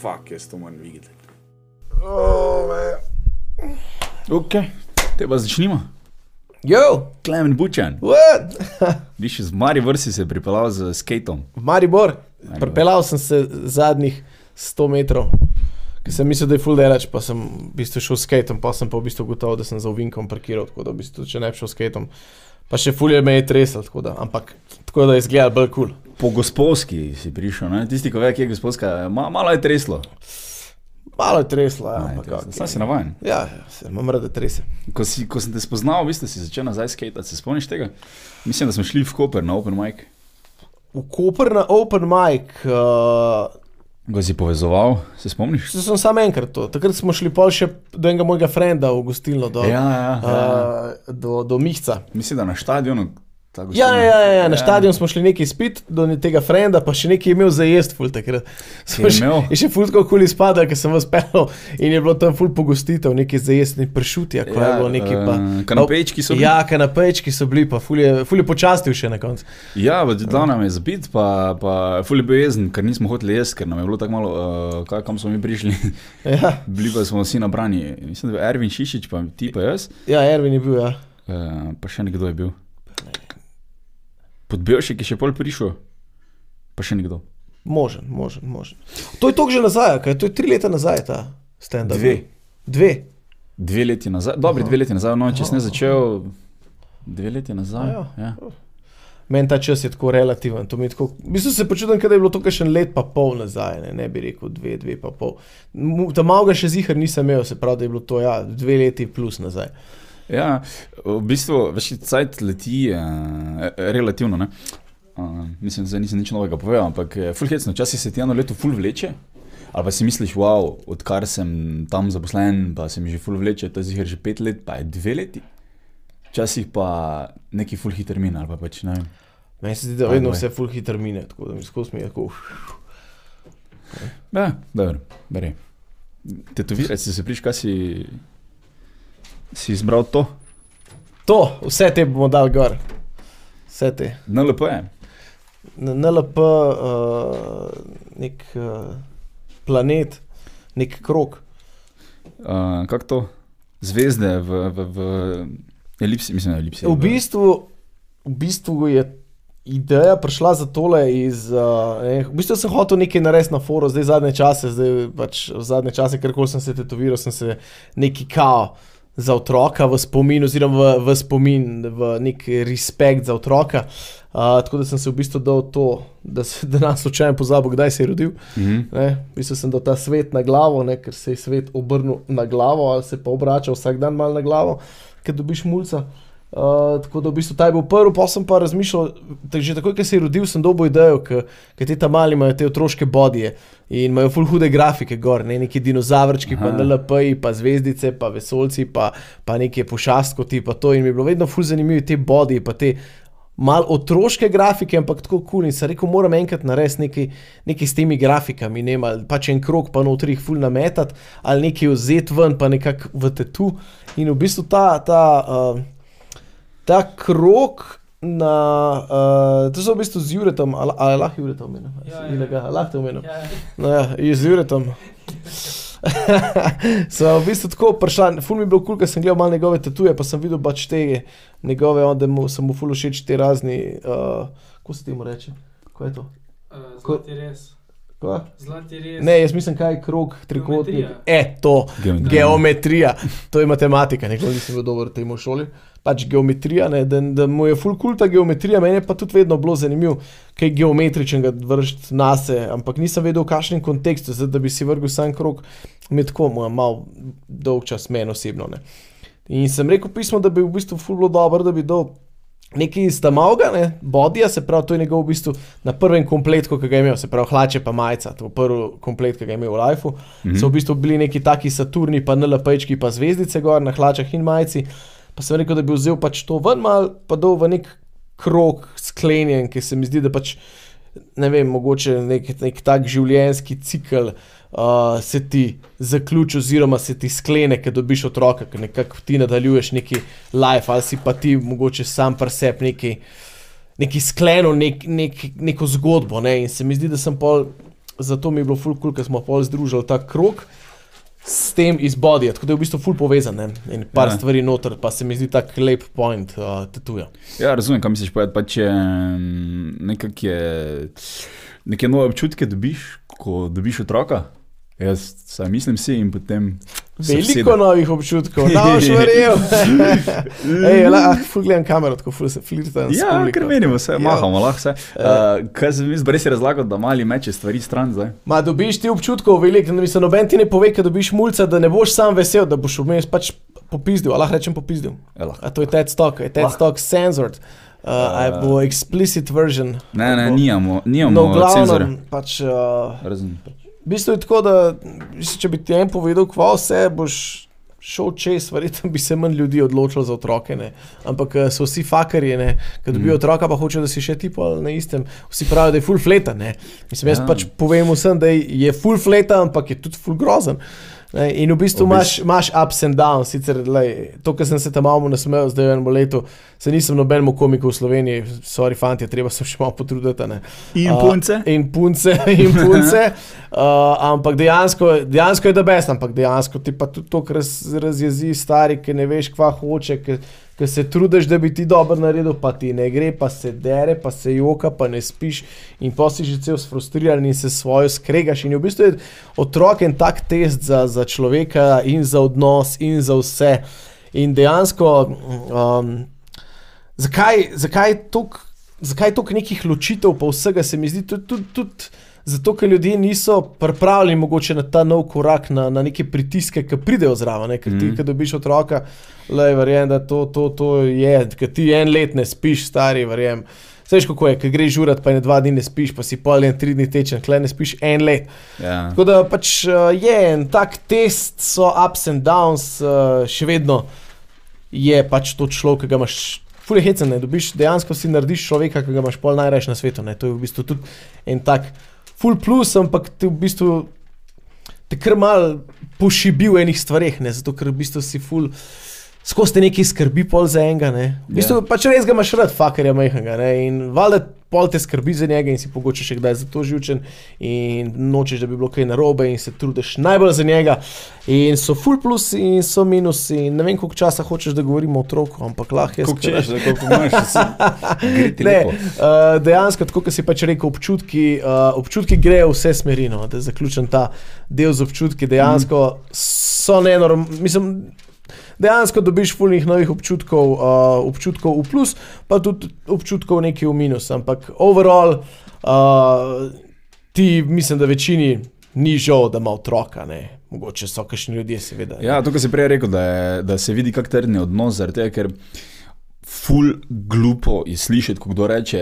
fuck, jaz to moram videti. Oh, Ok, te pa začnimo. Yo, Klemen Bučan, what? viš iz Maribor si se pripeljal z skatom. Maribor, pripeljal sem se zadnjih 100 metrov, ker sem mislil, da je full delač, pa sem v bistvu šel s skatom, pa sem pa v bistvu gotovo, da sem za ovinkom parkiral, tako da v bistvu, če ne bi šel s skatom, pa še full je me je tresel, tako da, ampak tako da je izgledal bolj kul. Cool. Po gospodski si prišel, ne? tisti, ko ve, kje je gospodska, ma, malo je treslo. Malo je treslo, ja, ampak okay. Sam si navaden. Ja, ja, se imam rad, da trese. Ko, si, ko sem te spoznal, v bistvu si začel nazaj skatati, se spomniš tega? Mislim, da smo šli v Koper na Open Mic. V Koper na Open Mic, uh, Ga si povezoval, se spomniš? sem samo enkrat to. Takrat smo šli pol še do enega mojega frenda v gostilno, do, Ja, ja, ja. uh, do, do Mihca. Mislim, da na stadionu. Ta Ja, ja, ja, ja, na stadion smo šli nekaj spit do ne- tega frenda, pa še nekaj imel za jesti, ful takrat. Smo še- imel? Je še ful tako kul izpadal, ker sem vas pelal in je bilo tam ful pogostitev, nekaj za jesti, pršutja, ko je bilo nekaj pa. eh, kanapejčki so bili. Ja, kanapejčki so bili, pa ful je, ful je počastil še na koncu. Ja, dal nam je zbit, pa, pa ful je bil jezen, ker nismo hoteli jesti, ker nam je bilo tako malo, uh, kaj, kam smo mi prišli. Ja, Bili pa smo vsi nabrani. Mislim, da je bil Ervin Šišič, pa ti pa jaz, ja Ervin je bil, ja. uh, pa še nekdo je bil. Podbevšek je še pol prišel, pa še nekdo. Možen, možen, možen. To je toliko že nazaj, kaj to je tri leta nazaj ta stand-up. Dve. Dve. Dve leti nazaj, dobri dve leti nazaj, no, če sem začel, dve leti nazaj. A Ja. Meni ta čas je tako relativen. to mi je Tako, v bistvu se počutim, da je bilo to še let pa pol nazaj, ne, ne bi rekel dve, dve pa pol. Mu- Ta malga še zihar nisem imel, se pravi, da je bilo to ja, dve leti plus nazaj. Ja, v bistvu, veš, cajt leti uh, relativno. Ne? Uh, mislim, da nisem nič novega povedal, ampak je full hecno, včasih se ti eno leto full vleče. Ali pa si misliš, wow, odkar sem tam zaposlen, pa se mi že full vleče, to je zihar že pet let, pa je dve leti. Včasih pa neki full hiter min, ali pa pač ne vem. Meni se zdi, da vedno vse full hiter mine, tako da mi skozi mi je tako. Ja, dobro, beri. Tetoviraj si se priš, kaj si, si izbral to. To, vse te bomo dal gor. Vse te. NLP je. Na NLP, uh, nek uh, planet, nek krok. Uh, kako to? Zvezde v, v, v elipsi, mislim, elipsi. V bistvu, v bistvu je ideja prišla za tole iz. Uh, ne, v bistvu sem hotel nekaj narediti na foru, zdaj zadnje čase, zdaj pač zadnje čase, ker koli sem se tetoviral, sem se neki kao za otroka v spomin, oziroma v, v spomin, v nek respekt za otroka. Uh, tako da sem se v bistvu dal to, da se danes slučajno pozabil, kdaj se je rodil. Mhm. Ne, v bistvu sem dal ta svet na glavo, ne, ker se je svet obrnil na glavo, ali se pa obrača vsak dan malo na glavo, ker dobiš mulca. Uh, tako da v bistvu ta je bil prvi, pa sem pa razmišljal, da že takoj, ko se je rodil, sem dobil idejo, ker te tam mali imajo te otroške bodije in imajo full hude grafike gor, ne, neki dinozavrčki, pa Aha. NLP-ji, pa zvezdice, pa vesolci, pa, pa neke pošastkoti, pa to in mi je bilo vedno full zanimivo te bodije, pa te mal otroške grafike, ampak tako kul. Cool. In sem rekel, moram enkrat narediti nekaj, nekaj s temi grafikami, ne vem, ali pač en krok, pa notri jih ful nametati, ali nekaj vzeti ven, pa nekako v tetu. In v bistvu ta, ta, uh, ta krok. Na, uh, to so v bistvu z Juretom, ali, ali lahko Juretom omenim? Ja, ja. Ilega, lahko te omenim. Ja, No ja, z Juretom. so v bistvu tako prišla, ful mi je bilo kul, cool, ker sem gledal malo njegove tatuje, pa sem videl pač te njegove, onda mu, sem mu ful všeč te razni, uh, kako se temu reče? Kaj je to? uh, zlati res. Kva? Zlati res. Ne, jaz mislim, kaj je krog, trikotnik. Geometrija. E, to, Geometrija. geometrija, to je matematika, nikoli nisem bil dober v tem v šoli. Pač geometrija, ne, da, da mu je full cool ta geometrija, meni je pa tudi vedno bilo zanimivo, kaj geometričnega vršiti na se, ampak nisem vedel, v kakšnem kontekstu, zdaj, da bi si vrgel sam krog, mi je tako, mu je mal dolg čas meni osebno. Ne. In sem rekel pismo, da bi v bistvu full bilo dobro, da bi dal nekaj iz tamavga, ne, bodija, se pravi, to je njegov v bistvu na prvem kompletku, ki ga je imel, se pravi, hlače pa majica, to je prvi komplet, ki ga je imel v Lifeu. Mhm. So v bistvu bili neki taki Saturni, pa NLP-čki, pa zvezdice gor na hlačah in majici. Pa sem rekel, da bi vzel pač to ven mal, pa dol v nek krog sklenjen, ki se mi zdi, da pač ne vem, mogoče nek, nek tak življenjski cikl uh, se ti zaključi, oziroma se ti sklene, ker dobiš otroka, ker nekako ti nadaljuješ neki life, ali si pa ti mogoče sam presep neki, neki sklenil nek, nek, neko zgodbo. Ne? In se mi zdi, da sem pol zato mi je bilo ful cool, ker smo pol združili ta krok. S tem iz bodija, tako da je v bistvu ful povezan ne? in par Ja. stvari noter, pa se mi zdi tak lep point uh, tatuja. Ja, razumem, kaj misliš povedati. Pač je nekak je, neke nove občutke dobiš, ko dobiš otroka. Jaz saj mislim si in potem. se Veliko novih občutkov, no, še verjel. Ej, ah, ful gledam kamero, tako ful se flirtam. Ja, ker menimo, vse Ja. mahamo, lahko vse. Uh, kaj se mi zdi, res je razlagal, da mali meče stvari stran zdaj. Ma dobiš ti občutkov veliko, da mislim, noben ti ne pove, da dobiš mulca, da ne boš sam vesel, da boš vmes pač popizdil, ali lahko rečem popizdil. Ja, lahko. A to je TED Stock, je TED. Stock censored. Uh, uh, bo explicit version. Ne, ne, nijamo, No, nijamo cenzorja. glavnem, pač, uh, Razen. V bistvu je tako, da mislim, če bi ti en povedal, kva vse boš šel čez, verjetno bi se manj ljudi odločilo za otroke. Ne. Ampak eh, so vsi fakarji. Ko dobijo Mm. otroka, pa hočejo, da si še ti pol na istem. Vsi pravijo, da je full fleta. Ne. Mislim, jaz Ja. pač povem vsem, da je full fleta, ampak je tudi full grozen. Ne, in v bistvu imaš, imaš ups and downs, sicer lej, to, kar sem se tam malo nasmejal, zdaj v enem letu, se nisem nobenemu komiku v Sloveniji, sorry, fanti, treba se še malo potruditi. ne. In punce? In punce, in punce. uh, ampak dejansko, dejansko je da best, ampak dejansko ti pa tudi to, kar raz, razjezi stari, ki ne veš, kva hoče, ki se trudiš, da bi ti dobro naredil, pa ti ne gre, pa se dere, pa se joka, pa ne spiš in pa si že cel sfrustriran in se svojo skregaš. In v bistvu je otrok en tak test za, za človeka in za odnos in za vse. In dejansko, um, zakaj, zakaj zakaj toliko nekih ločitev, pa vsega se mi zdi tudi. Tud, tud, Zato, ker ljudje niso pripravljeni mogoče na ta nov korak, na, na neke pritiske, ki pridejo zraven. Ker ti, Mhm. ki dobiš otroka, le verjamem, da to, to, to je, ker ti en let ne spiš, stari, verjamem. Veš, kako je, ker greš žurat, pa ne dva dni ne spiš, pa si pol en tri dni tečen, klej ne spiš en let. Ja. Tako da pač uh, je en tak test, so ups and downs, uh, še vedno je pač to človek, ki ga imaš. Fulje hecen, ne dobiš, dejansko si narediš človeka, ki ga imaš pol najraje na svetu. Ne. To je v bistvu tudi en tak full plus, ampak ti v bistvu te kar mal pošibi v enih stvareh, ne, zato ker v bistvu si full. Skozi te nekaj skrbi pol za enega, ne. V bistvu Ja. yeah. pač res ga imaš rad, fakerja majhnega, ne. In valjda pol te skrbi za njega in si pogoče še kdaj za to živčen in nočeš, da bi bilo kaj narobe in se trudiš najbolj za njega. In so full plus in so minusi. In ne vem, koliko časa hočeš, da govorimo o otroku, ampak lahko jaz. Kako kar- češ, da koliko imaš, gre ti Ne, lepo. uh, dejansko, tako kot si pač rekel, občutki, uh, občutki grejo vse smeri. No, da zaključim ta del z občutki. Dejansko mm. so nenormalni. Dejansko dobiš fulnih novih občutkov, uh, občutkov v plus, pa tudi občutkov nekaj v minus. Ampak overall, uh, ti mislim, da večini ni žal, da ima otroka. Ne. Mogoče so kakšni ljudje, seveda. Ja, to, kar si prej rekel, da, je, da se vidi, kak trdni odnos, zaradi tega, ker ful glupo je slišati, ko kdo reče,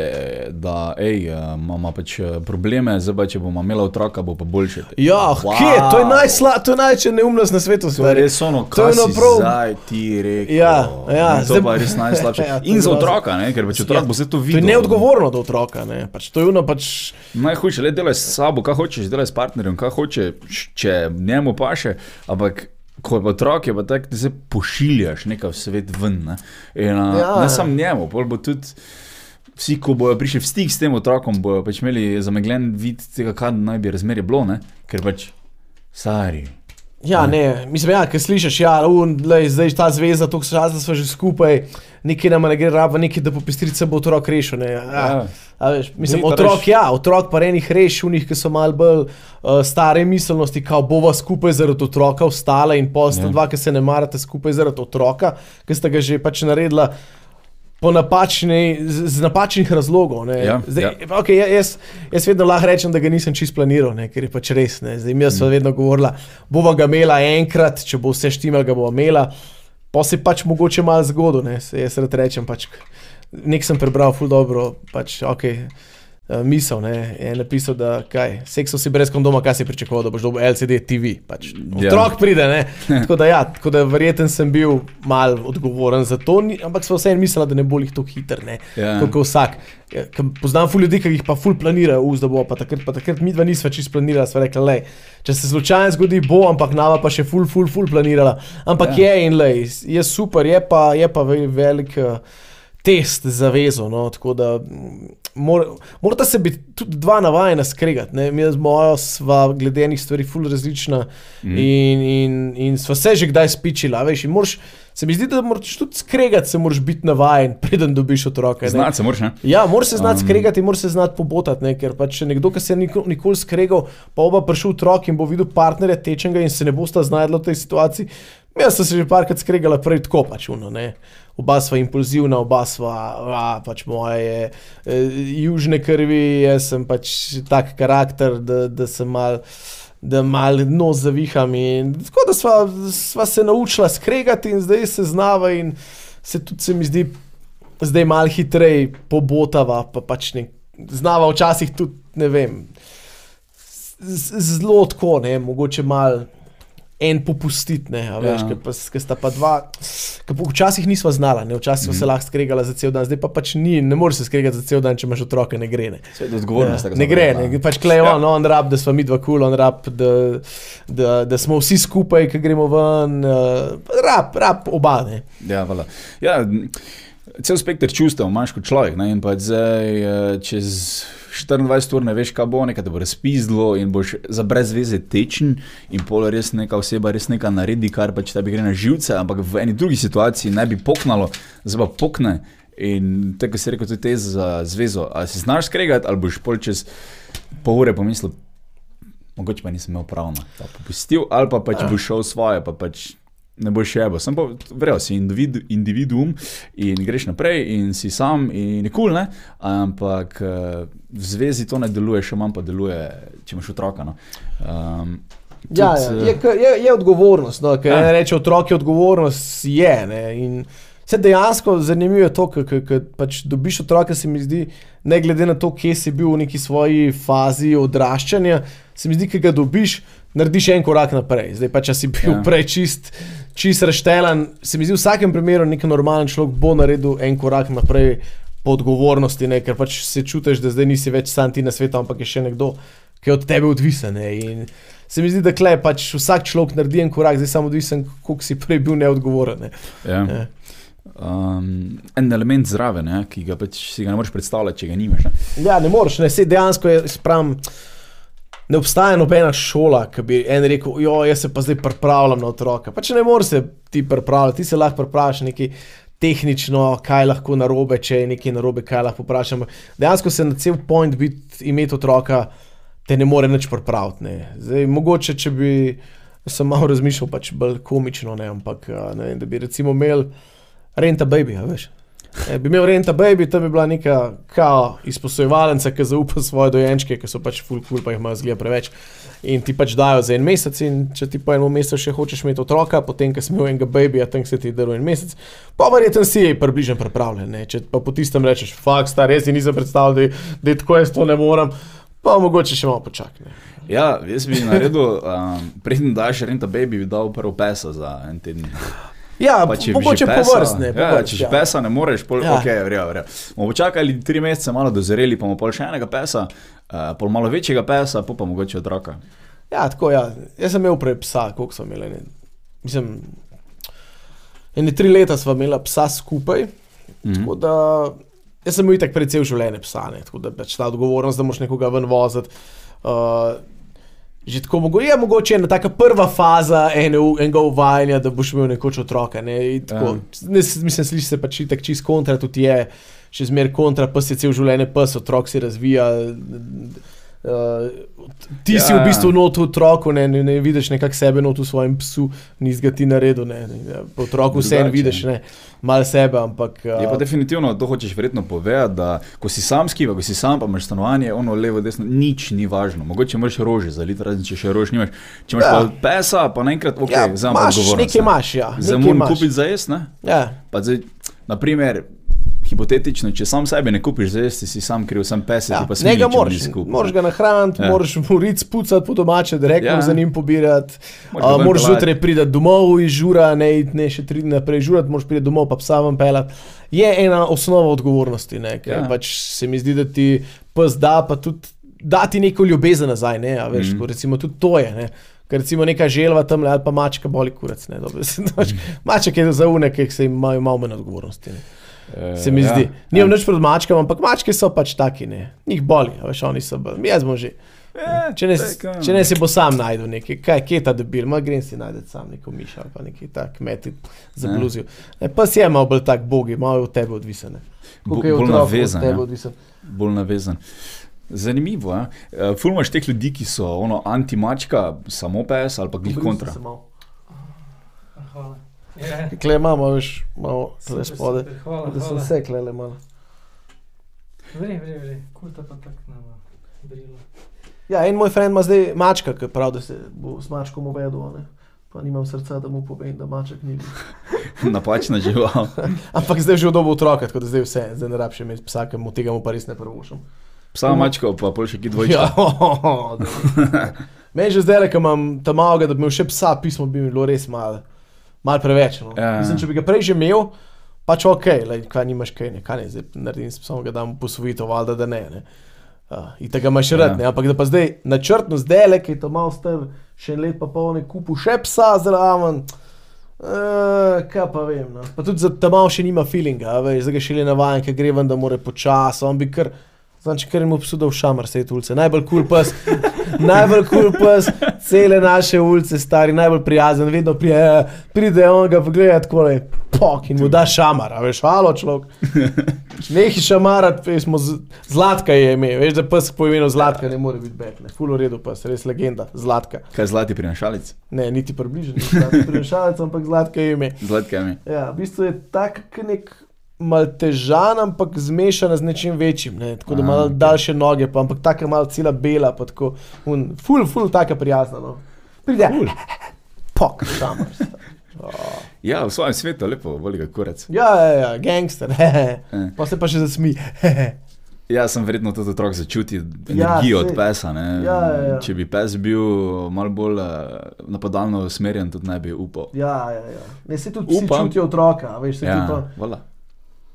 da ej, eh, ima pač eh, probleme, zdaj pa če bomo imeli otroka, bo pa boljše. Ja, Wow. kje? To je najslabša, to je največja neumnost na svetu. To je res ono, ono si prav- zdaj ti rekel. Ja, ja, In to zdaj- pa je res najslabše. Ja, In za otroka, ne? ker če otrok Ja, bo se to To je videl. neodgovorno do otroka. Ne? Pač to je ono, pač, Najhujše, le delaj s sabo, kaj hočeš, delaj s partnerjem, kaj hočeš, če njemu paše, ampak ko je otrok, je pa tako, da se pošiljaš nekaj v svet ven. Ne, In, a, Ja. ne samo njemu, pol bo tudi. Vsi, ko bodo prišli v stik s tem otrokom, bodo pač imeli zamegljen vid tega, kaj naj bi razmerje bilo, ne? ker pač stari. Ja, ne, mislim, ja, ker slišiš, ja, un, lej, zdaj ta zveza, to časa smo že skupaj, nekaj nam ne gre raba, nekaj da popestrice bo otrok rešil. Ne, ja. Ja. A veš, mislim, Ni, ta otrok, reš- ja, otrok pa enih rešunih, ki so malo bolj uh, stare miselnosti, kao bova skupaj zaradi otroka vstala in pol sta Ja. dva, ki se ne marate skupaj zaradi otroka, ki sta ga že pač naredila. Po napačni, z, z napačnih razlogov. ne. Ja, Zdaj, ja. Okay, ja, jaz, jaz vedno lahko rečem, da ga nisem čist planiral, ne, ker je pač res. Ne. Zdaj, mi Mm. smo vedno govorili, bova ga imela enkrat, če bo vse štimal, ga bova imela. Pa se pač mogoče malo zgodil, ne. Se jaz rad rečem. Pač, nek sem prebral, ful dobro, pač ok. Uh, misel ne, je napisal, da kaj, sekso si brez kondoma, kaj si pričakoval, da boš dobil LCD TV. Pač, Ja. otrok pride, ne. Tako da, ja, tako da verjeten sem bil mal odgovoren za to, ampak sem vseeno mislil, da ne bo jih tako hiter, ne. Ja. Kot vsak. Ja, poznam ful ljudi, ki jih pa ful planirajo, uz, da bo pa takrat, pa takrat mi dva nisva čisto planirala, sva rekla, le, če se slučajno zgodi, bo, ampak nama pa še ful, ful, ful planirala. Ampak Ja. ja. je in le, je super, je pa, je pa ve- velik. Uh, test zavezo. No, tako da mm, mor, morata se biti tudi dva navajena skregati. Ne? Mi z mojo sva glede enih stvari ful različna mm. in, in, in sva se že kdaj spičila. Veš, in moraš, se mi zdi, da moraš tudi skregati, se moraš biti navajen, preden dobiš otroka. Znati se moraš, ne? Ja, moraš se znati Um. skregati, moraš se znati pobotati, ne? ker pač nekdo, ki se je nikoli, nikoli skregal, pa oba prišel otrok in bo videl partnerja tečenega in se ne bosta znašla v tej situaciji. Jaz sem se že parkrat skregala prej tako pač uno, ne. Oba sva impulzivna, oba sva, a, pač moje je, e, južne krvi, jaz sem pač tak karakter, da, da sem mal. Da malo nos zaviham. In, tako da sva, sva se naučila skregati, in zdaj se znava, in se tudi se mi zdi, zdaj malo hitreje pobotava, pa pač ne, znava včasih tudi, ne vem, zelo tako, ne, mogoče malo en popustiti, ne, veš, Ja. ja. ker sta pa dva, pa včasih nisva znala, ne, včasih mm. se lahko skregali za cel dan, zdaj pa pač ni, ne moreš se skregati za cel dan, če imaš otroke, ne gre. Ne. Odgovornost. Ja, ne gre, rekla. ne, pač klej Ja. on, on rab, da smo mi dva kul, on rab, da, da, da smo vsi skupaj, ki gremo ven, uh, rab, rab oba. Ne. Ja, vala. ja, cel spekter čustev imaš kot človek. Ne? In pa zdaj, eh, čez 24 ur ne veš, kaj bo, nekaj te bo razpizdlo in boš za brez veze tečen in pol res neka oseba res nekaj naredi, kar pač tebi gre na živce, ampak v eni drugi situaciji ne bi poknalo, zdaj pa pokne. In tako si rekel, tudi te za zvezo. Ali si znaš skregati, ali boš pol čez pol ure pomislil, mogoče pa nisem imel prav, no, pa popustil, ali pa pač boš šel svoje, pa pač ne boš še ebo. Sem pa verjel, si individu, individuum in greš naprej in si sam in je cool, ne? ampak eh, v zvezi to ne deluje, še manj pa deluje, če imaš otroka. No? Um, Ja, ja, tudi, je, je, je odgovornost. No, Ker Ja. ja. reče otrok, je odgovornost je. Ne, in se dejansko zanimivo je to, ker pač dobiš otroka, se mi zdi, ne glede na to, kje si bil v neki svoji fazi odraščanja, se mi zdi, ki ga dobiš, narediš en korak naprej. Zdaj pa, če si bil Ja. ja. prej čist, čist raštelan, se mi zdi v vsakem primeru nek normalen človek bo naredil en korak naprej. Po odgovornosti, ne? ker pač se čutiš, da zdaj nisi več sam ti na svetu, ampak je še nekdo, ki je od tebe odvisen. Ne? In se mi zdi, da klej pač vsak človek naredi en korak, zdaj samo odvisen, koliko si prej bil neodgovoren. Ne? Ja. Ja. Um, en element zraven, ne, ki ga pač si ga ne moreš predstavljati, če ga nimaš. Ne. Ja, ne moreš, ne, sej dejansko je spravim. Ne obstaja nobena šola, ki bi en rekel, jo, jaz se pa zdaj pripravljam na otroka. Pač ne moreš se ti pripravljati, ti se lahko pripraviš nekaj tehnično, kaj lahko narobe, če je nekaj narobe, kaj lahko vprašam. Dejansko se na cel point biti, imeti otroka, te ne more nič pripraviti. Ne. Zdaj, mogoče, če bi sem malo razmišljal, pač bolj komično, ne, ampak ne da bi recimo imel renta baby, veš. E, bi imel renta baby, tam bi bila neka kao izposojevalnica, ki zaupa svoje dojenčke, ki so pač full cool, pa jih imajo zgleda preveč. In ti pač dajo za en mesec, in če ti po enem mesecu še hočeš imeti otroka, potem, ko si imel enega babyja, tam se ti daruje en mesec, pa verjetno si je približno pripravljen. Ne? Če pa po tistem rečeš, fakt, star, res si nisem predstavljal, da, da tako jaz to ne morem, pa mogoče še malo počakaj. Ja, jaz bi naredil, um, preden daš renta baby, bi dal prvo pesa za en teden. Ja, Pa če mogoče že povrstne. Ja, če že pesa ne moreš, pol, ja. Ja. ok, verjel, verjel. Bomo počakali tri mesece, malo dozoreli, pa bomo pol še enega pesa, uh, pol malo večjega pesa, pa pa mogoče otroka. Ja, tako ja. Jaz sem imel prej psa, koliko sem imel. Ne? Mislim, ene tri leta sva imela psa skupaj. Mhm. Tako da jaz sem imel tako pred cel življenje psa, ne? tako da pač ta odgovornost, da moš nekoga ven voziti. Uh, Že tako mogo, je mogoče ena taka prva faza ene, enega uvajanja, da boš imel nekoč otroka. Ne, In tako, ne, s- mislim, sliši se pač tako čist kontra, tudi je, še zmeraj kontra, pes je cel življenje pes, otrok se razvija. Uh, ti ja, si v ja. bistvu not v otroku, ne, ne, ne vidiš nekako sebe not v svojem psu, nisi ga ti naredil. Ne, ne, po otroku vse Drugače. vidiš, ne, malo sebe, ampak. Je pa Uh, definitivno, to hočeš verjetno povedati, da ko si sam skiva, ko si sam, pa imaš stanovanje, ono levo, desno, nič ni važno. Mogoče imaš rože za liter, razen če še rož nimaš. Če imaš Ja. pa pesa, pa naenkrat, ok, ja, vzamem imaš, odgovornost. nekaj ne. imaš, ja. Moram imaš. kupiti za jesti, ne? Ja. Pa zdaj, naprimer, hipotetično, če sam sebe ne kupiš jesti, si sam kriv, sam pes, Ja, pa ne ga smiličev moraš, moraš ga nahraniti, Ja. moraš mu rit spucati po domače, direktno Ja. za njim pobirati. Moraš Uh, moraš zjutraj priti domov iz žura, ne, ne še tri dni naprej žurati, moraš priti domov, pa psa vam pelati. Je ena osnova odgovornosti, ne, ker Ja. pač se mi zdi, da ti pes da, pa tudi da ti neko ljubezen nazaj, ne, a veš, Mhm. mm. recimo tudi to je. Ne. Ker recimo neka želva tam ali pa mačka boli kurac. Ne, dobro, se, pač, maček je za une, ki se jim imajo malo manj odgovornosti. Ne. Eh, Se mi ja, zdi. Nimam ja. nič pred mačkami, ampak mačke so pač taki, ne. Njih boli, a veš, oni so bolj. Jaz bom že. Eh, Če ne, tako, če ne si bo sam najdel nekaj, kaj je ta debil, ma grem si najti sam neko miš ali pa nekaj tak, meti za Ja. bluzijo. Ne, pa si je malo bolj tak bogi, malo od tebe odvisen. bolj otrok navezan, ja. odvisen. bolj navezan. Zanimivo je. Ja? Ful imaš teh ljudi, ki so ono anti-mačka, samo pes ali pa glih kontra. Hvala. Ja, Kle imamo, veš, malo tle spode. super, Hvala, Da sem hvala. se klele malo. Vre, vre, vre. Kulta pa tak nama brila. Ja, en moj friend ima zdaj mačka, ki pravi, da se bo s mačkom uvedel, ne. Pa nimam srca, da mu povem, da maček ni. bil. Napačna žival. Ampak zdaj že v dobu otroka, tako da zdaj vse, zdaj ne rabš imeti psa, ki mu tega mu pa res ne prvošam. Psa mačka, pa pol še ki dvojčka. Ja, Meni že zdaj, ko imam tam malega, da bi imel še psa, pismo bi mi bilo res malo mal preveč. No. Ja. Mislim, če bi ga prej že imel, pač ok, lej, kaj nimaš kaj, ne, kaj ne, zdaj naredim s psom, ga dam posvojitev, valjda da ne. ne. Uh, in tega imaš Ja. rad, ne, ampak da pa zdaj načrtno zdaj, le, ki je to malo star, še en let pa pol ne kupu še psa zraven. Uh, kaj pa vem. No. Pa tudi za ta malo še nima feelinga, veš, zdaj ga še le navajen, ker gre ven, da more počasi, on bi kar. Znači, kar jim obsudil šamar, vse te ulice. Najbolj kul cool pes, najbolj kul cool pes, cele naše ulice, stari, najbolj prijazen, vedno prije, pride on ga pogleda tako le, pok in mu da šamar, a veš, halo človek. Nehi šamarat, veš, smo z- zlatka je ime, veš, da pes po imenu zlatka ne more biti bekne. Ful v redu pes, res legenda, zlatka. Kaj zlati prinašalec? Ne, niti približno, ni prinašalec, ampak zlatka je ime. Zlatka mi. Ja, v bistvu je tak nek maltežan, ampak zmešan z nečim večjim. Ne? Tako da ima ok. daljše noge, pa ampak tako malo cela bela, pa tako, un, ful, ful, tako prijazna. No. Pride, pok, tam. Ja, v svojem svetu je lepo, voli ga kurec. Ja, ja, ja, gangster. Eh. Pa se pa še zasmi. Ja, sem verjetno tudi otrok začuti Ja, energijo od saj- pesa. ne. Ja, ja, ja. Če bi pes bil malo bolj eh, napadalno usmerjen, tudi ne bi upal. Ja, ja, ja. Ne, se tudi psi Upam. čutijo otroka, a veš, se Ja, tudi to. voilà.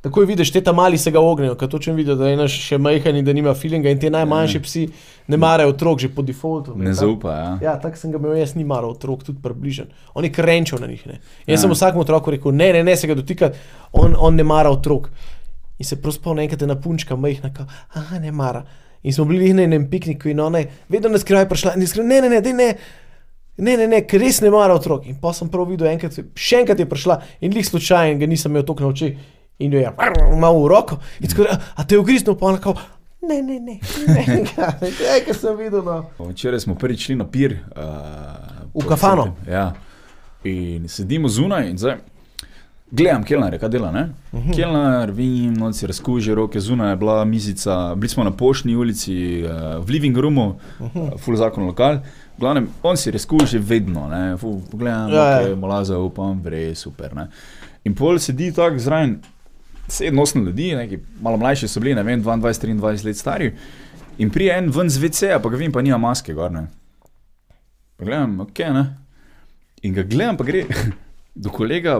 Takoj vidiš, te tam mali se ga ognijo, ker točno vidijo, da je naš še majhen in da nima feelinga in te najmanjši Ja. psi ne marajo otrok že po defaultu. Ne tak- zaupa. Ja. Ja, tako sem ga imel, jaz ni maral otrok, tudi približen. On je krenčal na njih. Ne. Jaz Ja. sem vsakemu otroku rekel, ne, ne, ne se ga dotikati, on, on ne mara otrok. In se spomnim, enkrat na punčka majhna, kao, aha, ne mara. In smo bili na enem pikniku in ona je vedno na skrivaj prišla in je skrbela, ne, ne, ne, daj ne. Ne, ne, ne, ker res ne mara otrok. In pa sem prav videl, enkrat, še enkrat je prišla in lih slučajen, ga nisem imel toliko na oči. In jo je malo v roko. In tako, "A- te je ugriznil, pa ona kao, ne, ne, ne, ne, ne, kaj sem videl. No. Včeraj smo prvič šli na pir. Uh, V kafano. Ja. In sedimo zunaj in zdaj. Gledam, Kelner, kaj dela. Uh Mhm. -huh. Kelner, vidim, on si razkuži roke, zunaj je bila mizica, bili smo na poštni ulici, uh, v living roomu, uh. -huh. uh, full zakon lokal. V Glavnem, on si razkuži vedno, ne, Fu, pogledam, Ja, ja. okay, molaza, upam, vre, super. Ne. In pol sedi tako zraven, sedem, osem ljudi, neki malo mlajši so bili, ne vem, 22, 23 let stari. In prije en ven z VC-ja, pa ga vidim, pa nima maske, gor ne. Pa gledam, ok, ne. In ga gledam, pa gre do kolega,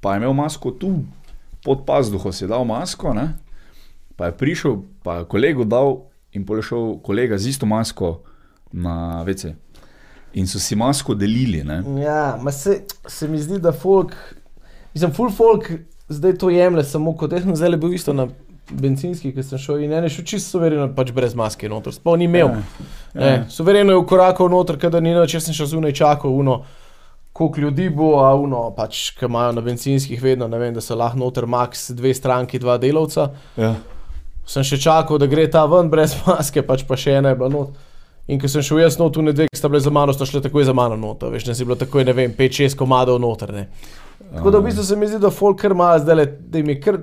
pa je imel masko tu, pod pazduho si je dal masko, ne. Pa je prišel, pa je kolegu dal in pol je šel kolega z isto masko na VC. In so si masko delili, ne. Ja, ma se, se mi zdi, da folk, mislim, full folk zdaj to jemlje samo kot jaz sem zdaj bil isto na bencinski, ki sem šel in ene šel čisto suvereno, pač brez maske noter, sploh ni imel. Ja, Ja. Ne, suvereno je ukorakal noter, kadar ni noč, jaz sem še zunaj čakal, uno, koliko ljudi bo, a uno, pač, ki imajo na bencinskih vedno, ne vem, da so lahko noter max dve stranki, dva delavca. Ja. Sem še čakal, da gre ta ven brez maske, pač pa še ena je bila not. In ko sem šel jaz not, tu ne dve, ki sta bile za mano, sta šle takoj za mano not, a veš, ne si bilo takoj, ne vem, 5-6 komadov noter. Ne. Tako da v bistvu se mi zdi, da folk kar ima zdaj, da jim je kar.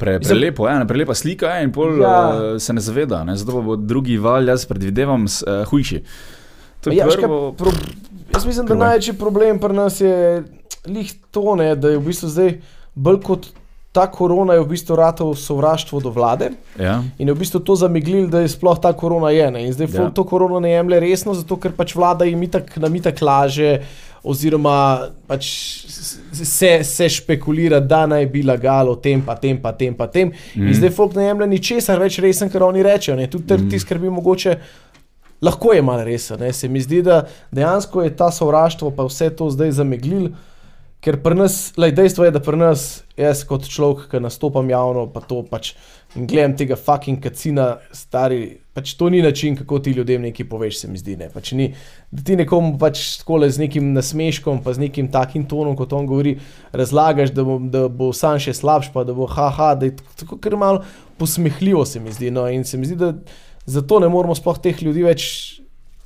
Pre, prelepo, ja, prelepa slika je in pol Ja. uh, se ne zaveda, ne? zato bo drugi val, jaz predvidevam, uh, hujši. To je Ja, veš kaj, prvo, pro, jaz mislim, da Prvo. največji problem pri nas je lih to, ne, da je v bistvu zdaj bolj kot ta korona je v bistvu ratov sovraštvo do vlade ja. in je v bistvu to zameglil, da je sploh ta korona je. Ne. In zdaj ja. to korono ne jemlje resno, zato ker pač vlada jim itak, nam itak laže. Oziroma, pač se, se špekulira, da naj bi lagali o tem, pa tem, pa tem, pa tem. Mm. In zdaj folk ne jemlje ničesar več resen, kar oni rečejo. Ne. Tudi mm. ti skrbi mogoče. Lahko je malo res, ne? se mi zdi, da dejansko je ta sovraštvo, pa vse to zdaj zameglil Ker pri nas, lej, dejstvo je, da pri nas, jaz kot človek, ki nastopam javno, pa to pač in gledam tega fucking kacina, stari, pač to ni način, kako ti ljudem nekaj poveš, se mi zdi. Ne. Pač ni, da ti nekomu pač takole z nekim nasmeškom, pa z nekim takim tonom, kot on govori, razlagaš, da bo, da bo sam še slabš, pa da bo haha, da je tako kar malo posmehljivo, se mi zdi. No. In se mi zdi, da zato ne moramo sploh teh ljudi več,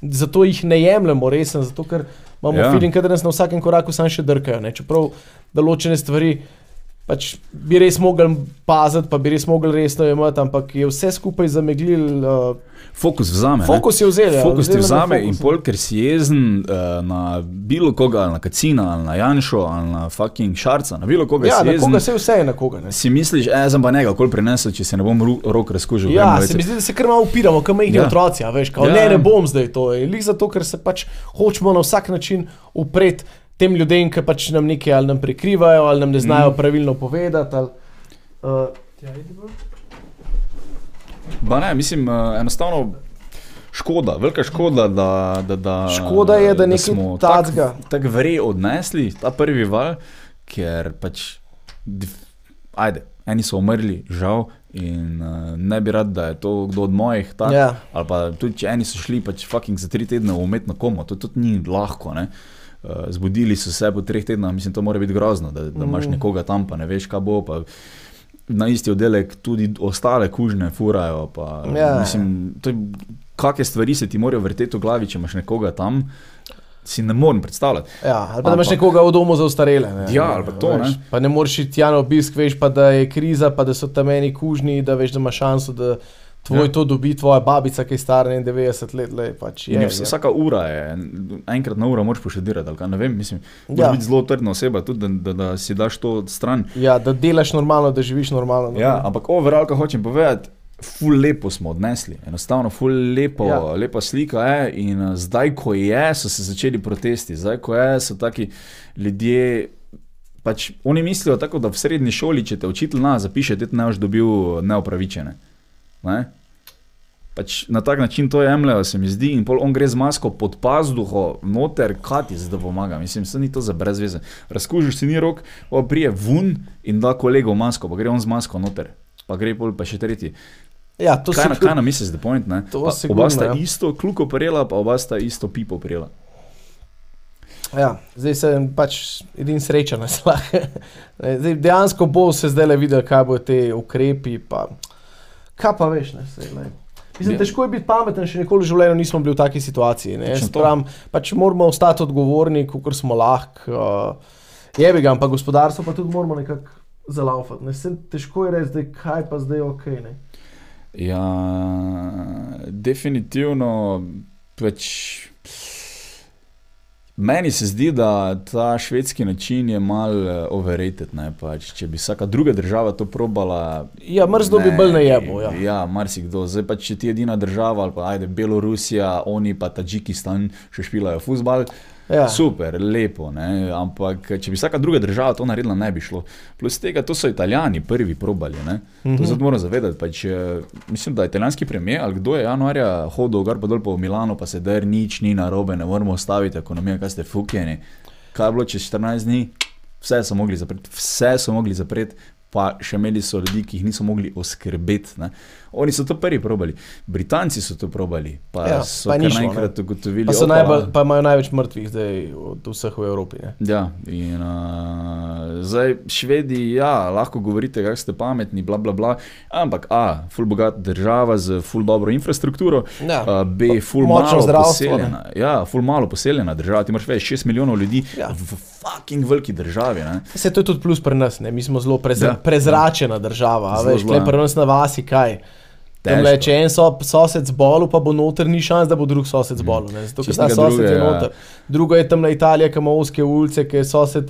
zato jih ne jemljemo resno, zato ker imamo Ja. ja. feeling, da nas na vsakem koraku sam še drkajo. Ne. Čeprav določene stvari pač bi res mogli paziti, pa bi res mogli resno jemati, ampak je vse skupaj zameglil. Uh, Fokus vzame. fokus je vzel. ja. Fokus ti vzame in fokus, pol, ker si jezen uh, na bilo koga, na kacina, ali na Janšo, ali na fucking šarca, na bilo koga Ja, si na jezen. koga se vse je na koga. Ne. Si misliš, e, sem pa nekaj, kol prinesel, če se ne bom rok razkužil. Ja, se mi zdi, da se kar malo upiramo, kot majhni Ja. ja. otroci. a Veš, kao, Ja. ja. Ne, ne bom zdaj to. Lih zato, ker se pač hočemo na vsak način upreti tem ljudem, ki pač nam nekaj ali nam prikrivajo, ali nam ne znajo mm. pravilno povedati. Ali, uh, Ja. Ba ne, mislim, uh, enostavno škoda, velika škoda, da, da, da Škoda je, da nekaj smo takega- tako tak vre odnesli, ta prvi val, ker pač, ajde, eni so umrli, žal, in uh, ne bi rad, da je to kdo od mojih, tak, ja. ali pa tudi, če eni so šli pač fucking za tri tedne v umetno komo, to tudi ni lahko, ne. Uh, zbudili so se po treh tednah, mislim, to mora biti grozno, da, da imaš Mm. nekoga tam, pa ne veš, kaj bo. Pa na isti oddelek tudi ostale kužne furajo. Pa, Ja. mislim, to je, kakšne stvari se ti morajo vrteti v glavi, če imaš nekoga tam, si ne morem predstavljati. Ja, ali pa da imaš nekoga v domu za ostarele. Ne, Ja, ali pa to, veš, ne. Pa ne moreš iti tja na obisk, veš pa, da je kriza, pa da so tam meni kužni, da veš, da imaš šanso, da tvoj Ja. to dobi tvoja babica, ki je stara 91 let. Lej, pač, je, je, vsa- vsaka ura je, enkrat na uro moraš pošedirati, kaj ne vem, mislim, ja. Ja. biti zelo trdna oseba, tudi da, da, da si daš to stran. ja, da delaš normalno, da živiš normalno. no. Ja, ampak overall, kaj hočem povedati, ful lepo smo odnesli, enostavno ful lepo, ja. Lepa slika je in uh, zdaj, ko je, so se začeli protesti, zdaj, ko je, so taki ljudje. Pač oni mislijo tako, da v srednji šoli, če te učitelj na zapiše, ti ne boš dobil neopravičene. Ne? Pač na tak način to jemljajo, se mi zdi, in pol on gre z masko pod pazduho, noter, kati za da pomaga. Mislim, se ni to za brezveze. Razkužiš si ni rok, pa prije vun in da kolego masko, pa gre on z masko noter, pa gre pol pa še tretji. ja to Kaj na, kaj na misliš, the point, ne? To Pa sigurno, oba sta ja. isto kluko prijela, pa oba sta isto pipo prijela. Ja, zdaj sem pač edin srečen, da se lahko. Zdaj Dejansko bo se zdaj le videl, kaj bo te ukrepi. Pa, kaj pa veš, ne, ne. Mislim, Ja. težko je biti pameten, še nikoli v življenju nismo bili v taki situaciji. Pravim, pač moramo ostati odgovorni, kot smo lahko. Uh, je bi ga, ampak gospodarstvo pa tudi moramo nekako zalaufati. Ne. Težko je reči, zdaj, kaj pa zdaj je ok. Ne. Ja, definitivno. Pač, meni se zdi, da ta švedski način je mal eh, overrated. Ne, pač, če bi vsaka druga država to probala. Ja, mrzlo bi bolj ne jebo. Ja. ja marsikdo. Zdaj pa če ti je edina država, ali pa ajde Belorusija, oni pa Tadžikistan še špilajo futbal. Ja. Super, lepo, ne? ampak če bi vsaka druga država to naredila, ne bi šlo. Plus tega, to so Italijani prvi probali. Ne? To Mhm. zdaj moramo zavedati. Pač, eh, mislim, da je italijanski premijer ali kdo je januarja hodil gor pa dol po Milano, pa se der nič ni narobe, ne moramo ostaviti ekonomijo, kaj ste fukjeni. Kaj je bilo čez 14 dni? Vse so mogli zapreti, vse so mogli zapreti, pa še imeli so ljudi, ki jih niso mogli oskrbeti. Ne. Oni so to prvi probali, Britanci so to probali, pa ja, so pa kar ni šlo, ne. naenkrat ugotovili, Pa, so opa, najbolj, pa imajo največ mrtvih zdaj od vseh v Evropi. Ne. Ja, in uh, zdaj švedi, ja, lahko govorite, kako ste pametni, bla, bla, bla, ampak A, ful bogata država z ful dobro infrastrukturo, Ja. B, ful malo zdravstvo, ne. poseljena. Ja, ful malo poseljena država, ti imaš več 6 milijonov ljudi Ja. v fucking veliki državi. Ne? Vse to je tudi plus pri nas, ne? mi smo zelo prezra, Ja. ja. prezračena država. Zelo, Veš, zelo, ja. pri nas na vasi kaj. Le, če en so, sosed zbolel, pa bo noter, ni šans, da bo drug sosed zbolel. ne, Zato, ker ta sosed je drugega, ja. noter. Drugo je tam na Italija, ki ima oske ulice, ki je sosed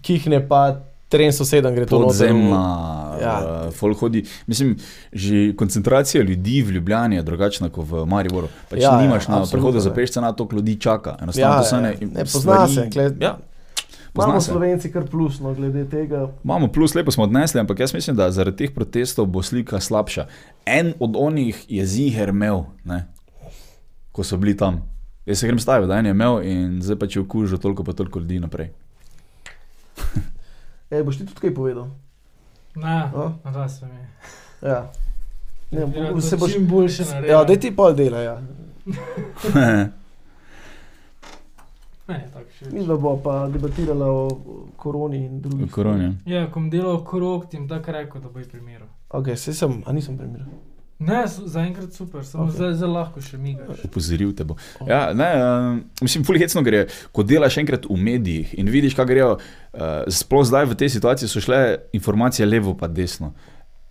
kihne, pa tren sosedem gre to. Podzemna, Ja. uh, folk hodi. Mislim, že koncentracija ljudi v Ljubljani je drugačna kot v Mariboru. Pač ja, Ja, ja, nimaš na absolutno, prehodu za ne. pešce na toliko ljudi čaka. Enostavno Ja, to so ja, ene ne, pozna se, kle- Ja, Imamo se. Slovenci kar plusno glede tega. Imamo plus, lepo smo odnesli, ampak jaz mislim, da zaradi teh protestov bo slika slabša. En od onih je ziger imel, ne, ko so bili tam. Jaz se grem staviti, da en je imel in zdaj pa če okužijo toliko pa toliko ljudi naprej. E, boš ti tudi kaj povedal? Na, A? na sem je. Ja. Ne, Ja, bo, se boš... čim boljše naredil. Ja, daj ti pol dela, ja. Ne. Mi dva bo pa debatirala o koroni in drugih. Korona. Ja, ko bom delal krog, ti jim tako rekel, da bo jih primeril. Ok, se sem, a nisem primer. Ne, zaenkrat super, samo Ok. okay. zdaj zelo lahko še migaš. Upozoril te bo. Ja, ne, uh, mislim, fully hecno gre, ko delaš enkrat v medijih in vidiš, kaj grejo. Uh, sploh zdaj v tej situaciji so šle informacije levo pa desno.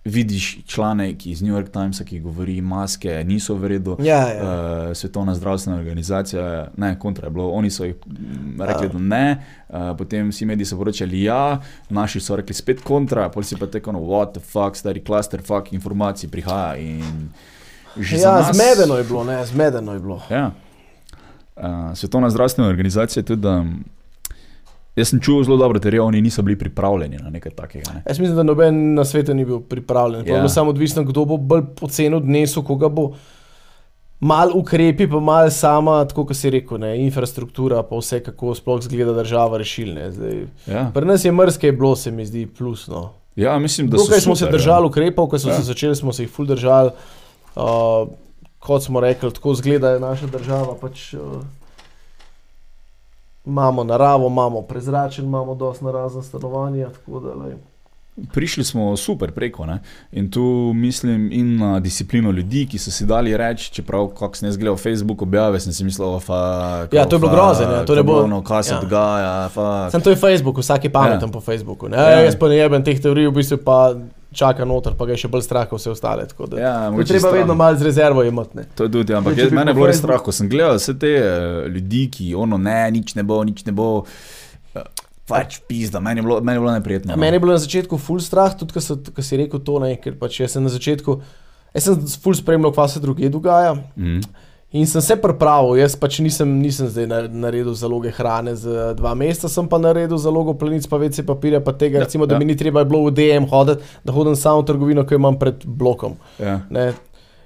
Vidiš članek iz New York Timesa, ki govori, maske niso v redu. Ja, ja. Uh, Svetovna zdravstvena organizacija, ne, kontra je bilo, oni so jih mm, rekli, Ja. da ne, uh, potem vsi mediji so poročali, ja, naši so rekli spet kontra, pol si pa no, what the fuck, stari klaster, fuck, informacij prihaja in že Ja, nas- zmedeno je bilo, ne, zmedeno je bilo. Ja. Uh, Svetovna zdravstvena organizacija tudi, da jaz sem čutil zelo dobro, da oni niso bili pripravljeni na nekaj takega. Ne. Jaz mislim, da noben na svetu ni bil pripravljen. Ja. Ja. Samo odvisno, kdo bo bolj poceni odnesel, koga bo. Mal ukrepi, pa mal sama, tako kot si rekel, ne, infrastruktura, pa vse, kako sploh zgleda država rešilne. Zdaj, Ja. pri nas je mrske bilo, se mi zdi, plus. No. ja, mislim, da Tukaj smo se super, držali ukrepov, ko so Ja. se začeli, smo se jih ful držali. Uh, kot smo rekli, tako zgleda naša država. Pač, uh, imamo naravo, imamo prezračen, imamo dosti narazna stanovanja. tako Da, lej. Prišli smo super preko ne? in tu mislim in na disciplino ljudi, ki so si dali reči, čeprav kako sem jaz gledal Facebook objave, sem si mislil, fuck, Ja, to je bilo grozno, ja, to ne bo- No, kaj se ja. dogaja, fuck. Sam to je Facebook, vsak je pameten ja. po Facebooku. Ne? Ja. Ja. Jaz pa ne jebem teh teorij, v bistvu pa čaka noter, pa ga je še bolj strah vse ostale. da- Ja, mogoče treba vedno malo z rezervo imeti. ne. To je tudi, ampak jaz, mene je bilo res strah, ko sem gledal vse te uh, ljudi, ki ono ne, nič ne bo, nič ne bo. Uh, pač pizda, meni je bilo, meni je bilo neprijetno. No. meni je bilo na začetku full strah, tudi ko, so, ko si rekel to, ne, ker pač jaz sem na začetku, jaz sem full spremljal, kaj se druge dogaja. Mm. In sem se pripravil, jaz pač nisem, nisem zdaj na- naredil zaloge hrane za dva meseca, sem pa naredil zalogo plenic, pa WC papirja, pa tega, Ja, recimo, da ja. mi ni treba bilo v DM hoditi, da hodim samo v trgovino, ki jo imam pred blokom. Ja. Ne.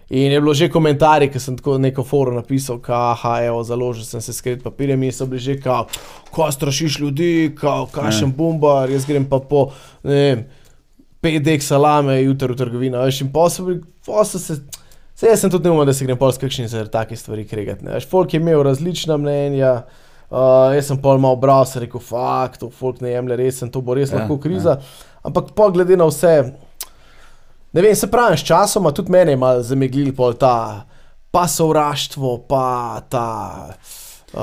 In je bilo že komentarje, ki sem tako neko forum napisal, kaha, evo, založil sem se skrit papirjem in so bili že, kao, ko strašiš ljudi, kao, kašem Ja. bombar, jaz grem pa po, ne vem, pet dek salame, jutri v trgovino, veš, in posebej, posebej se, se jaz sem tudi neumen, da se grem pol s kakšnim zaradi takih stvari kregati, veš, folk je imel različna mnenja, uh, jaz sem pol malo bral, sem rekel, fakt, to folk ne jemlje resen, to bo res Ja, ja, lahko kriza, ja. ampak pol glede na vse, Ne vem, se pravi, s časom tudi mene je malo zameglil pol ta pa sovraštvo, pa ta uh,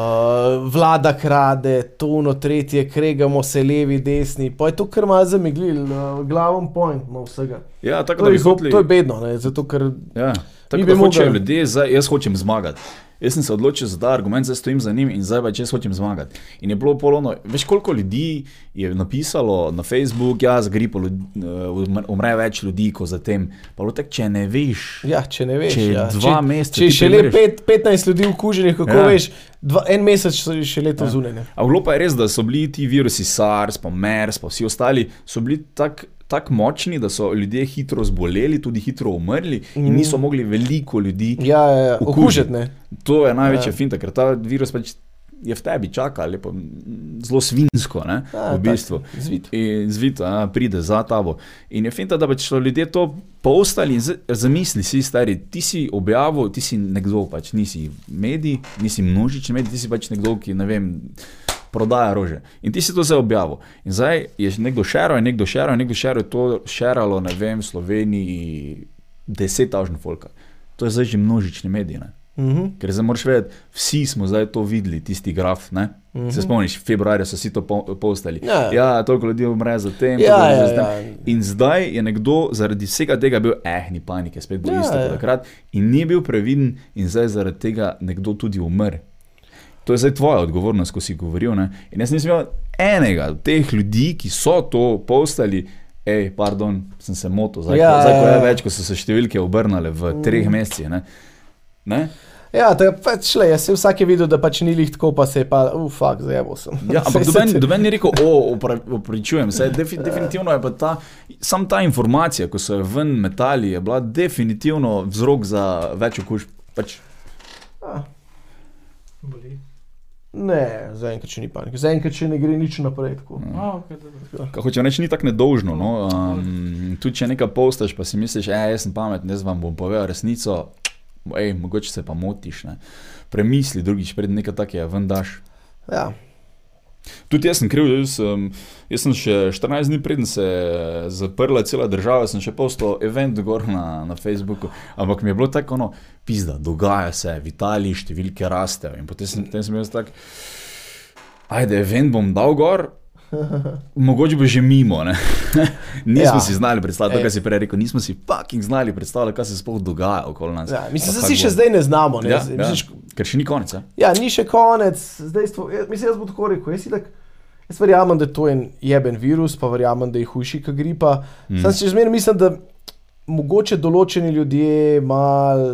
vlada krade, to uno tretje, kregamo se levi, desni. Pa je to kar malo zameglil, uh, glavom point no, vsega. ja, tako To da je, hoteli. to je bedno, ne, zato ker Ja, tako da hočejo mogli- ljudje, zdaj, jaz hočem zmagati. Jaz sem se odločil za ta argument, zdaj stojim za njim in zdaj pač jaz hočem zmagati. In je bilo polno, veš koliko ljudi je napisalo na Facebook, ja, za gripo ljudi, uh, umre več ljudi kot za tem. Pa bilo tako, če ne veš, ja, če ne veš, če ja, dva meseca. Če je še le pet, 15 ljudi okuženih, kako Ja. veš, dva, en mesec so še leto Ja. zunaj. ne. A bilo pa je res, da so bili ti virusi SARS, pa MERS, pa vsi ostali, so bili tako tak močni, da so ljudje hitro zboleli, tudi hitro umrli in Mm. niso mogli veliko ljudi. Ja, ja, ja. Okužiti. To je največja Ja. finta, ker ta virus pač je v tebi, čaka lepo, zelo svinsko, ne, Ja, v bistvu. tak, Zvit. In zvito, a, pride za tabo. In je finta, da pač so ljudje to postali in zamisli si, stari, ti si objavil, ti si nekdo, pač nisi medij, nisi množični medij, ti si pač nekdo, ki ne vem. Prodaja rože. In ti si to zdaj objavil. In zdaj je nekdo šeral, in nekdo šeral, in nekdo šeral, je to šeralo, ne vem, v Sloveniji deset tažn folka. To je zdaj že množični medij. Ne? Mhm. Ker zdaj moraš vedeti, vsi smo zdaj to videli, tisti graf. Ne? Mm -hmm. Se spomniš, februarja so vsi to po- postali. Ja. ja, toliko ljudi umre za tem. Ja, ja, za tem. ja. In zdaj je nekdo zaradi vsega tega bil, eh, ni panike, spet bo Ja, isto kot ja. takrat. In ni bil previden, in zdaj zaradi tega nekdo tudi umre. To je zdaj tvoja odgovornost, ko si govoril. Ne? In jaz nisem imel enega od teh ljudi, ki so to postali. Ej, pardon, sem se motil, zdaj, Ja, ja, zdaj ko ja, je ja. več, ko so se številke obrnile v mm. treh mesecih. Ne? Ne? Ja, tako pač šle, jaz sem vsak je videl, da pač ni lih tako, pa se je pa, ufak, zajebo sem. Ja, ampak doben, ni rekel, o, opra- opravičujem se. Defi, definitivno je pa ta, sam ta informacija, ko so jo ven metali, je bila definitivno vzrok za več okužb. Pač, Ah, Boli. Ne, zaenkrat še ni panike, zaenkrat še ne gre nič naprej. Tako. A, ok, dobro. Kaj hoče reči, ni tako nedolžno. No? Um, tudi če nekaj postaš, pa si misliš, da jaz sem pameten, jaz vam bom povedal resnico, ej, mogoče se pa motiš. Ne? Premisli drugič, pred nekaj takega ven daš. Ja, Tudi jaz sem kriv, jaz, um, jaz sem še 14 dni preden se je zaprla cela država, sem še postal event gor na, na Facebooku, ampak mi je bilo tako, no, pizda, dogaja se, v Italiji številke rastejo in potem sem, potem sem jaz tak, ajde, event bom dal gor. Mogoče bo že mimo. nismo Ja. si znali predstavljati, kar si prej rekel, nismo si fucking znali predstavljati, kaj se sploh dogaja okoli nas. ja. Mislim, da si še bo. zdaj ne znamo. Ne? Ja, Zdaj, ja. Misliš, Ker še ni konec. Ja? Ja, ni še konec, zdaj stvo, jaz, mislim, jaz bom tako rekel. Jaz, itak, jaz verjamem, da je to en jeben virus, pa verjamem, da je hujši kot gripa. Mm. Sam še zmeraj mislim, da mogoče določeni ljudje mal.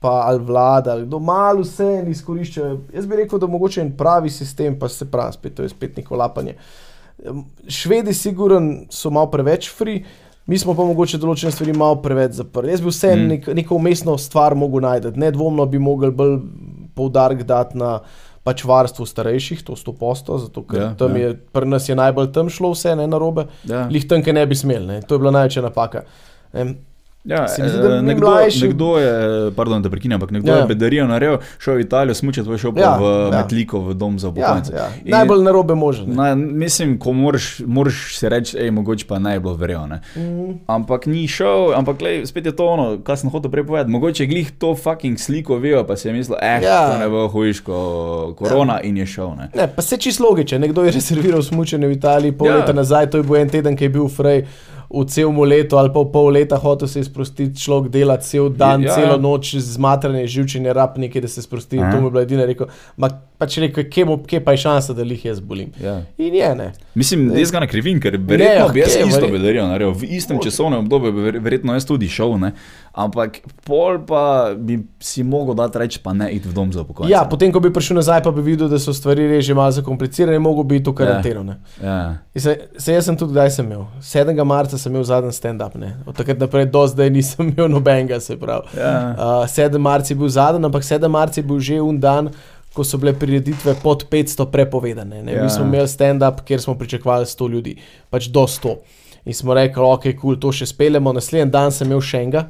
Pa ali vlada, ali kdo malo vse izkorišča. Jaz bi rekel, da mogoče en pravi sistem, pa se pravi, spet, to je spet neko lapanje. Švedi, siguren, so malo preveč free, mi smo pa mogoče določene stvari malo preveč zaprli. Jaz bi vse Mm. nek, neko umestno stvar mogel najti. Nedvomno bi mogel bolj poudarek dati na pač varstvo starejših, to 100%, zato ker Ja, ja, tam ja. ja. je, pri nas je najbolj tam šlo vse ne narobe. Ja. Lih tam, ki ne bi smeli, ne. to je bila največja napaka. Em, Ja, Se mi zdi, eh, da nekdo, mlajši- nekdo je, pardon, da prekinem, ampak nekdo Ja. ja. je bedarijo naredil, šel v Italijo, smučati, pa je šel Ja, v ja. ja. Metliko, v dom za ja, upokojence. ja. In- Najbolj narobe možen. Na, mislim, ko moraš, moraš si reči, ej, mogoče pa bi bilo verjelo. Mhm. Ampak ni šel, ampak lej, spet je to ono, kar sem hotel prej povedati. Mogoče glih to fucking sliko vijo, pa si je mislil, eh, Ja. ja. to ne bo hujško, korona ja. in je šel. Ne. Ne, pa se čisto logiče. Nekdo je rezerviral smučanje v Italiji pol Ja. ja. leta nazaj, to je bil en teden, ki je bil frej. V celem letu ali pa v pol leta hotel se izprostiti, človek dela cel dan, Ja, ja, ja. celo noč, zmatranje, živčenje, rab nekaj, da se sprosti. Aha. to mi je bila edina rekel. Ma, pač rekel, kje, bo, kje pa je šansa, da jih jaz bolim. Ja. In je ne. Mislim, jaz ga ne krivim, ker verjetno Ne, bi jaz okej, isto bedarijo naredil. V istem časovnem obdobju bi ver- verjetno jaz tudi šel, ne. Ampak pol pa bi si mogel dati reči, pa ne iti v dom za upokojence. Ja, potem, ko bi prišel nazaj, pa bi videl, da so stvari res že malo zakomplicirane, mogo bi to karanteno. ne. Ja. In Se, se jaz sem tudi, kdaj sem imel? 7. marca sem imel zadnji stand-up, od takrat naprej do zdaj nisem imel nobenega, se pravi. Ja. Uh, 7. marca je bil zadnji, ampak 7. marca je bil že un dan, ko so bile prireditve pod 500 prepovedane. Ne? Ja. Mi smo imeli stand-up, kjer smo pričakovali 100 ljudi, pač do 100. In smo rekli, ok, kul, cool, to še speljemo. Naslednji dan sem imel še enega.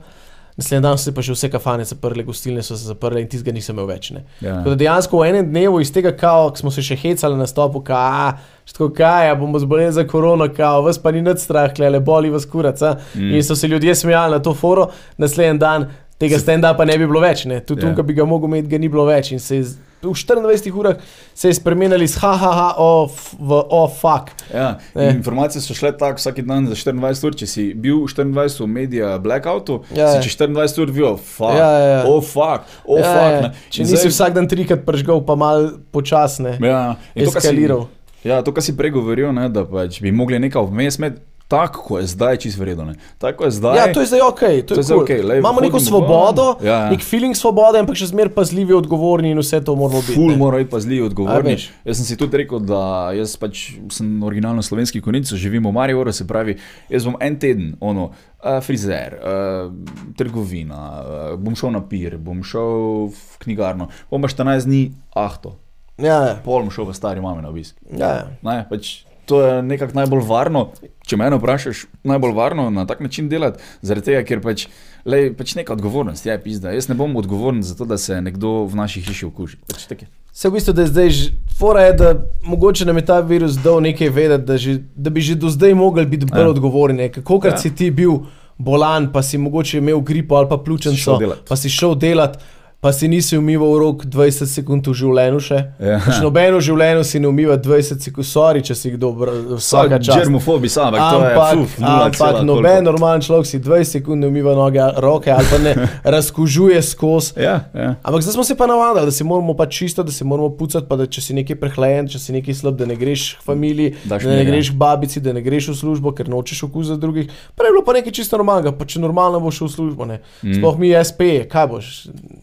Naslednji dan so se pa že vse kafane zaprle, gostilne so se zaprle in tistega nisem imel več. Ne. Ja. Tako da dejansko v enem dnevu iz tega, kao, smo se še hecali na stopu, kao, tako kaj, ja, bomo zboleli za korono, kao, vas pa ni nad strah, le boli vas kurac. Mm. In so se ljudje smejali na to foro, naslednji dan tega stand-upa ne bi bilo več, ne. tudi Ja. yeah. bi ga mogel imeti, ga ni bilo več. In se je v 24 urah se je spremenili iz ha, ha, ha, o, f, v o, fuck. Ja, informacije so šle tako vsak dan za 24 ur. Če si bil 24 v medija blackoutu, Ja, ja, ja. si čez 24 ur videl, fuck, Ja, ja, ja. oh fuck, oh Ja, ja. ne. Če nisi zdaj- vsak dan trikrat pržgal, pa mal počasne, Ja, to, si- eskaliral. Ja, to, kar si pregovoril, ne, da pač bi mogli nekaj vmes imeti, tako je zdaj, čisto vredno. Tako je zdaj. Ja, to je zdaj ok. To To je je zdaj cool. okej, lej, Imamo neko svobodo, ven. Ja, ja. nek feeling svobode, ampak še zmeraj pazljivi, odgovorni in vse to moramo biti. Ful mora biti pazljiv, A odgovorni. veš. Jaz sem si tudi rekel, da jaz pač sem originalno slovenski konec, živim v Mariboru, se pravi, jaz bom en teden, ono, uh, frizer, uh, trgovina, uh, bom šel na pir, bom šel v knjigarno, bom pa 14 dni ahto, Ja, ja. pol bom šel v stari mame na obisk. ja, ja. Ne, pač to je nekako najbolj varno, če me vprašaš, najbolj varno na tak način delati, zaradi tega, ker pač, lej, pač neka odgovornost je pizda. Jaz ne bom odgovoren za to, da se nekdo v naši hiši okuži. Pač tako je. Se v bistvu, da je zdaj, že- fora je, da mogoče nam je ta virus dal nekaj vedeti, da, že, da bi že do zdaj mogli biti bolj Ja. ja. odgovorni. Kako krat Ja. ja. si ti bil bolan, pa si mogoče imel gripo ali pa pljučnico, pa si šel delat, pa si nisi umival rok 20 sekund v življenju še. Ja. Pač nobeno v življenju si ne umiva 20 sekund, sorry, če si kdo br- vsaka čas. Germofobi sam, ampak to je fuf, nula ampak noben normalen človek si 20 sekund ne umiva noge, roke ali pa ne razkužuje skozi. Ja, ja. Ampak zdaj smo se pa navadili, da se moramo pač čisto, da se moramo pucati, pa da če si nekaj prehlajen, če si nekaj slab, da ne greš k familiji, Daš da ne mir, ja. greš k babici, da ne greš v službo, ker nočeš okusa drugih. Prej je bilo pa nekaj čisto normalnega, pa če normalno boš v službo. Ne. Mm. Sploh mi je SP, kaj boš,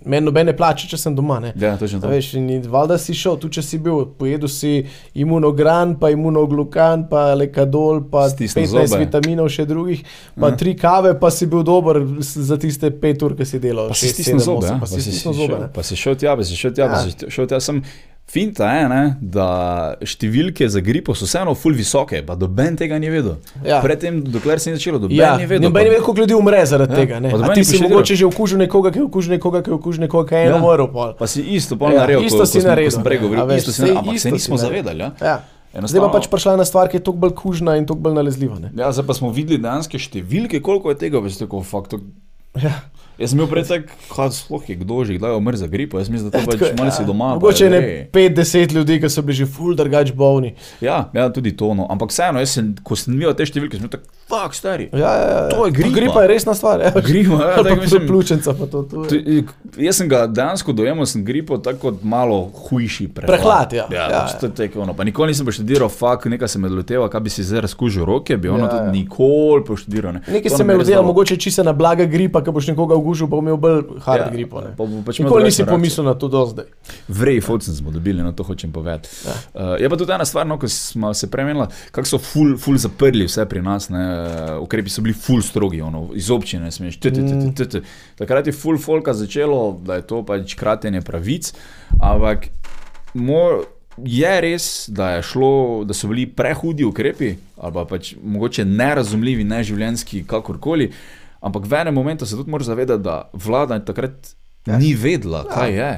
meni nobene plače, če sem doma. Ne. Ja, točno A to. Veš, in valjda si šel, tudi če si bil, pojedel si imunogran, pa imunoglukan, pa lekadol, pa Stisnil 15 zobe. vitaminov še drugih, pa Ja. tri kave, pa si bil dober za tiste pet ur, ki si delal. Pa si stisnil zobe, osem, ja? pa si stisnil zobe. šel, pa si šel tja, pa si šel tja, pa Ja. si šel tja. Sem, Finta je, ne, da številke za gripo so vseeno ful visoke, pa doben tega ni vedel. Ja. Predtem, dokler se ni začelo, doben Ja, ni vedel. noben pa- ne ve, koliko ljudi umre zaradi Ja, tega. Ne? pa A noben ti si mogoče že okužil nekoga, ki je okužil nekoga, ki je okužil nekoga, ki je eno Ja. umrl. pol. Pa si isto pol Ja, naredil, isto ko, si ko naredil, Ko sem prej govoril, isto si naredil, ampak se nismo zavedali. Ja? Ja. Zdaj pa Enostavno- pač prišla ena stvar, ki je toliko bolj kužna in toliko bolj nalezljiva. Ne? Ja, zdaj pa smo videli dejansko številke, koliko je tega, veš, tako fakt. To... Ja. Jaz sem imel prej tak, kaj sploh je kdo že kdaj umrl za gripo, jaz mislim, da to pač Tako, malo si ja. doma. Mogoče ne ej. 5-10 ljudi, ki so bili že ful drugač bolni. Ja, ja, tudi to, no. ampak vseeno, jaz sem, ko sem videl te številke, sem bil tak, fuck, stari. Ja, ja, ja. To je gripa. Gripa je resna stvar. Ja. Gripa, ja, tako pa mislim- pljučnica. Pa to, to je. To- Jaz sem ga dejansko dojemal, sem gripo tako malo hujši prehlad. Prehlad, ja. ja, Ja, ja, ja. ja. Tako, ono. Pa nikoli nisem študiral, fakt, nekaj se me loteva, kaj bi si zdaj razkužil roke, bi ono Ja, ja, ja. tudi nikoli poštudiral. Ne. Nekaj To se me dalo. mogoče čisto na blaga gripa, ki boš nekoga ugužil, pa imel bolj hard Ja, gripo. ne. pa bo pač Nikoli nisi reakcijo. pomislil na to do zdaj. Vrej, focen smo dobili, no to hočem povedati. Ja. Uh, je pa tudi ena stvar, no, ko smo se premenili, kako so ful, ful zaprli vse pri nas. Ne, uh, ukrepi so bili ful strogi, ono, iz občine smeš. t, t, t, t, t, t. Takrat je ful folka začelo, da je to pač kratenje pravic, ampak mo, je res, da, je šlo, da so bili prehudi ukrepi, ali pa pač mogoče nerazumljivi, neživljenjski, kakorkoli. Ampak v enem momentu se tudi moraš zavedati, da vlada takrat Ja. ni vedela, kaj je.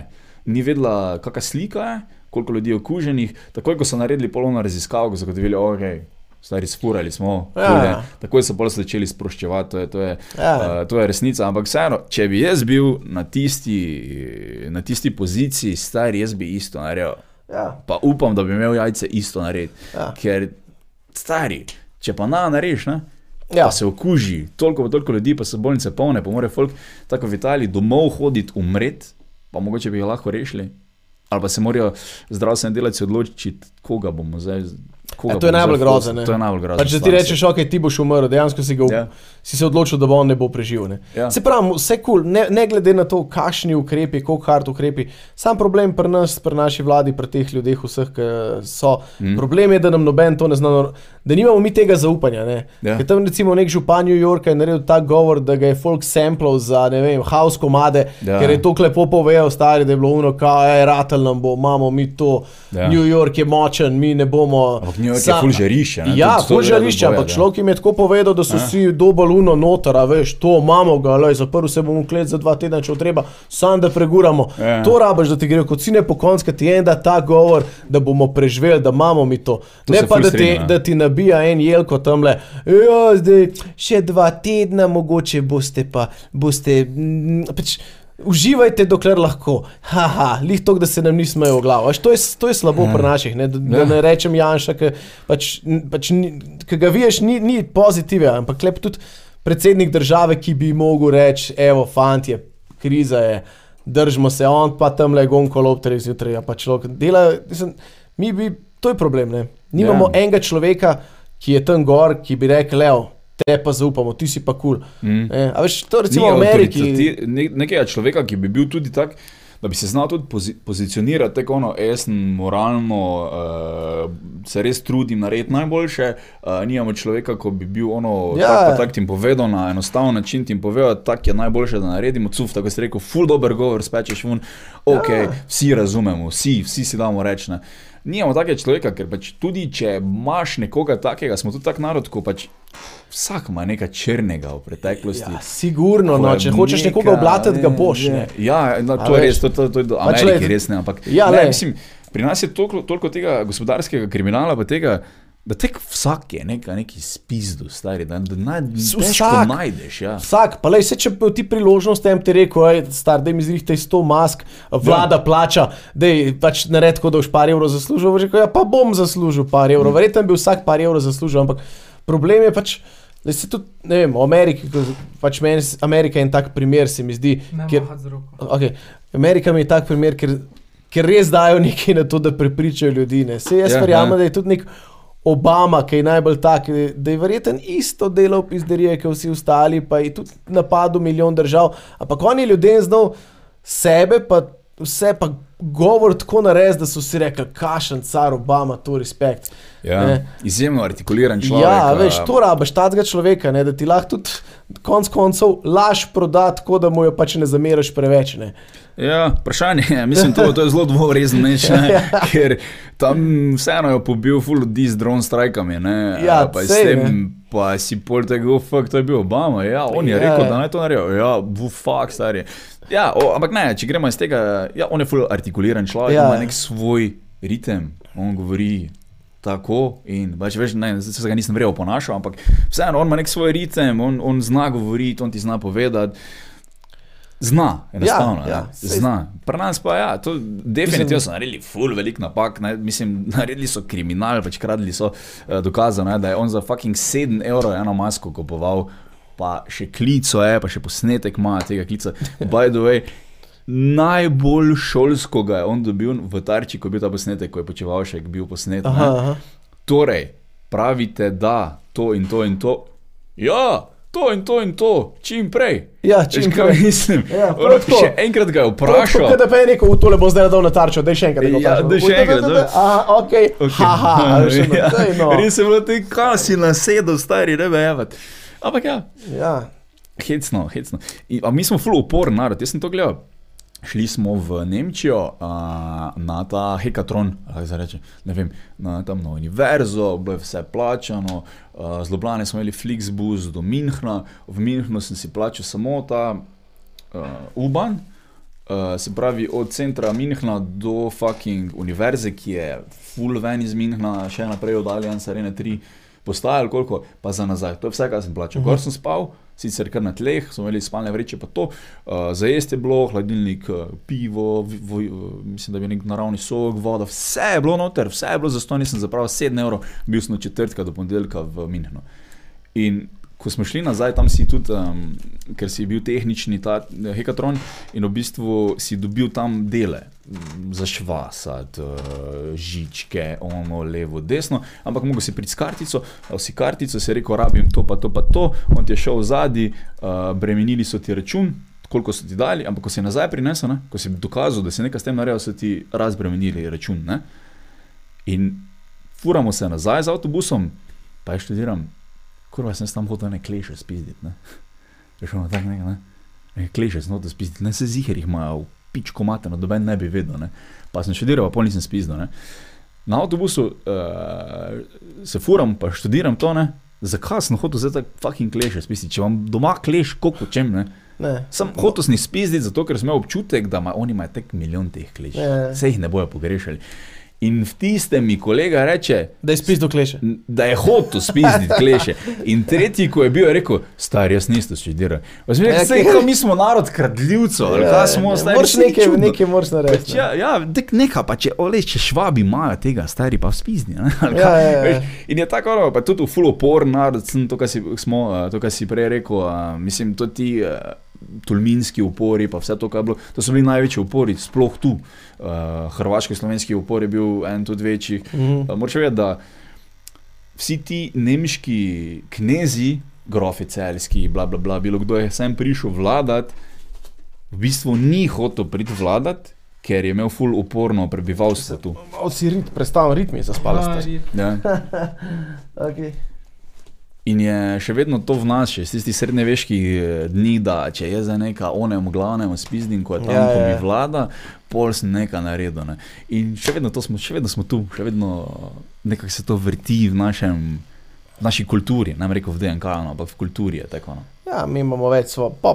Ni vedela, kakšna slika je, koliko ljudi je okuženih. Takoj, ko so naredili polovno raziskavo, ko so zagotovili, da okay, stari spurali smo, Ja. huje, takoj so pol začeli sproščevati, to je, to, je, Ja. uh, to je resnica. Ampak vseeno, če bi jaz bil na tisti, na tisti poziciji, star, jaz bi isto naredil. Ja. Pa upam, da bi imel jajce isto narediti. Ja. Ker, stari, če pa na narediš, ne? Ja. Pa se okuži, toliko, pa toliko ljudi, pa so bolnice polne, pa mora folk tako v Italiji domov hoditi, umreti, pa mogoče bi jih lahko rešili. Ali pa se morajo zdravstveni delavci odločiti, koga bomo zdaj. Ja, to je najbolj grozno. fotili. To je najbolj grozno. Pač, če ti rečeš, ok, ti boš umrl, dejansko si, ga, Ja. Si se odločil, da bo on ne bo preživel. Ne? Ja. Se pravi, vse kul, cool, ne, ne glede na to, kakšni ukrepi, koliko hard ukrepi. Sam problem pri nas, pri naši vladi, pri teh ljudeh, vseh, ki so. Mm. Problem je, da nam noben to ne zna, da nimamo mi tega zaupanja. Ne? Ja. Ker tam recimo nek župan New Yorka je naredil tak govor, da ga je folk samplal za, ne vem, house komade, Ja. ker je to lepo povedal, stari, da je bilo uno, kaj je ratel nam bo, imamo mi to, Ja. New York je močen, mi ne bomo. Ampak New York je ful žarišče, Ja, ful žarišče, ampak človek jim je tako povedal, da so Ja. vsi dobaluno noter, a veš, to imamo ga, lej, zaprl se bom v klet za dva tedna, če treba, sam da preguramo. Ja. To rabaš, da ti gre kot sine po koncu, ti en da ta govor, da bomo preživeli, da imamo mi to. To ne pa, da ti, ja. da ti nabija en jelko tamle, ja, zdaj še dva tedna, mogoče boste pa, boste, mm, pač, Uživajte, dokler lahko. Haha, lih to, da se nam ni smejal v glavo. Až To je, to je slabo Ja. pri naših. Ne? Da, da Ja. ne rečem Janša, ki pač, pač, ki ga vidiš, ni, ni pozitiven, ampak lep tudi predsednik države, ki bi mogel reči: Evo, fantje, kriza je, držimo se, on pa tam le gonkolo ob treh zjutraj. Ja, pa človek dela, mislim, mi bi, to je problem. Ne? Nimamo ja. enega človeka, ki je tam gor, ki bi rekel: Evo, te pa zaupamo, ti si pa kul. Mm. Cool. A veš, to recimo Ni v Ameriki. ne- Nekega človeka, ki bi bil tudi tak, da bi se znal tudi pozi pozicionirati tako, ono, jaz moralno, uh, se res trudim narediti najboljše. Uh, nimamo človeka, ko bi bil ono, Ja. tak, pa tak ti povedal na enostaven način, ti povedal, tak je najboljše, da naredimo. Cuf, tako si rekel, full dober govor, spečeš vun. Ok, Ja. vsi razumemo, vsi, vsi si damo reči. ne. Nimamo takega človeka, ker pač tudi če imaš nekoga takega, smo tudi tak narod, ko pač vsak ima nekaj črnega v preteklosti. Ja, sigurno, no, če hočeš neka- nekoga oblatati, ga boš. je- Ne? Ja, no, to je res, to, to, to je do Amerike glej, res ne, ampak ja, ne, glej. mislim, pri nas je toliko, toliko tega gospodarskega kriminala, pa tega, da tek vsak je neka, neki spizdu, stari, da, da naj, Vsak. najdeš. Ja. Vsak, pa le, če bi ti priložnost, tem ti rekel, ej, star, da mi zrihte 100 mask, vlada ja. plača, da je pač nared, kot da boš par evrov zaslužil. Rekel, ja, pa bom zaslužil par evrov, verjetno bi vsak par evrov zaslužil, ampak problem je pač. Da se tudi, ne vem, Ameriki, pač meni, Amerika je en tak primer, se mi zdi. Ne Kjer, okay, Amerika mi je tak primer, ker, ker res dajo nekaj na to, da prepričajo ljudi. Ne. Se jaz Ja, verjamem, ja. da je tudi nek Obama, ki je najbolj tak, da je verjeten isto delal pizderije, kot vsi ostali, pa je tudi napadel milijon držav. Ampak on je ljudem znal sebe, pa vse pa govor tako nares, da so si rekli, kašen car Obama, to respekt. Ja, Ne. izjemno artikuliran človek. Ja, veš, to rabiš, tazga človeka, ne, da ti lahko tudi konc koncev laž proda tako, da mu jo pač ne zameraš preveč. Ne. Ja, vprašanje je, mislim, to, to je zelo dvorezen Ja. ker tam vseeno je pobil full ljudi z drone strajkami, ne, Ja, pa, s sej, tem, ne. pa si pol tega, oh, fuck, to je bil Obama, ja, on je Ja, rekel, ja. da naj to naredijo, ja, bu, fuck, stari. Ja, o, ampak ne, če gremo iz tega, ja, on je full artikuliran človek, Ja. ima nek svoj ritem, on govori. Tako in pač veš, ne, zdaj se ga nisem verjel ponašal, ampak vseeno on ima nek svoj ritem, on, on zna govoriti, on ti zna povedati. Zna, enostavno. Ja, Ja, zna. Pri nas pa ja, to definitivno Mislim- so naredili ful velik napak, ne, mislim, naredili so kriminal, pač kradli so uh, dokazano, da je on za fucking 7 evrov eno masko kupoval, pa še klico je, pa še posnetek ima tega klica. By the way, najbolj šolsko ga je on dobil v tarči, ko je bil ta posnetek, ko je počeval še, bil posnet. ne. Aha, aha. Torej, pravite, da to in to in to. Ja, to in to in to, čim prej. Ja, Veš, čim kaj prej. mislim. Ja, še enkrat ga je tako, vprašal. Da pa je rekel, tole bo zdaj dal na tarčo, da je še enkrat. da Ja, vprašam. daj še Da, da, enkrat, da, da. Aha, ok, Okay. haha, a veš, no, ja, daj, no. Res je bilo ti, kaj si nasedel, stari, ne vejevat. Ampak ja, Ja, hecno, hecno. In, a mi smo full uporen narod, jaz sem to gledal. Šli smo v Nemčijo uh, na ta hekatron, ali se reče, ne vem, na tam na univerzo, bilo je vse plačano, uh, z Ljubljana smo imeli Flixbus do Minhna, v Minhnu sem si plačal samo ta uh, Uban, uh, se pravi od centra Minhna do fucking univerze, ki je full ven iz Minhna, še naprej oddaljen, Sarene 3 postaje, ali koliko, pa za nazaj. To je vse, kar sem plačal. Gor sem spal, sicer kar na tleh, smo imeli spalne vreče, pa to. Uh, za jesti je bilo, hladilnik, uh, pivo, vi- vo, uh, mislim, da je bil nek naravni sok, voda, vse je bilo noter, vse je bilo za to, nisem zapravil 7 evrov, bil sem od četrtka do ponedeljka v Minhnu. In ko smo šli nazaj, tam si tudi, um, ker si bil tehnični ta eh, hekatron in v bistvu si dobil tam dele. mm, Za švasat, uh, žičke, ono, levo, desno, ampak mogo si priti s kartico, dal si kartico, si rekel, rabim to, pa to, pa to, on ti je šel zadaj, uh, bremenili so ti račun, koliko so ti dali, ampak ko si nazaj prinesel, ne, ko si dokazal, da si nekaj s tem naredil, so ti razbremenili račun. Ne. In furamo se nazaj z avtobusom, pa je študiram, kurva sem se tam hotel ne kleše spizditi. Ne. Veš, ono tak nekaj, ne. Ne, Kleše sem hotel spizditi, ne se ziher jih imajo, pičko mateno, noben ne bi vedel. Ne. Pa sem študiral, pa pol nisem spizdil. Ne. Na avtobusu uh, se furam, pa študiram to, ne. Zakaj sem hotel zdaj tako fucking kleše spizditi? Če vam doma kleš, koliko čem, ne. ne. Sem hotel s njih spizditi, zato ker sem imel občutek, da ima, oni imajo tek milijon teh kleš. Vse jih ne bojo pogrešali. In v tistem mi kolega reče, Da je spis do kleše. Da je hotel spizditi kleše. In tretji, ko je bil, je rekel, star, jaz nisem študiral. Ja, Ja, kaj, mi smo narod kradljivcev, ali Ja, kaj smo, ne, stari, Moraš nekaj, nekaj moraš narediti. Pač, ja, ja, dek neka, pa če, ole, če švabi imajo tega, stari pa spizni. Ne? Ja, ja, ja. veš. In je tako, ono, pa tudi v full opor narod, to, kar si, smo, eh, to, kar si prej rekel, uh, mislim, to ti uh, tulminski upori, pa vse to, kar je bilo, to so bili največji upori, sploh tu. Uh, Hrvaško-slovenski upor je bil en tudi večji. Mhm. Uh, Moraš vedeti, da vsi ti nemški knezi, grofi celski, bla, bla, bla, bilo kdo je sem prišel vladati, v bistvu ni hotel priti vladati, ker je imel ful uporno prebivalstvo tu. Malo si rit, predstavljam ritmi za rit. Ja. Okay. In je še vedno to v nas, še iz tistih srednjeveških eh, dni, da če je za neka onem glavnem spizdim, ko je tam, Ja, ja, ko mi ja. vlada, pol sem nekaj naredil. Ne. In še vedno, smo, še vedno smo tu, še vedno nekako se to vrti v našem. V naši kulturi, ne rekel v DNK, no, ampak v kulturi je tako. No. Ja, mi imamo več svoje. Pa,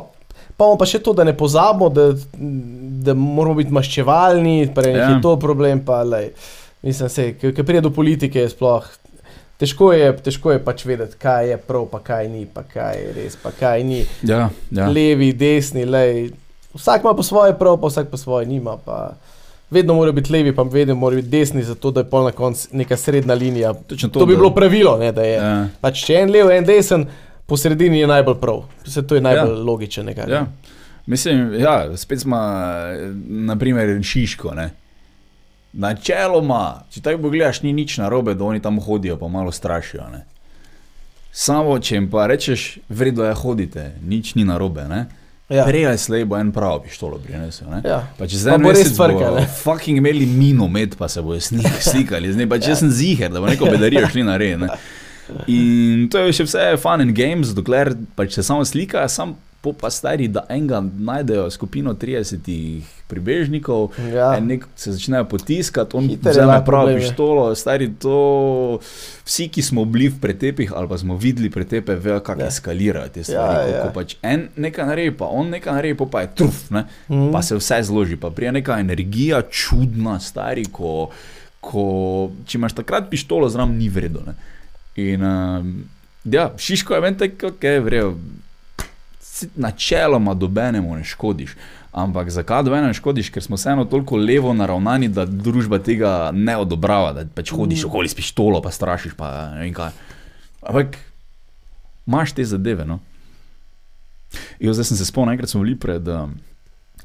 pa pa še to, da ne pozabimo, da, da moramo biti maščevalni, prej ja. je to problem. Pa, lej, mislim, se, ki pride do politike, je sploh. Težko je, težko je pač vedeti, kaj je prav, pa kaj ni, pa kaj je res, pa kaj ni. Ja, ja. Levi, desni, lej. Vsak ima po svoje prav, pa vsak po svoje nima. Pa. Vedno mora biti levi, pa vedno mora biti desni, zato da je pol na koncu neka srednja linija. Točno To, to bi da- bilo pravilo, ne, da je. Ja. Pač, če je en lev, en desen, po sredini je najbolj prav. Vse to je najbolj ja. logično. Ja. Mislim, ja, spet smo, naprimer, Šiško. Ne? Načeloma, če tako pogledaš, ni nič narobe, da oni tam hodijo, pa malo strašijo. Ne? Samo, če jim pa rečeš, vredno je hodite, nič ni narobe. Ne? Ja. Prej ali slej bo en prav pištolo prinesel. ne. Ja. Pa če zdaj bo res frka, ne. fucking imeli minomet, pa se bojo snik- slikali z njim. Pa če jaz sem ziger, da bo neko bedarijo šli na red. ne. In to je še vse fun and games, dokler pač se samo slika, sam po pa stari, da enega najdejo skupino 30 pribežnikov, Ja. Nek se začnejo potiskati, on vzame lahko prav problem, je. pištolo, stari to. Vsi, ki smo bili v pretepih ali pa smo videli pretepe, vejo, kako Ja. eskalirajo te Ja, stvari. ja. Ko pač en nekaj naredi, pa on nekaj naredi, pa, pa je truf, ne? Mhm. pa se vse zloži, pa prija neka energija, čudna, stari, ko, ko če imaš takrat pištolo, zraven ni vredno. In um, ja, Šiško je meni tako, ok, vrejo. Načeloma dobenemu ne škodiš, ampak zakaj dobenemu ne škodiš, ker smo vseeno toliko levo naravnani, da družba tega ne odobrava, da pač hodiš Mm. okoli s pištolo, pa strašiš, pa ne vem kaj. Ampak imaš te zadeve. No? Jo, zdaj sem se spomnil, enkrat smo bili pred um,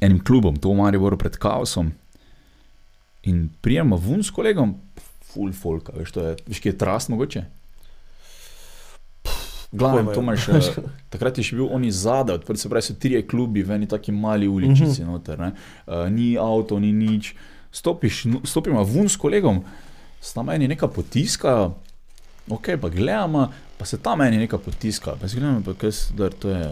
enim klubom, to v Mariboru, pred kaosom. In prijema vun s kolegom, full folk, veš, to je, veš, ki je trast mogoče. Glavno, to imaš, takrat je še bil oni zadaj, se pravi, so trije klubi v eni taki mali uličici Mhm. noter, ne. uh, ni avto, ni nič. Stopiš, stopimo vun s kolegom, sta meni neka potiska, ok, pa gledamo, pa se tam meni neka potiska, pa si gledamo, pa kaj se, da to je,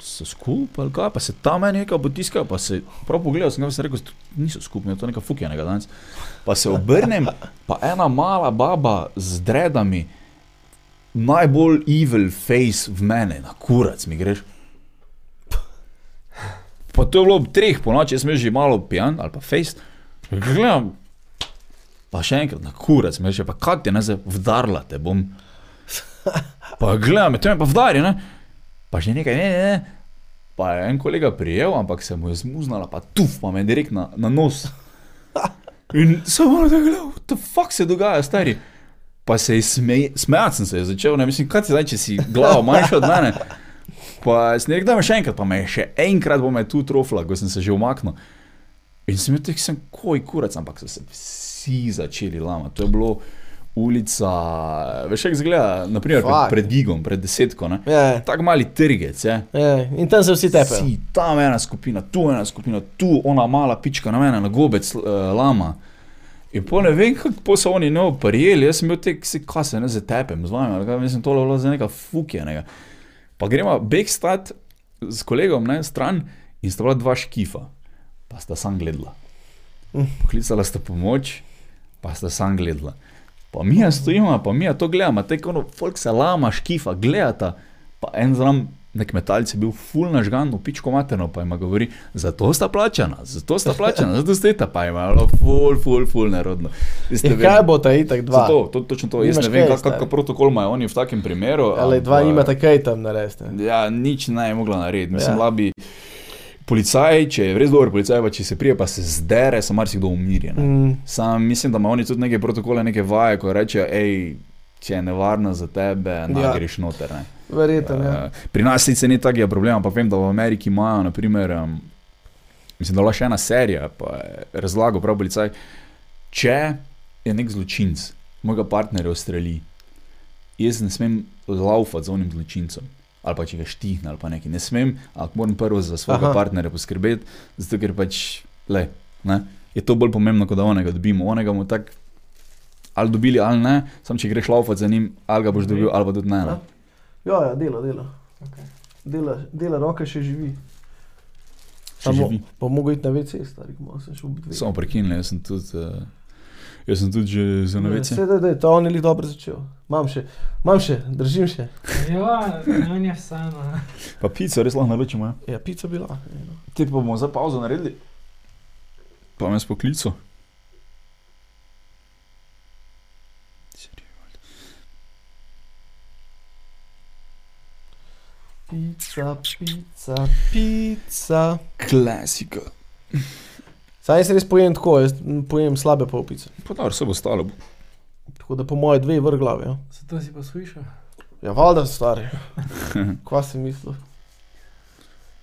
so skupaj kaj, pa se tam meni neka potiska, pa se prav pogledal, sem sem rekel, "Sto- niso skupaj, to je neka fukjenega danes. Pa se obrnem, pa ena mala baba z dredami, najbolj evil face v mene, na kurac mi greš. Pa to je bilo ob treh po noči, jaz sem že malo pijan ali pa face. Gledam, pa še enkrat na kurac, mi reče, pa kaj ti ne zdaj vdarla te bom. Pa gledam, to je pa vdari, ne? Pa že nekaj, ne, ne, ne. Pa je en kolega prijel, ampak se mu je zmuznala, pa tuf, pa me je direkt na, na nos. In samo tako gledal, what the fuck se dogaja, stari. Pa se je smej, smejati sem se je začel, ne mislim, kaj ti zdaj, če si glavo manjša od mene. Pa sem rekel, da me še enkrat, pa me je še enkrat bo me tu trofla, ko sem se že umaknil. In sem rekel, sem koj kurac, ampak so se vsi začeli lama. To je bilo ulica, veš, kako izgleda, naprimer pred, Fuck. pred Gigom, pred desetko, ne. Ja, Tako mali trgec, je. ja. In tam se vsi tepejo. Si, tam ena skupina, tu ena skupina, tu ona mala pička na mene, na gobec uh, lama. In po ne vem, kako so oni no prijeli, jaz sem bil tek, si kaj se ne zatepem z vami, ali kaj, mislim, to je bilo za nekaj fukjenega. Pa gremo backstat s kolegom na stran in sta bila dva škifa, pa sta sam gledala. Poklicala sta pomoč, pa sta sam gledala. Pa mi je stojimo, pa mi je to gledamo, tako ono, folk se lama, škifa, gledata, pa en zram, nek metalc je bil full nažgan, v pičko materno, pa ima govori, zato sta plačana, zato sta plačana, zato ste ta, pa ima bilo full, full, full nerodno. Veste, Ja, kaj bo ta itak dva? Zato, to, točno to, jaz Nimaš ne vem, kak- kakšen stari. protokol imajo oni v takem primeru. Ali dva ampak- nimata kaj tam narediti. Ja, nič ne je mogla narediti. Mislim, Ja. ja. labi. Policaj, če je res dober policaj, pa če se prije, pa se zdere, se marsikdo umirja. Mm. Mm. Sam mislim, da ima oni tudi neke protokole, neke vaje, ko rečejo, hej, če je nevarno za tebe, ne Ja. greš noter. Ne. Verjetno, ja. Uh, pri nas sicer ni takega problema, ampak vem, da v Ameriki imajo, naprimer, um, mislim, da je še ena serija, pa je razlagal prav policaj, če je nek zločinc, mojega partnerja ustreli, jaz ne smem laufati za onim zločincem. Ali pa če ga štihne, ali pa nekaj. Ne smem, ampak moram prvo za svojega Aha. Partnerja poskrbeti, zato ker pač, le, ne, je to bolj pomembno, kot da onega dobimo. Onega bomo tako ali dobili, ali ne, samo če greš laufati za njim, ali ga boš dobil, ali pa tudi ne. ne. Ja, ja, dela, dela. Okay. Dela, dela roke še živi. Samo- živi. Pa mogo iti na WC, stari, malo sem šel dve. Samo prekinili, jaz sem tudi, uh, jaz sem tudi že za novece. Vse, da je to on je dobro začel. Imam še, imam še, držim še. Ja, on je vseeno. Pa pico res lahko naročimo. Ja. Ja, pica bila. eno. Te pa bomo za pauzo naredili. Pa me spoklico. Pica, pica, pica. Klasika. Saj jaz res pojem tako, jaz pojem slabe pol pice. Pa dobro, se bo stalo. Tako da po moje dve vrh glave. Ja, Zato si pa slišal. ja valjda stari. Kva si mislil?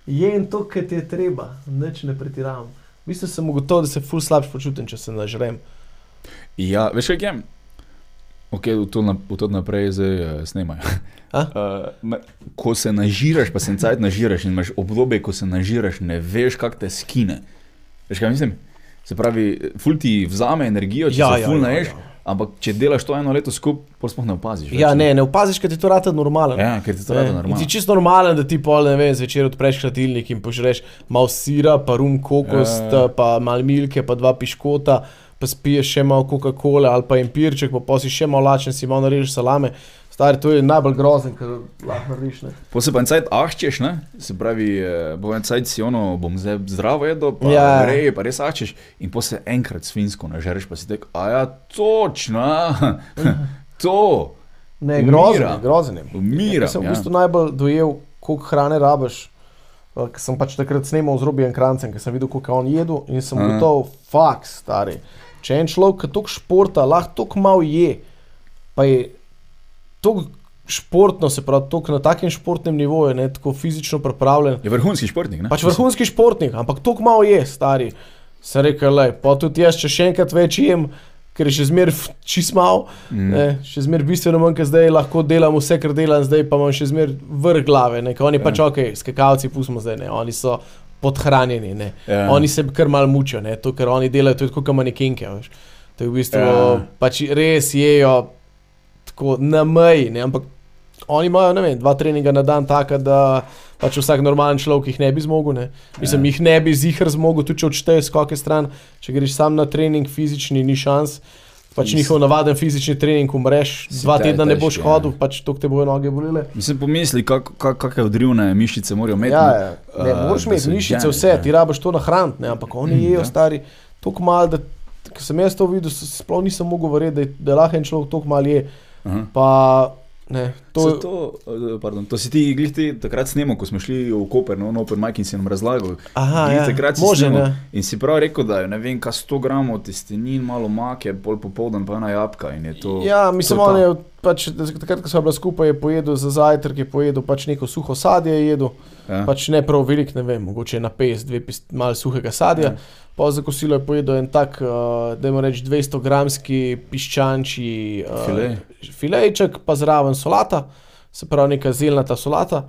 Jem to, kar ti je treba, nič ne pretiravam. Mislim, sem ugotovil, da se ful slabš počutim, če se nažrem. Ja, veš kaj je? Ok, to, na, to naprej zdaj uh, snemajo. A? Uh, ko se nažiraš, pa se cajt nažiraš in imaš obdobje, ko se nažiraš, ne veš, kak te skine. Veš kaj mislim? Se pravi, ful ti vzame energijo, če Ja, se ja, ful ja, naješ, ja. ampak če delaš to eno leto skupaj, pa sploh ne opaziš. več, Ja, ne, ne opaziš, ker ti to rata normalen. Ja, ker ti to rata Ne, normalno. In ti čisto normalen, da ti pol ne vem, zvečer odpreš hladilnik in požreš malo sira, pa rum kokost, Ja. pa malo milke, pa dva piškota, pa spiješ še malo Coca-Cola ali pa empirček, pa posi še malo lačen, si malo narežeš salame. Stari, to je najbolj grozen, kar lahko narediš. ne. Po se pa en cajt ahčeš, ne? se pravi, eh, bo en cajt si ono, bom zdaj zdravo jedel, pa Ja. ja. reje, pa res ahčeš in po se enkrat svinsko nažereš, pa si tek, a ja, točno, to, Ne, grozen, grozen je. umiram. Jaz sem v ja. bistvu najbolj dojel, koliko hrane rabiš. Uh, Ker sem pač takrat snimal z Robijem Krancem, ker sem videl, koliko je on jedel in sem gotov, faks, stari. Če en človek, ki toliko športa, lahko toliko malo je, pa je toliko športno, se pravi, toliko na takem športnem nivoju, ne tako fizično pripravljen. Je vrhunski športnik, ne? Pač vrhunski športnik, ampak toliko malo je, stari. Sem rekel, le, pa tudi jaz, če še enkrat več jem, ker je še zmeraj čist mal, Mm. ne, še zmeraj bistveno manj, ker zdaj lahko delam vse, kar delam, zdaj pa imam še zmeraj vrh glave. Ne, ker oni Ja. pač ok, skakalci pustimo zdaj, ne, oni so podhranjeni, ne. Ja. Oni se kar mal mučijo, ne, to, kar oni delajo, to je kot manekenke. Veš. To je v bistvu Ja. pač res jejo tako na meji, ne, ampak oni imajo, vem, dva treninga na dan, taka, da pač vsak normalen človek jih ne bi zmogel. Ne. Mislim, Ja. jih ne bi zihar zmogel, tudi če odšteješ skoke stran, če greš sam na trening, fizični, ni šans. Pač njihov navaden fizični trening, umreš, Si dva te- tedna ne težki, boš ja. hodil, pač to te bojo noge bolele. Mislim, pomisli, kak, kak, kakšne odrivne mišice morajo imeti. Ja, ne. ja. Ne, Eh, moraš imeti mišice, vse, ja. ti rabiš to nahraniti, ne, ampak oni Mm, jejo, ja. stari, tako malo, da ko sem jaz to videl, sploh nisem mogel verjeti, da, je- da lahko en človek tako malo je. Aha. Pa, ne, To, to, to, eh, pardon, to si ti glihti takrat snemo, ko smo šli v Koper, no, Open Mic in si nam razlagal. aha, Glih ja, takrat si može, snemal ne. In si prav rekel, da je ne vem, kaj 100 gramov testenin, malo make, pol popoldan pa ena jabka in je to. Ja, mislim, to je on je pač, takrat, ko smo bili skupaj, je pojedel za zajtrk, je pojedel pač neko suho sadje, je jedel, Ja. pač ne prav velik, ne vem, mogoče na pes, dve pis, malo suhega sadja. Ja. Pa za kosilo je pojedel en tak, uh, da ima reč 200 gramski piščančji uh, File. filejček, pa zraven solata, se pravi neka zelnata solata.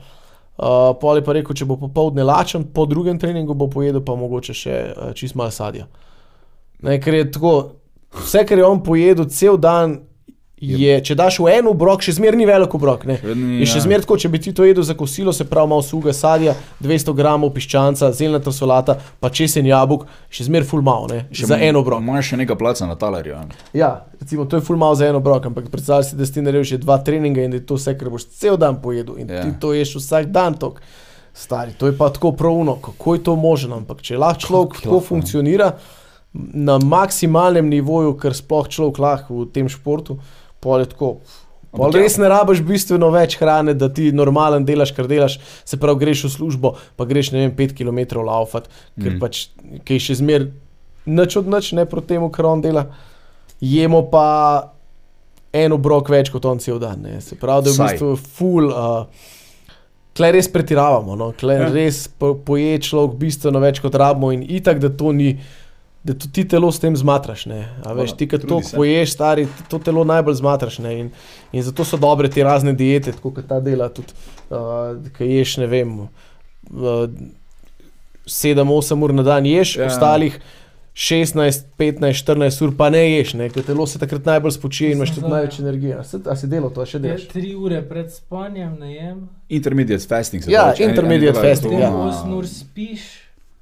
Uh, Pol je pa rekel, če bo popoldne lačen, po drugem treningu bo pojedel pa mogoče še uh, čist malo sadja. Ne, ker je tako, vse, kar je on pojedel cel dan, je, če daš v en obrok, še zmeraj ni velik obrok. Ne. Ni, In še ja. zmeraj tako, če bi ti to jedel za kosilo, se pravi malo suga sadja, 200 gramov piščanca, zelnata solata, pa česen jabolk, še zmeraj full malo, ne, Še za en obrok. Imaš še nekaj placa na talerju. ja. Ja, recimo, to je full malo za en obrok, ampak predstavljaj si, da si ti naredil še dva treninga in da je to vse, kar boš cel dan pojedel in Ja. ti to ješ vsak dan tok. Stari, to je pa tako pravno, kako je to možno, ampak če lahko človek tako ne? funkcionira na maksimalnem nivoju, kar sploh človek lahko v tem športu, pol je tako. Pol ja. res ne rabiš bistveno več hrane, da ti normalen delaš, kar delaš, se pravi, greš v službo, pa greš ne vem, 5 km laufat, ker Mm. pač kaj še zmer nič od nič, ne proti temu, kar on dela. Jemo pa en obrok več kot on cel dan. Ne. Se pravi, da je v bistvu full. Uh, Klej res pretiravamo, no? klej Ja. res po, poje človek bistveno več kot rabimo in itak, da to ni, da to ti telo s tem zmatraš. Ne? A veš, Hvala, ti, ki to se. poješ, stari, to telo najbolj zmatraš. Ne? In, in zato so dobre te razne diete, tako kot ta dela, tudi uh, ki ješ, ne vem, uh, 7-8 ur na dan ješ, Ja. ja. ostalih 16, 15, 14 ur pa ne ješ, ne? ker telo se takrat najbolj spočije in imaš tudi največ energije. A, se- a si delo to še Je delaš? tri ure pred spanjem, ne jem. Intermediate fasting. se Ja, eni- intermediate fasting, ja. na- 8 ur spiš,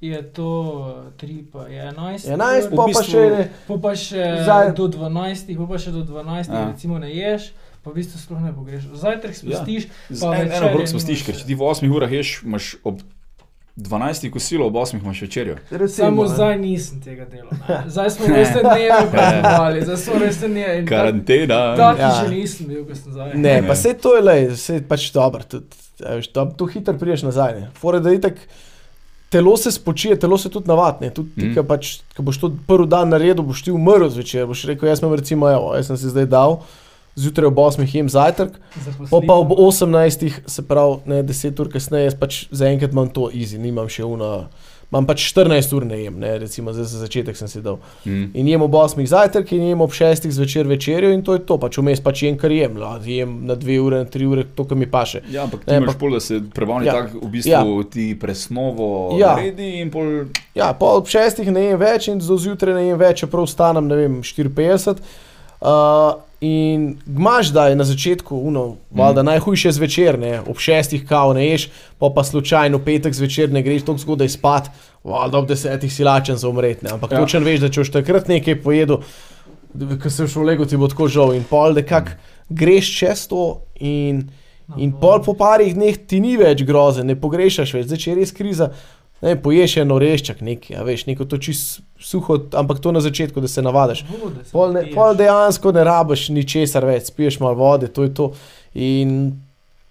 je to 3, pa je 11. 11, ur. pa, v pa bistvu- še ne. Po pa še Zdaj- do 12, po pa še do 12, Ja. ja. recimo ne ješ, pa v bistvu sploh ne pogreš. Zajtrk spustiš, Z pa en, eno večerje brok spustiš, ker če ti v 8 urah ješ, imaš ob 12 kosilo, ob 8 imaš večerjo. Samo zdaj nisem tega delal. ne. Zdaj smo res te dneve praznovali, zdaj smo res te dneve. in tak- Karantena. Tak Ja. že nisem bil, ko sem zdaj. Ne, Ne. pa se to je le, se pač dobro, tudi, a veš, to, to hitro priješ nazaj. Ne. Fore, da itak, telo se spočije, telo se tudi navadne. Tudi ti, Mm. mm. pač, ko boš to prvi dan naredil, boš ti umrl zvečer. Boš rekel, jaz sem recimo, evo, jaz sem si zdaj dal, zjutraj ob 8 jem zajtrk, pa, pa ob 18, se pravi, ne 10 ur kasneje, jaz pač zaenkrat imam to easy, nimam še una. Imam pač 14 ur ne jem, ne, recimo zdaj za začetek sem si dal. Mm. In jem ob 8 zajtrk in jem ob 6 zvečer večerjo in to je to, pač vmes pač jem, kar jem, la, jem na 2 ure, na 3 ure, to, kar mi paše. Ja, ampak Ne, ti imaš ampak- pol, da se prebavni Ja. tako, v bistvu ti presnovo Ja. naredi in pol. Ja, pa ob 6 ne jem več in do zjutraj ne jem več, čeprav stanem, ne vem, 54. Uh, in gmaš, da je na začetku, uno, valjda, Mhm. najhujše zvečer, ne, ob 6 kav ne ješ, pa pa slučajno petek zvečer ne greš tako zgodaj spat, valjda ob 10 si lačen za umret, ne, ampak Ja. točen veš, da če boš takrat nekaj pojedel, ker se v lego ti bo tako žal in pol, da kak greš čez to in, in pol po parih dneh ti ni več grozen, ne pogrešaš več, zdaj če je res kriza. Ne, poješ eno reščak, nekaj, a veš, neko to čist suho, ampak to na začetku, da se navadiš. Pol, ne, pol dejansko ne rabiš ničesar več, spiješ malo vode, to je to. In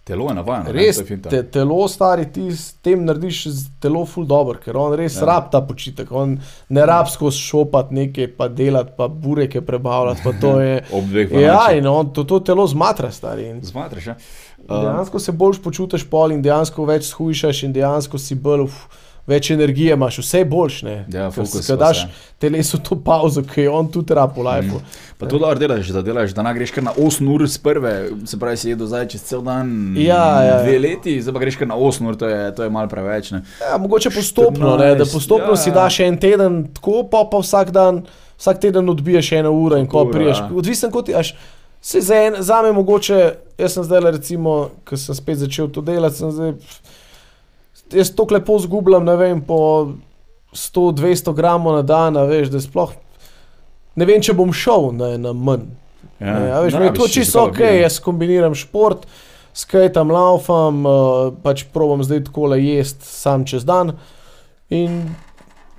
Telo je navajeno. ne, res to je finta. te, telo stari, ti s tem narediš telo ful dobro, ker on res Ja. ja. rab ta počitek, on ne rab skozi šopati nekaj, pa delati, pa bureke prebavljati, pa to je. Ob dveh ja, ponoči. in on to, to telo zmatra, stari. In Zmatraš, ja. Dejansko se boljš počutiš pol in dejansko več shujšaš in dejansko si bolj, uf, več energije imaš, vse je boljš, ne. Ja, Ker fokus Ko pa daš telesu to pauzo, ki jo on tudi rab v lifeu. Pa to dobro delaš, da delaš, da ne greš kar na 8 ur z prve, se pravi, si jedel zdaj čez cel dan, Ja, ja, ja. dve leti, zdaj pa greš kar na 8 ur, to je, to je malo preveč. Ne? Ja, mogoče postopno, ne, da 14, postopno ja, si ja. daš en teden, tako pa, pa vsak dan, vsak teden odbiješ eno uro in pa priješ. ja. Odvisen kot ti, až se za, en, za me mogoče, jaz sem zdaj recimo, ko sem spet začel to delati, sem zdaj, jaz to lepo zgubljam, ne vem, po 100-200 gramov na dan, veš, da sploh ne vem, če bom šel na, na manj. Ja, ja, veš, ne meni je to čisto ok, bi, ne? jaz kombiniram šport, skajtam, laufam, uh, pač probam zdaj tako le jesti sam čez dan. In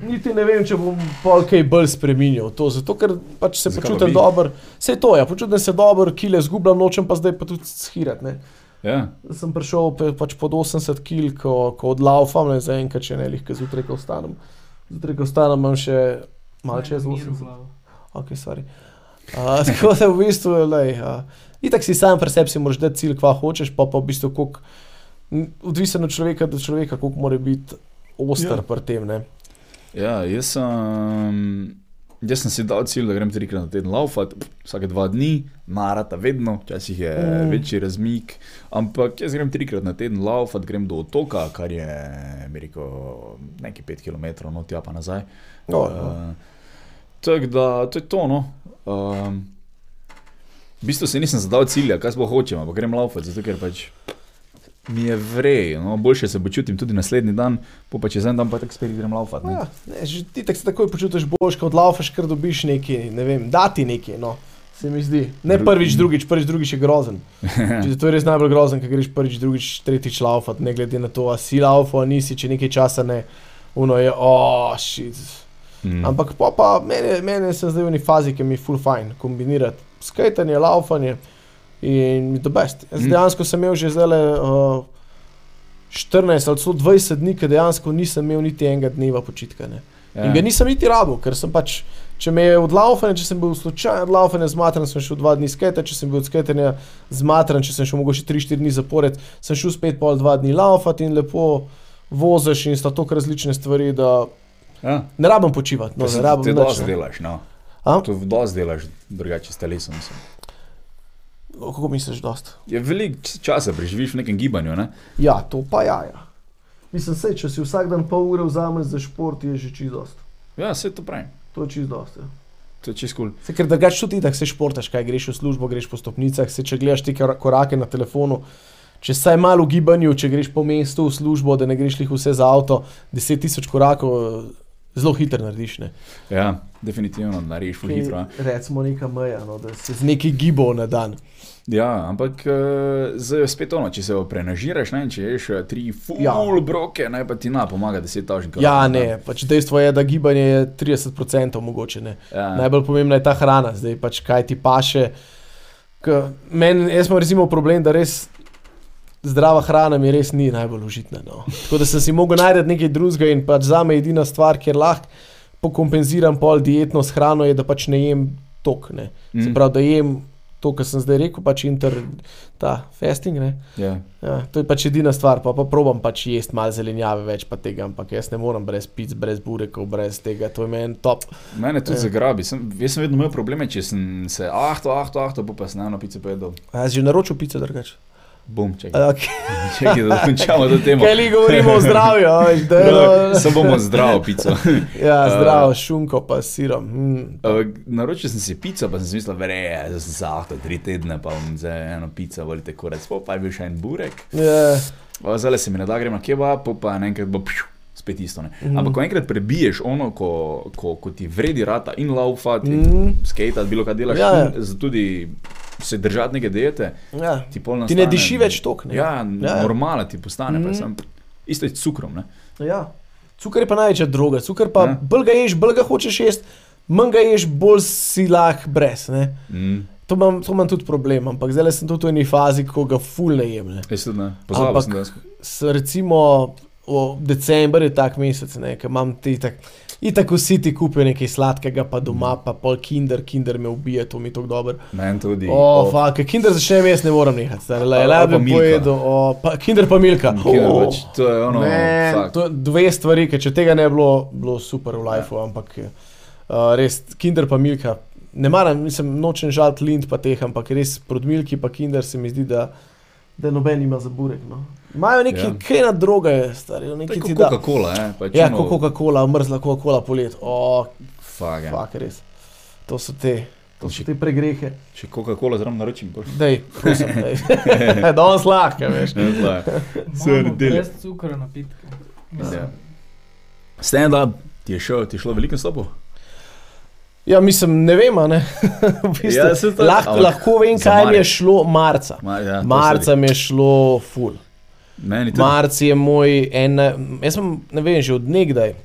niti ne vem, če bom pol kaj bolj spremenil to, zato ker pač se Zakaj počutim dobro. Vse to je, ja, počutim se dobro, kile zgubljam, nočem pa zdaj pa tudi schirati. Ne. Ja. Sem prišel pač pod 80 kg, ko, ko odlaufam, ne za enkrat, če ne lihke zjutraj, ko vstanem. Zjutraj, ko vstanem, imam še malo čez 80. Ok, sorry. Uh, tako da v bistvu, lej, uh, itak si sam pri sebi si moraš dati cilj, kva hočeš, pa pa v bistvu, koliko, odvisen od človeka do človeka, koliko mora biti oster Ja. pri tem. Ne? Ja, jaz sem, jaz sem si dal cilj, da grem trikrat na teden laufat, vsake dva dni, narata vedno, včasih je mm. Večji razmik, ampak jaz grem trikrat na teden laufat, grem do otoka, kar je, bi rekel, nekaj 5 km, no tja pa nazaj. No, no. Uh, Tako da, to je to. No. Um, v bistvu se nisem zadal cilja, kaj sploh hočem, ampak grem laufat, zato ker pač mi je vrej, no, boljše se počutim tudi naslednji dan, po pa čez en dan pa tako spet grem laufat. ne. Ja, ne, že ti tako se takoj počutiš boljš, kot laufaš, ker dobiš nekaj, ne vem, dati nekaj. No. Se mi zdi. Ne prvič, drugič, prvič, drugič je grozen. Če to je res najbolj grozen, ker greš prvič, drugič, tretjič laufat, ne glede na to, a si laufo, a nisi, če nekaj časa ne, uno je, oh, shit. Mm. Ampak pa, pa mene, mene se zdaj v neki fazi, ki mi je full fine kombinirati skajtanje, laufanje in the best. Jaz Mm. dejansko sem imel že zdaj uh, 14 ali celo 20 dni, ki dejansko nisem imel niti enega dneva počitka. Ne. ja. In ga nisem niti rabil, ker sem pač, če me je odlaufanje, če sem bil slučajno odlaufanje zmatran, sem šel dva dni skajta, če sem bil od skajtanja zmatran, če sem šel mogoče 3-4 dni zapored, sem šel spet pol dva dni laufati in lepo voziš in sta tako različne stvari, da ja. ne rabim počivati. No, No, ne rabim ti dosti ne. delaš, no. A? To dosti delaš drugače s telesom. Mislim. Kako misliš, dost? Je veliko č- časa preživiš v nekem gibanju, ne? Ja, to pa ja. ja. Mislim, sej, če si vsak dan pol ure vzameš za šport, je že čisto dost. Ja, vse to pravim. To je čisto dost. Ja. To je čisto kul. Se, ker drugače tudi tako se športaš, kaj greš v službo, greš po stopnicah, se če gledaš ti kor- korake na telefonu. Če saj malo v gibanju, če greš po mestu v službo, da ne greš lih vse za avto, 10 tisoč korakov, eh, zelo hitro narediš. Ne? Ja, definitivno narediš ful hitro. a. Recimo neka meja, no, da se z neki gibal na dan. Ja, ampak uh, zdaj je spet ono, če se prenažiraš, ne, če ješ eh, tri full ja. Broke, naj pa ti na pomaga 10 tažnikov. Ja, ne, pač dejstvo je, da gibanje je 30% mogoče. Ne. Ja. Najbolj pomembna je ta hrana, zdaj pač kaj ti paše. Meni, jaz imam recimo problem, da res zdrava hrana mi res ni najbolj užitna. No. Tako da sem si mogel najti nekaj drugega in pač za me edina stvar, kjer lahko pokompenziram pol dietno s hrano, je, da pač ne jem tok. Ne. Se Mm. pravi, da jem to, kar sem zdaj rekel, pač inter, ta fasting. Ne. Ja. Ja, to je pač edina stvar, pa, pa probam pač jesti malo zelenjave, več pa tega, ampak jaz ne morem brez pic, brez burekov, brez tega, to je meni top. Mene tudi Ja. zagrabi. Sem, jaz sem vedno imel probleme, če sem se, ah, to, ah, to, ah, to, pa sem eno pico pojedel. A jaz že naročil pico drugače. Bum, čakaj. Okay. Čakaj, da končamo to temo. Kaj li govorimo o zdravju, veš, da je no, Samo bomo zdravo pico. ja, zdravo, šunko pa sirom. Mm. Uh, naročil sem si pico, pa sem si mislil, verje, da sem zahto tri tedne, pa bom za eno pico, volite kurac, pa je bil še en burek. Ja, Uh, Zdaj se mi ne da, gremo na kebab, pa naenkrat bo pšu, spet isto. Ne? Mhm. Ampak ko enkrat prebiješ ono, ko, ko, ko ti vredi rata in laufati, mm. skate, bilo kaj delaš, Ja, ja. ja. tudi se držati neke diete, ja. ti pol Ti ne nastane- diši več tok. Ne? Ja, Ja, ja, normala ti postane, mm. Sem, isto je s cukrom. Ne? Ja. Cukor je pa največja droga. Cukor pa Ja. bolj ga ješ, bolj ga hočeš jesti, manj ga ješ, bolj si lahko brez. Ne? Mm. To imam, to imam tudi problem, ampak zdaj sem tudi v eni fazi, ko ga ful ne jem. Ne. Jaz tudi ne, pozabil sem recimo, december je tak mesec, ne, ker imam ti tak. Itak vsi ti kupijo nekaj sladkega, pa doma, pa pol kinder, kinder me ubije, to mi je tako dobro. Meni tudi. O, oh, fuck, kinder začnem jaz, ne morem nehati. stari, Le, le, pa bi Milka. pojedel, o, pa, kinder pa milka. Kinder, O, pač, to je ono, Man, to je dve stvari, ki če tega ne bi bilo, bilo super v lifeu, ja. ampak uh, res, kinder pa milka. Ne maram, nisem nočen žalt lind pa teh, ampak res proti milki pa kinder se mi zdi, da, da noben ima za burek. No. Imajo neki, Ja. kaj na droga je, stari, To neki ti kot da. Coca-Cola, eh? pač Ja, kot Coca-Cola, mrzla Coca-Cola polet. O, Fuck, ja. fak, res. To so te, to so Če- te pregrehe. Če Coca-Cola zraven naročim, bolj. Dej, prosim, dej. Danes lahko, veš. Dele. brez cukra napitke. Ja. Stand-up, ti je šel, ti je šlo veliko stopov? Ja, mislim, ne vem, a ne. v bistvu, Ja, lahko, lahko vem, kaj mi je šlo marca. Ma, ja, Marca mi je šlo ful. Meni tudi. Marc je moj, en, jaz sem, ne vem, že od nekdaj.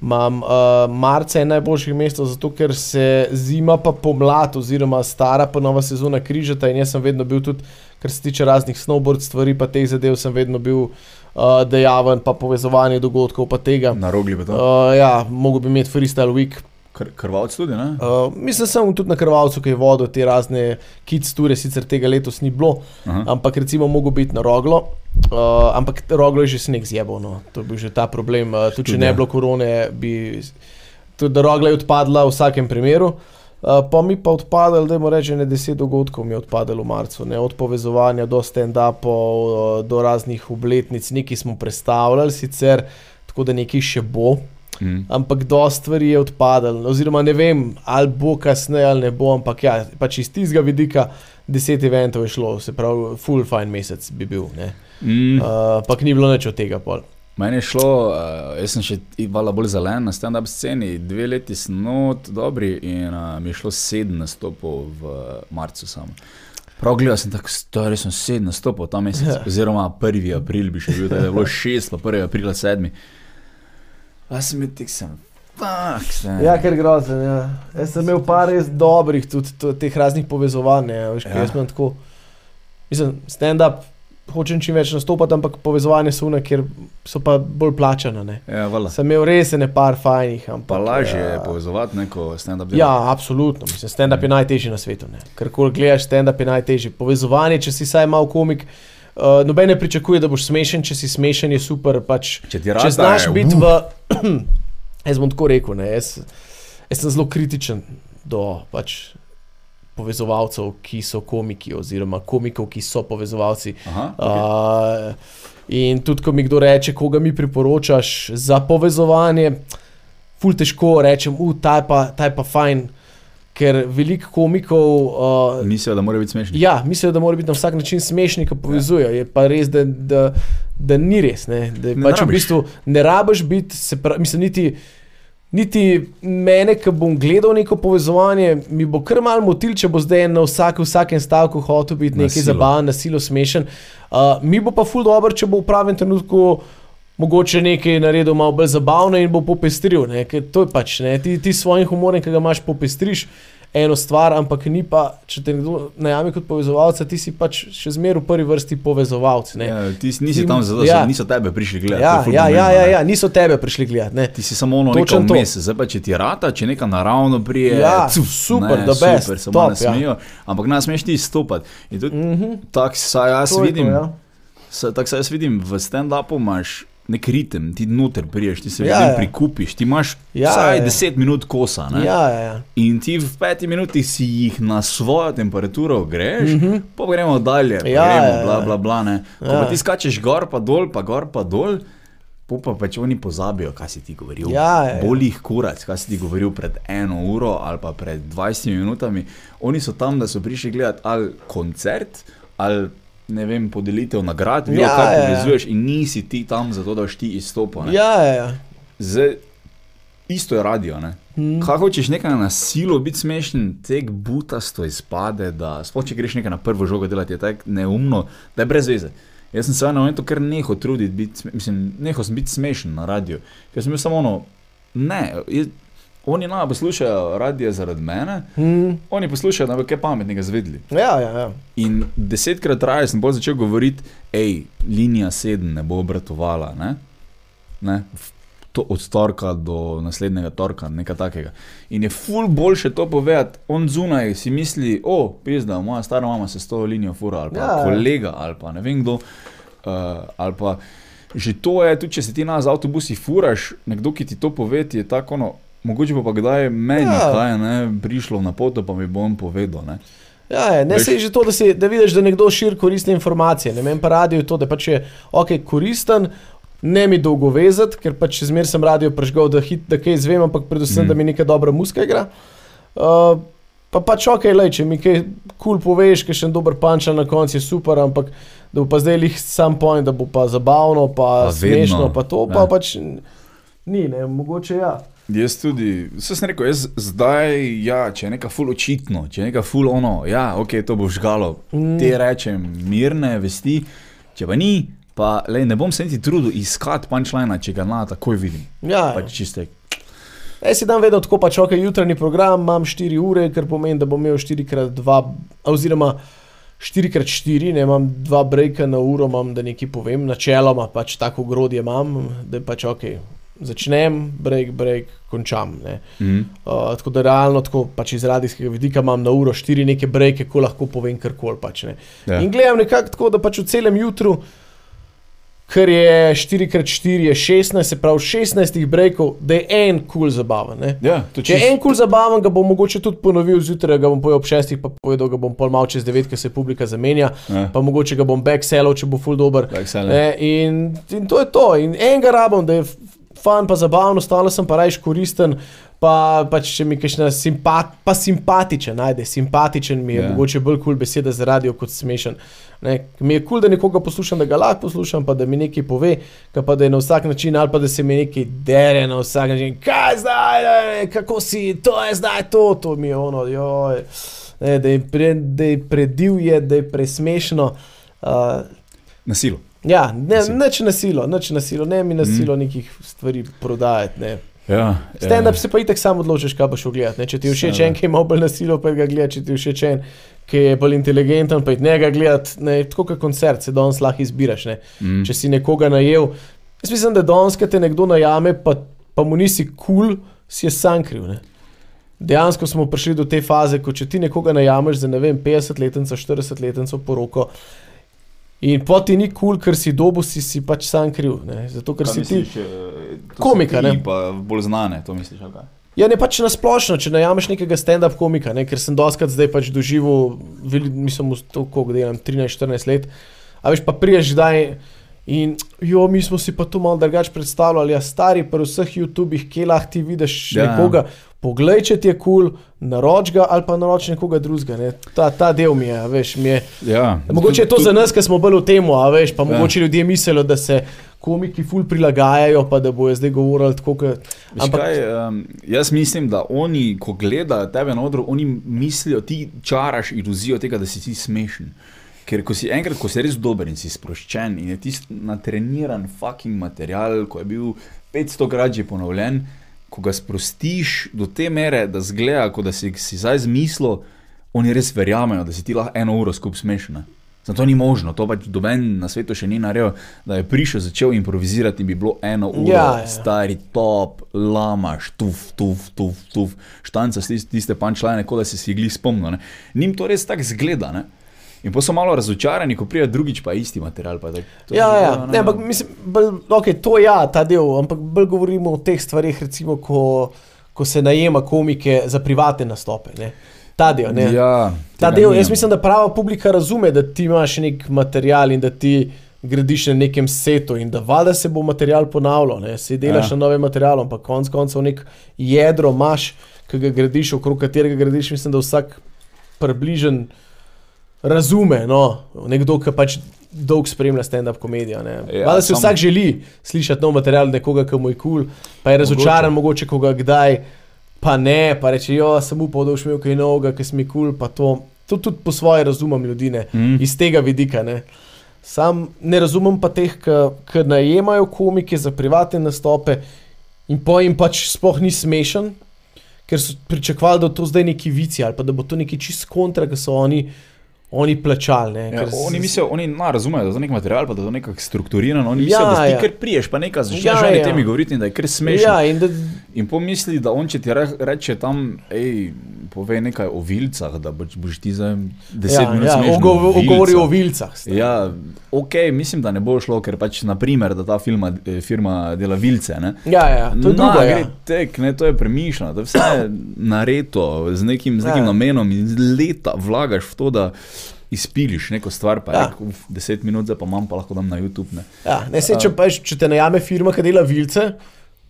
Imam uh, marca je najboljših mest, zato ker se zima pa pomlad, oziroma stara pa nova sezona križata. In jaz sem vedno bil tudi, kar se tiče raznih snowboard stvari, pa teh zadev, sem vedno bil uh, dejaven, pa povezovanje dogodkov, pa tega. Na rogli pa to. Uh, ja, mogoče bi imeti freestyle week, Kr krvavc tudi, ne? Uh, mislim, sem tudi na krvalcu, ki je vodil te razne kids ture, sicer tega letos ni bilo, Aha. ampak recimo mogo biti na roglo. Uh, ampak roglo je že sneg zjebal, no. to je bil že ta problem. Uh, tudi če ne bi bilo korone, bi tudi rogla je odpadla v vsakem primeru. Uh, pa mi pa odpadalo, da moramo reči, ne deset dogodkov mi je odpadalo v marcu, ne? od povezovanja do stand-upov, do raznih obletnic, nekaj smo predstavljali, sicer tako da nekaj še bo. Mm. Ampak dosta stvari je odpadalo, oziroma ne vem, ali bo kasneje ali ne bo, ampak ja, pač iz tistega vidika deset eventov je šlo, se pravi, full fine mesec bi bil. ne. Mm. Uh, Ampak ni bilo nič od tega pol. Meni je šlo, uh, jaz sem še i- vala bolj zelen na stand-up sceni, dve leti sem not dobri in uh, mi je šlo sedem nastopov v marcu samo. Prav gledal sem tako, stari sem sedem nastopov ta mesec, Ja. oziroma 1. april bi še bil, da je bilo šest, pa 1. aprila sedmi. A sem bil tik sem, fuck, sem. Ja, ker grozen. Ja. Jaz sem imel par res dobrih, tudi to, teh raznih povezovanj. Ja. Veš, Ja. ja. Jaz sem tako, mislim, stand-up. Hočem čim več nastopati, ampak povezovanje so une, ker so pa bolj plačane. Ne. Ja, vala. Sem imel res ne par fajnih. Ampak, Pa lažje je ja. povezovati neko stand-up. Ja, absolutno. Mislim, stand-up je najtežji na svetu. ne. Ker kol gledaš, stand-up je najtežji. Povezovanje, če si saj mal komik, uh, noben ne pričakuje, da boš smešen, če si smešen, je super. Pač, Če ti rad znaš biti v. jaz bom tako rekel, ne, jaz, jaz sem zelo kritičen do pač, povezovalcev, ki so komiki, oziroma komikov, ki so povezovalci. Aha, okay. Uh, in tudi, ko mi kdo reče, koga mi priporočaš za povezovanje, ful težko rečem, uh, ta je pa, ta je pa fajn, ker veliko komikov. Uh, Mislijo, da mora biti smešni. Ja, mislijo, da mora biti na vsak način smešni, ki povezujejo. Je pa res, da, da, da ni res. Ne, da Ne pač v rabiš. bistvu ne rabiš biti, pravi, mislim, niti. Niti mene, ki bom gledal neko povezovanje, mi bo kar mal motil, če bo zdaj na vsak, vsakem stavku hotel biti nekaj zabaven, na silo smešen. Uh, mi bo pa ful dobro, če bo v pravem trenutku mogoče nekaj naredil malo bolj zabavno in bo popestril. Ne? Ker to je pač, ne? ti, ti s svojim humorjem, ki ga imaš, popestriš. eno stvar, ampak ni pa, če te nekdo najame kot povezovalca, ti si pač še zmeraj v prvi vrsti povezovalec. ne. Ja, ti si- nisi tam zato, ja. da niso tebe prišli gledati. Ja, ja, ja, ja, ja, niso tebe prišli gledati. ne. Ti si samo ono Točno nekaj to. vmes, zdaj pa če ti rata, če neka naravno prije, Ja, cuf, super, the best, super, samo top, ne ja. smejo, ampak ne smeš ti izstopati. Tudi Mhm. tako saj jaz To je to, vidim, ja. tako saj jaz vidim, v stand-upu imaš nek ritem, ti noter priješ, ti se Ja, ja, ja. prikupiš, ti imaš Ja, ja, vsaj ja. 10 minut kosa. Ne? Ja, ja, ja. In ti v petih minutah si jih na svojo temperaturo greš, mm -hmm. pa gremo dalje, pa. Ja, gremo, ja, bla, ja. bla, bla. Ne. Ko Ja. pa ti skačeš gor, pa dol, pa gor, pa dol. Pa pač oni pozabijo, kaj si ti govoril. Ja, ja, ja. Boli jih kurac, kaj si ti govoril pred eno uro ali pa pred 20 minutami. Oni so tam, da so prišli gledati ali koncert, ali ne vem, podelitev nagrad, bilo Ja, ja, kaj ja, ja. povezuješ in nisi ti tam zato, da boš ti izstopil. ne. Ja, ja, ja. Zdaj, isto je radio. Ne? Hmm. Kaj hočeš nekaj na silo biti smešen, tek butasto izpade, da sploh če greš nekaj na prvo žogo delati, je tako neumno, da je brez veze. Jaz sem se na momentu kar neho truditi, biti, mislim, neho sem biti smešen na radiju. Ker sem bil samo ono, ne, jaz, oni nama poslušajo radio zaradi mene, Hmm. oni poslušajo, da bi kaj pametnega zvedli. Ja, ja, ja. In desetkrat raje sem bolj začel govoriti, hej, linija sedem ne bo obratovala. Ne? Ne? To od torka do naslednjega torka, nekaj takega. In je ful boljše to povedati, on zunaj si misli, o, pizda, moja stara mama se s to linijo fura, ali pa ja, ja. kolega, ali pa ne vem kdo. Uh, ali pa že to je, tudi če se ti na z avtobusi furaš, nekdo, ki ti to pove, ti je tako, ono, mogoče bo pa kdaj meni, Ja. ja. kaj je ne, prišlo na poto, pa mi bo on povedal. Ne? Ja, je, ne se že to, da, si, da vidiš, da nekdo širi koristne informacije. Ne vem pa radio to, da pač je ok, koristen, ne mi dolgo vezati, ker pač zmer sem radio prežgal, da, hit, da kaj izvem, ampak predvsem, mm. Da mi neka dobra muska igra. Uh, pa pač ok, lej, če mi kaj kul cool poveš, kaj še en dober panča na koncu je super, ampak da bo pa zdaj lih sam point, da bo pa zabavno, pa, Pa pa smešno, vedno, pa to, ja. pa pač ni, ne, mogoče ja. Jaz tudi, vse sem rekel, jaz zdaj, ja, če je nekaj ful očitno, če je nekaj ful ono, ja, ok, to bo žgalo, Mm. te rečem, mirne vesti, če pa ni, pa lej, ne bom se niti trudil iskati punčlina, če ga na takoj vidim. Ja, Pač čiste, Jaz si dan vedno tako, pač ok, jutranji program imam 4 ure, kar pomeni, da bom imel 4x2, oziroma 4x4, ne imam dva brejka na uro, imam, da nekaj povem, načeloma pač tako grodje imam, da pač ok, začnem, brejk, brejk, končam. Ne. mm. Uh, tako da realno, tako pač iz radijskega vidika imam na uro 4 neke brejke, ko lahko povem karkoli. Pač, ne. ja. In gledam nekako tako, da pač v celem jutru, ker je 4x4 je 16, se pravi 16 brejkov, da je en kul cool zabaven. Ne. ja, to Če je čist, en kul zabaven, ga bom mogoče tudi ponovil zjutraj, ga bom povedal ob šestih, pa povedal ga bom pol mal čez devet, ker se publika zamenja, ja, pa mogoče ga bom backselal, če bo full dober. ne. In, in to je to. In enega rabim, da je fan, pa zabavno, stalno sem pa rajš koristen. Pa, pač, če mi je simpat, pa simpatičen, najde simpatičen, mi je Ja. yeah. mogoče bolj kul cool beseda za radio kot smešen. Ne, mi je kul, cool, da nekoga poslušam, da ga lahko poslušam, pa da mi nekaj pove, pa da je na vsak način, ali pa da se mi nekaj dere na vsak način. Kaj zdaj, ne, kako si, to je zdaj to, to mi je ono, joj. Ne, da, je pre, da je predivje, da je presmešno. Uh, Na silo. Ja, ne, neč na silo, neč na silo, ne mi na Mhm. silo nekih stvari prodajati. Ne. Ja, Stand-up ja. se pa itek sam odločiš, kaj boš ogledal. Če ti je všeč en, ki ima bolj na silo, pa ga gledaš, če ti je všeč en, ki je bolj inteligenten, pa njega gledati. Tako kot koncert, se danes lahko izbiraš. Ne. Mm. Če si nekoga najel. Jaz mislim, da danes, ko te nekdo najame, pa, pa mu nisi kul, cool, si je sam kriv. Ne. Dejansko smo prišli do te faze, ko če ti nekoga najameš za ne vem, 50-letnico, 40-letnico poroko. In poti ni kul, cool, ker si dobu, si, si pač sam kriv. Ne? Zato, ker Kaj si ti. misliš, eh, so komika, ti ne? Pa bolj znane, to misliš, kaj? Ja, ne pač na splošno, če najameš nekega stand-up komika, ne? ker sem doskrat zdaj pač doživel, mislim, to, koliko delam, 13-14 let. A veš, pa priješ zdaj in jo, mi smo si pa to malo drugače predstavljali, ja, stari, pri vseh YouTubih, kje lahko ti vidiš Ja, nekoga, poglej, če ti je kul, cool, naroč ga ali pa naroč nekoga drugega. Ne? Ta, ta del mi je, veš, mi je. Ja, Mogoče je to tudi- za nas, ki smo bolj v tem, a veš, pa Ja. mogoče ljudje mislijo, da se komiki ful prilagajajo, pa da bojo zdaj govorili tako, kot. Veš Kaj, um, jaz mislim, da oni, ko gledajo tebe na odru, oni mislijo, ti čaraš iluzijo tega, da si ti smešen. Ker ko si enkrat, ko si res dober in si sproščen in je tisti natreniran fucking material, ko je bil 500 krat že ponovljen, ko ga sprostiš do te mere, da zgleda, kot da si si zdaj zmislil, oni res verjamejo, da si ti lahko eno uro skupaj smešen. Zato ni možno, to pač doben na svetu še ni naredil, da je prišel, začel improvizirati in bi bilo eno uro, Ja, ja. stari top, lamaš, tuf, tuf, tuf, tuf, štanca tiste, tiste punčline, kot da si si jih spomnil. Ne. Njim to res tako zgleda. Ne. In pa so malo razočarani, ko pride drugič, pa isti material. Pa tak, to Ja, ja, bilo, ne, ampak mislim, bolj, okay, to je ja, ta del, ampak bolj govorimo o teh stvarih, recimo, ko, ko se najema komike za privatne nastope. Ne. Ta del, ne. Ja, Ta del, jaz mislim, da prava publika razume, da ti imaš nek material in da ti gradiš na nekem setu in da valjda se bo material ponavljal, ne. si delaš ja. na novem materialu, ampak konec koncev nek jedro imaš, ki ga gradiš, okrog katerega gradiš, mislim, da vsak približen razume, no, nekdo, ki pač dolg spremlja stand-up komedijo. Ja, Valjda si samo- vsak želi slišati nov material nekoga, ki mu je kul, cool, pa je razočaran, mogoče koga kdaj, pa ne, pa reče, jo, sem upal, da boš imel kaj novega, ki si mi kul, cool, pa to. To tudi po svoje razumem ljudi, ne, Mm. iz tega vidika. Ne. Sam ne razumem pa teh, ki najemajo komike za privatne nastope in po jim pač sploh ni smešen, ker so pričakovali, da bo to zdaj neki vici ali pa da bo to neki čist kontra, ki so oni, oni plačali. Ne, Ja, oni mislijo, oni na, razumejo, da je to nek material, pa da je to nekako strukturirano. Oni Ja, mislijo, da ti ja. kar priješ, pa nekaj začneš Ja, ja, eni ja. temi govoriti da je kar smešno. Ja, in da, In pomisli, da on če ti re, reče tam, hej, povej nekaj o vilcah, da boš, boš ti za 10 ja, minut ja, smešno ogov- o ogovori o vilcah. stari. Ja, ok, mislim, da ne bo šlo, ker pač, naprimer, da ta firma, eh, firma dela vilce. Ne? Ja, ja, to je drugo. Na, Ja. gre tek, ne, to je premišljeno, to je vse nareto z nekim, z nekim Ja. namenom in leta vlagaš v to, da izpiliš neko stvar, pa Ja. ja. je 10 minut, zdaj pa imam, pa lahko dam na YouTube. Ne. Ja, ne, sej, če, pa, če te najame firma, ki dela vilce,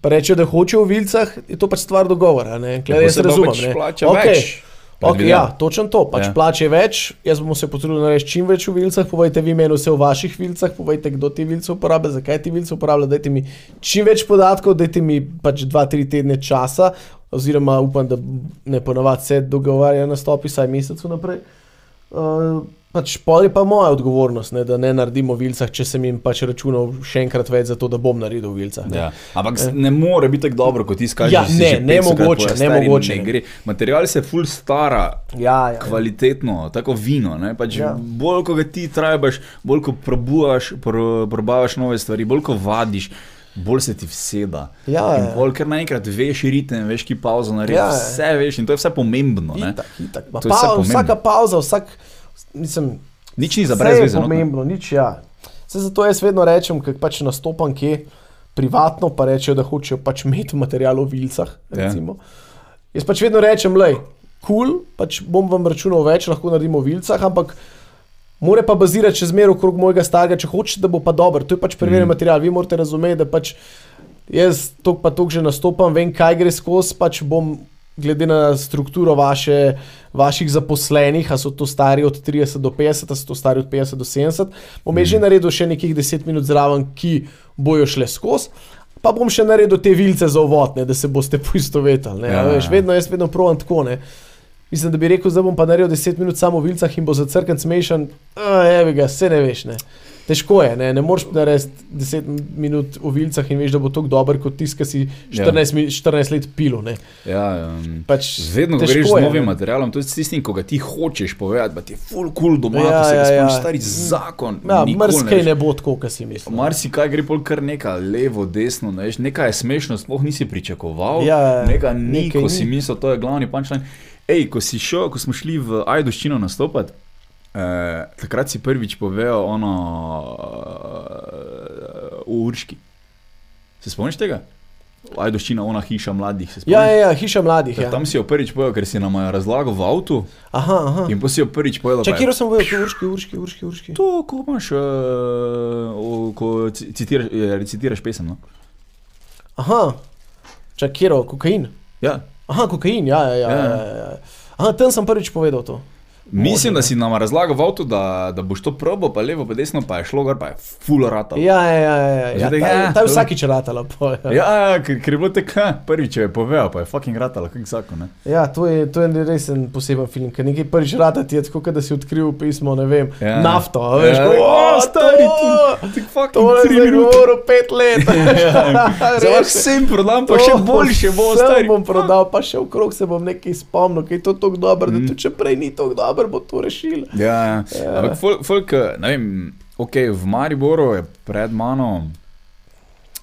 pa reče, da hoče v vilcah, je to pač stvar dogovora. ne. Klej, Tako jaz se razumem. pač plača Okej, več. Okay, ja, točno to. Pač ja. Ja. Plače več, jaz bomo se potrudili narediti čim več v vilcah. Povejte vi meni vse o vaših vilcah, povejte, kdo te vilce uporablja, zakaj ti vilce uporablja. Dajte mi čim več podatkov, dajte mi pač dva, tri tedne časa, oziroma upam, da ne ponovadi se dogovarja na stopi, saj mesec naprej. Uh, pač pol je pa moja odgovornost, ne, da ne naredimo v vilcah, če sem jim pač računal še enkrat več za to, da bom naredil v vilcah. ne. Ja. Ampak s- ne more biti tako dobro, kot ti skažeš. Ja, ne, 500-krat povedal, stari, nemogoče, Ne ne. gre. Material se ful stara, Ja, ja. kvalitetno, tako vino. ne, Pač Ja. ja. Bolj ko ga ti trajaš, bolj ko probujaš, pro, probavaš nove stvari, bolj ko vadiš. Bolj se ti vseda. Ja, in ja. bolj, ker naenkrat veš ritem, veš, ki pauzo narediš. Ja, Ja, ja. vse veš in to je vse pomembno. Itak, itak. To je vse Pa, pomembno. vsaka pauza, vsak, mislim, Nič ni za Vse brez je veze. no. pomembno, nič ja. Se zato jaz vedno rečem, ker pač nastopam kje privatno, pa rečejo, da hočejo pač imeti material v vilcah. Ja. Recimo. Jaz pač vedno rečem, lej, kul, cool, pač bom vam računal več, lahko naredimo v vilcah, ampak mora pa bazirati še zmeraj okrog mojega starega, če hočete, da bo pa dober. To je pač preverjen mm. material. Vi morate razumeti, da pač jaz tok pa tok že nastopam, vem, kaj gre skozi, pač bom glede na strukturo vaše, vaših zaposlenih, a so to stari od 30 do 50, a so to stari od 50 do 70, bom mm. že naredil še nekih 10 minut zraven, ki bojo šle skozi. Pa bom še naredil te vilce za uvod, ne, da se boste poistovetili. Ja, Ja, ja. vedno jaz vedno provam tako. Ne. Mislim, da bi rekel, da bom pa naredil 10 minut samo v vilcah in bo za crkven smešen. Evo ga, vse ne veš. Ne. Težko je, ne, ne moreš narediti 10 minut v vilcah in veš, da bo tako dober kot tisti, ki si 14, ja. 14 let pil. Ne. Ja, um, Pač Vedno greš z novim ne. materialom, to je s tistim, ko ga ti hočeš povedati, pa ti je full cool doma, Ja, ja, ko se ja, ga ja. stari zakon. Ja, nikoli Mrzkej veš. ne bo tako, kot si misliš. Marsikaj gre pol kar neka levo, desno, ne nekaj je smešno, sploh nisi pričakoval. Ja, nekaj ni, nekaj ko si ni. mislil, to je glavni punčline. Ej, ko si šel, ko smo šli v Ajdoščino nastopati, eh, takrat si prvič povedal ono eh, v Urški. Se spomniš tega? Ajdoščina, ona hiša mladih. Ja, ja, ja, hiša mladih. Ja. Tam si jo prvič povedal, ker si nam je razlagal v avtu Aha, aha. in potem si jo prvič povedal. Če kjer sem bil, urški, urški, urški, urški. To, ko imaš, uh, o, ko ci- citiraš, eh, recitiraš pesem. No? Aha, čak kjer, kokain. Ja, Aha, kokain, ja, ja, ja. Ja. ja. ja, ja. Aha, tam sem prvič povedal to. Mislim, Može, da ne. si nam razlagal v avtu, da, da boš to probo, pa levo, pa desno, pa je šlo gor, pa je full rata. Ja, ja, ja. ja, ja. Zdaj, Ta, ja, ta je to- vsakič ratala. po, Ja. Ja, ja ker, ker je bilo tako, ha, prvič je povedal, pa je fucking ratalo, kak zakon. Ne? Ja, to je, to je res en poseben film, ker nekaj prvič rata ti je tako, da si odkril pismo, ne vem, Ja. ja. nafto. a Veš, Ja, ja, o, stari, to, fucking to je tri zdaj minute. govoril pet let. Zdaj lahko vsem prodam, pa še boljše bo, Vse stari. bom prodal, pa še okrog se bom nekaj spomnil, ker je to tako dobro, Mm. da tudi če prej ni tako dobro, bo to rešil. Ja, ja. Ja. Ampak, folk, folk, ne vem, ok, v Mariboru je pred mano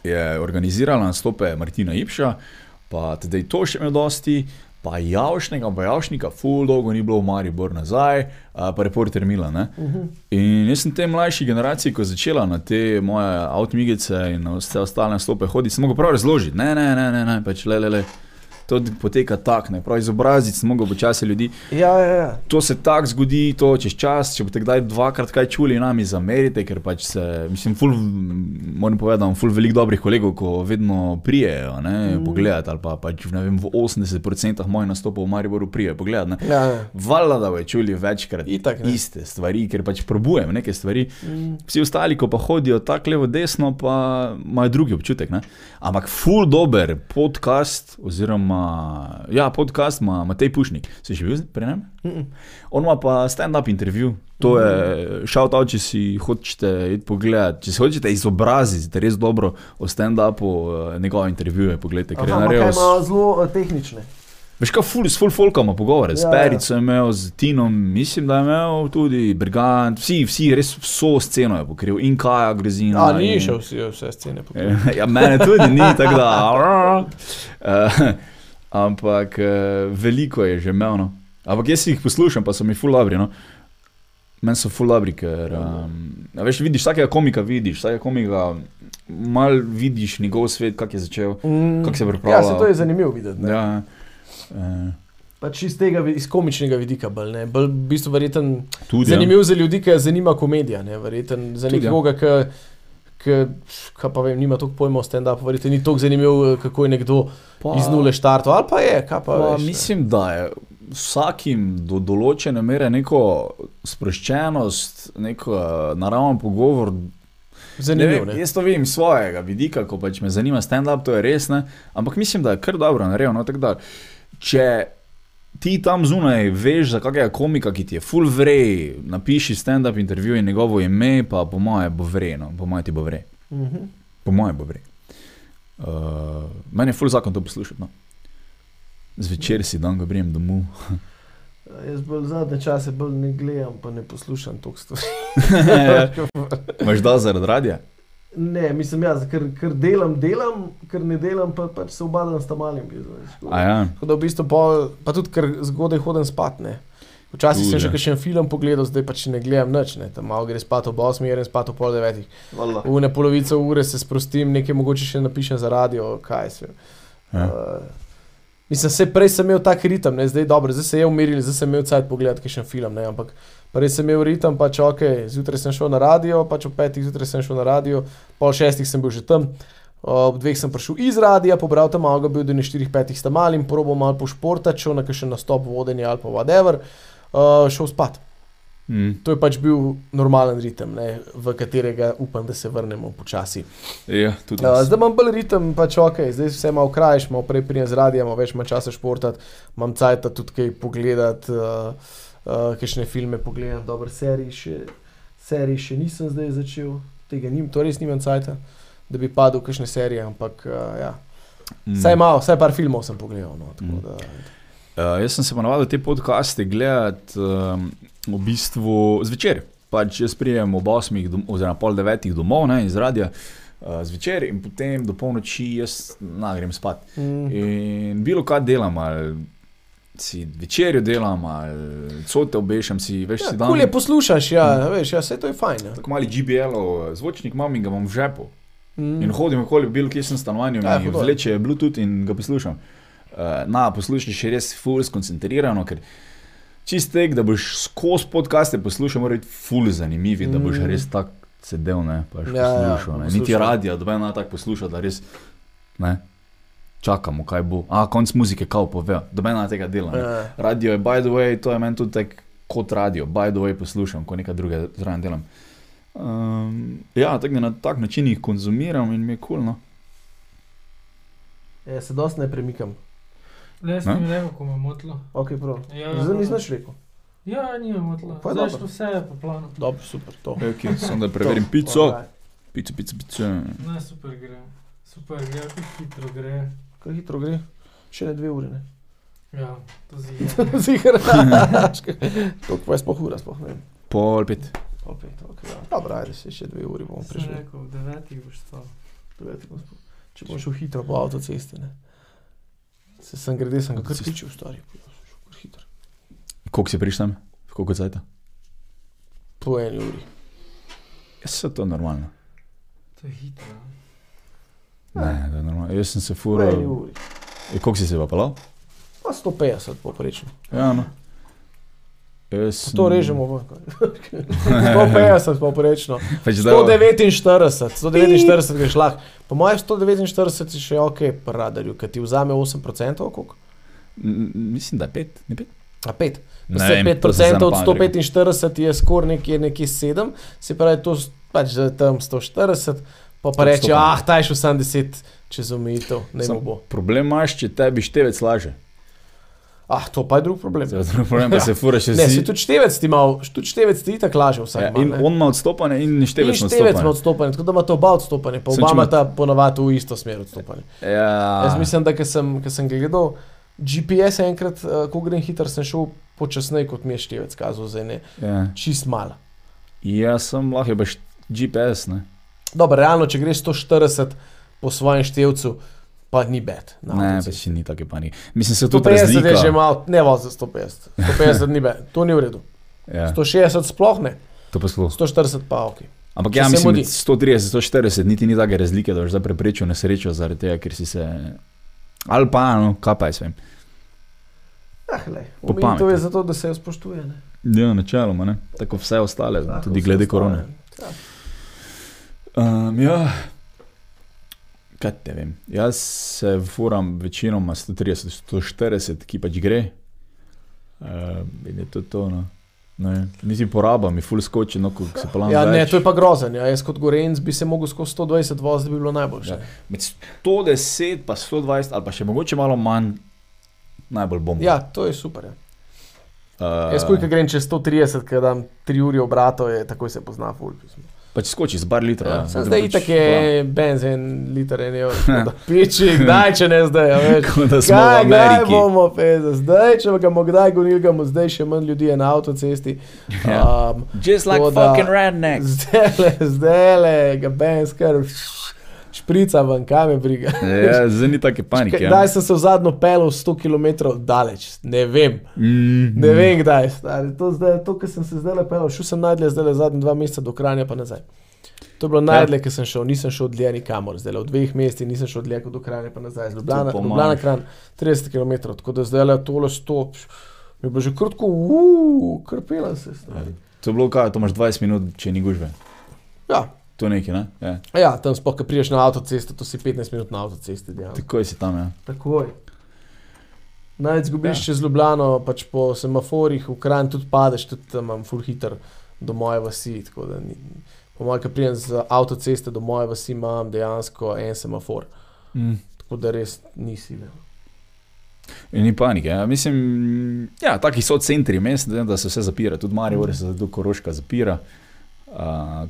je organizirala nastope Martina Ipša, pa tudi to še imel dosti. Pa javšnega, pa javšnika, full dolgo ni bilo v Mariboru nazaj, pa reporter Milan. ne. In jaz sem te mlajši generaciji, ko začela na te moje avtomigice in vse ostale nastope hoditi, sem mogel prav razložiti, ne, ne, ne, ne, ne pač le, le, le. To poteka tako, ne, prav izobraziti sem mogel počasi ljudi. Ja, ja, ja. To se tako zgodi, to čez čas. Če boste kdaj dvakrat kaj čuli, nami zamerite, ker pač se, mislim, ful, moram povedati, ful veliko dobrih kolegov, ko vedno prijejo, ne, mm. pogledati, ali pa pač, ne vem, v 80% mojih nastopov v Mariboru prijejo pogledati. ne. ja, ja. Valjda, da bojo čuli večkrat Itak, ne. iste stvari, ker pač probujem neke stvari. Mm. Vsi ostali, ko pa hodijo tako levo, desno, pa imajo drugi občutek. Ne? Ampak full dober podcast, oziroma ja, podcast ima Matej Pušnik. Si že bil pri njem? Mm. On ima pa stand-up intervju. To je shout out, če si hočete iti pogledat, če si hočete izobraziti res dobro o stand-upu, eh, njegove intervjuje, pogledajte, ker je Aha, kaj naredil. ima zelo uh, tehnične. Veš, kaj ful, s full folkom ima pogovore, s Ja, ja. Perico je imel, z Tinom, mislim, da je imel tudi Brigant, vsi, vsi res vso sceno je pokril in Kaja Grezina. A, ni in- šel vsi vse scene. pogledat. Ja, mene tudi ni, tako da. Uh, ampak uh, veliko je že imel. No. Ampak jaz jih poslušam, pa so mi full dobri. No. Meni so full dobri, ker um, veš, vidiš vsakega komika, vidiš vsakega komika, mal vidiš njegov svet, kak je začel. Mm. Kako se Ja, pripravlja? se to je zanimivo videti. ne. Ja, uh, Pač iz tega, iz komičnega vidika, bolj, ne. bolj v bistvu verjeten. tudi. ja. Zanimiv za ljudi, ki jih zanima komedija, ne, verjeten za Tudi, ja. nekoga, ki, ki, pa vem, nima toliko pojma o stand-upu, verjeten ni toliko zanimiv, eh, kako je nekdo Pa- iz nule štartov, ali pa je, kaj pa, Pa, veš. ne. mislim, da je vsakim do določene mere neko sproščenost, neko uh, naraven pogovor. Ne Zanimiv, vem, ne. jaz to vidim svojega vidika, ko pač me zanima stand-up, to je res. Ne? Ampak mislim, da je kar dobro naredil. No, tako da, če ti tam zunaj veš za kakega komika, ki ti je full vrej, napiši stand-up intervju in njegovo ime, pa po moje bo vreno, po moje ti bo vrej. Mhm. Po moje bo vrej. Uh, meni je full zakon to poslušati. No. Zvečer si dan, ko grem domov. Jaz bolj zadnje čase bolj ne gledam, pa ne poslušam toliko stvari. Imaš da zaradi radia? Ne, mislim, jaz, ker, ker delam, delam, ker ne delam, pa pač se obadam s tam malim. A ja. Tako da v bistvu pol, pa tudi, ker zgodaj hodim spat. Ne. Včasih Tudi, sem še kakšen film pogledal, zdaj pač ne gledam nič, ne. tam malo gre spat ob 8, grem spat ob pol 9. Valjda. V ne polovico ure se sprostim, nekaj mogoče še napišem za radio, kaj se. Ja. Uh, mislim, se prej sem imel tak ritem, ne, zdaj dobro, zdaj se je umiril, zdaj sem imel cajt pogledati kakšen film, ne, ampak prej sem imel ritem, pač ok, zjutraj sem šel na radio, pač ob petih zjutraj sem šel na radio, pol šestih sem bil že tam. Ob dveh sem prišel iz radia, pobral tam malo, bil do ne štirih, petih sta malim, probo malo pošportati, šel na kakšen nastop vodenja ali pa whatever, uh, šel spat. Mm. To je pač bil normalen ritem, ne, v katerega upam, da se vrnemo počasi. Ja, tudi. Uh, zdaj imam bolj ritem, pač ok, zdaj vse malo krajš, malo prej prijem z radija, malo več imam časa športati, imam cajt tudi kaj pogledati, uh, uh, kakšne filme pogledam, dobre serije še, serije še nisem zdaj začel, tega nim, to res nimam cajta, da bi padel v kakšne serije, ampak uh, ja. Mm. Vsaj malo, vsaj par filmov sem pogledal. No, Mm. da, Uh, jaz sem se ponovadi te podcaste gledati um, v bistvu zvečer. Pač jaz prijem ob 8, dom, oziroma pol 9 domov ne, iz radia uh, zvečer in potem do polnoči jaz na, grem spat. mm, In bilo kaj delam, ali si večerjo delam, ali cote obešam si, veš, ja, si dan. kul je poslušaš, ja, veš, ja, vse to je fajn. Ja. Tako mali GBL-ov zvočnik imam in ga imam v žepu. Mm. In hodim okoli, bilo kje sem stanovanju, Ja, dobro. vleče Bluetooth in ga poslušam. Uh, na, poslušaš je res full skoncentrirano, ker čist tek, da boš skozi podcaste poslušal, mora biti full zanimiv, mm. da boš Mm. res tak sedel, ne, pa še Ja, ja, poslušal. ne. Niti poslušal. radio, da ena tako posluša, da res, ne, čakamo, kaj bo. A, konc muzike, kao pove, da ena tega dela. ne. Ja. Radio je, by the way, to je meni tudi tak kot radio, by the way, poslušam, ko nekaj drugega zraven delam. Um, ja, tako da na tak način jih konzumiram in mi je kul. Cool, no. Ja, se dosti ne premikam. Le sem mi rekel, ko me je motilo. Ok, prav. Ja, Zdaj nisem več rekel. Ja, ni me motilo. Pa Zdaj dobro. što vse je po planu. Dobro, super, to. Okay, Samo da preverim pico. Pico, pico, pico. Ne, super gre. Super gre, kako hitro gre. Kaj hitro gre? Še ne dve uri, ne? Ja, to zdi. Zigar. To pa je sploh ura, sploh ne. Pol pet. Opet, ok, ja. Dobro, ajde, še, še dve uri bomo Sem prišli. rekel, v devetih boš to. Deveti bomo sploh- Če bom šel hitro po avtocesti, ne. Se sem grede, sem ga kar pičil, stari. Koliko si prišel tam? Koliko cajta? Po eni uri. Ja, se to je normalno. To je hitro. Ne, to je normalno. Jaz sem se fural. uri. E, koliko si se pa pelal? Pa 150 poprečno. Ja, no. Jaz sem- To režemo v. 150 poprečno. Pač da, 149, 149 greš lahko. Po mojem 149 je še ok, po radarju, ker ti vzame 8% koliko? Mislim, da je pet, ne pet. A 5. Ne Vse vem, to 5% sem od na pamet rekel. 145 je skoraj nekje, nekje 7, se pravi, to s- pač tam 140, pa pa reče, 100 pa. ah, taj šel sam 10 čez omejitev, ne Sam- bo. Problem imaš, če tebi števec laže. Ah, to pa je drug problem. Zdaj, drugi Problem pa se fura še Ne, si. tudi števec ti mal, tudi števec ti tako laže vsak. Ja, mal, in ne. on ima odstopanje in števec ima števec ima odstopanje. odstopanje, tako da ima to oba odstopanje, pa Sem oba ima- ta ponovadi v isto smer odstopanje. Ja, Jaz mislim, da ko sem, sem gledal GPS enkrat, uh, ko grem hitro, sem šel počasneje kot mi je števec kazal, zdaj ne, ja. čist malo. ja, sem lahko je baš GPS, ne. Dobro, realno, če greš 140 po svojem števcu, pa ni bed. Ne, avtocesti. pač ni take panike. Mislim, se tudi 150 je že malo, ne vozi za 150. 150 ni bed, to ni v redu. Ja, 160 sploh ne, to pa sploh. 140 pa ok. Ampak ja, mislim, mudi. med 130, 140 niti ni take razlike, da boš zdaj preprečil nesrečo zaradi tega, ker si se. Ali pa, no, kaj pa jaz vem. Ah, lej, Po pameti. je zato, da se jo spoštuje. Ne? Ja, načeloma, ne. Tako vse ostale, Tako tudi vse glede ostalo, korone. ne. Ja. Ja, kaj te vem. Jaz se furam večinoma 130, 140, ki pač gre. Uh, in je to to. No. Ne, niti poraba mi ful skoči, no, ko se pa Ja, ne, to je pa grozen. Ja. Jaz kot Gorenc bi se mogel skozi 120 voziti, da bi bilo najboljše. Ja. Med 110 pa 120 ali pa še mogoče malo manj, najbolj bom. Ja, to je super. Ja. uh, Jaz, ko grem čez 130, ker dam 3 uri obrato, je takoj se pozna ful. Pač skoči z bar litra. Ja, Ja, zdaj pač, itak je benzin, liter en evro. Piči, kdaj, če ne zdaj, a veš. Da smo v Kaj, kdaj Ameriki. bomo, peza, zdaj, če ga bomo kdaj gonili, ga bomo zdaj še manj ljudi je na avtocesti. Ja. Um, Just like da- fucking rednecks. zdaj le, zdaj le, ga benz, kar šprica ven, kam je briga. Ja, zdaj ni take panike. ja. Kdaj sem se v zadnjo pelil 100 km daleč? Ne vem. Mm, Ne vem, kdaj. Stari. To, zdaj, to kar sem se zdaj lepel, šel sem najdlje, zdaj le zadnje dva meseca do Kranja, pa nazaj. To je bilo najdlje, ker sem šel, nisem šel dlje nikamor, zdaj le v dveh mestih nisem šel dlje kot do Kranja, pa nazaj. Z Ljubljana, To po Ljubljana mojem. Kran, 30 km, tako da zdaj le tole stop. Mi je bilo že krtko, uuu, krpela se. Stari. To je bilo kaj, to imaš 20 minut, če ni gužve. Ja. To je nekaj, ne? Ja. ja, tam sploh, ko priješ na avtocesto, to si 15 minut na avtocesti. dejansko. Takoj si tam, ja. Takoj. Naj zgubiš Ja. ja. čez Ljubljano, pač po semaforih, v Kranj tudi padeš, tudi tam imam full hiter do moje vasi. ni- Po mojem, ki prijem z avtoceste do moje vasi, imam dejansko en semafor. Mm. Tako da res nisi. Ne. In ni panike. Ja. Mislim, ja, taki so centri mest, da se vse zapira. Tudi Marijo, se zato Koroška zapira. Uh,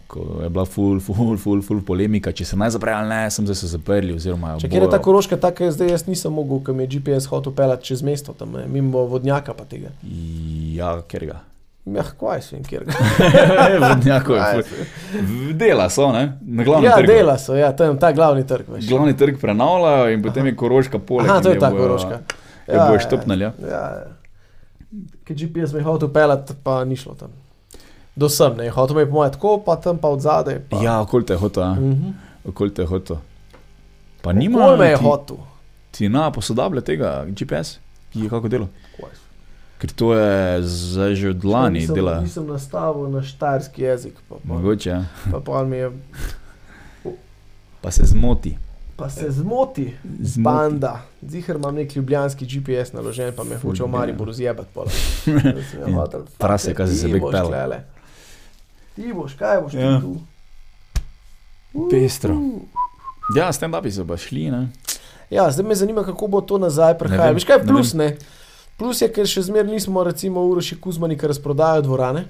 ko je bila ful, ful, ful, ful polemika, če se naj zapre ali ne, sem zdaj se zaprli. Če kjer je ta koroška, tako je zdaj jaz nisem mogel, ker mi je GPS hotel pelati čez mesto, tam ne, mimo vodnjaka pa tega. Ja, ker ga. Ja, kaj sem, kjer ga. Vodnjakov je Dela so, ne? Na glavnem Ja, trgu. dela so, ja, tam ta glavni trg. Veš. Glavni trg prenavljajo in potem je Koroška poleg. Aha, to je ta bojo- koroška. Jo bojo štopnili, ja. Ja, ja. Ker GPS me je hotel pelati, pa ni šlo tam. Do sem, ne, hotel me je po mojem tako, pa tam pa od zadaj. Pa. Ja, okoli te je hotel, ja. Mhm. okoli te je hotel. Pa nima. Kol me je ti- hotel. Ti na posodablja tega GPS, ki je kako delo. Ker to je zdaj že od lani nisem, dela. Nisem nastavil na štajerski jezik, pa, pa, Mogoče, ja. pa, pa je. pa se zmoti. Pa se zmoti, Zmoti. banda. Zihar imam nek ljubljanski GPS naložen, pa me hoče v ja. Maribor zjebati. prase, kaj se ti bek pel. Ti boš, kaj boš Ja. tu? Pestro. Ja, stand-upi so pa šli, ne? Ja, zdaj me zanima, kako bo to nazaj prihajalo. Veš kaj je ne plus, ne? Plus je, ker še zmeraj nismo, recimo, Uroši Kuzmani, ki razprodajajo dvorane.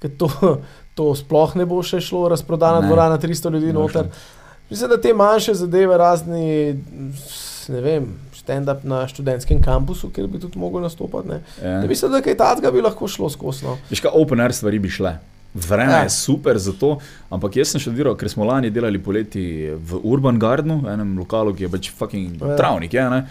Ker to, to sploh ne bo še šlo, razprodana Ne. dvorana, 300 ljudi Ne noter. Mislim, da te manjše zadeve, razni, ne vem, stand-up na študentskem kampusu, kjer bi tudi mogel nastopati. Ne? Ja. Ja. Mislim, da kaj takega bi lahko šlo skozi. No. Veš kaj, open air stvari bi šle. Vreme Ja. je super za to, ampak jaz sem študiral, ker smo lani delali poleti v Urban Gardenu, enem lokalu, ki je pač fucking Ja. travnik. Je, ne?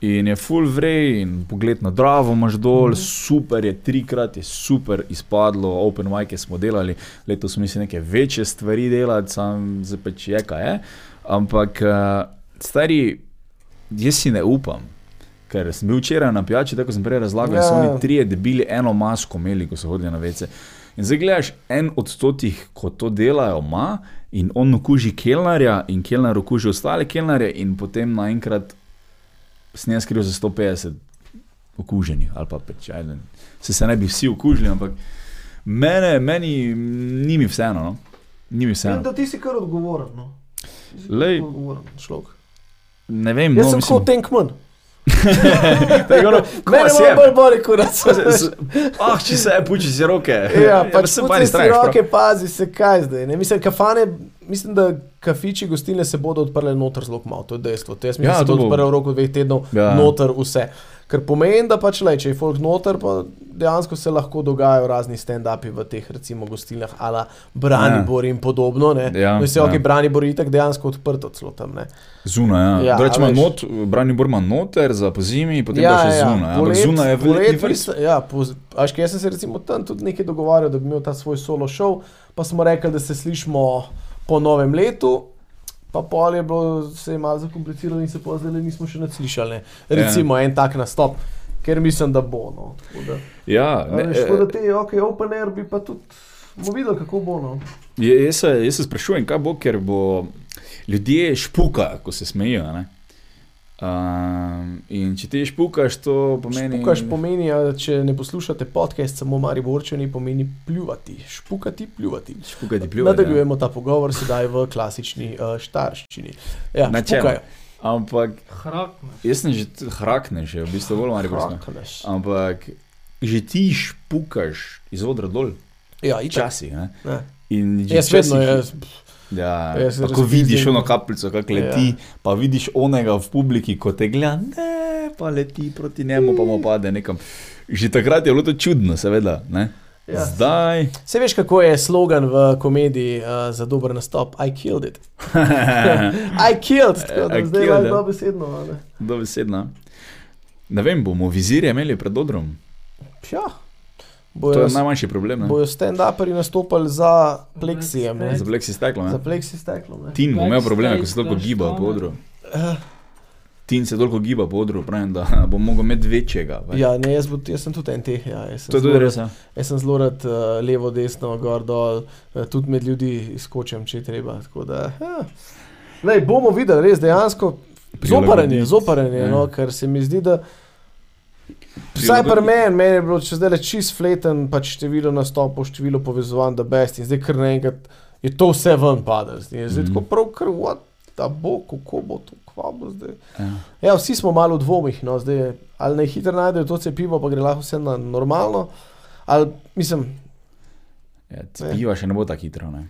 in je full vrej, in pogled na Dravo imaš dol, Mhm. super je, trikrat je super izpadlo, open mic smo delali, letos smo mislili neke večje stvari delati, sam zdaj pač je kaj je. Ampak, uh, stari, jaz si ne upam. Ker sem bil včeraj na pijači, tako sem prej razlagal, da so Ja. oni trije debili eno masko imeli, ko so hodili na vece. In zdaj gledaš, en od stotih, ko to delajo, ima in on okuži kelnarja, in kelnar okuži ostale kelnarje, in potem naenkrat snem skril za 150 okuženih, ali pa pač, ajde, se, se ne bi vsi okužili, ampak mene, meni ni mi vseeno. No? Ni mi Vem, vseeno. da ti si kar odgovoren. No. Ti Lej. odgovoren človek. Ne vem, Jaz no, sem mislim, kot Tankman. Tako, no, ko Mene je? bolj boli, kurac. Ah, če se puči si roke. Ja, pač se ne si roke, pazi se kaj zdaj. Ne? Mislim, kafane, mislim, da kafiči gostilne se bodo odprle noter zelo malo, to je dejstvo. To jaz mislim, Ja, da se bodo bo. odprle v roku dveh tednov Ja. ja. noter vse. Ker pomeni, da pač le, če je folk noter, pa dejansko se lahko dogajajo razni stand-upi v teh, recimo, gostilnah, ala Branibor in podobno. Ne? Ja, no, se ja. ok, Branibor je tako dejansko odprto celo tam. Ne? Zunaj, ja. Ja, ja Reč ima a veš. not, Branibor ima noter za po zimi, potem ja, pa še ja, zunaj je polet, veliko vrst. mislim, ja, poz, až, jaz sem se recimo tam tudi nekaj dogovarjal, da bi imel ta svoj solo show, pa smo rekli, da se slišmo po novem letu. Pa pol je bilo, se je malo zakompliciralo in se pa zdaj nismo še nad slišali. Ne. Recimo ja. en tak nastop, ker mislim, da bo. No. Da, Ja, ne, ne, veš, tako da eh, te, ok, open air bi pa tudi, bomo videli, kako bo. No. je- jaz, se, jaz se sprašujem, kaj bo, ker bo ljudje špukajo, ko se smejijo. ne. Um, in če ti špukaš, to pomeni. Špukaš pomeni, a če ne poslušate podcast, samo Mari Borčani pomeni pljuvati, špukati, pljuvati. Špukati pljuvati. ja. Nadaljujemo ta pogovor sedaj v klasični uh, štarščini. Ja, Načelno. Ampak Hrakne. jaz sem že t- hrakne, že v bistvu bolj mari prosim. Hrakneš. Ampak že ti špukaš iz odra dol, Ja, itak. včasih. ne. Ne. In že Jaz vedno, včasih- jaz, Ja, pa ko vidiš ono kapljico, kako leti, ja. Ja. pa vidiš onega v publiki, ko te gleda, ne, pa leti proti njemu, pa mu pade nekam. Že takrat je bilo to čudno, seveda. Ne? Ja. Zdaj. Se veš, kako je slogan v komediji uh, za dober nastop? I killed it. I killed, tako da I zdaj je ja. dobesedno. a ne. Dobesedno. Ne vem, bomo vizirje imeli pred odrom. Ja. To Bojo, je najmanjši problem. ne. bojo stand-uperi nastopali za pleksijem, ne? Za plexi steklo. za pleksi steklom. ne. Tin bo imel probleme, ko se toliko giba po odru. Eh, Tin se toliko giba po odru, pravim, da bo mogel imeti večjega. pač. Ja, ne, jaz, bo, jaz sem tudi en teh. Ja, jaz sem to je tudi res. Ja. Jaz sem zelo rad uh, levo, desno, gor, dol, uh, tudi med ljudi skočim, če treba. tako Da, ja. Lej, bomo videli, res dejansko. Zoparanje, zoparanje, Ja. no, ker se mi zdi, da. Vsaj pri meni, meni je bilo če zdaj čist fleten, pač število nastopov, število povezovanj, da best in zdaj kar naenkrat je to vse ven padalo. Zdaj je Mhm. tako prav, ker what, da bo, kako bo to, kva bo zdaj. Ja. Ja, vsi smo malo v dvomih, no, zdaj je, ali naj hitro najdejo to cepivo, pa gre lahko vse na normalno. Ali, mislim, Ja, cepiva še ne bo tako hitro. Ne.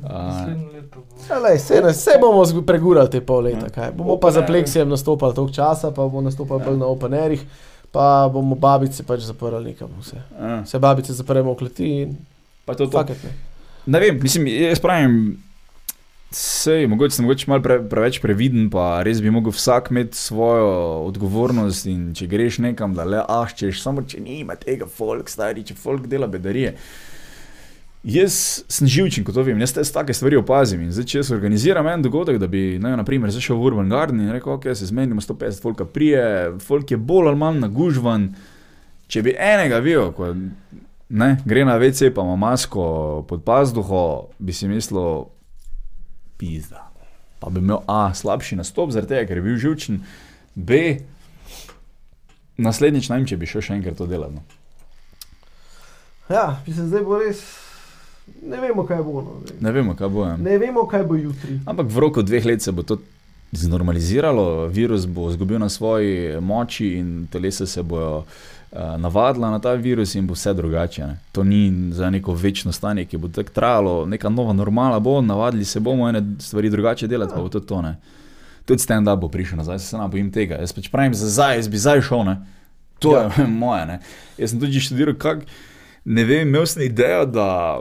A, Naslednje leto bo. ja, lej, vse, vse bomo pregurali te pol leta. Ja. Kaj. Bomo pa za pleksijem nastopali toliko časa, pa bomo nastopali bolj na open airih, pa bomo babice pač zaprli nekam. Vse, a, vse babice zapremo v kleti in pa to, it. Ne. Vem, mislim, jaz pravim, sej, mogoče sem mogoče malo pre, preveč previden, pa res bi mogel vsak imeti svojo odgovornost in če greš nekam, da le ahčeš, samo če nima tega folk, stari, če folk dela bedarije. Jaz sem živčen, kot to vem, jaz te take stvari opazim. In zdaj, če jaz organiziram en dogodek, da bi, ne, naprimer, zašel v Urban Garden in rekel, ok, se zmenimo 150 folka prije, folk je bolj ali manj nagužvan. Če bi enega videl, ko ne, gre na WC, pa ima masko pod pazduho, bi si mislil, pizda. pa bi imel A, slabši nastop, zaradi tega, ker je bil živčen, B, naslednjič naj, če bi šel še enkrat to delati. No. Ja, mislim, zdaj bo res. Ne vemo, kaj bo. No. zdaj. Ne vemo, kaj bo. Ja. Ne vemo, kaj bo jutri. Ampak v roku dveh let se bo to znormaliziralo, virus bo izgubil na svoji moči in telesa se bojo uh, navadila na ta virus in bo vse drugače. Ne. To ni za neko večno stanje, ki bo tako trajalo, neka nova normala bo, navadili se bomo ene stvari drugače delati, pa bo to to. Ne. Tudi stand-up bo prišel nazaj, se nam bojim tega. Jaz pač pravim za zdaj, jaz bi zdaj šel, ne. To ja. je moje. Ne. Jaz sem tudi študiral, kako ne vem, imel sem idejo, da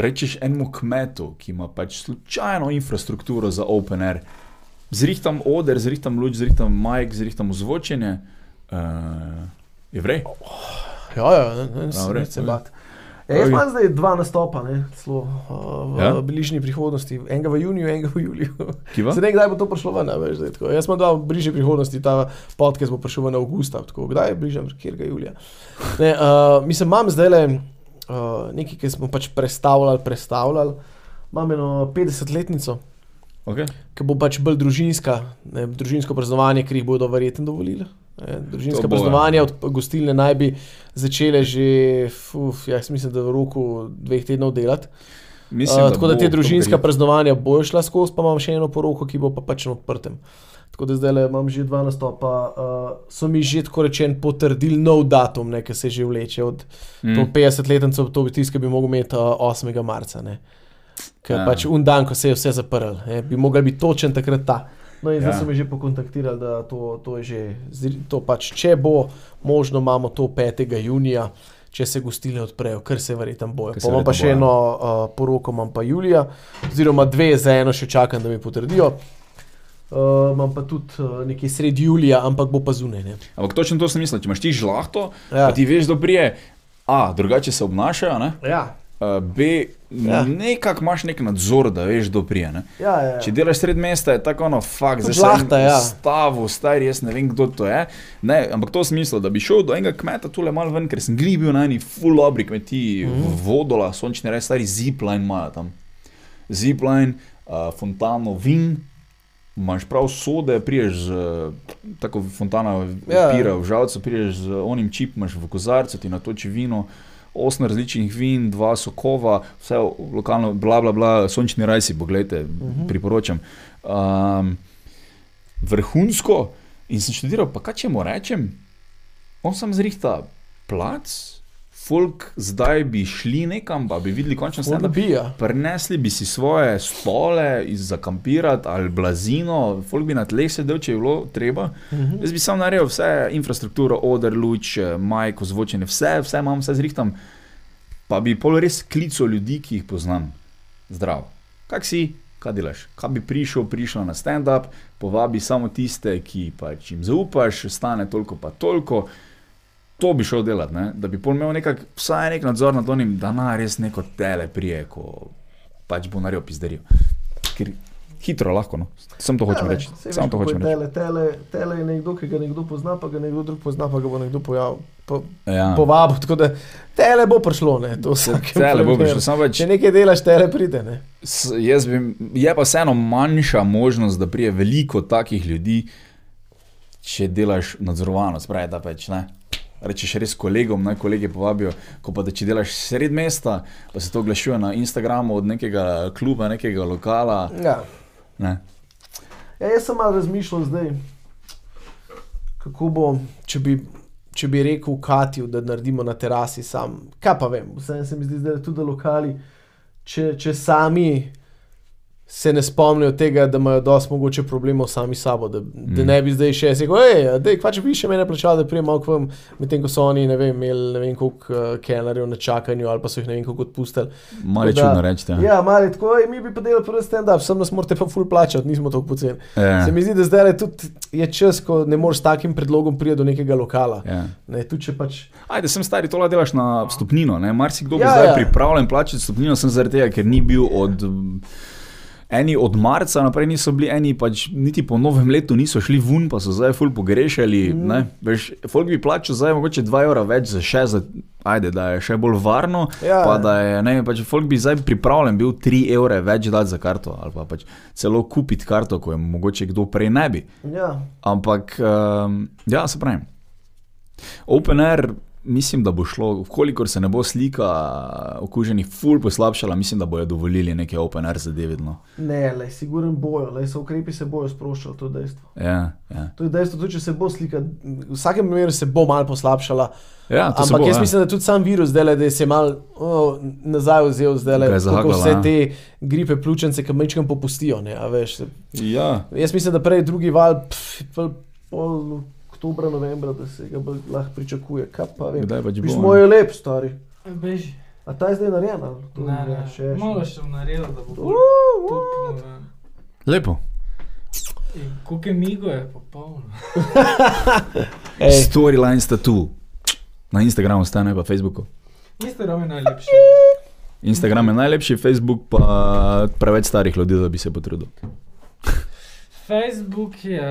rečeš enemu kmetu, ki ima pač slučajno infrastrukturo za open air, zrihtam oder, zrihtam luč, zrihtam majk, zrihtam ozvočenje, uh, je vrej. Ja, ja, ne, ne, ne, redu, se v redu. bat. E, jaz imam zdaj dva nastopa, ne, celo, uh, v Ja? ja? bližnji prihodnosti, enega v juniju, enega v juliju. Se ne, kdaj bo to prišlo ven, veš, zdaj, tako. Jaz imam dva v bližnji prihodnosti, ta podcast bo prišel ven avgusta, tako, kdaj je bližje, kjer ga julija. Ne, uh, mislim, imam zdaj le uh, nekaj, ki smo pač predstavljali, predstavljali. Imam eno 50-letnico, Okay. ki bo pač bolj družinska, ne, družinsko praznovanje, ki jih bodo verjetno dovolili. Ne, družinska bo, ja. praznovanja od gostilne naj bi začele že, uf, ja, jaz mislim, da v roku dveh tednov delati. Mislim, Uh, tako da te družinska praznovanja bojo šla skozi, pa imam še eno poroko, ki bo pa pač na odprtem. Tako da zdaj imam že dva nastopa. Uh, so mi že tako rečen potrdili nov datum, ne, ki se že vleče od mm. Mm. 50-letnico, to bi tiskal, bi mogel imeti uh, 8. marca. Ne. Ker Ja. pač un dan, ko se je vse zaprl, ne, bi mogel biti točen takrat ta. No in zdaj Ja. so me že pokontaktirali, da to, to je že, to pač, če bo možno, imamo to 5. junija, če se gostilne odprejo, kar se verjetno bojo. Pa imam pa še bojo. eno uh, poroko, imam pa julija, oziroma dve, za eno še čakam, da mi potrdijo. Uh, imam pa tudi uh, nekje sredi julija, ampak bo pa zunaj. ne. Ampak točno to sem mislil, če imaš ti žlahto, Ja. ti veš, da prije, A, drugače se obnašajo, ne? Ja, Uh, B, Ja. nekako imaš nek nadzor, da veš, da prije. Ne? ja, ja, ja. Če delaš sred mesta, je tako ono, fakt, Žlahta, sem ja. stavu, star, jaz ne vem, kdo to je. Ne, ampak to sem mislil, da bi šel do enega kmeta tule malo ven, ker sem glih bil na eni full obri kmetiji, mm. -hmm. vodola, sončni res, stari zipline imajo tam. Zipline, uh, fontano, vin. Imaš prav sode, priješ z tako fontana, Ja. pira v žalcu, priješ z onim čip, imaš v kozarcu, ti natoči vino, osem različnih vin, dva sokova, vse lokalno, bla, bla, bla, sončni rajsi, pogledajte, uh Mhm. -huh. priporočam. Um, vrhunsko in sem študiral, pa kaj če mu rečem, on sam zrihta plac, folk zdaj bi šli nekam, pa bi videli končno bi, ja. Prinesli bi si svoje stole iz zakampirati ali blazino, folk bi na tleh sedel, če je bilo treba. Mhm. Jaz bi sam naredil vse, infrastrukturo, oder, luč, majko, zvočenje, vse, vse imam, vse zrihtam. Pa bi pol res klical ljudi, ki jih poznam. Zdrav. Kak si, kaj delaš? Kaj bi prišel, prišel na stand-up, povabi samo tiste, ki pač jim zaupaš, stane toliko pa toliko. To bi šel delati, ne? da bi imel nekak, vsaj nek nadzor nad onim, da na res neko tele prije, ko pač bo naredil pizderijo. Ker hitro lahko, no. Sam to hočem Ja, reči. Sam to hočem reči. Tele, tele, tele je nekdo, ki ga nekdo pozna, pa ga nekdo drug pozna, pa ga bo nekdo pojavil. Po, Ja. povabil, tako da tele bo prišlo, ne, to se Tele bo prišlo, samo več. Če nekaj delaš, tele pride, ne. S- Jaz bi, je pa vseeno manjša možnost, da prije veliko takih ljudi, če delaš nadzorovano, spravi, da pač ne. Rečeš res kolegom, naj kolege povabijo, ko pa če delaš sred mesta, pa se to oglašuje na Instagramu od nekega kluba, nekega lokala. Ja. Ne. Ja, jaz sem malo razmišljal zdaj, kako bo, če bi, če bi rekel Katju, da naredimo na terasi sam. Kaj pa vem, vse se mi zdi, da tudi da lokali, če, če sami se ne spomnijo tega, da imajo dosti mogoče problemov sami s sabo, da, mm. da ne bi zdaj še rekel, hej, da je pač vi še mene plačali, da prijem malo k vam, medtem ko so oni, ne vem, imeli ne vem koliko uh, kelnerjev na čakanju ali pa so jih ne vem koliko odpustili. Malo je čudno reči. Ja. Ja, malo je tako, "Ej, mi bi pa delali prvi stand-up, sem nas morate pa ful plačati, nismo tako poceni. Ja. Se mi zdi, da zdaj tudi je čas, ko ne moreš s takim predlogom priti do nekega lokala. Ja. Ne, tudi pač. Ajde, sem stari, tole delaš na stopnino. ne. Marsikdo bo Ja, zdaj ja. pripravljen plačati stopnino, sem zaradi tega, ker ni bil od. mm, Eni od marca naprej niso bili, eni pač niti po novem letu niso šli ven, pa so zdaj ful pogrešali. Mm. Veš, folk bi plačal zdaj mogoče 2 evra več za še za ajde, da je še bolj varno. Ja. Pa da je, ne pač folk bi zdaj pripravljen bil 3 evre več dati za karto, ali pa pač celo kupiti karto, ko je mogoče kdo prej ne bi. Ja. Ampak, um, ja, se pravi. Open Air, mislim, da bo šlo, kolikor se ne bo slika okuženih ful poslabšala, mislim, da bojo dovolili neke Open Air zadeve. No. Ne, le, siguren bojo, le, so ukrepi se bojo sproščali, to je dejstvo. Ja, ja. To je dejstvo, tudi če se bo slika, v vsakem primeru se bo malo poslabšala. ja Ampak bo, jaz ja. mislim, da tudi sam virus, zdaj, da se je malo oh, nazaj vzel, zdaj, le, zahakalo, vse ja. te gripe pljučnice, ki mečkam popustijo. Ne, a veš, se, Ja, jaz mislim, da prej drugi val, pf, pol, pol oktobra, novembra, da se ga bolj lahko pričakuje. Kaj pa vem. kdaj pač bo. moj je lep, stari. Beži. A ta je zdaj narejen? ali? To Ne, ne, še, malo še bom naredil, da bo bolj Uh, uh. Lepo. Koliko je migo je popolno. Storyline sta tu. Na Instagramu stane pa Facebooku. Instagram je najlepši. Instagram je najlepši, Facebook pa preveč starih ljudi, da bi se potrudil. Facebook je,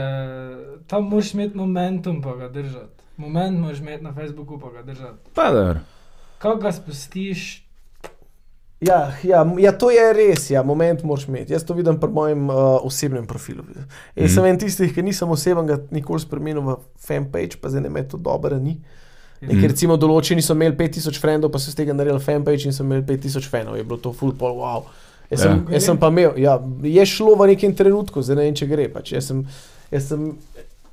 tam moraš imeti momentum pa ga držati. Moment moraš imeti na Facebooku pa ga držati. Pa da, Ko ga spustiš, Ja, ja, ja, to je res, ja, moment moraš imeti. Jaz to vidim pri mojem uh, osebnem profilu. Jaz sem Mhm. en tistih, ki nisem oseben, ga nikoli spremenil v fanpage, pa zdaj ne me to dobro ni. Nekaj, recimo, določeni so imeli 5000 frendov, pa so z tega naredili fanpage in so imeli 5000 fanov, je bilo to full pol, wow. Jaz sem, Ja. jaz sem pa imel, ja, je šlo v nekem trenutku, zdaj ne vem, če gre. Pač. Jaz, sem, jaz, sem,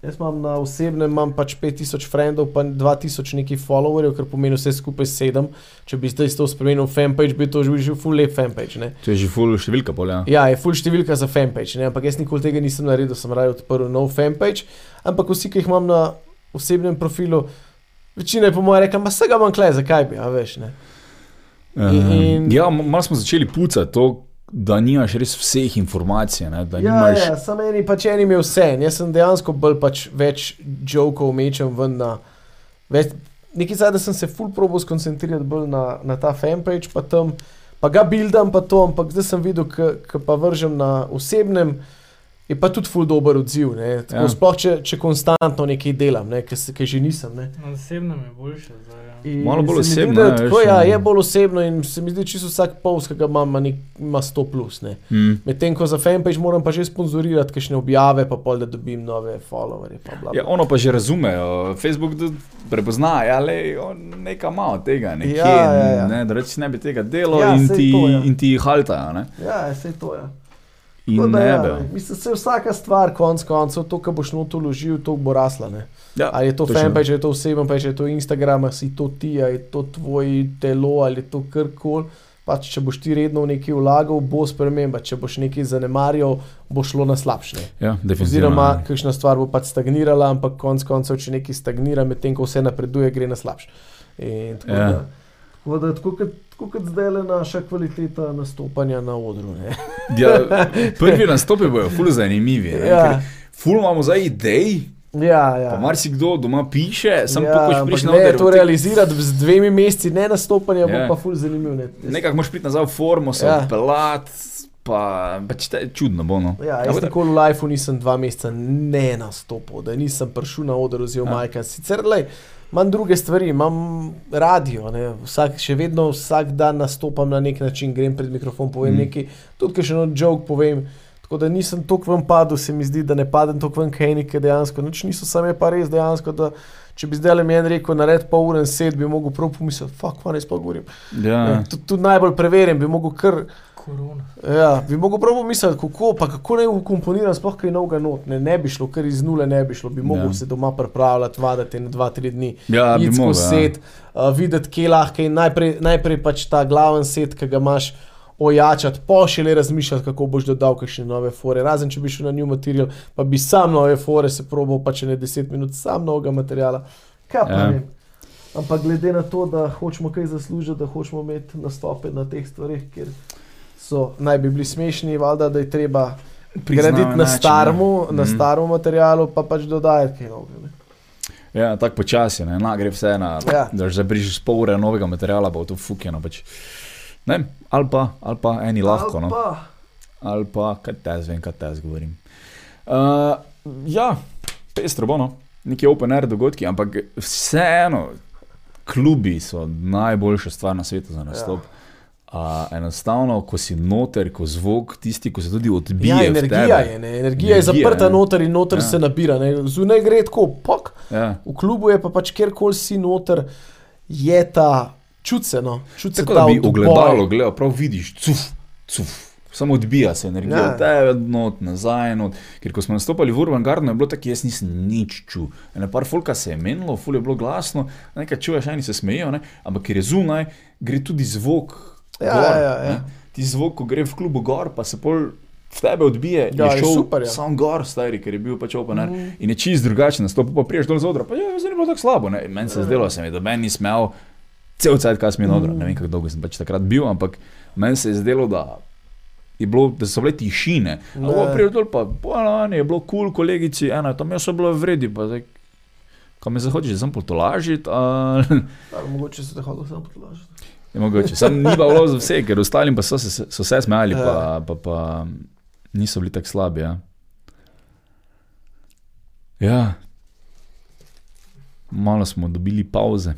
jaz imam na osebnem imam pač 5000 frendov, pa 2000 nekih followerjev, kar pomeni vse skupaj 7. Če bi zdaj to spremenil v fanpage, bi to že bil full lep fanpage. Ne? to je že full številka polja. Ja, je full številka za fanpage, ne? ampak jaz nikoli tega nisem naredil, sem raje odprl nov fanpage. Ampak vsi, ki jih imam na osebnem profilu, večina je po mojem rekla, ma se ga imam kle, zakaj bi, a veš. Ne? In- in- Ja, malo smo začeli pucati to, da nimaš res vseh informacij. Ne, Ja, nimaš, ja, samo eni pač enim je vse. Jaz sem dejansko bolj pač več jokov mečem ven na. Več, nekaj zdaj, da sem se full probo skoncentrirati bolj na, na ta fanpage, pa tam, pa ga buildam, pa to, ampak zdaj sem videl, ki pa vržem na osebnem. Je pa tudi ful dober odziv. Ja. ja. Sploh če, če konstantno nekaj delam, ne, ki že nisem. Ne. na osebnem je boljše. Zdaj, ja. In Malo bolj se mi zdi, osebno, da ne, Tako, ja, ne. je bolj osebno in se mi zdi, čisto vsak post, ki ga imam, ima, ima 100 plus. Ne. Mm. Medtem ko za fanpage moram pa že sponzorirati kakšne objave, pa pol, da dobim nove followerje. Pa bla, bla. Ja, ono pa že razumejo. Facebook prepozna, ja, le, nekaj ima od tega, nekje, Ja, ja, ja. Ne, da reči ne bi tega delo Ja, ja, in, ti, to, ja. in ti haltajo. Ne? ja vse to je. In da ne ja. Mislim, se vsaka stvar, konc koncev, to, kar boš noto vložil, to bo rasla. Ne? Ja, Ali je to fanpage, ali je to oseben page, ali je to Instagram, ali si to ti, ali je to tvoj telo, ali je to karkoli. Pač, če boš ti redno v nekaj vlagal, bo sprememba. Če boš nekaj zanemarjal, bo šlo na slabše. Ja. Oziroma, ne. kakšna stvar bo pač stagnirala, ampak konec koncev, če nekaj stagnira, medtem ko vse napreduje, gre na slabše. In Tako Ja. da, tako da, tako kot, tako kot zdaj le naša kvaliteta nastopanja na odru. Ja, prvi nastopi bojo ful zanimivi. ne, Ja. ker Ful imamo zdaj idej, Ja, ja. pa marsikdo doma piše, sem ja, pa koš ampak prišel ne, na to realizirati z dvemi meseci ne nastopanja, Ja. bo pa ful zanimiv. Ne. Nekako moš priti nazaj v formo, se Ja. pelat, pa pač te, čudno bo. No. Ja, jaz nikoli v lifeu nisem dva meseca ne nastopil, da nisem prišel na oder oziroma Ja. majka. Sicer lej, imam druge stvari, imam radio, ne. vsak, še vedno vsak dan nastopam na nek način, grem pred mikrofon, povem Mm. nekaj, tudi še eno joke povem. Tako da nisem tako ven padel, se mi zdi, da ne padem tako ven, kaj nekaj dejansko. Nič niso, sam je pa res dejansko, da če bi zdaj le meni rekel, nared pol ure sed, bi mogel prav pomisliti, fuck, kaj naj sploh govorim. Ja. Tudi najbolj preverjen, bi mogel kar. Korona. Ja, bi mogel prav pomisliti, kako, pa kako naj ukomponiram, sploh kaj novega not. Ne, ne bi šlo, ker iz nule ne bi šlo, bi mogel Ja. ja. se doma pripravljati, vaditi na dva, tri dni. Ja, bi mogel, ja. set, uh, videti, kje lahko in najprej, najprej pač ta glaven set, ki ga imaš. Ojačati, pa še le razmišljati, kako boš dodal kakšne nove fore. Razen če bi šel na new material, pa bi sam nove fore se probal, pa če ne 10 minut, sam novega materiala. Kaj pa Ja. ja. vem. Ampak glede na to, da hočemo kaj zaslužiti, da hočemo imeti nastope na teh stvareh, ker so naj bi bili smešni, valjda, da je treba graditi na starmu, na Mhm. starem materialu, pa pač dodajati kaj novega. Ja, tako počasi, ne, na, gre vse na. Ja. Da že brišeš pol ure novega materiala, pa bo to fukjeno. Pač. Ne, ali pa, ali pa eni lahko. Ali No. pa, Ali pa, kaj te jaz vem, kaj te jaz govorim. Uh, ja, pestro bo, no. neki open air dogodki, ampak vseeno, klubi so najboljša stvar na svetu za nastop. Ja. Uh, enostavno, ko si noter, ko zvok, tisti, ko se tudi odbija. Ja, energija je, ne? energija je zaprta ja. noter in noter Ja. se nabira. ne. Zunaj gre tako, pok. Ja. V klubu je pa pač kjerkoli si noter, je ta čutce. No. čut Tako ta da bi ogledalo, gledal, prav vidiš, cuf, cuf. Samo odbija se energija, Ja. tebe not, nazaj. Not. Ker ko smo nastopali v Urban Gardenu, je bilo tako, jaz nisem nič čutil. Ene par folka se je menilo, ful je bilo glasno, nekaj čuješ, eni se smejijo, ne? ampak ker je zunaj, gre tudi zvok. Ja, gor, ja, ja. ne. Ti zvok, ko gre v klubu gor, pa se pol v tebe odbije. Ja, je je šel super, ja. sam gor, stari, ker je bil pač opener. Mm. In je čist drugačen nastop, pa priješ dol z odra, pa je zdaj ni bilo tako slabo. ne. Meni se je zdelo, se mi, da meni ni smel cel cel cel cel odra. Ne vem, kako dolgo sem pač takrat bil, ampak meni se je zdelo, da. Je bilo, da so bile tišine. Ne. Ampak prijel dol, pa bolano, je bilo kul, cool, kolegici, ena, tam je so bilo vredi, pa zdaj, ko me zahočeš, sem potolažiti, ali Ali mogoče se te hodil sam potlažiti. Je mogoče. Sam ni pa bilo za vse, ker ostalim pa so se, so se smejali, pa, pa, pa niso bili tako slabi. Ja. ja. Malo smo dobili pauze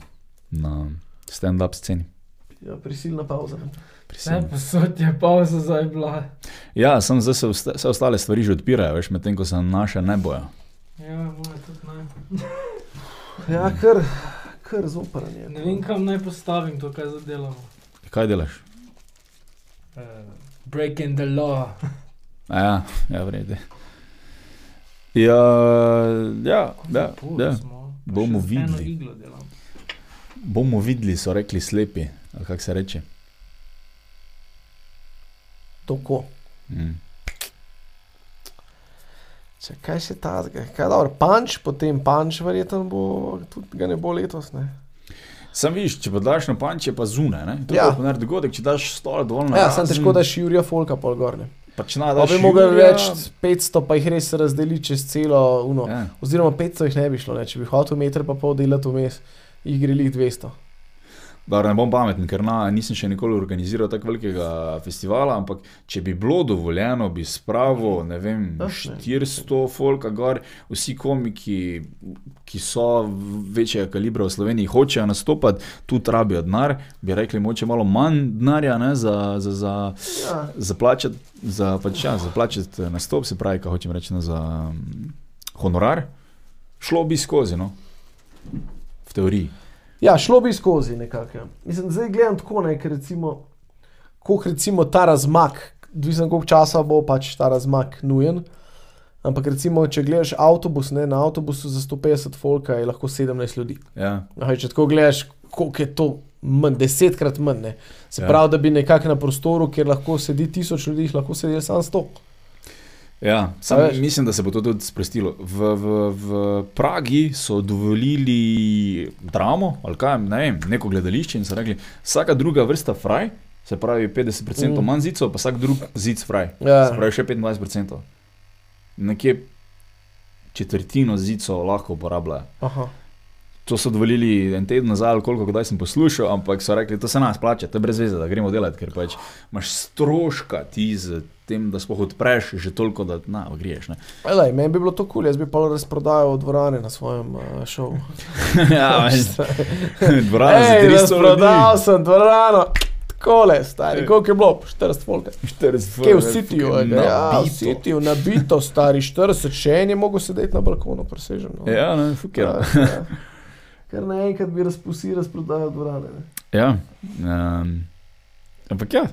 na stand-up sceni. Ja, prisilna pauza. Vse posod je pauza zdaj bila. Ja, sem zdaj se vse, vse ostale stvari že odpirajo, veš, medtem ko se naše ne bojo. Ja, moja tudi ne. Ja, kar, kar zoprn je. Ne vem, kam naj postavim to, kaj zdaj delamo. Kaj delaš? Uh, breaking the law. A ja, ja, vrede. Ja, ja, ja, ja. Bomo videli. Bomo videli, so rekli slepi, ali kako se reče. Tako. Mm. Če kaj še ta, kaj dobro, panč, potem panč, verjetno bo, tudi ga ne bo letos. Ne? Sam viš, če pa daš na panče, pa zunaj. ne. To Ja. je ja. dogodek, če daš stole dol na Ja, sem težko, da še Jurija Folka pol gor. Ne. Pa če na Pa daš bi mogel reči 500, pa jih res razdeli čez celo uno. Ja. Oziroma 500 jih ne bi šlo, ne. če bi hotel meter pa pol delati vmes, jih gre lih 200. Dobro, ne bom pameten, ker na, nisem še nikoli organiziral tako velikega festivala, ampak če bi bilo dovoljeno, bi spravil, ne vem, Ah, ne. 400 folka gor, vsi komiki, ki so večjega kalibra v Sloveniji, hočejo nastopati, tudi rabijo denar, bi rekli, moče malo manj denarja ne, za, za, za, Ja. za plačati, za, pač, ja, za plačati nastop, se pravi, kaj hočem reči, no, za um, honorar, šlo bi skozi, no, v teoriji. Ja, šlo bi skozi nekako. ja. Mislim, zdaj gledam tako, ne, ker recimo, koliko recimo ta razmak, odvisno koliko časa bo pač ta razmak nujen. Ampak recimo, če gledaš avtobus, ne, na avtobusu za 150 folka je lahko 17 ljudi. Ja. Aha, če tako gledaš, koliko je to manj, desetkrat manj. Ne. Se Ja. pravi, da bi nekako na prostoru, kjer lahko sedi tisoč ljudi, lahko sedeli samo 100. Ja, sam, mislim, da se bo to tudi sprostilo. V, v, v Pragi so dovolili dramo, ali kaj, ne vem, neko gledališče in so rekli, vsaka druga vrsta fraj, se pravi 50% Mm. mm. manj zicov, pa vsak drug zic fraj. Ja. Se pravi še 25%. Nekje četrtino zicov lahko uporabljajo. Aha. To so dovolili en teden nazaj, ali koliko kdaj sem poslušal, ampak so rekli, to se nas plača, to je brez veze, da gremo delati, ker pač imaš stroška ti z tem, da sploh odpreš že toliko, da na, greš. Elej, meni bi bilo to kul, cool, jaz bi pa razprodajal dvorane na svojem uh, šovu. ja, veš, dvorana za Ej, 300 ljudi. razprodal sem dvorano. Takole, stari, koliko je bilo? 40 folka. 40 Kje v Cityju? ga? Ja, v. Cityju, nabito, stari 40, še en je mogel sedeti na balkonu, presežen. No. Ja, ne, fuck ja. ja. Ker naenkrat bi razpusil, razprodajal dvorane. Ne. ja. Um, ampak ja.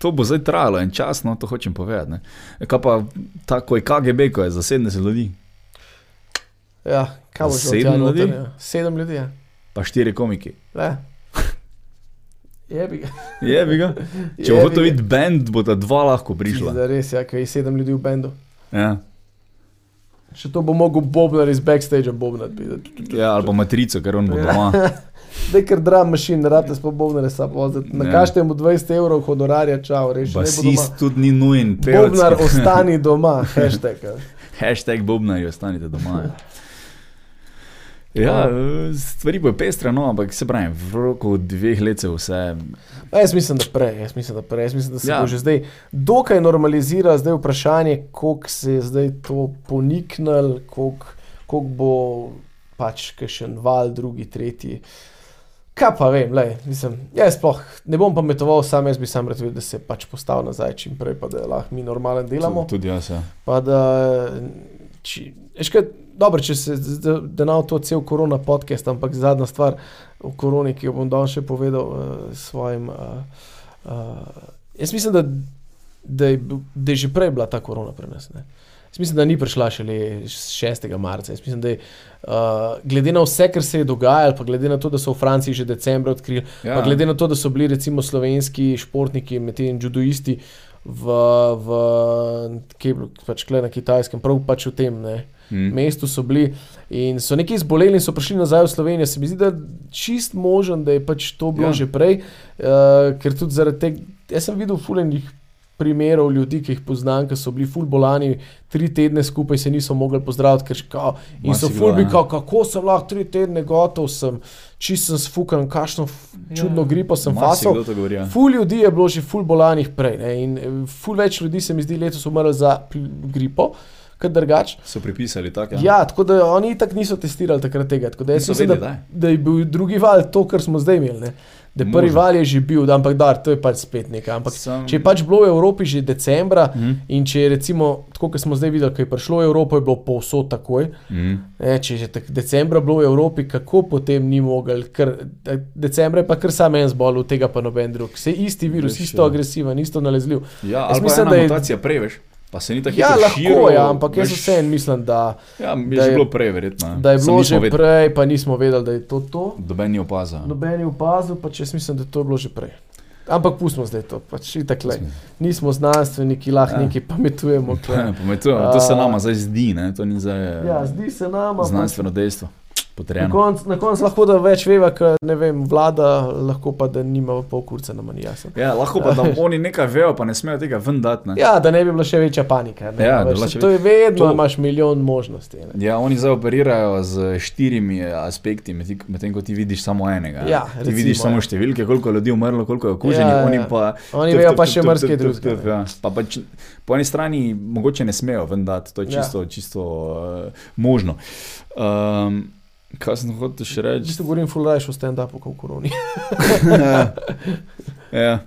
To bo zdaj trajalo en čas, no to hočem povedati. ne. Kaj pa tako je KGB, ko je za 70 ljudi, Ja, kaj bo že Sedem ljudi? Ja. Sedem ljudi, ja. pa štiri komiki. Le. Jebi ga. Je bi ga. Če bo hotel videti bend, bo ta dva lahko prišla. Da res, ja, ker je sedem ljudi v bendu. Ja. Še to bo mogel Bobnar iz backstage bobnati. ja, ali pa matrico, ker on bo Ja. doma. Dej, ker dram mašin, rabite sploh bobnare sam voziti. Ja. Nakažite mu 20 evrov honorarja, čau, reši. Basist tudi ni nujen. Bobnar, ostani doma, hashtag. Hashtag Bobnari, ostanite doma. Ja, ja eh, stvari bo pestre, no, ampak se pravi, v roku dveh let se vse. A Jaz mislim, da prej, jaz mislim, da prej, jaz mislim, da se Ja. bo že zdaj dokaj normaliziralo, zdaj vprašanje, koliko se je zdaj to poniknilo, koliko, koliko bo pač še en val, drugi, tretji. Kaj pa vem, lej, mislim, jaz sploh ne bom pametoval, sam jaz bi sam rad videl, da se pač postavil nazaj čim prej, pa da lahko mi normalno delamo. Tudi jaz. Ja. Pa da, či, veš kaj, dobro, če se, da, na to cel korona podcast, ampak zadnja stvar v koroni, ki jo bom danes še povedal uh, svojim. Uh, uh, jaz mislim, da, da, je, da je že prej bila ta korona pri nas. Ne? Jaz mislim, da ni prišla šele 6. marca. Jaz mislim, da je, uh, glede na vse, kar se je dogajalo, pa glede na to, da so v Franciji že decembra odkrili, ja. pa glede na to, da so bili recimo slovenski športniki, med temi judoisti v, v kje bilo, pač kle na kitajskem, prav pač v tem ne, Mm. mestu so bili in so nekaj zboleli in so prišli nazaj v Slovenijo. Se mi zdi, da je čist možen, da je pač to bilo Ja. ja. že prej, uh, ker tudi zaradi tega, jaz sem videl fulejnih primerov ljudi, ki jih poznam, ki so bili ful bolani, tri tedne skupaj se niso mogli pozdraviti, ker kao, in so Marsikdo, ful bi ja. kao, kako sem lahko tri tedne gotov, sem čist sem sfukan, kakšno f- čudno Ja. gripo sem fasal. Govori. Ja. Ful ljudi je bilo že ful bolanih prej ne, in eh, ful več ljudi se mi zdi letos umrlo za gripo. Kot drugač. So pripisali tako. Ja. ja, tako da oni tako niso testirali takrat tega. Tako da jaz mislim, da, da je bil drugi val to, kar smo zdaj imeli. Ne. Da prvi Možno. val je že bil, da, ampak da, to je pač spet nekaj. Ampak Sam- če je pač bilo v Evropi že decembra Mhm. in če je recimo, tako kot smo zdaj videli, ko je prišlo v Evropo, je bilo povsod takoj. Mm. Ne, če je tak decembra bilo v Evropi, kako potem ni mogel, ker eh, decembra je pa kar sam en zbol, od tega pa noben drug. Vse isti virus, Veš, isto ja. agresiven, isto nalezljiv. Ja, Jaz mislim, da je- mutacija prej, veš. Pa se ni tako Ja, lahko širilo, je, ampak jaz veš. vseeno mislim, da, Ja, je da je- bilo prej, verjetno. ja. da je bilo že vedeli. prej, pa nismo vedeli, da je to to. Doben ni opazil. Noben je opazil, pa če jaz mislim, da je to bilo že prej. Ampak pustimo zdaj to, pač itak le. Nismo znanstveniki, lahko Ja. ja. nekaj pametujemo. tule. Pametujemo, to se nama zdaj zdi, ne? to ni zdaj Ja, zdi se nam, ampak znanstveno dejstvo. Na Potrjeno. koncu konc lahko da več veva, ker ne vem, vlada, lahko pa da nima pol kurca, nam ni jasno. Ja, lahko pa da oni nekaj vejo, pa ne smejo tega ven dati. ne. Ja, da ne bi bila še večja panika. Ne, Ja, še to je vedno, To- imaš milijon možnosti. Ne. Ja, oni zdaj operirajo z štirimi aspekti, medtem med ko ti vidiš samo enega. ne. Ja, ti recimo, vidiš samo ja. številke, koliko je ljudi umrlo, koliko je okuženih, Ja, ja, oni ja. pa. Oni vejo pa še marsikaj drugega. ja. Pa pač, po eni strani mogoče ne smejo ven dati, to je Ja. čisto, čisto uh, možno. Um, kaj sem hotel še V reči? bistvu govorim full rajš o stand-upu kot v koroni. ja.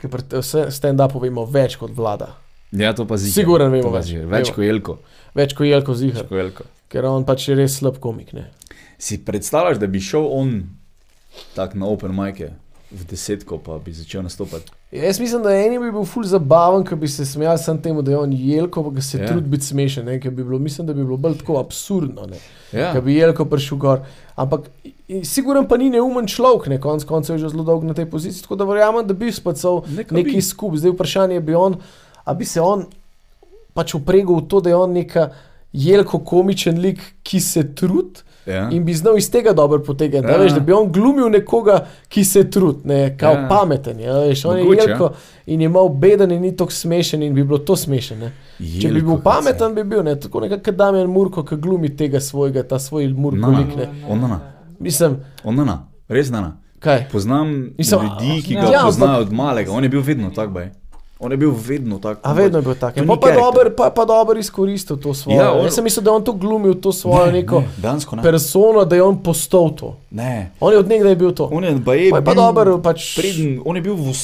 Ker pri stand-upu vemo več kot vlada. ja, to pa zdi. Siguren vemo več. Več, več kot Jelko. Več kot Jelko Zihar, Več kot Jelko. ker on pač je res slab komik. Ne. Si predstavljaš, da bi šel on tak na open mic v desetko, pa bi začel nastopati? Jaz mislim, da eni bi bil ful zabaven, ker bi se smejal sam temu, da je on Jelko, pa ga se Ja. ja. trudi biti smešen. Ne, ker bi bilo, mislim, da bi bilo bolj tako absurdno. Ne. Ja. Ker bi Jelko prišel gor. Ampak siguren pa ni neumen človek, ne konc koncev je že zelo dolgo na tej poziciji, tako da verjamem, da bi spacal Neka bi. neki skup. Zdaj vprašanje je, bi on, a bi se on pač upregel v to, da je on neka Jelko komičen lik, ki se trudi. Ja. In bi znal iz tega dobro potegniti. Ja. Ja. Veš, da bi on glumil nekoga, ki se trudi, ne, kao Ja. ja. pameten. Ja, veš, on Mogoče, je jelko in je mal beden in ni tako smešen in bi bilo to smešen. Ne. Če bi bil pameten, bi bil ne, tako nekako Damien Murko, ki glumi tega svojega, ta svoj Murko Na, na. lik. Ne. Onana. Mislim, Onana. Res nana. kaj? Poznam Mislim, ljudi, ki ja. ga Ja, poznajo od malega. On je bil vedno tak, baj. On je bil vedno tak. A vedno je bil tak. To Pa pa karakter. dober, pa, pa dober izkoristil to svoje. Ja, Ja, on-. Jaz sem mislil, da je on to glumil, to svojo ne, neko ne, Dansko ne. persono, da je on postal to. Ne. On je od nekdaj bil to. On je, Pa je pa bil dober, pač. Preden, on je bil v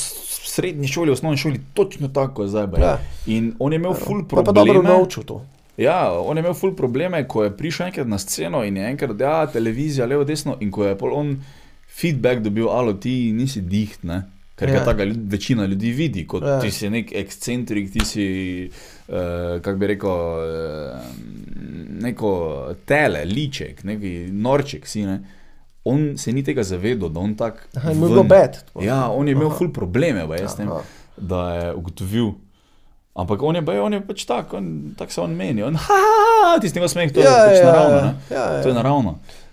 srednji šoli, v osnovni šoli, točno tako kot zdaj. baje. Ja. In on je imel ful Pa je pa dobro probleme. naučil to. Ja, on je imel ful probleme, ko je prišel enkrat na sceno in je enkrat, ja, televizija, levo, desno, in ko je pol on feedback dobil, alo, ti nisi diht, ne. Ker ga Ja. taka ljud- večina ljudi vidi, kot Ja. ti si nek ekscentrik, ti si, uh, kako bi rekel, uh, neko tele, liček, neki norček si, ne. On se ni tega zavedal, da on tak. Aha, ven- bilo bed. Ja, on je imel Aha. ful probleme, ba, jaz Aha. da je ugotovil. Ampak on je, baje, on je pač tak, on, tak se on meni. On, ha, ha, ha, tisti njegov smeh, to je pač naravno. Ne? ja, To je ja. naravno. ja,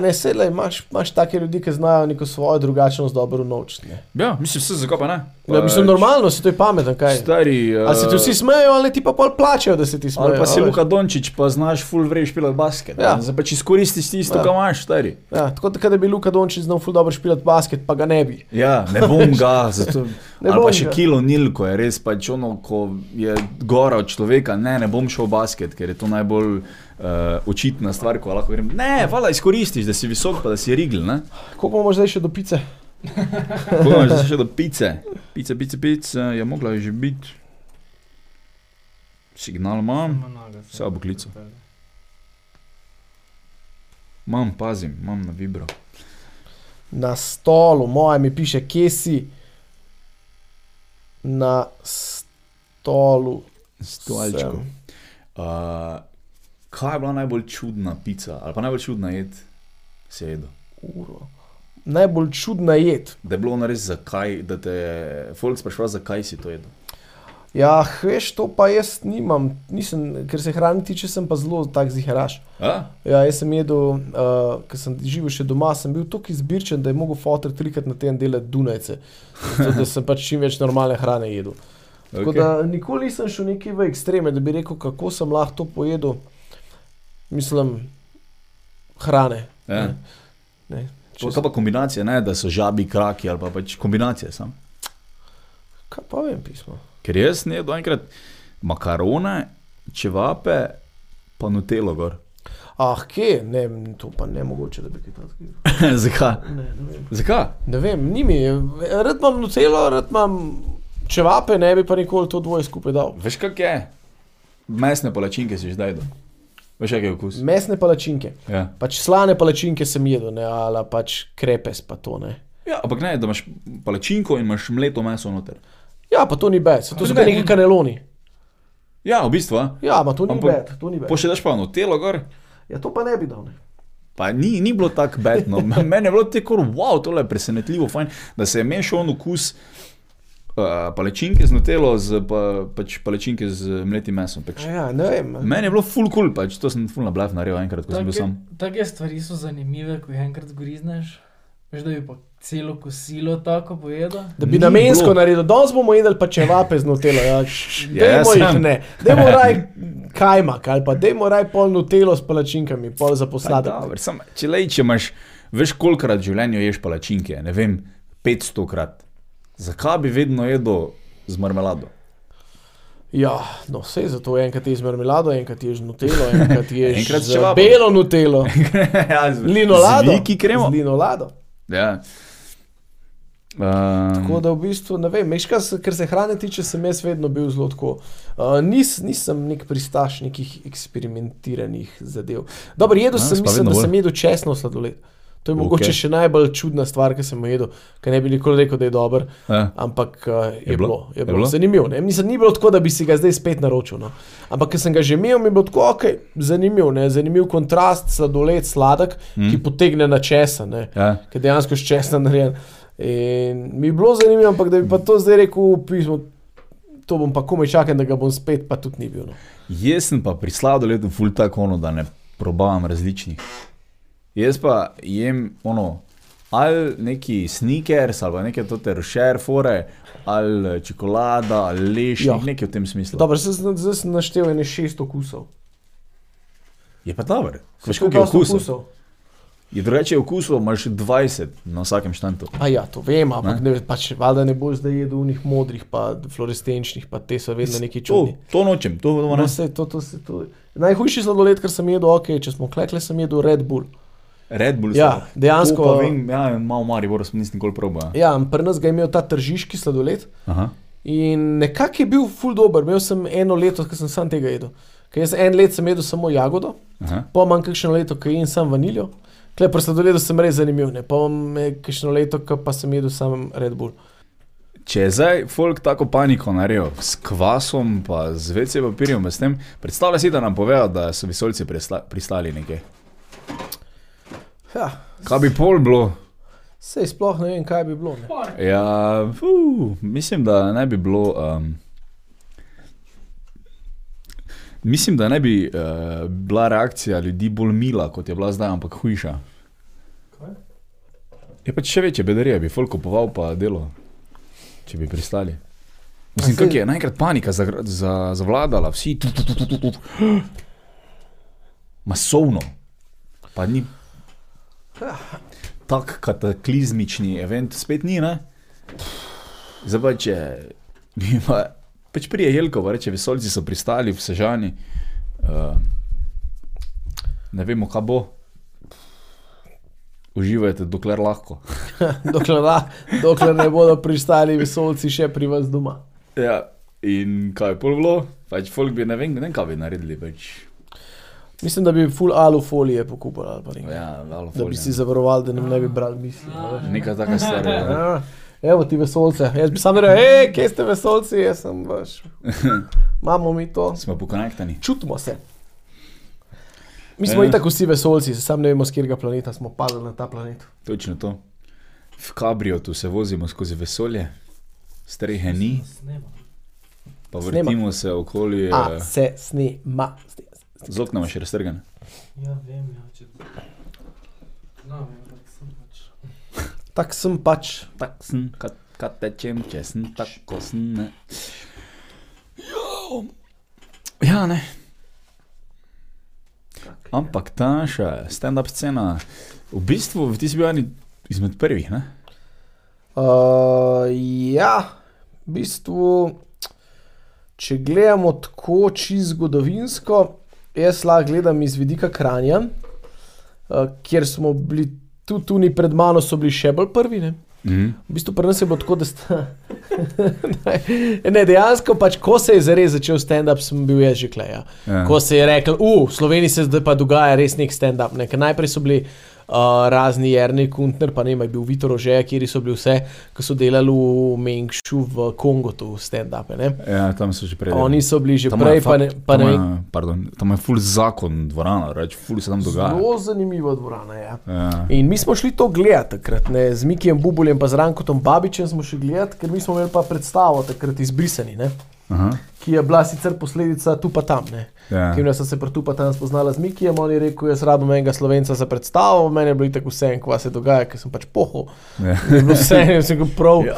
ne, sedaj imaš, imaš take ljudi, ki znajo neko svojo drugačnost dobro naučiti. Ja, mislim, vse zakaj pa ne. Ja, mislim, normalno, se to je pametno, kaj. Stari. Ali se ti vsi smejijo, ali ti pa pol plačajo, da se ti smejijo. Ali pa si a. Luka Dončić, pa znaš full vrej špilati basket. Ja. Ja. Zdaj pač izkoristiš tisto, Ja. kar imaš, stari. Ja, tako da, da bi Luka Dončić znal ful dobro špilati basket, pa ga ne bi. Ja, ne bom ga, zato. Ne ali bom pa še ga. kilo nil, ko je res pač ono, ko je gora od človeka, ne, ne bom šel v basket, ker je to najbolj uh, očitna stvar, ko lahko grem. Ne, vala izkoristiš, da si visok, pa da si rigl, ne? Kako bomo zdaj še do pice? Ko imaš še do pice. Pice, pice, pice, je mogla že biti. Signal imam, Vse ob klicu. imam, pazim, imam na vibro. Na stolu, moja mi piše, kje si. Na stolu. Stolčku. sem. Uh, kaj je bila najbolj čudna pica, ali pa najbolj čudna jed, si je jedel? Uro. Najbolj čudna jed. Da je bilo ono res zakaj, da te je folk spraševal, zakaj si to jedel. Ja, veš, to pa jaz nimam, nisem, ker se hrani tiče, sem pa zelo tak ziharaš. A? Ja, jaz sem jedel, uh, ker sem živel še doma, sem bil tako izbirčen, da je mogel fotor trikrat na teden delati Dunajce, zato da sem pač čim več normalne hrane jedel. Tako Okej. da nikoli nisem šel neki v ekstreme, da bi rekel, kako sem lahko to pojedel. Mislim, hrane. Ja. Ne. Ne. To je pa kombinacija, ne, da so žabi, kraki ali pa pač kombinacije sam. Kaj pa vem, pismo. Ker jaz ne jedem enkrat makarone, čevape, pa nutelo gor. Ah, kje? Ne, to pa ne mogoče, da bi kaj takega. Zakaj? Ne, ne vem. Zakaj? Ne vem, ni mi, rad imam nutelo, rad imam čevape, ne bi pa nikoli to dvoje skupaj dal. Veš kak je? Mesne palačinke si že zdaj jedel. Veš kak je okus? Mesne palačinke, Ja. pač slane palačinke sem jedel, ne, ali pač krepes pa to ne. ja, ampak ne, da imaš palačinko in imaš mleto meso noter. Ja, pa to ni bed, to so neki ne. kaneloni. Ja, v bistvu. Ja, ma to ni bed, to ni bed. Daš pa nutelo gor. Ja, to pa ne bi dal. Ne. Pa ni, ni bilo tako bedno. Meni je bilo tako, wow, tole je presenetljivo, fajn, da se je mešal on okus uh, palečinke z nutelo, z, pa, pač palečinke z mletim mesom. Pač. Ja, ne vem. Meni je bilo full cool, pač to sem full na blef naredil enkrat, ko sem bil sam. Take stvari so zanimive, ko jih enkrat zgrizneš. Veš, da bi pa celo kosilo tako pojedel. Da bi Ni namensko bilo. naredil, danes bomo jedli pa čevape z nutelo. Ja, dajmo jaz jih ne, dajmo raj kajmak ali pa dajmo raj pol nutelo s palačinkami, pol za posladek. če lej, če imaš, veš kolikrat v življenju ješ palačinke, ne vem, 500 krat. Zakaj bi vedno jedel z marmelado? Ja, no, vse zato enkrat ješ marmelado, enkrat ješ nutelo, enkrat ješ Enkrat z čevapom. belo nutelo, ja, z, linolado. Z viki kremo. Z linolado. Ja. Tako Um, da v bistvu ne vem, se- kar se hrane tiče, sem jaz vedno bil zelo tako. Uh, nis, nisem nek pristaš nekih eksperimentiranih zadev. Dobro, jedel Ja, sem, mislim, da bolj. sem jedel česno sladoled. To je Okej. mogoče še najbolj čudna stvar, ki sem jo jedel, ker ne bi nikoli rekel, da je dober, ja. ampak uh, je, Je bilo? bilo, je Je bilo zanimivo. Ne? Mislim, ni bilo tako, da bi si ga zdaj spet naročil. No? Ampak, ker sem ga že imel, mi je bilo tako, ok, zanimiv, ne? zanimiv kontrast, sladoled, sladek, Mm. ki potegne na česa. Ne? Ja. ki dejansko s česna narejen. In mi je bilo zanimivo, ampak da bi pa to zdaj rekel v pismu, to bom pa komaj čakal, da ga bom spet, pa tudi ni bil. No. Jaz sem pa pri sladoledu ful tako ono, da ne probavam različnih. Jaz pa jem ono, ali neki sneakers, ali neke tote rošer fore, ali čokolada, ali lešnik, Ja. nekaj v tem smislu. Dobro, zdaj sem- naštel ene šest okusov. Je pa dobro. Veš, koliko je dosti okusov? Je drugače okusov, imaš 20 na vsakem štantu. A ja, to vem, ampak Ne? ne, pač, valjda ne boš zdaj jedel unih modrih, pa fluorescenčnih, pa te so vedno neki To, čudni. to nočem, to bomo No, no, sej, to, to, se, to. Najhujši sladoled, kar sem jedel, ok, če smo klekle, sem jedel Red Bull. Red Bull. Ja, dejansko- To vem, ja, malo Maribor sem nisem nikoli probal. Ja, pri nas ga je imel ta tržiški sladoled. Aha. In nekako je bil full dober, imel sem eno leto, ko sem sam tega jedel. Ker jaz en let sem jedel samo jagodo, Aha. pa imam kakšno leto, ki jem sam vaniljo. Klej pa sladoledu sem res zanimiv, ne? pa imam kakšno leto, pa sem jedel sam Red Bull. Če je zdaj folk tako paniko naredil s kvasom, pa z WC papirjem, s tem, predstavljaj si, da nam povejo, da so visolci pristali nekaj. Ja, Kaj bi pol bilo? sej sploh ne vem, kaj bi bilo. Ne? Ja, fu, mislim, da ne bi bilo. Um, mislim, da ne bi uh, bila reakcija ljudi bolj mila, kot je bila zdaj, ampak hujša. Kaj? Je pač še večje bedarije, bi folk kupoval pa delo, če bi pristali. Mislim, kako je naenkrat panika zagra- za- zavladala, vsi tu, tu, tu, tu, tu, tu. Masovno, pa ni tako kataklizmični event, spet ni, ne? Zdaj pa če bi pa, pač prije Jelko, pa reče, vesolci so pristali v Sežani. Uh, Ne vemo, kaj bo. Uživajte, dokler lahko. dokler, la, dokler ne bodo pristali vesolci še pri vas doma. Ja, in kaj je pol bilo? Pač folk bi ne vem, ne vem kaj bi naredili. Pač. Mislim, da bi full alu folije pokupili ali pa nekaj. Ja, malo Da bi si zavarovali, da ne, ne bi brali misli. veš. Neka taka stvar. Ja. Ja, Evo ti vesolce. Jaz bi sam rekel, hej, kje ste vesolci, jaz sem vaš. Imamo mi to. Smo pokonektani. Čutimo se. Mi smo Ja. itak vsi vesolci, sam ne vemo, z katerega planeta smo padli na ta planet. Točno to. V kabriotu se vozimo skozi vesolje, strehe ni, Snema. pa Snema. vrtimo se okoli, A eh, se snema. Z oknama še raztrgane. Ja, vem, ja, če. No, vem, da sem pač. Tak sem pač. Tak sem, kad, kad tečem, če sem tako sem. Ne. Jo. Ja, ne. Ampak ta naša stand-up scena, v bistvu ti si bil eden izmed prvih, ne? Uh, ja, v bistvu, če gledamo tako čisto zgodovinsko, jaz lahko gledam iz vidika Kranja, uh, kjer smo bili tudi tu pred mano, so bili še bolj prvi. Ne? Mhm. V bistvu pri nas je bilo tako, da sta. ne, dejansko pač, ko se je zares začel stand-up, sem bil jaz že klej. Ja. Ja. Ko se je rekel, v Sloveniji se zdaj pa dogaja res nek stand-up. Ne? ker Najprej so bili uh, razni Jrni Kuntner, pa ne vem, je bil Vitor Ože, kjer so bili vse, ki so delali v Mengšu v Kongu, tu stand-up. Ne? Ja, tam so že prej. Oni so bili že Tam prej, pa ne, pa tam ne je- vem. Pardon, tam je full zakon dvorana, reč, full se tam dogaja. Zelo zanimiva dvorana je. Ja. Ja. In mi smo šli to gledati takrat, ne, z Mikijem Bubuljem in z Rankotom Babičem smo šli gledati, ker mi smo imeli pa predstavo takrat izbrisani, ne, Aha, ki je bila sicer posledica tu pa tam. Ne. ja. Kim sem se pri tu pa tam spoznala z Mikijem, on je rekel, jaz rabim enega slovenca za predstavo, meni je bilo tako vse, en, kva se dogaja, ker sem pač pohol. Ja. Je bilo vse, in sem rekel, prav. Ja.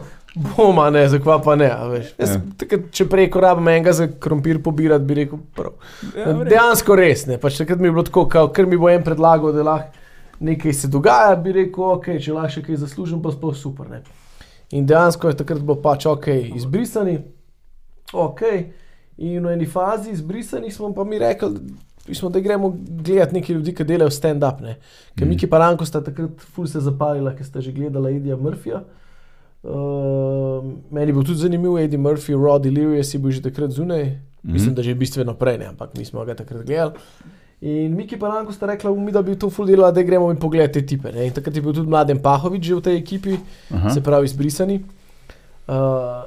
Boma, ne, zakva pa ne. a veš. Jaz, Ja. takrat, če prej, ko rabim enega za krompir pobirati, bi rekel, prav. Ja. Dejansko res ne. Pač takrat mi je bilo tako, kao, ker mi bo en predlagal, da lahko nekaj se dogaja, bi rekel, ok, če lahko še kaj zaslužim, pa sploh super. Ne. In dejansko je takrat bilo pač ok, izbrisani, ok. In v eni fazi izbrisani smo pa mi rekli, smo, da gremo gledati nekaj ljudi, ki delajo stand-up. ne. Ker Mhm. Miki Paranko sta takrat ful se zapalila, ker sta že gledala Edija Murphyja. Uh, meni je bil tudi zanimiv, Eddie Murphy, Raw Delirious je bil že takrat zunaj, mm -hmm. mislim, da že bistveno prej, ne, ampak mi smo ga takrat gledali. In Miki Paranko sta rekla, mi da bi to ful delala, da gremo in pogledati te tipe. Ne. In takrat je bil tudi Mladen Pahovič že v tej ekipi, Aha. se pravi izbrisani. Uh,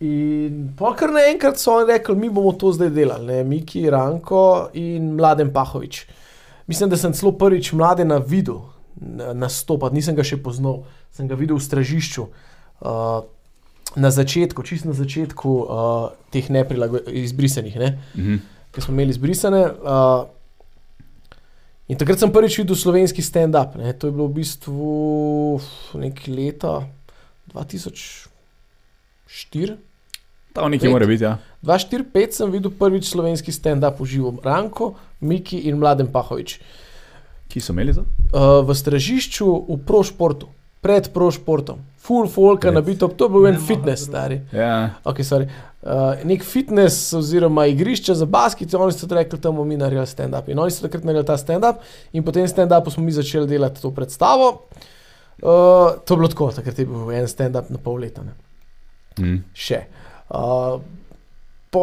in pa kar naenkrat so oni rekli, mi bomo to zdaj delali, ne? Miki, Ranko in Mladen Pahovič. Mislim, da sem celo prvič mladena videl na- nastopati, nisem ga še poznal, sem ga videl v stražišču. Uh, na začetku, čist na začetku uh, teh neprilagojenih, izbrisanih, ne? Mhm. ki smo imeli izbrisane. Uh, in takrat sem prvič videl slovenski stand-up. To je bilo v bistvu nekaj leta 2004. Tam nekje mora biti, ja. 2004-2005 sem videl prvič slovenski stand-up v živo. Ranko, Miki in Mladen Pahovič. Ki so imeli to? Uh, v stražišču v prošportu, pred prošportom, full folka nabito, to je bil en Ne, fitness, stari. Ja. Okay, sorry. uh, nek fitness oziroma igrišče za basket, oni so rekli, da bomo mi naredili stand-up. In oni so takrat naredili ta stand-up, in po tem stand-upu smo mi začeli delati to predstavo. Uh, to je bilo tako, takrat je bil en stand-up na pol leta, ne. Mhm. še. Uh, po,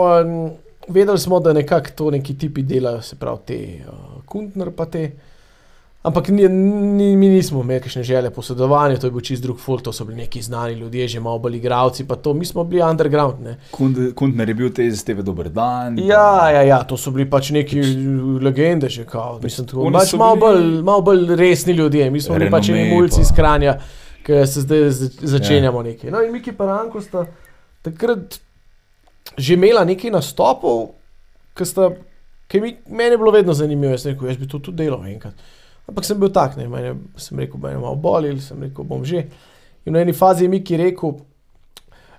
vedeli smo, da nekako to neki tipi delajo, se pravi te uh, Kuntner pa te. Ampak ni, ni, mi nismo imeli kakšne želje po sodelovanju, to je bil čist drug folk, to so bili neki znani ljudje, že malo bolj igravci, pa to, mi smo bili underground. Ne. Kund- Kuntner je bil te iz TV Dober dan. Ja, ja, ja, to so bili pač neki legende, že kao. Mislim, tako, pač so malo, bili- bolj, malo bolj resni ljudje, mi smo bili pač Renome neki mulci pa- iz Kranja, ki se zdaj zač- začenjamo ja. nekaj. No in Miki Paranko sta takrat že imela nekaj nastopov, ki sta, ki mi, meni je bilo vedno zanimivo, jaz rekel, jaz bi to tudi delal enkrat. Ampak sem bil tak, ne, mene, sem rekel, meni je malo bolil, sem rekel, bom že. In v eni fazi je Miki rekel,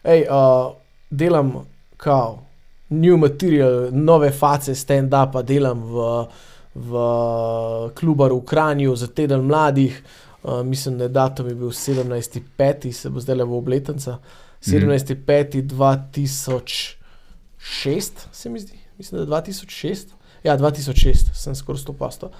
hej, uh, delam kao, new material, nove face stand-upa, delam v, v klubaru v Kranju za teden mladih. Uh, mislim, da je datum je bil 17.5., se bo zdaj le v obletnica. 17.5.2006, se mi zdi, mislim, da je 2006. Ja, 2006 sem skoraj stopasta. Uh,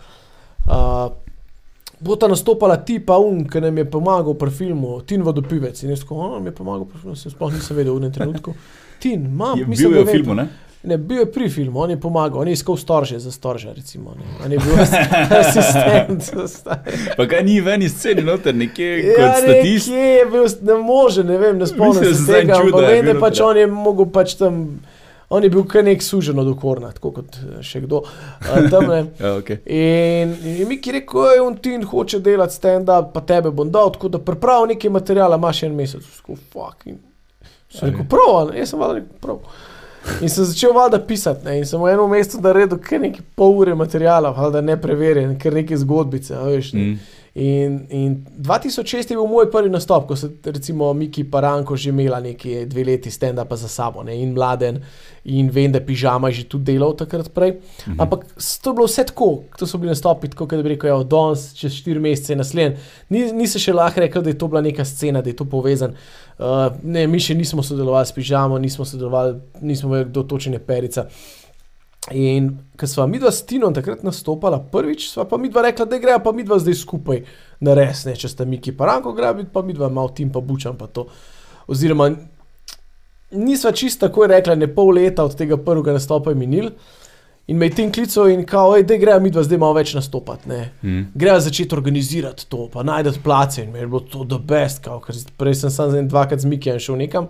bo ta nastopala ti pa um, ki nam je pomagal pri filmu, Tin vodopivec. In jaz tako, on nam je pomagal pri filmu, se sploh nisem vedel v enem trenutku. Tin, mam, Je, mislim, bil je v filmu, ne? Ne, bil je pri filmu, on je pomagal, on je iskal storže za storže, recimo. Ne. On je bil as- asistent. Pa kaj ni v eni sceni noter, nekje Ja, kot statist. nekje je bil, ne može, ne vem, ne spomnim se tega, ampak vem, da pač treba. on je mogel pač tam, on je bil kar nek sužen od okorna, tako kot eh, še kdo. Uh, tam. Ja, okay. In, in Miki je rekel, da on tin hoče delati stand-up, pa tebe bom dal, tako da pripravi nekaj materijala, imaš en mesec. Sko, fuck. In sem rekel, prav, a ne?" jaz sem valjda rekel, prav. In sem začel valjda pisati, ne? in sem v enem mestu naredil kar nekaj pol ure materijala, valjda ne preverjen, kar neke zgodbice, veš. Ne? Mm. In, in 2006 je bil moj prvi nastop, ko so recimo Miki Paranko že imela neki dve leti stand-upa za sabo ne? in mladen. In vem, da je pižama že tudi delal takrat prej. Mhm. Ampak to je bilo vse tako, to so bili nastopi, tako da bi rekel, ja, danes, čez štiri mesece, naslednji. Ni, ni se še lahko rekel, da je to bila neka scena, da je to povezan. Uh, ne, mi še nismo sodelovali s pižamo, nismo sodelovali, nismo vedeli, kdo točen je perica. In ko smo mi dva s Tinom takrat nastopala prvič, sva pa mi dva rekla, da gre pa mi dva zdaj skupaj na res, ne, če sta Miki Paranko grabiti, pa mi dva malo tim pa bučam pa to. Oziroma, nisva čisto tako rekla, ne pol leta od tega prvega nastopa je minil. In me je tim klical in kao, da gre mi dva zdaj malo več nastopati. Ne. Mm. Gre začeti organizirati to, pa najdete place in mi je bilo to the best, kao, ker prej sem sam za en dvakrat z Mikijem šel nekam.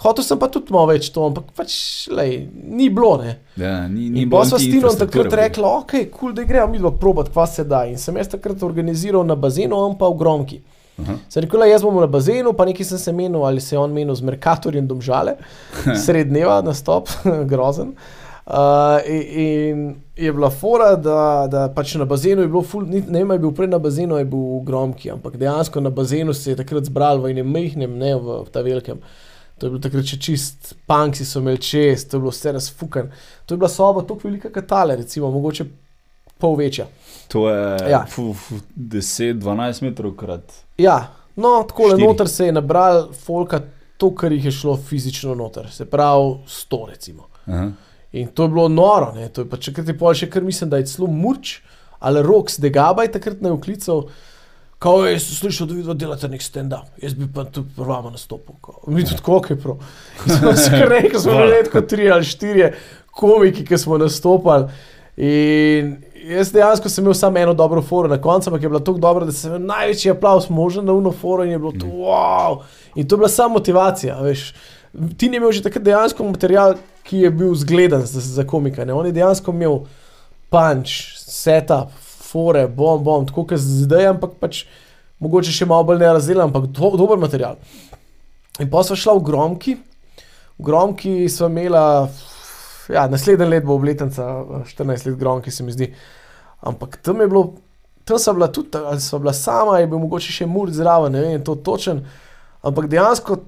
Hotel sem pa tudi malo več to, ampak pač, lej, ni bilo, ne. Ja, ni, ni bilo pa sva s Tinom takrat v rekla, ok, kul, cool, da gremo mi dva probat, kva se da. In sem jaz takrat organiziral na bazenu, on pa v Gromki. Aha. Sem rekel, jaz bom na bazenu, pa nekaj sem se menil, ali se je on menil z Merkatorjem domžale, sred dneva nastop, grozen. Uh, in, je bila fora, da, da pač na bazenu je bilo, ful, ni- ne vem, je bil prej na bazenu, je bil Gromki, ampak dejansko na bazenu se je takrat zbral v enem mehnem, ne v, v ta velikem. To je bilo takrat še čist, punksi so imeli čest, to je bilo vse razfukan. To je bila soba tako velika kot tale, recimo, mogoče pol večja. To je Ja. ja. fu, fu, 10-12 metrov krat. Ja, no, tako le noter se je nabral folka, to, kar jih je šlo fizično noter, se pravi 100, recimo. Aha. In to je bilo noro, ne? to je pa če kaj ti pol še kar mislim, da je celo murč ali rok z degabaj takrat ne uklical. Kao je, sem slišal, da vi dva delate nek stand-up, jaz bi pa tu prvama nastopil. kao. Mi tudi koliko je prav. In Smo se rekli, smo bili tako tri ali štiri komiki, ki smo nastopali. In jaz dejansko sem imel samo eno dobro foro na koncu, ampak je bila tako dobra, da sem imel največji aplaus možen na uno foro in je bilo to wow. In to je bila samo motivacija, veš. Ti ni imel že takrat dejansko material, ki je bil zgleden za, za komika. Ne? On je dejansko imel punch, setup, fore, bom, bom, tako kot zdaj, ampak pač mogoče še malo bolj nerazdeljen, ampak do, dober material. In pa smo šla v Gromki, v Gromki smo imela, ja, naslednji let bo obletnica, eh, 14 let Gromki, se mi zdi. Ampak tam je bilo, tam sem bila tudi, ali sem bila sama, je bil mogoče še mur zraven, ne vem, to točen. Ampak dejansko,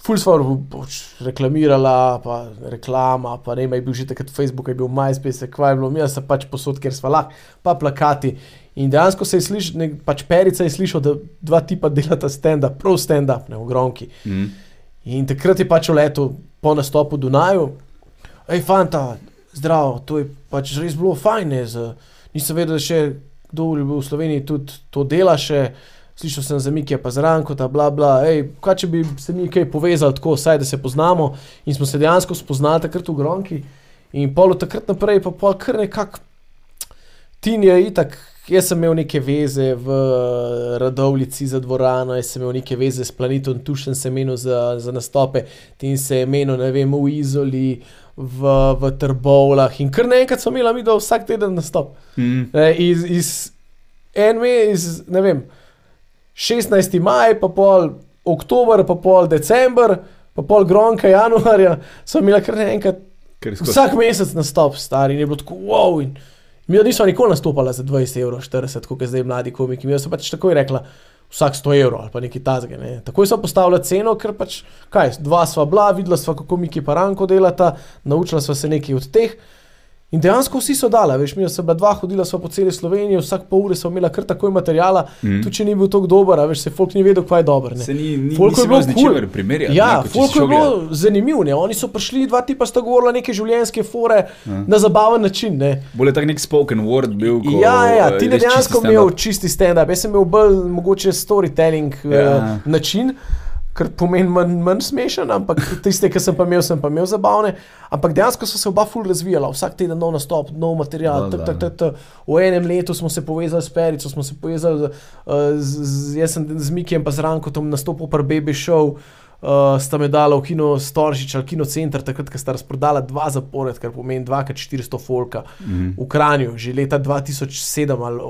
ful smo pač reklamirala, pa reklama, pa ne vem, je bil že takrat Facebook, je bil MySpace, kva je bilo, mi smo pač posod, kjer smo lahko, pa plakati. In dejansko se je slišal, pač perica je slišal, da dva tipa delata stand-up, prav stand-up, ne v Gromki. Mm. In takrat je pač letu po nastopu Dunaju, hej, fanta, zdravo, to je pač res bilo fajn. ne, z- Nisem vedel, da še kdo v v Sloveniji tudi to dela. Še. Slišal sem za Miki, pa zranko, ta bla bla. Ej, kaj če bi se mi kaj povezali tako, saj da se poznamo. In smo se dejansko spoznali takrat v Gronki. In pol od takrat naprej pa pol kar nekako. Tin je itak, jaz sem imel neke veze v Radovlici za dvorano, jaz sem imel neke veze s planetom Tušen se menil za, za nastope, Tin se je menil, ne vem, v Izoli, v, v Trbovlah in kar naenkrat smo imeli mi do vsak teden nastop. Mm. Ne, iz, iz en mesec, ne vem, 16. maj, pa pol oktober, pa pol december, pa pol gronka januarja, smo imeli kar skozi. Vsak mesec nastop, stari, in je bilo tako wow. In mi nismo nikoli nastopali za 20 evrov, 40, kot je zdaj mladi komiki. Mi smo pač takoj rekla, vsak 100 evrov ali pa nekaj tazga. Ne. Takoj so postavili ceno, ker pač, kaj, dva sva bila, videla sva, kako Miki Paranko delata, naučila sva se nekaj od teh. In dejansko vsi so dali, veš, mi smo bila dva, hodila po celi Sloveniji, vsak pol ure smo imela kar takoj materijala, mm. tudi če ni bil tako dober, veš, se folk ni vedel, kaj je dober. ne. Se ni, ni, nisi je bilo kul. primerjati. Ja, ne, folk je bilo zanimivo, ne. oni so prišli, dva tipa sta govorila neke življenjske fore Ja. na zabaven način. Ne. Bolj je tak nek spoken word bil. Ko, Ja, ja, ti eh, ne dejansko imel čisti stand-up, jaz sem imel bolj mogoče storytelling Ja. ja. uh, način. Kar pomeni manj, manj smešen, ampak tiste, ki sem pa imel, sem pa imel zabavne. Ampak dejansko so se oba ful razvijala, vsak teden nov nastop, nov material. Tak, tak, tak, tak. V enem letu smo se povezali s Perico, smo se povezali uh, z, z, jaz sem z Mikijem pa z Rankotom nastopil pri Baby Show. Uh, sta me dala v kino Storžič ali kino center, takrat, ko sta razprodala dva zapored, kar pomeni 2x400 folka Mhm. v Kranju, že leta 2007 ali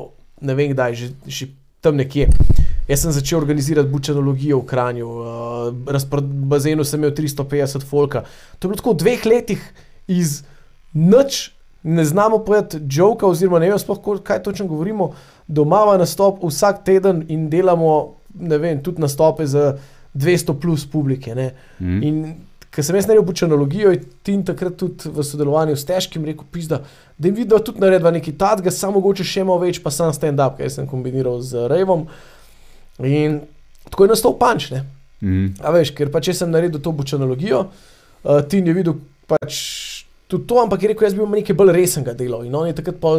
ne vem kdaj, že, že tam nekje. Jaz sem začel organizirati bučanologijo v Kranju, uh, bazenu sem imel 350 folka. To je bilo tako v dveh letih iz nič, ne znamo povedati joka, oziroma ne vem sploh, kaj točno govorimo, doma nastop vsak teden in delamo, ne vem, tudi nastope za 200 plus publike. Ne. Mhm. In ker sem jaz naredil bučanologijo, je Tin takrat tudi v sodelovanju s težkim rekel, pizda, da jim vidijo tudi naredba nekaj tadga, samo mogoče še malo več, pa sam stand-up, kaj sem kombiniral z Revom. In tako je nastal panč, ne. Mhm. A veš, ker pač sem naredil to bučanologijo, uh, Tin je videl pač tudi to, ampak je rekel, jaz bi imel nekaj bolj resnega dela. In on je takrat pa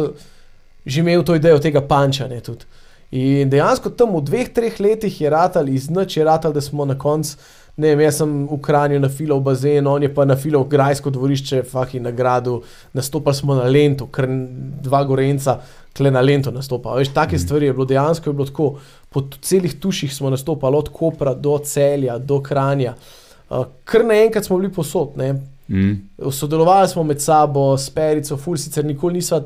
že imel to idejo tega panča. Ne, tudi. In dejansko tam v dveh, treh letih je ratal, iz noč je ratal, da smo na koncu. Ne vem, jaz sem v Kranju na filo v bazen, on je pa na filo v Grajsko dvorišče, fahi na gradu, nastopali smo na Lentu, ker dva Gorenca, kle na Lentu nastopa. Veš, take Mhm. stvari je bilo dejansko je bilo tako. Po celih tuših smo nastopali, od Kopra do Celja, do Kranja. Uh, kar naenkrat smo bili posod. Ne. Mhm. Sodelovali smo med sabo, s Perico, Ful, sicer nikoli nisva,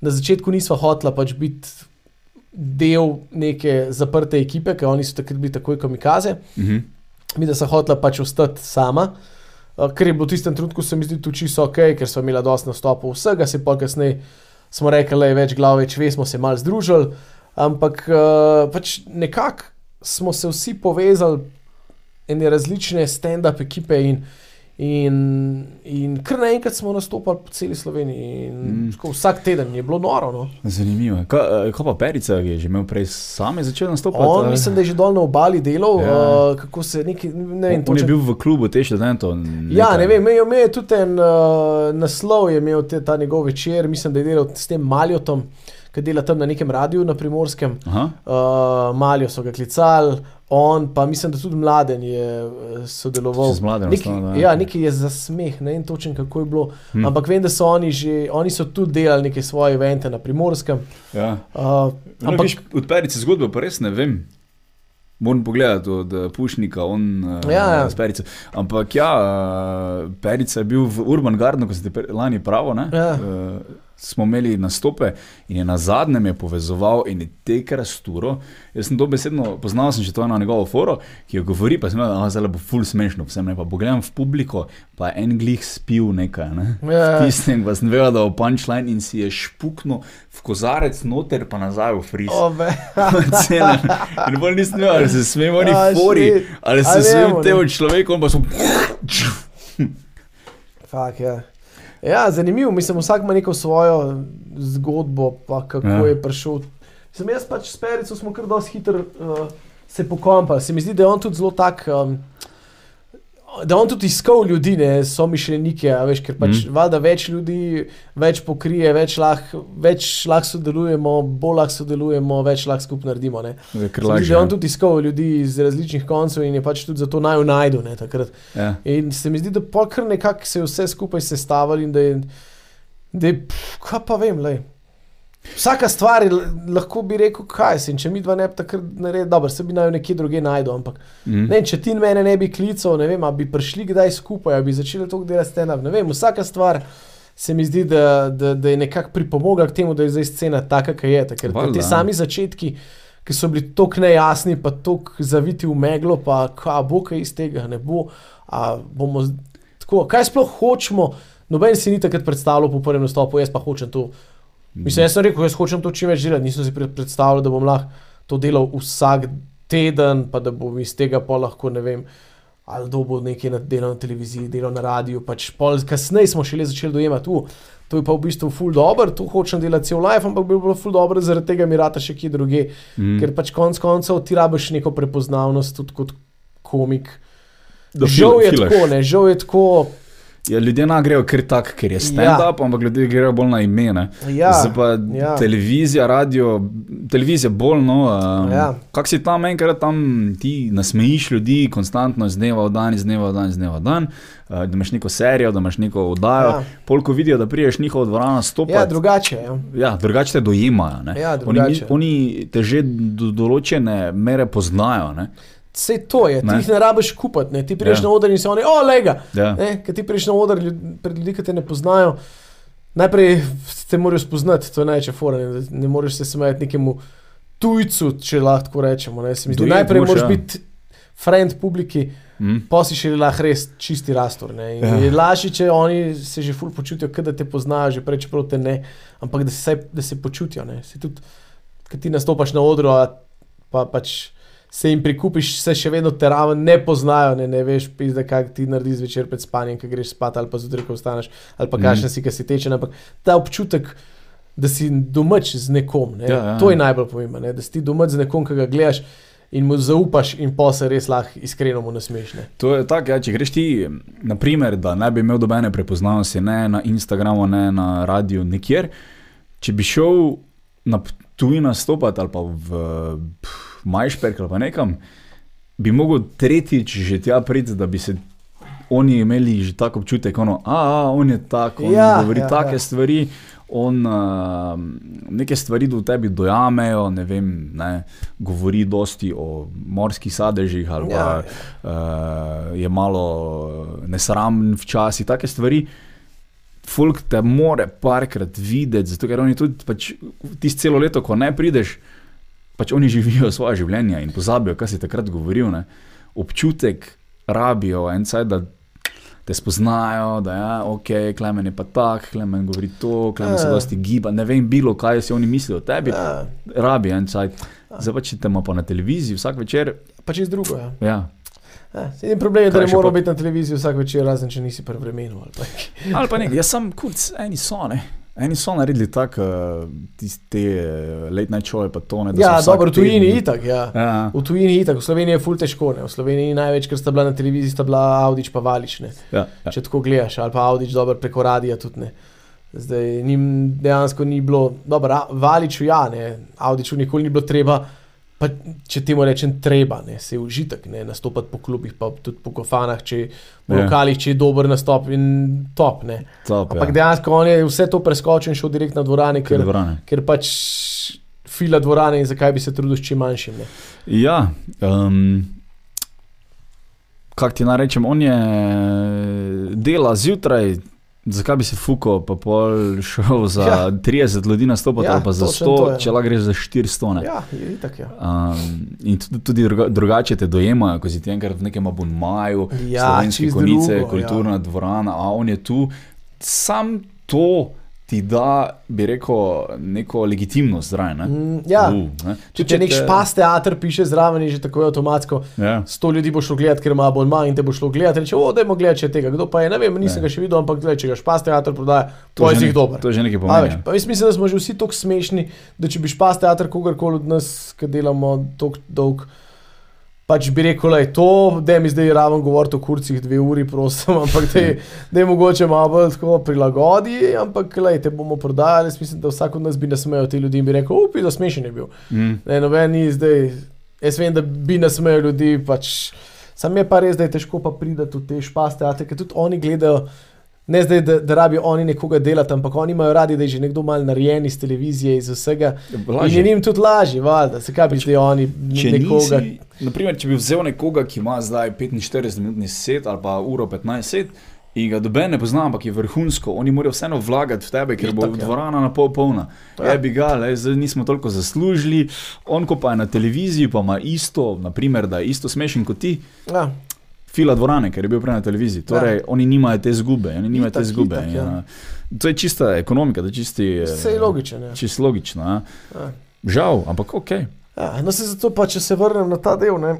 na začetku nisva hotla pač biti del neke zaprte ekipe, ker oni so takrat bili takoj kamikaze. Mhm. Mi, da sem hotela pač ostati sama, uh, ker je bilo v tistem trenutku, se mi zdi, tudi čisto ok, ker smo imeli dosti nastopov vsega, se pa kasneje smo rekli, da je več glav, več ve, smo se mal združili, ampak uh, pač nekako smo se vsi povezali, ene različne stand-up ekipe in, in, in kar naenkrat smo nastopali po celi Sloveniji. Mm. Vsak teden je bilo noro. No. Zanimivo. Kaj, kaj pa Perica, ki je že imel prej same začel nastopati? On, mislim, da je že dol na obali delal, Ja. ja. uh, kako se neki, ne On, vem, on je točno- bil v klubu te študentov. Ja, ne vem, imel, imel je tudi en uh, naslov, je imel te, ta njegov večer, mislim, da je delal s tem Maljotom, ki dela tam na nekem radiju na primorskem. Aha. Uh, Maljo so ga klicali, on pa mislim, da tudi mladen je eh, sodeloval. Z mladim Neki, da, ja, nekaj je za smeh, ne vem točno kako je bilo. Hm. Hmm. Ampak vem, da so oni že, oni so tudi delali neke svoje evente na primorskem. Ja. Uh, Ampak, ampak viš, od Perice zgodbe pa res ne vem. Moram pogledati od uh, Pušnika, on Ja, ja. z Perice. Ampak ja, Perica je bil v Urban Gardenu, ko ste lani pravo, ne? Ja. Uh, smo imeli nastope in je na zadnjem je povezoval in je tek rasturo. Jaz sem dobesedno poznal, sem že to eno njegovo foro, ki jo govori, pa sem rekel, da zdaj bo ful smešno, vsem ne pa pogledam v publiko, pa je en glih spil nekaj, ne? ja, Tistem, pa sem vedel, da je punčline in si je špuknil v kozarec noter, pa nazaj v fris. ove. In bolj nisem vedel, ali se smemo oni fori, ali se smemo temu ne. človeku, on pa so. Fak, ja. Ja, zanimivo, mislim, vsak ima neko svojo zgodbo, pa kako Ja. je prišel. Sem jaz pač s Perico smo kar dosti hitro uh, se pokompali. Se mi zdi, da je on tudi zelo tak. Um, Da on tudi iskal ljudi, ne so mišljenike, veš, ker pač mm. valjda več ljudi, več pokrije, več lahko lah sodelujemo, bolj lahko sodelujemo, več lahko skupaj naredimo. Ne. Se mi zdi, da je on tudi iskal ljudi iz različnih koncev in je pač tudi zato naj najdu. Ne, takrat. Ja. In se mi zdi, da pol kar nekako se je vse skupaj sestavili in da je, da je pff, kaj pa vem, lej. Vsaka stvar je, lahko bi rekel, kaj si. in Če mi dva ne bi takrat naredili, dobro, se bi naj nekje druge najdu. Ampak Mhm. ne, če ti in mene ne bi klical, ne vem, a bi prišli kdaj skupaj, a bi začeli to delati stand-up. Ne vem, vsaka stvar se mi zdi, da, da, da je nekako pripomogla k temu, da je zdaj scena taka, kot je. Ker Valjda. ti sami začetki, ki so bili tako nejasni, pa tako zaviti v meglo, pa kaj bo kaj iz tega, ne bo. a bomo Tako, kaj sploh hočemo? Noben si ni takrat predstavljal po prvem nastopu, jaz pa hočem to. Mislim, jaz sem rekel, jaz hočem to čim več delati, nisem si pred- predstavljal, da bom lahko to delal vsak teden, pa da bom iz tega pa lahko, ne vem, ali dobo nekaj na delo na televiziji, delo na radiju. Pač pol, kasneje smo šele začeli dojemati, uh, to je pa v bistvu full dobro, to hočem delati cel life, ampak bi bilo full dobro, zaradi tega mi rata še kje druge. Mm. Ker pač konec koncev ti rabiš neko prepoznavnost tudi kot komik. Da žal je tako, ne, žal je tako. Ja, ljudje ne grejo ker tak, ker je stand-up, ja. ampak ljudje grejo bolj na imena. Ja, Zdaj pa ja. televizija, radio, televizija bolj, no. Um, Ja. Kak si tam enkrat tam ti nasmejiš ljudi konstantno, iz dneva v dan, iz dneva v dan, iz dneva v dan, uh, da imaš neko serijo, da imaš neko oddajo. Ja. Polko vidijo, da priješ njihovo dvorano stopiti. Ja, drugače. Ja. Ja, drugače te dojemajo. ne. Ja, oni, drugače. oni te že do določene mere poznajo. Ne? Vse to je, ti Ne. jih ne rabiš kupiti, ne. ti priješ Ja. na oder in si oni, o, lega. Ja. Ker ti priješ na oder ljud, pred ljudi, ki te ne poznajo. Najprej te morajo spoznati, to je največja fora. Ne, ne moreš se smejati nekemu tujcu, če lahko rečemo. Ne. Se mi zdi, Dojeti najprej moraš, ja. biti friend publiki, Mm. pa si še lahko res čisti rastor. Ja. Je lažje, če oni se že ful počutijo, da te poznajo, že prej, čeprav te ne, ampak da se, da se počutijo. Ne. Se tudi, ko ti nastopaš na odru, pa pač se jim prikupiš, se še vedno te raven ne poznajo, ne, ne veš, pizda, kaj ti narediš zvečer pred spanjem, ko greš spat ali pa zjutraj, ko vstaneš, ali pa Mhm. kakšen si, ki si tečen, ampak ta občutek. Da si domač z nekom, ne? Ja, ja, ja. to je najbolj pomembno, ne? da si ti domač z nekom, ki ga gledaš in mu zaupaš, in pa se res lahko iskreno mu nasmeješ. ne. To je tako, ja, če greš ti, naprimer, da ne bi imel dobene prepoznavnosti, ne na Instagramu, ne na radiju, nikjer. Če bi šel na tuji nastopati ali pa v pff, Majšperk ali pa nekam, bi mogel tretjič že tja priti, da bi se oni imeli že tako občutek, ono, a, a on je tak, on Ja, govori ja, take ja. stvari. On uh, neke stvari do tebi dojamejo, ne vem, ne, govori dosti o morskih sadežih, ali pa Ja, uh, je malo nesramen včasih, take stvari. Folk te more parkrat videti, zato ker oni tudi pač, tisto celo leto, ko ne prideš, pač oni živijo svoje življenje in pozabijo, kaj si takrat govoril. Ne. Občutek rabijo en cajt, da te spoznajo, da je ja, ok, klemen je pa tak, klemen govori to, klemen se Ja. dosti giba, ne vem, bilo kaj si oni mislijo o tebi, Ja, rabi en cajt. Zdaj pa če te ima pa na televiziji vsak večer, pa čez drugo. Ja. ja. Ja, problem je, da ne moramo pot. biti na televiziji vsak večer, razen če nisi pri vremenu. ali pa- Ali pa nekaj, jaz sem kurc, eni so, ne. Eni so naredili tako, tiste uh, late night show, pa to ne. da Ja, dobro, v tujini teden- itak. Ja. Ja, V tujini itak, v Sloveniji je ful težko. Ne. V Sloveniji največ, kar sta bila na televiziji, sta bila Audič pa Valič. Ne. ja, ja. Če tako gledaš, ali pa Audič dobro preko radija tudi ne. Zdaj njim dejansko ni bilo, dobro, Ra- Valiču ja, ne, Audiču nikoli ni bilo treba, pa če temu rečem treba, ne, se je užitek, ne, nastopati po klubih, pa tudi po kofanah, če v Ja. lokalih, če je dober nastop in top, ne. Top, Ampak ja. dejansko on je vse to preskočil in šel direkt na dvorane, Ker dvorane. ker pač fila dvorane in zakaj bi se trudil s čim manjšim. Ne. Ja, um, kako ti naj rečem, on je dela zjutraj. Zakaj bi se fuko, pa pol šel za Ja. ja. 30 ljudi nastopati, Ja, ja, ali pa za točno 100, to je. če lahko greš za 400. Ne? Ja, je itak. Ja. Um, in tudi, tudi druga, drugače te dojemajo, ko si ti enkrat v nekem abonmaju, Ja, slovenske konice, drugo, kulturna ja. dvorana, a on je tu. Sam to ti da, bi rekel, neko legitimnost zraven. ne. Mm, ja. Uh, ne. Če Tudi ti nek špas teater piše zraven, je že tako avtomatsko. Ja. Sto ljudi bo šlo gledati, ker ima abonma in te bo šlo gledati. Reče, o, dajmo gledati če tega. Kdo pa je, ne vem, nisem Ja. ga še videl, ampak gledaj, če ga špas teater prodaja, To je zih nek- dober. To je že nekaj A, veš, pomeni. pa jaz mislim, da smo že vsi tako smešni, da če bi špas teater kogarkoli od nas, ki delamo tako dolg, pač bi rekel, da je to, da mi zdaj raven govoriti o kurcih dve uri, prosim, ampak da je mogoče malo bolj tako prilagodi, ampak lej, te bomo prodajali. Jaz mislim, da vsak od nas bi nasmejal te ljudi in bi rekel, upi, da smešen je bil. Mm. Ne, noben ni zdaj, jaz vem, da bi nasmejal ljudi, pač. Sam je pa res, da je težko pa priti v te špaste, ker tudi oni gledajo. Ne zdaj, da, da rabijo oni nekoga delati, ampak oni imajo radi, da je že nekdo mal narejen iz televizije, iz vsega. In je njim tudi lažje, valjda, se kaj bi zdaj oni Če, nekoga. nisi, naprimer, če bi vzel nekoga, ki ima zdaj 45-minutni set ali pa uro 15 set. In ga doben ne pozna, ampak je vrhunsko, oni morajo vseeno vlagati v tebe, ker bo Itak, ja. dvorana na pol polna. Ja. Ja, bi ga, le, zdaj nismo toliko zaslužili. On, ko pa je na televiziji, pa ima isto, naprimer, da je isto smešen kot ti, Ja, fila dvorane, ker je bil prej na televiziji. Torej, ja. oni nimajo te zgube, oni nimajo te Itak, zgube. itak, ja. a, To je čista ekonomika, to je čisti. eh, vse je logično. Ja. Čisto logično. Ja. Ja. Žal, ampak ok. Ja, no, se zato pa, če se vrnem na ta del, ne,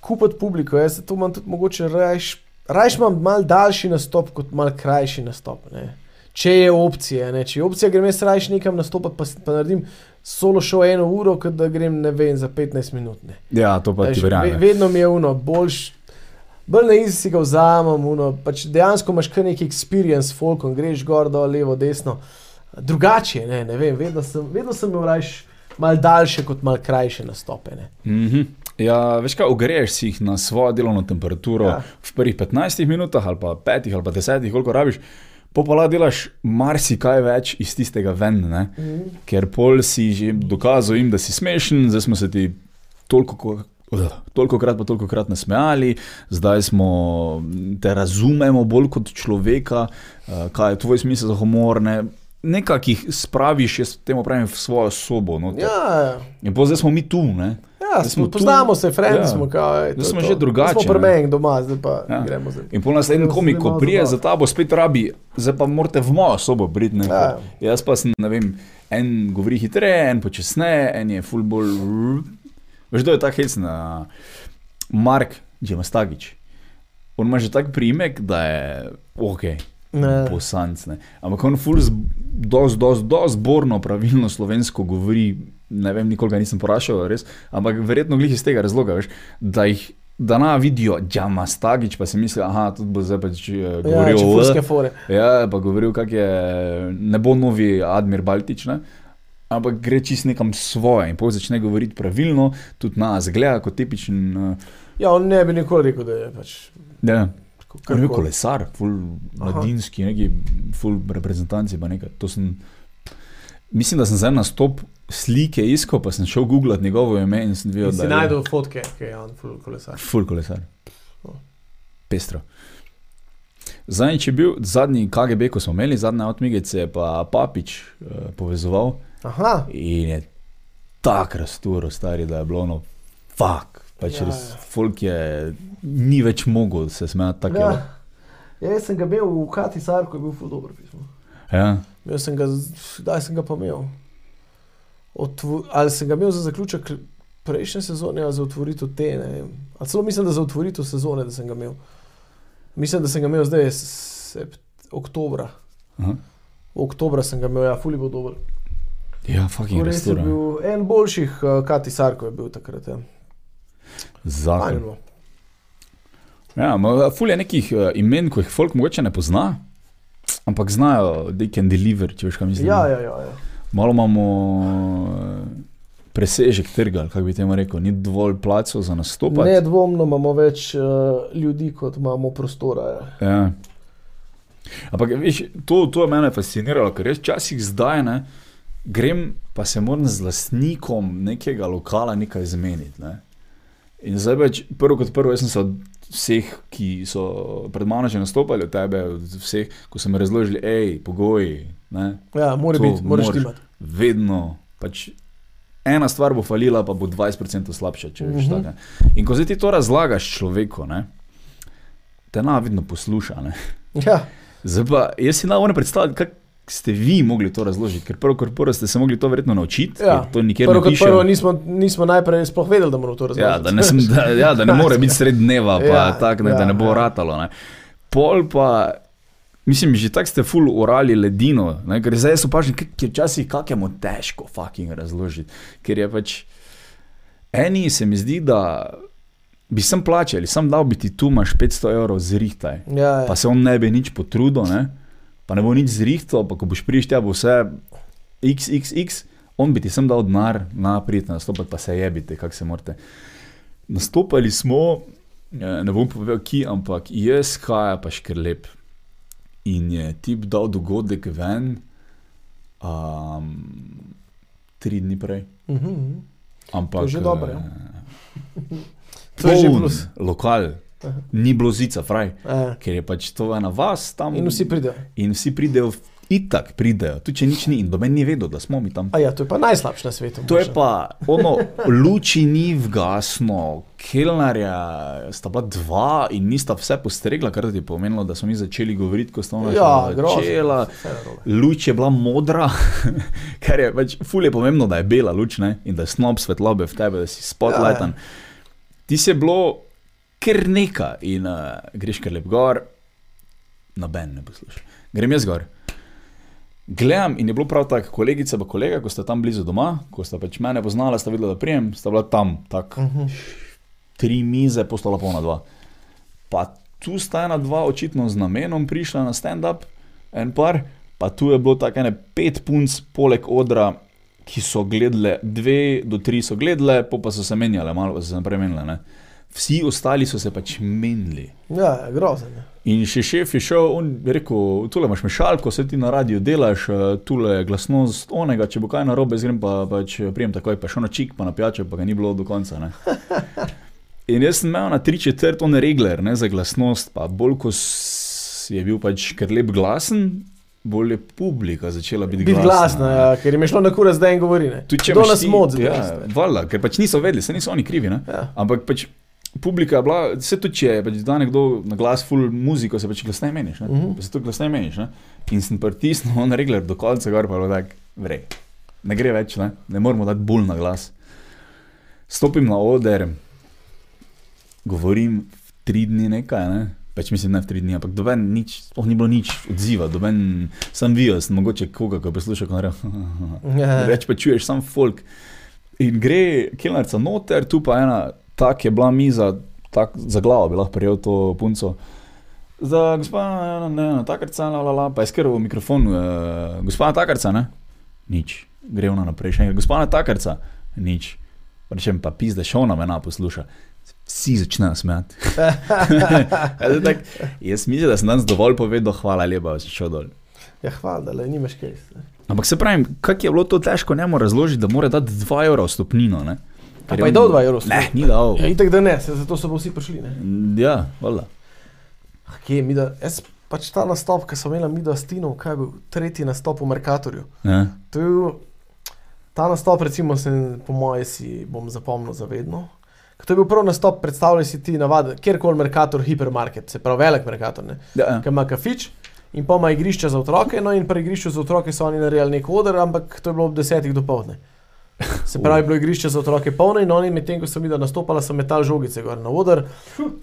kupiti publiko. Jaz to imam tudi mogoče rajš. Rajš imam mal daljši nastop kot mal krajši nastop. Ne. Če je opcija, ne. če je opcija, grem jaz rajš nekam nastopati, pa, pa naredim solo show eno uro, kot da grem ne vem za 15 minut. Ne. Ja, to pa Veš, ti ve, verjamem. vedno mi je uno, boljš. Bolj na izi si ga vzamem, uno, pač dejansko imaš kar neki experience, folkom, greš gor, dol, levo, desno. Drugače, ne, ne vem, vedno sem, vedno sem imel rajš mal daljše kot mal krajše nastope. Ne. Mhm. Ja, veš kaj, ogreješ si jih na svojo delovno temperaturo Ja. v prvih 15 minutah, ali pa 5 ali pa 10, koliko rabiš, pa pa delaš marsikaj več iz tistega ven, ne? Mhm. ker pol si že dokazal jim, da si smešen, zdaj smo se ti toliko. Ko- Toliko krat, pa toliko krat nasmejali, zdaj smo te razumemo bolj kot človeka, eh, kaj je tvoj smisel za humor. Ne? Nekako jih spraviš, jaz temu pravim, v svojo sobo. No, Ja, In zdaj smo mi tu. Ne? ja smo, smo tu. poznamo se, frendi Ja. smo. Kao, ej, to smo to. že drugače, Smo premeng doma, zdaj pa Ja. gremo zdaj. In Gremo se komik, ko prije za tabo, spet rabi, zdaj pa morate v mojo sobo briti. Ja. Jaz pa sem, ne vem, en govori hitreje, en počasneje, en je full bolj. Veš, kdo je ta hecen, uh, Mark, že ima stagič. On ima že tak primek, da je ok. Ne. Poslanc, ne. Ampak on ful, dosti, dosti, dosti zborno, pravilno slovensko govori. Ne vem, nikoli ga nisem porašal, res. Ampak verjetno glih iz tega razloga, veš, da jih. Da na vidijo, da ima stagič, pa si misli, da tudi bo zdaj pač Ja, govoril če o fore. Ja, pa govoril, kak je, ne bo novi Admir Baltič, ne? Ampak gre čist nekam svoje in pol začne govoriti pravilno, tudi nas gleda kot tipičen. Uh, Ja, on ne bi nikoli rekel, da je pač. ja. Kar je bil kolesar, full mladinski, neki full reprezentanci. nekaj. To Sem, mislim, da sem zdaj na stop slike iskal, pa sem šel googlat njegovo ime in sem videl, In da si najdel fotke, ki je on full kolesar. full kolesar. O. Pestro. Zadnjič je bil zadnji KGB, ko smo imeli zadnje odmigece, je pa Papič uh, povezoval Aha, in je tako rasturo, stari, da je bilo ono, fuck. Pač Ja, ja, res, ja. folk je ni več mogel se smejati tako. ja. Ja. Ja, jaz sem ga imel v Kati Sarku, je bil full dobro pismo. Ja. Imel sem ga, kdaj sem ga pa imel? Otvo, ali sem ga imel za zaključek prejšnje sezone, ali za otvoritev te, ne vem. Ali celo mislim, da za otvoritev sezone, da sem ga imel. Mislim, da sem ga imel zdaj, sept, oktobra. Aha. Oktobra sem ga imel, ja, fuli bo dober. Ja, fucking Res je bil en boljših, uh, Kati Sarko je bil takrat. Ja. Je Zakon. bilo. Ja, ma, ful je nekih uh, imen, ko jih folk mogoče ne pozna, ampak znajo, da can deliver, če veš, kaj mislim. Ja, ja, ja. ja. Malo imamo eh, presežek trga, kako bi temu rekel, ni dovolj placov za nastop. Nedvomno imamo več uh, ljudi, kot imamo prostora. Ja. Ja. Ampak veš, to, to je mene fasciniralo, ker jaz včasih zdaj ne, grem, pa se moram z lastnikom nekega lokala nekaj zmeniti. Ne. In zdaj več, prvo kot prvo, jaz sem se od vseh, ki so pred mano že nastopali, od tebe, od vseh, ko so mi razložili, hej, pogoji. Ne, Ja, mora biti, moraš imati. vedno. Pač ena stvar bo falila, pa bo 20% slabša. Če veš, uh -huh. In ko zdaj ti to razlagaš človeku, ne, te navidno posluša. Ne. Ja, Zdaj pa jaz si ne predstavljam, kako ste vi mogli to razložiti, ker prvo, kot prvo ste se mogli to verjetno naučiti, Ja. to nikjer prvo ne piše. prvo nismo, nismo najprej sploh vedeli, da moramo to razumeti. Ja, da ne, sem, da, ja, da ne more biti sred dneva, pa Ja, ja, tak, ne, ja, da ja, ne bo ja. ja. ratalo. Ne. Pol pa, mislim, že tako ste ful urali ledino, ne, ker zdaj so pač včasih kakemu težko fucking razložiti, ker je pač eni se mi zdi, da bi sem plačali, sem dal bi ti tu, imaš 500 evrov zrihtaj, Ja, ja. pa se on ne bi nič potrudil, ne, pa ne bo nič zrihtal, pa ko boš prištel, bo vse XXX, on bi ti sem dal denar na prijeti nastopati, pa se jebite, kako se morate. Nastopali smo, eh, ne bom povedal, ki, ampak jaz, Kaja, pa škrlep. In je tip dal dogodek ven, um, tri dni prej. Mhm, mhm. Ampak, To je že dobro, ja. eh, To je že plus. Lokal, Aha. ni bilo zica, fraj, Ja. ker je pač to ena vas tam. In vsi pridejo. in vsi pridejo, itak pridejo, tudi če nič ni, in doben ni vedel, da smo mi tam. A ja, to je pa najslabše na svetu. To je pa ono, luči ni vgasno, kelnarja sta bila dva in nista vse postregla, kar ti je pomenilo, da smo mi začeli govoriti, ko ona Ja, začela. Narobe. Luč je bila modra, kar je pač ful je pomembno, da je bela luč ne? in da je snob svetlobe v tebi, da si spotlighten. Ja, Ti si bilo ker neka in uh, greš kar lep gor, noben ne posluša. Grem jaz gor. Gledam in je bilo prav tako, kolegica pa kolega, ko sta tam blizu doma, ko sta pač mene poznala, sta videla, da prijem, sta bila tam, tako tri mize, postala polna dva. Pa tu sta ena dva očitno z namenom prišla na stand-up, en par, pa tu je bilo tako ene pet punc poleg odra, ki so gledale, dve do tri so gledale, po pa so se menjale, malo pa so se naprej menjale. Ne. Vsi ostali so se pač menili. Ja, grozen. je. In še šef je šel, on je rekel, tule imaš mešalko, se ti na radiju delaš, eh, tule je glasnost onega, če bo kaj narobe, zgrem pa pač prijem takoj, pa šel na čik, pa na pijačo, pa ga ni bilo do konca. Ne. In jaz sem imel na tri četrt on regler ne, za glasnost, pa bolj ko je bil pač ker lep glasen, bolj je publika začela biti Biti glasna. glasna, ja, ker je šlo na kura zdaj in govori. Tudi če imaš nas moti? Ja, valjda, ker pač niso vedeli, se niso oni krivi. Ne? Ja. Ampak pač publika je bila, vse to, če je pač da nekdo na glas full muziko, se pač glasneje meniš. Ne? Uh Mhm. -huh. Pa se tudi glasneje meniš. Ne? In sem pritisnil on regler do konca, gor pa je bilo tako, vrej. Ne gre več, ne, ne moramo dati bolj na glas. Stopim na oder, govorim tri dni nekaj, ne? pač mislim ne v tri dni, ampak doben nič, oh, ni bilo nič odziva, doben sem videl, sem mogoče koga, ko posluša, ko naredim. Ja. Več pa čuješ sam folk. In gre kilnarca noter, tu pa ena, tak je bila miza, tak, za glavo bi lahko prijel to punco. Za gospa, ne, ne, takarca, la, la, la, pa je skrbil mikrofon, uh, gospa takarca, ne? Nič. Gre ona naprej, še enkrat, gospa takarca, nič. Rečem pa pizda, še ona me na posluša. Vsi začnejo smeti. tak, jaz mislim, da sem danes dovolj povedal, hvala lepa, da si šel dol. Ja, hvala, da le nimaš kaj. ne. Ampak se pravi, kako je bilo to težko njemu razložiti, da mora dati 2 evra vstopnino. Ne? Pa je dal 2 evra Ne, ni dal. Ja, itek da ne, se, zato so pa vsi prišli. Ne. Ja, valjda. Ah, Kje, mi da, jaz pač ta nastop, ki sem imela mi da s Tino, kaj je bil tretji nastop v Merkatorju. Ja. Bil, ta nastop, recimo, se, po mojem, si bom zapomnil zavedno. To je bil prvi nastop, predstavljaj si ti navaden, kjerkoli Merkator, hipermarket, se pravi velik Merkator, ne. Ja, ki ima kafič in pa ima igrišče za otroke. No, in pri igrišču za otroke so oni naredili nek oder, ampak to je bilo ob desetih do povdne. Se pravi, bilo je igrišče za otroke polno in oni, medtem ko sem videl nastopala, so metali žogice gor na oder.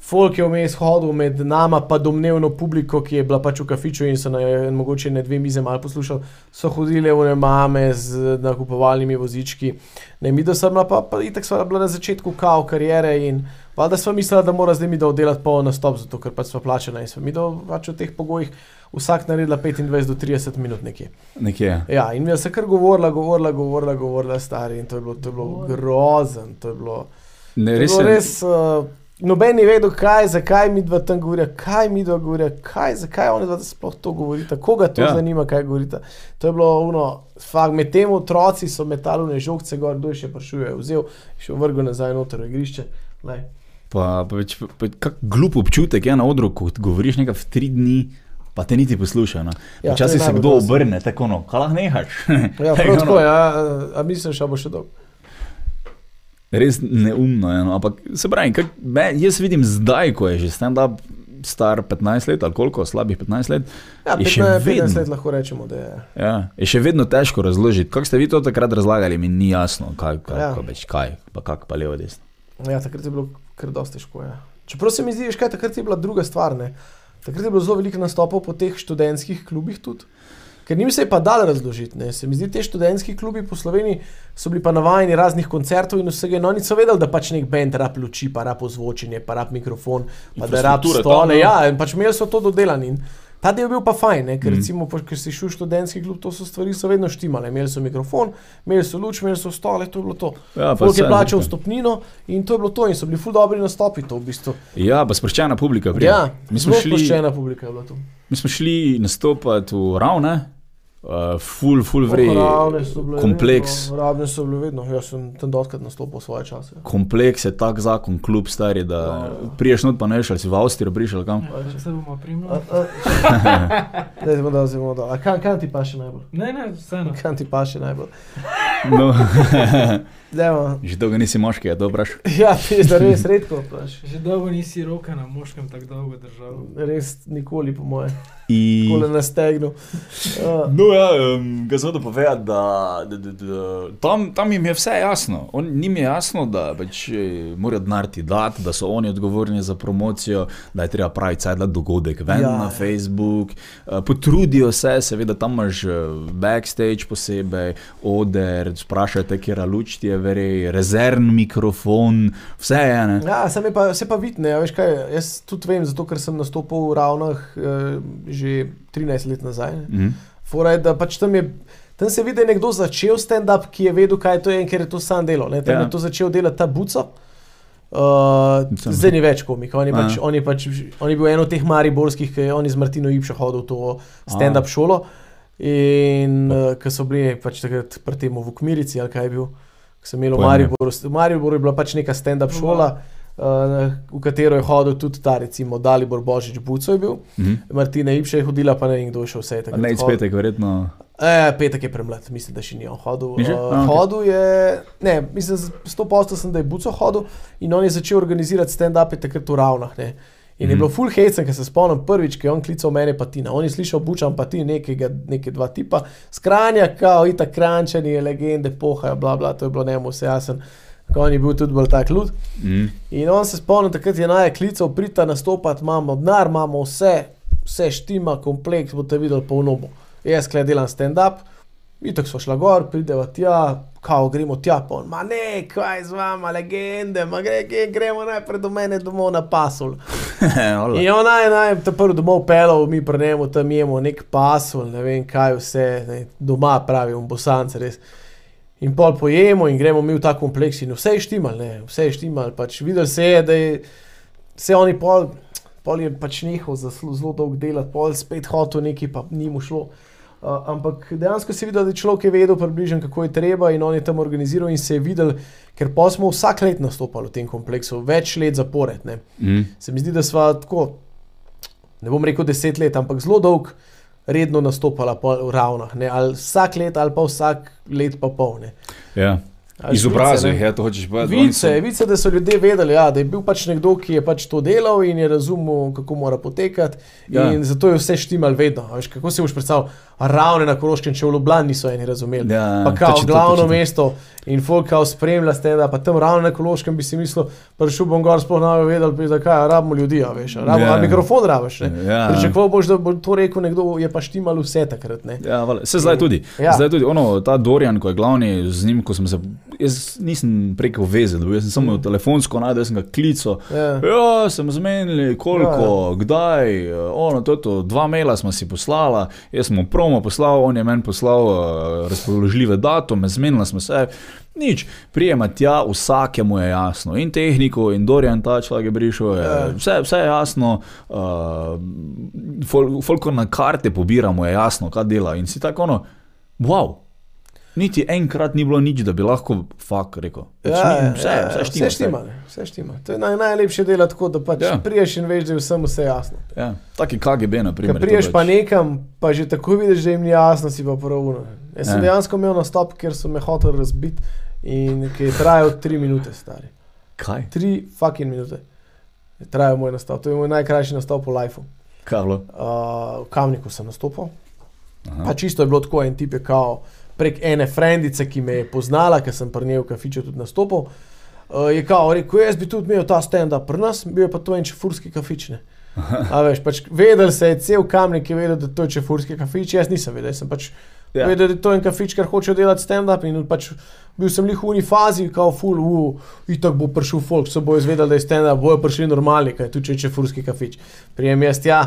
Folk je vmes hodil med nama, pa domnevno publiko, ki je bila pač v kafiču in so na mogoče ne dve mize malo poslušali, so hodile v ne mame z nakupovalnimi vozički. Ne, mi da sem bila pa, pa itak sva bila na začetku kao karijere in valjda sva mislila, da mora zdaj mi da oddelati poln nastop, zato ker pač sva plačena in sva mi da pač v teh pogojih vsak naredila 25 do 30 minut nekje. nekje. Ja, in mi je se kar govorila, govorila, govorila, govorila stari in to je bilo, to je bilo grozen, to je bilo. Ne, To je res bilo je. res, uh, noben ni vedel, kaj, zakaj mi dva tam govorijo, kaj mi dva govorijo, kaj, zakaj oni dva sploh to govorita, koga to Ja. ja. zanima, kaj govorita. To je bilo uno, fakt, med tem otroci so metalne žogce gor, kdo je še prišel, je vzel, še vrgel nazaj noter v igrišče. Lej. Pa, pa, več, pa kak glup občutek je na odru, ko govoriš nekaj v tri dni. Pa te niti posluša. No. Ja, Včasih se kdo obrne, tako no, kaj lahko nehaš. Ja, prav tako, ja, a mislim, da bo še dolgo. Res neumno je. No. Ampak se pravi, kak, me, jaz vidim zdaj, ko je že stand-up star 15 let ali koliko, slabih 15 let. Ja, Je še 15, 15 vedno. let lahko rečemo, da je. Ja, je še vedno težko razložiti. Kako ste vi to takrat razlagali, mi ni jasno, kaj, kaj, Ja. več, kaj pa kako pa levo desno. Ja, takrat je bilo kar dosti težko. Ja. Čeprav se mi zdi, kaj, takrat je bila druga stvar. Ne? Takrat je bilo zelo veliko nastopov po teh študentskih klubih tudi. Ker njim se je pa dal razložiti. Ne? Se mi zdi, te študentski klubi po Sloveniji so bili pa navajeni raznih koncertov in vsega. in oni so vedeli, da pač nek bend rab luči, pa rab ozvočenje, pa rab mikrofon, pa da rab stole. tam, no. Ja, in pač imeli so to dodelano. In ta del je bil pa fajn, ne? ker Mm. recimo, po- ker si šel v študentski klub, to so stvari so vedno štimale. Imeli so mikrofon, imeli so luč, imeli so stole, to je bilo to. Ja, pa Folk je plačal vstopnino in to je bilo to, in so bili ful dobri nastopi to v bistvu. Ja, pa sproščena publika. pride. Ja, mi, smo šli, sproščena publika je bila tu. mi smo šli nastopati v Ravne, uh, full, full vrej. Ravne so bile kompleks. Vedno, ravne so bile vedno, jaz sem tam doskrat nastopil svoje čase. Kompleks je tak zakon, kljub stari, da Ja. priješ not pa ne veš, ali si v Avstriji prišel kam. Ja, če se bomo A, primili. a, Zdaj smo dal, zdaj bomo dal. A kam, kam ti pa še najbolj? Ne, ne, vseeno. Kam ti pa še najbolj? No, Dajmo. že dolgo nisi moški, je to vpraš. Ja, pizda, res redko. Pač. Že dolgo nisi roka na moškem tako dolgo držal. Res nikoli, po mojem, I... nikoli na stegnu. Uh, No, ja, um, ga sem hotel povedati, da, da, da, da tam, tam jim je vse jasno. On, njim je jasno, da pač, eh, morajo denar ti dati, da so oni odgovorni za promocijo, da je treba pravi cajt dogodek ven Ja, ja, na ja. Facebook. Uh, potrudijo se, seveda tam imaš eh, backstage posebej, oder, sprašajo te, kje luč ti je verej, rezervni mikrofon, vse je ene. ja, je pa, se pa vidne, ja, veš kaj, jaz tudi vem, zato ker sem nastopil v Ravnah uh, že 13 let nazaj. Ne. Mhm. Fora je, da pač tam je. Tam se vidi, da je nekdo začel stand-up, ki je vedel, kaj to je in ker je to sam delal. Ne? Tam Ja. je to začel delati ta buco. Uh, zdaj ni več komik, on je, pač, Ja. on, je pač, on je bil en od teh mariborskih, ki je on z Martino Ipšo hodil v to stand-up šolo. In uh, ko so bili pač takrat pri tem v Ukmirici, ali kaj je bil, ko sem imel v. Mariboru. V Mariboru je bila pač neka stand-up šola, uh, v katero je hodil tudi ta, recimo, Dalibor Božič Buco je bil. Mhm. Martina Ipša je hodila, pa ne vem, kdo je še vse. A takrat Ne, hodil. izpetek, verjetno. E, petek je premlad, mislim, da še ni on hodil. Ni že? Uh, A, okej. hodil je, ne, mislim, sto posto sem, da je Buco hodil in on je začel organizirati stand-up takrat v Ravnah. Ne. In mm. je Mhm. bilo full hecen, ker se spomnim prvič, ki je on klical mene patina. On je slišal bučam pa ti nekega, neke dva tipa, skranja, kao, ita krančani, legende, pohaja, bla, bla, to je bilo njemu vse jasen. Ko On je bil tudi bolj tak lud. Mhm. In on se spomni, takrat je naj klical, prita nastopati, imamo denar, imamo vse, vse štima, kompleks, boste videli polnobo. Jaz klej delam stand-up, in tako smo šla gor, prideva tja, kao gremo tja, pa on, ma ne, kaj z vama, legende, ma gre, gre, gremo najprej do mene domov na pasul. In on naj, naj te prvo domov pelal, mi pri njemu tam jemo nek pasul, ne vem kaj vse, ne, doma pravi, v bosanci res. In pol pojemo in gremo mi v ta kompleks in vse je štimal, ne, vse je štimal, pač videl se je, da je se oni pol, pol je pač nehal za zelo, dolg delati, pol spet hotel neki, pa ni mu šlo. Uh, ampak dejansko si videl, da je človek je vedel približno, kako je treba in on je tam organiziral in se je videl, ker pa smo vsak let nastopali v tem kompleksu, več let zapored. Ne. Mhm. Se mi zdi, da smo tako, ne bom rekel deset let, ampak zelo dolg redno nastopala pol v ravnah. Ne? Ali vsak let, ali pa vsak let pa pol. Ne? Ja. Izobrazil vice, jih je, to hočeš povedati. Vice, so- vice, da so ljudje vedeli, ja, da je bil pač nekdo, ki je pač to delal in je razumel, kako mora potekati. Ja. Ja. In zato je vse štimal vedno. Veš, kako si boš predstavljal, a ravne na Koroškem, če v Ljubljani niso eni razumeli. Ja, pa kao točno to, glavno točno to. mesto in folk kao spremlja stenda, pa tam ravno na Kološkem bi si mislil, prišel bom gor, sploh ne bi vedel, zakaj, rabimo ljudi, a veš, a rabimo, Ja. a mikrofon rabiš. Ja. Pričakoval boš, da bo to rekel nekdo, je pa štimal vse takrat. Ne? Ja, vale. se zdaj tudi. Ja. Ja. Zdaj tudi ono, ta Dorian, ko je glavni z njim, ko sem se, jaz nisem preko veze, jaz sem samo Mm. telefonsko najdel, sem ga klical. Ja. Ja, sem zmenili, koliko, ja, ja. kdaj, eh, ono, to, to, dva maila smo si poslala, jaz sem mu promo poslal, on je meni poslal uh, razpoložljive datume, zmenila smo se, nič, prijema tja, vsakemu je jasno, in tehniko, in Dorian ta človek je prišel, je, Ja. vse, vse je jasno, uh, fol, folko na karte pobiramo, je jasno, kaj dela in si tako ono, wow. Niti enkrat ni bilo nič, da bi lahko fuk rekel. Pač ni- vse, vse štima. vse štima. ne, Vse štima. To je naj, najlepše delo tako, da pač Ja. ja. priješ in veš, da je vsem vse jasno. Ja, taki KGB, na primer. To priješ pač- pa nekam, pa že tako vidiš, da jim ni jasno, si pa pravuno. Jaz sem Ja. dejansko imel nastop, ker so me hoteli razbiti in ki je trajal tri minute, stari. Kaj? Tri fucking minute. Je trajal moj nastop. To je moj najkrajši nastop v lifeu. Kaj bilo? Uh, v Kamniku sem nastopil. Aha. Pa čisto je bilo tako, en tip je kao prek ene frendice, ki me je poznala, ker sem pri njej v kafiču tudi nastopil. Uh, je kao rekel, jaz bi tudi imel ta stand-up pri nas, bil je pa to en čefurski kafič. A veš, pač vedel se je cel kamnik, je vedel, da to je čefurski kafič, jaz nisem vedel, jaz sem pač Ja. ja. vedel, da je to en kafič, ker hoče delati stand-up in pač bil sem lih v uni fazi, kao full, uh, itak bo prišel folk, so bojo izvedeli, da je stand-up, bojo prišli normalni, kaj tudi če je čefurski kafič. Prijem jaz tja,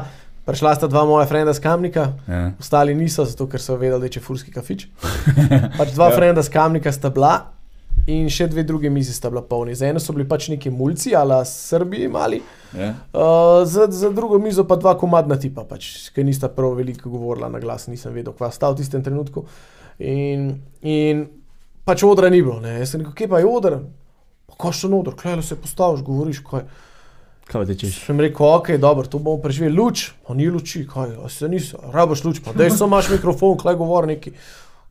prišla sta dva moja frenda z kamnika, Ja. Ostali niso, zato ker so vedeli, da je čefurski kafič. Pač dva Ja. frenda z kamnika sta bila in še dve druge mize sta bila polni. Za eno so bili pač neki mulci, ali Srbiji mali, Ja. uh, za, za drugo mizo pa dva komadna tipa, pač, ki nista prav veliko govorila na glas, nisem vedel, kva sta v tistem trenutku. In, in pač odra ni bilo. Ne. Jaz sem rekel, kje pa je odr? Pa ko še odr, klej se postaviš, govoriš, kaj. Kaj ti češ? Sem rekel, ok, dobro, to bomo preživeli. Luč, pa ni luči, kaj, a se niso, rabaš luč, pa dej samo imaš mikrofon, klej govor neki.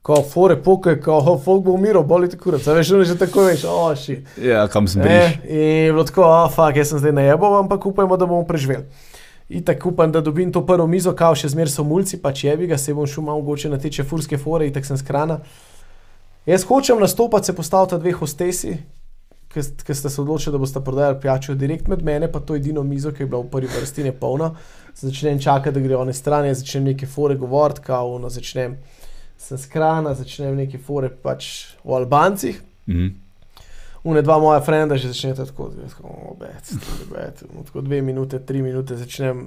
ko fore pokaj, ko oh, folk bo umiral, boli ti kurac. A veš, ono že tako veš, oh, ši. Ja, kam sem E, bil. in je bilo tako, oh, fuck, jaz sem zdaj najebal, ampak upajmo, da bomo preživeli. In tako upam, da dobim to prvo mizo, kao še zmer so mulci, pač jebi ga, se bom šel malo mogoče na te čefurske fore, in tako sem skrana. Jaz hočem nastopati, se postaviti dve hostesi, ki ste se odločili, da boste prodajali pijačo direkt med mene, pa to edino mizo, ki je bila v prvi vrsti, je polna. Začnem čakati, da gre one strani, začnem neke fore govoriti, kao, no, začnem sem skrana, začnem neke fore pač o Albancih. Mhm. Une dva moja frenda že začneta tako, tako, obet, obet, tako dve minute, tri minute začnem,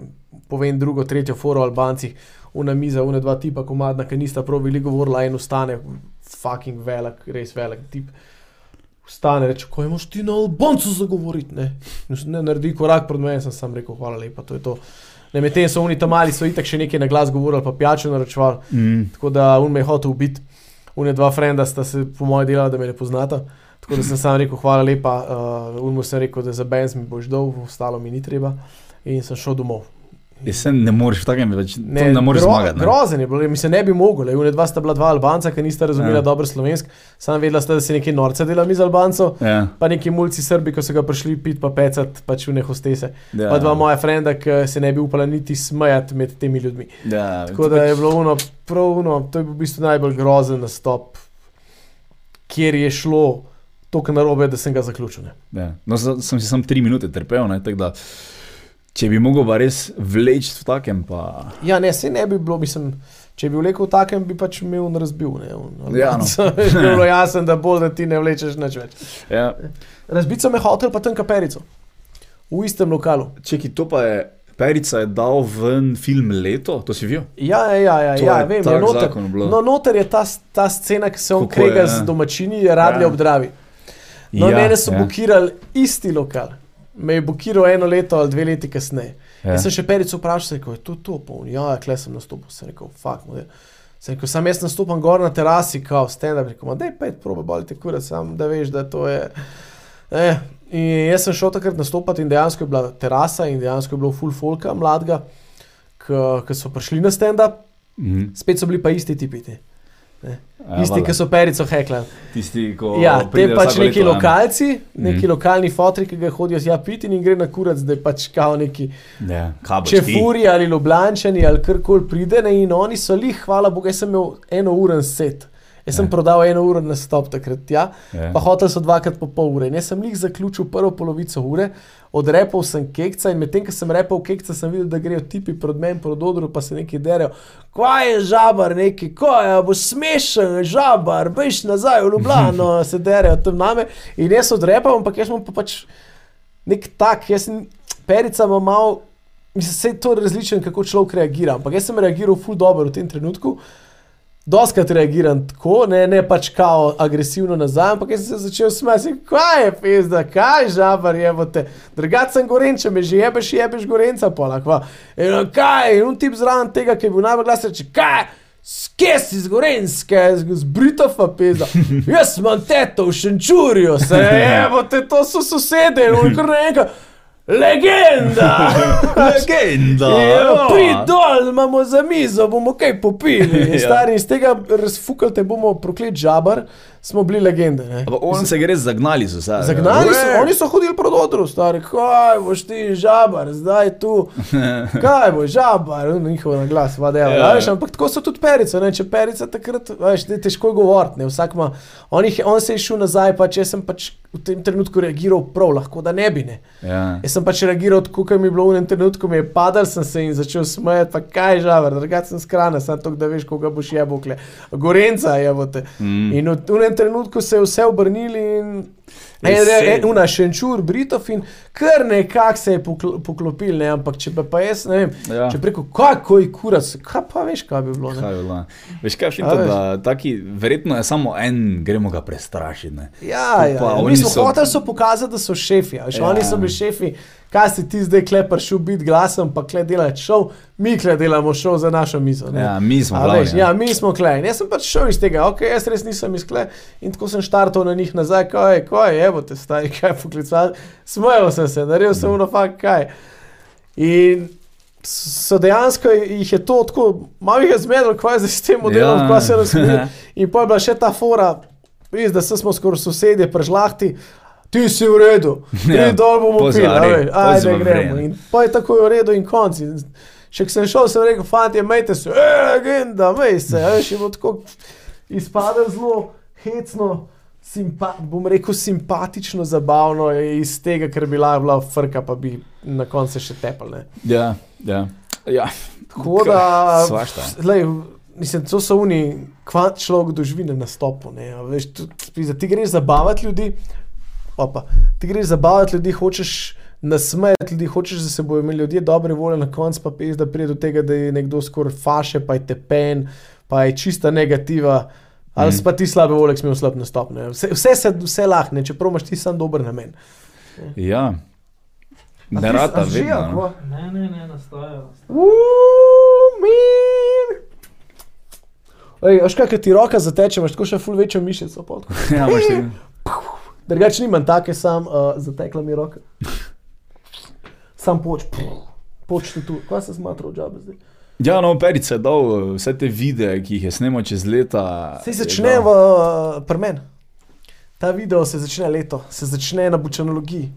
povem drugo, tretjo foro o Albancih, una miza, une dva tipa komadna, ki nista prav veliko govorila in ustane, fucking velik, res velik tip. Vstane, reče, ko imaš ti na Albancu zagovoriti, ne. ne naredi korak pred menem, sem sam rekel, hvala lepa, to je to. Ne, medtem so oni tam mali, so itak še nekaj na glas govorili, pa pijačo naročevali. Mhm. Tako da un me je hotel ubiti, un dva frenda sta se po mojem delala, da me ne poznata. Tako da sem sam rekel, hvala lepa, uh, un mu sem rekel, da za Benz mi boš dol, ostalo mi ni treba. In sem šel domov. Jaz se ne moreš v takem več, ne, Ne, moreš gro, zmagati. Ne? Grozen je bilo, mi se ne bi mogli. Un dva sta bila dva Albanca, ki nista razumela Ja. ja. dobro slovensk. Sam vedela sta, da se nekaj norce dela mi z Albanco. Ja, Pa neki mulci Srbi, ko so ga prišli pit pa pecat, pač v ne hostese. ja, Pa dva moja frenda, ki se ne bi upala niti smejati med temi ljudmi. Ja, Tako da je bilo ono, prav ono, to je bil v bistvu najbolj grozen nastop, kjer je šlo tako narobe, da sem ga zaključil. Ne. Ja. No, sem si samo tri minute trpel, ne, tako da če bi mogel pa res vleči v takem, pa Ja, ne, se ne bi bilo, mislim, če bi vlekel v takem, bi pač imel on razbil. Ne, on, Ja, no. je bilo jasno, da bolj, da ti ne vlečeš nič več. ja. Razbiti so me hotel, pa tam kaperico. V istem lokalu. Čeki, to pa je, Perica je dal ven film Leto, to si videl? Ja, ja, ja, ja, To ja je vem, je noter. No, noter je ta, ta scena, ki se on Kako krega je, z ja. domačini, radlje Ja. ob Dravi. No, ja, mene so ja. blokirali isti lokal. Me je blokiral eno leto ali dve leti kasneje. Ja. Ja. Jaz sem še perico vprašal, rekel, je to to polno. Ja, kle sem nastopil, sem rekel, fuck. model. Sem rekel, sam jaz nastopam gor na terasi, kao stand-up, rekel, daj pet probe, boli te kura, sam da veš, da to je. Eh, in jaz sem šel takrat nastopati in dejansko je bila terasa in dejansko je bilo full folka mladega, ki so prišli na stand-up, Mhm. spet so bili pa isti tipi. Te. Ja, Isti, valjda. ki so perico heklali. Tisti, ko Ja, te pač neki leto, ne. lokalci, neki Mhm. lokalni fotri, ki ga hodijo z ja piti in gre na kurac, da je pač kao neki Ja, kabočki. čefuri ali ljubljančani ali karkoli pride ne, in oni so lih, hvala Bogu, jaz sem imel eno uren set. Jaz sem Ja. prodal eno uro na stop takrat, ja, pa hotel so dvakrat po pol ure. In jaz sem jih zaključil prvo polovico ure, odrepal sem kekca in medtem, ko sem repal kekca, sem videl, da grejo tipi pred menem, pred odru, pa se neki derajo. Kaj je žabar, neki, kaj je, bo smešen, žabar, bejš nazaj v Ljubljano, se derajo tam name. In jaz odrepam, ampak jaz imam pa pač nek tak, jaz sem, perica malo, mislim, se je to različno, kako človek reagira, ampak jaz sem reagiral ful dobro v tem trenutku. Doskrat reagiram tako, ne, ne pač kao agresivno nazaj, ampak jaz sem se začel smeti, kaj je pizda, kaj žabar je, bote. Drugač sem gorenče, me že jebeš, jebeš gorenca, polakva. In on, kaj, in on tip zraven tega, ki je bil najbolj glasen, reče, kaj, skje si z gorenske, z, Britova pizda. Jaz imam teto v Šenčurju, se je, bote, to so sosede, in on kar naenkrat. Legenda! Legenda! Ja, Prid dol, imamo za mizo, bomo kaj popili. Ja. Stari, iz tega razfukali te bomo proklet žabar, smo bili legende. on se gre zagnali so se. Zagnali so, oni so hodili proti odru, stari, kaj boš ti žabar, zdaj tu, kaj bo žabar, no, njihov na glas, vadeva, Ja. ja. ampak tako so tudi perice, ne, če perica takrat, veš, te- težko je govoriti, vsak ima, on, jih, on se je šel nazaj, pač jaz sem pač v tem trenutku reagiral prav, lahko da ne bi, ne. Ja. Jaz sem pač reagiral tako, kot mi je bilo v enem trenutku, mi je padal sem se in začel smejati, pa kaj žavar, drugače sem skrana, samo to, da veš, koga boš jebokle. Gorenca jebote. Mm. In v v enem trenutku se je vse obrnili in una šenčur, Britov in kar nekako se je pokl poklopil, ne, ampak če pa, jaz ne vem, Ja. ja. če preko kako je kurac, kaj pa veš, kaj bi bilo. Ne? Kaj je bilo? Veš kaj, veš. da taki, verjetno je samo en, gremo ga prestrašiti. Ja, ja, Pa ja. oni Mi smo so- hoteli so pokazati, da so šefi. Ja. Ja. Oni so bili šefi, kaj si ti zdaj klepar šel biti glasen, pa kle delati šov, mi kle delamo šov za našo mizo. ne. Ja, mi smo A glavni. veš, ja, mi smo klej. In Jaz sem pač šel iz tega, ok, jaz res nisem iz klej. In tako sem štartal na njih nazaj, kaj je, kaj je, evo te stari, kaj poklical. Smejal sem se, naredil sem uno fakt, kaj. In so dejansko jih je to tako, malo jih je zmedlo, kaj je s tem modelom, Ja. ja. kaj se razumije. In pa je bila še ta fora, vidiš, da smo skoraj sosedje prežlahti. Ti si v redu, Ja, dol bomo pili, ajde gremo. In pa je tako v redu in konc. In Še ko sem šel, sem rekel, fanti, majte se, e, legenda, mej se, veš, je bilo tako izpade zelo hecno, simpa, bom rekel simpatično, zabavno iz tega, ker bi lahko bila frka, pa bi na koncu še tepel. Ne. Ja, ja. ja. Tako da, lej, mislim, to so oni, kvant človek doživi na nastopu. Ne, veš, tu, pizda, ti greš zabavati ljudi, opa, ti greš zabavati ljudi, hočeš nasmejati ljudi, hočeš, da se bodo imeli ljudje dobre volje, na koncu pa pes, da pride do tega, da je nekdo skoraj faše, pa je tepen, pa je čista negativa. Ali mm. pa ti slabe volje, smo imeli slab nastop. Ne. Vse, vse se vse lahne, čeprav imaš ti sam dober namen. Ja. Ne rata že, vedno. no. kva? Ne, ne, ne, nastajajo. Uuu, min. Ej, veš kaj, ti roka zateče, imaš tako še ful večjo mišico. Ja, imaš ti. Drugače nimam take, sam uh, zatekla mi roka. Sam poč, poč ti tu, kaj se smatra v džabe zdaj? Ja, no, Perica je dal eh, vse te videe, ki jih je snemal čez leta. Se začne v uh, premen. Ta video se začne leto, se začne na bučanologiji.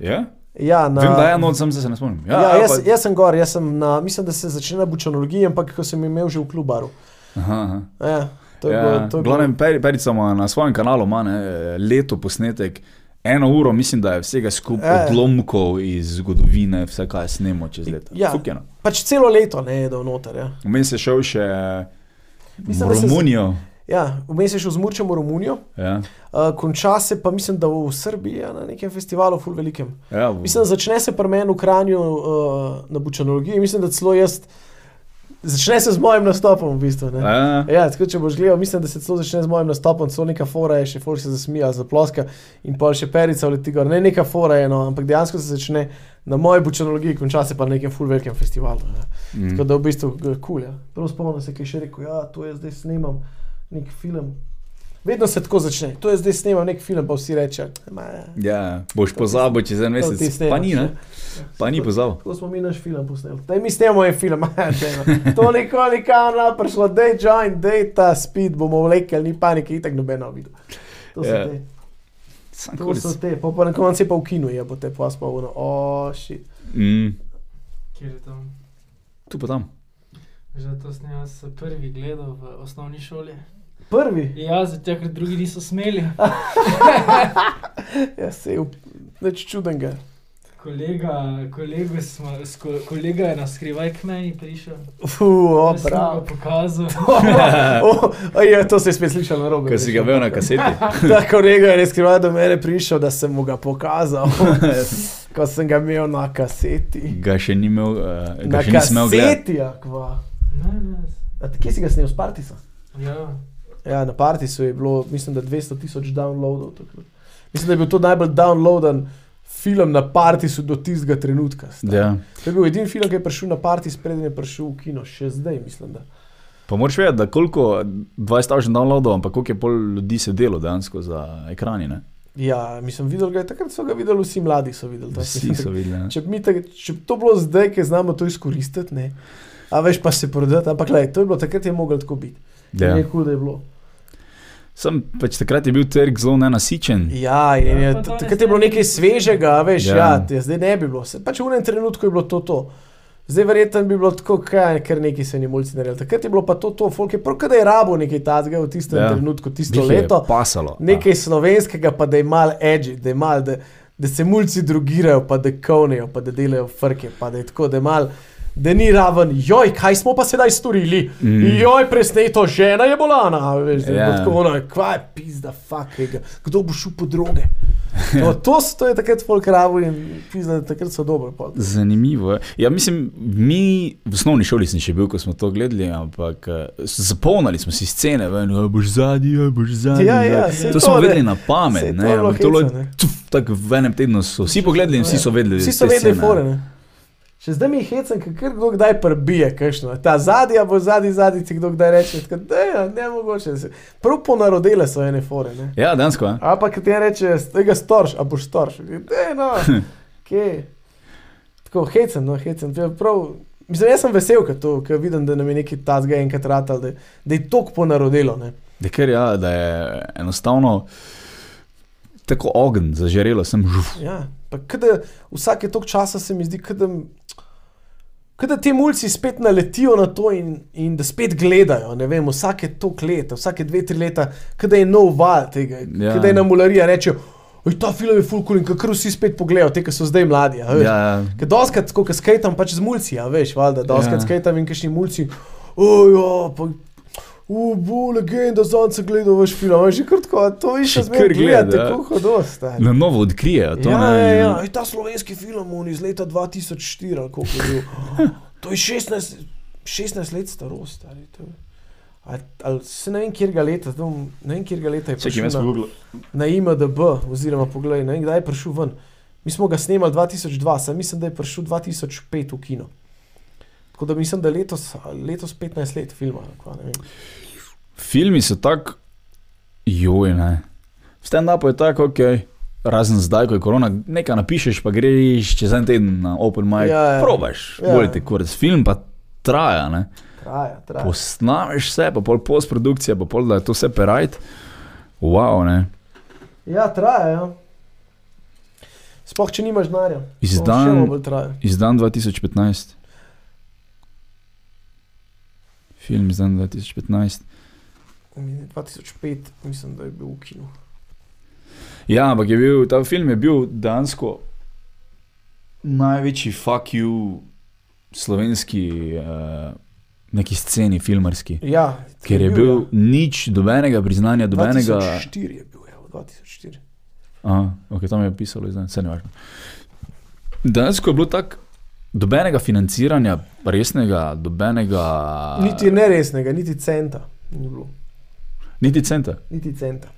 Ja? Ja, na, Vem, da je eno, sam se ne spomnim. Ja, ja, jaz, pa- jaz sem gor, jaz sem na, mislim, da se začne na bučanologiji, ampak ko sem imel že v klubaru. Aha, aha. Ja, to je Ja, bilo, to je bilo. glavnem, Peri- Perica ima na svojem kanalu ima, ne, leto posnetek, eno uro, mislim, da je vsega skupaj ja. odlomkov iz zgodovine, vse, kaj snemo čez leta. Ja. Fuk je, no. Pač celo leto ne je dal noter. Ja. Vmes je šel še Mislim, v da se Romunijo. Ja, vmes je šel z Murčem v Romunijo, Ja, uh, konča se pa mislim, da v Srbiji, ja, na nekem festivalu, ful velikem. ja, v- Mislim, da začne se pri meni v Kranju uh, na bučanologiji, mislim, da celo jaz. Začne se z mojim nastopom, v bistvu. Ne? ja, Ja, tako, če boš gledal, mislim, da se celo začne z mojim nastopom, celo neka fora je, še folk se zasmija, zaploska in pol še perica leti gor. Ne neka fora je, no, ampak dejansko se začne na moji bučanologiji, konča se pa na nekem full velikem festivalu. Ne? mm. Tako da v bistvu kul. Cool, ja. Prav spomnim se, ki je še rekel, ja, to je zdaj snemam nek film. Vedno se tako začne, to je zdaj snemam nek film, pa vsi reče. ja, boš pozabil čez en mesec. Pa ni, ne? Pa ni pozabil. Tako smo mi naš film posneli. Daj mi snemamo en film, no. to nikoli kamera prišlo, dej join, dej ta speed, bomo vlekel, ni panike, itak nobeno videl. To so Ja. te, Sam to konec. so te, pa, pa na koncu je pa v kinu je, bo te pa spal, no, oh, shit. Mm. Kjer je tam? Tu pa tam. Že to sem jaz prvi gledal v osnovni šoli. Prvi, Ja, zato ker drugi niso smeli. ja se je, neč čudenga. Kolega, kolega, smo, sko, kolega je na skrivaj k meni prišel. Uf, o, bravo. pokazal. oh, oh, ja, to se je spet slišal na robu. Ker si ga imel na kaseti. Tako rega je res skrivaj do mene prišel, da sem mu ga pokazal, ko sem ga imel na kaseti. Ga še ni imel, uh, Na ga še nisem imel gledati. kaseti, akva. Ne, ne. A ti- kje si ga snil, s Partisa? Ja. Ja, na Partisu je bilo, mislim, da 200 tisoč downloadov. takrat. Mislim, da je bil to najbolj downloaden film na Partisu do tistega trenutka. Ja. To je bil edini film, ki je prišel na Partis, preden je prišel v kino, še zdaj mislim. Da. Pa moraš vedeti, da koliko 20 tavžen downloadov, ampak koliko je pol ljudi sedelo dejansko za ekrani. Ne? Ja, mislim, videl ga je takrat, so ga videli vsi mladi. Videli, to. Vsi so videli. ne. Če bi, tak, če bi to bilo zdaj, ki znamo to izkoristiti, ne. A veš pa se prodati, ampak lej, to je bilo takrat, je moglo tako biti. Ja. Je kul, da je bilo. Sem pač takrat je bil trg zelo nenasičen. Ja, in je, Ja, takrat je bilo ne bi nekaj svežega, veš, Ja. ja, ja zdaj ne bi bilo. Se, pač v enem trenutku je bilo to to. Zdaj verjetno bi bilo tako, kaj, ker neki se ni mulci naredili. Takrat je bilo pa to to, folk je prav, da je rabo nekaj tazga v tistem Ja. ja. trenutku, tisto je leto. Pasalo. Nekaj slovenskega, pa da je mal edgy, da, je mal, da, da se mulci drugirajo, pa da kovnejo, pa da delajo frke, pa da je tako, da je mal. Da ni raven, joj, kaj smo pa sedaj storili, Mm. joj, presneto, žena je bolana, veš, da je Ja. yeah. tako ono, kva je pizda, fuck, ega, kdo bo šel po droge. To, to, to je takrat folk rabo in pizda, takrat so dobro. Zanimivo je. Ja, mislim, mi v osnovni šoli sem še bil, ko smo to gledali, ampak eh, zapolnili smo si scene, ven, "A boš zadnji, a boš zadnji. Ja, ja, zadnji." saj to to, smo ne. vedeli na pamet. To Ne, je ampak to je bilo tako v enem tednu so vsi pogledali in vsi so vedeli. Vsi te so vedeli scene. Še zdaj mi je hecen, ker kar kdo kdaj prebije, kakšno. Ta zadnja bo zadnji, zadnji ti kdo kdaj reče, da je ne mogoče. Prav ponarodile so ene fore, ne. Ja, dejansko. eh. A pa ki ti reče, tega storš, a boš storš. Dej, no, kje. Tako hecen, no, hecen. Je Prav, mislim, jaz sem vesel, ker to, ker vidim, da nam je neki tazga enkrat ratal, da, da je tok ponarodelo. Ne. Da, ker, ja, da je enostavno tako ogen, zažarelo sem žuf. Ja, pa kada, vsake tok časa se mi zdi, kada, kada ti mulci spet naletijo na to in, in da spet gledajo, ne vem, vsake tok leta, vsake dve, tri leta, kada je nov val tega, Ja. ja. kada je na mularija rečejo, oj, ta film je fulkul in kakor vsi spet pogledajo, te, ki so zdaj mladi. Ja, ja. Ker doskrat, ko skajtam pač z mulci, a veš, valjda, doskrat Ja. ja. skajtam in kašni mulci, ojo, pa. U, bo legenda, zdaj sem gledal vaš film, že kratko, to više Še zmeraj kar gleda, gledate, ja. tako hodo, stari. Na novo odkrijejo to. Ja, ne, ja, ja. Ej, ta slovenski film on iz leta 2004, ali koliko je bil. To je 16, 16 let starost, stari. To je. Ali, ali se ne vem, kjer ga leta, bom- ne vem, kjer ga leta je prišel sem na, na IMDB, oziroma pogledaj, ne vem, kdaj je prišel ven. Mi smo ga snemali 2002, sem mislim, da je prišel 2005 v kino. Tako da mislim, da letos, letos 15 let filma. ali kva, ne vem. Filmi so tako, joj, ne. Stand-up je tako, ok. Razen zdaj, ko je korona, nekaj napišeš, pa greš čez en teden na Open Mic. Ja, ja. Probaš, Ja. bolj te kurc. Film pa traja, ne. Traja, traja. Posnameš vse, pa pol postprodukcija, pa pol da je to vse perajt. Wow, ne. Ja, traja. Ja. Sploh, če nimaš denarja. Izdan-. Izdan 2015. Film izdan 2015. 2005, mislim, da je bil v kinu. Ja, ampak je bil, ta film je bil dejansko največji fuck you slovenski uh, neki sceni filmarski. Ja, Ker je bil nič, dobenega priznanja, dobenega. 2004 je bil, evo, 2004. Aha, ok, tam je pisalo, zdaj vse ne važno. Dejansko je bilo tako, dobenega financiranja, resnega, dobenega. Niti neresnega, niti centa. Ni bilo. Niti centa. Niti centa.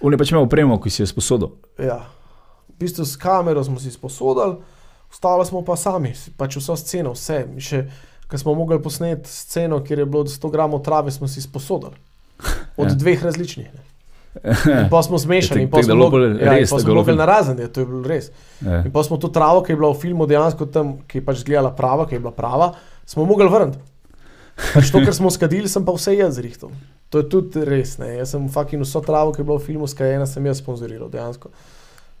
On je pač imel opremo, ki si je sposodil. Ja. V bistvu s kamero smo si sposodili, ostalo smo pa sami, pač vso sceno, vse. Mi Še, ko smo mogli posneti sceno, kjer je bilo 100 gramov trave, smo si sposodili. Od ja. dveh različnih. Ne. Pa smo zmešali, Ja, pa smo bolj ja, film. na razen, je to je bilo res. Ja. In pa smo to travo, ki je bila v filmu dejansko tam, ki je pač izgledala prava, ki je bila prava, smo mogli vrniti. Pač to, kar smo skadili, sem pa vse jaz zrihtal. To je tudi res. Ne. Jaz sem fucking vso travo, ki je bila v filmu skajena, sem jaz sponzoriral dejansko.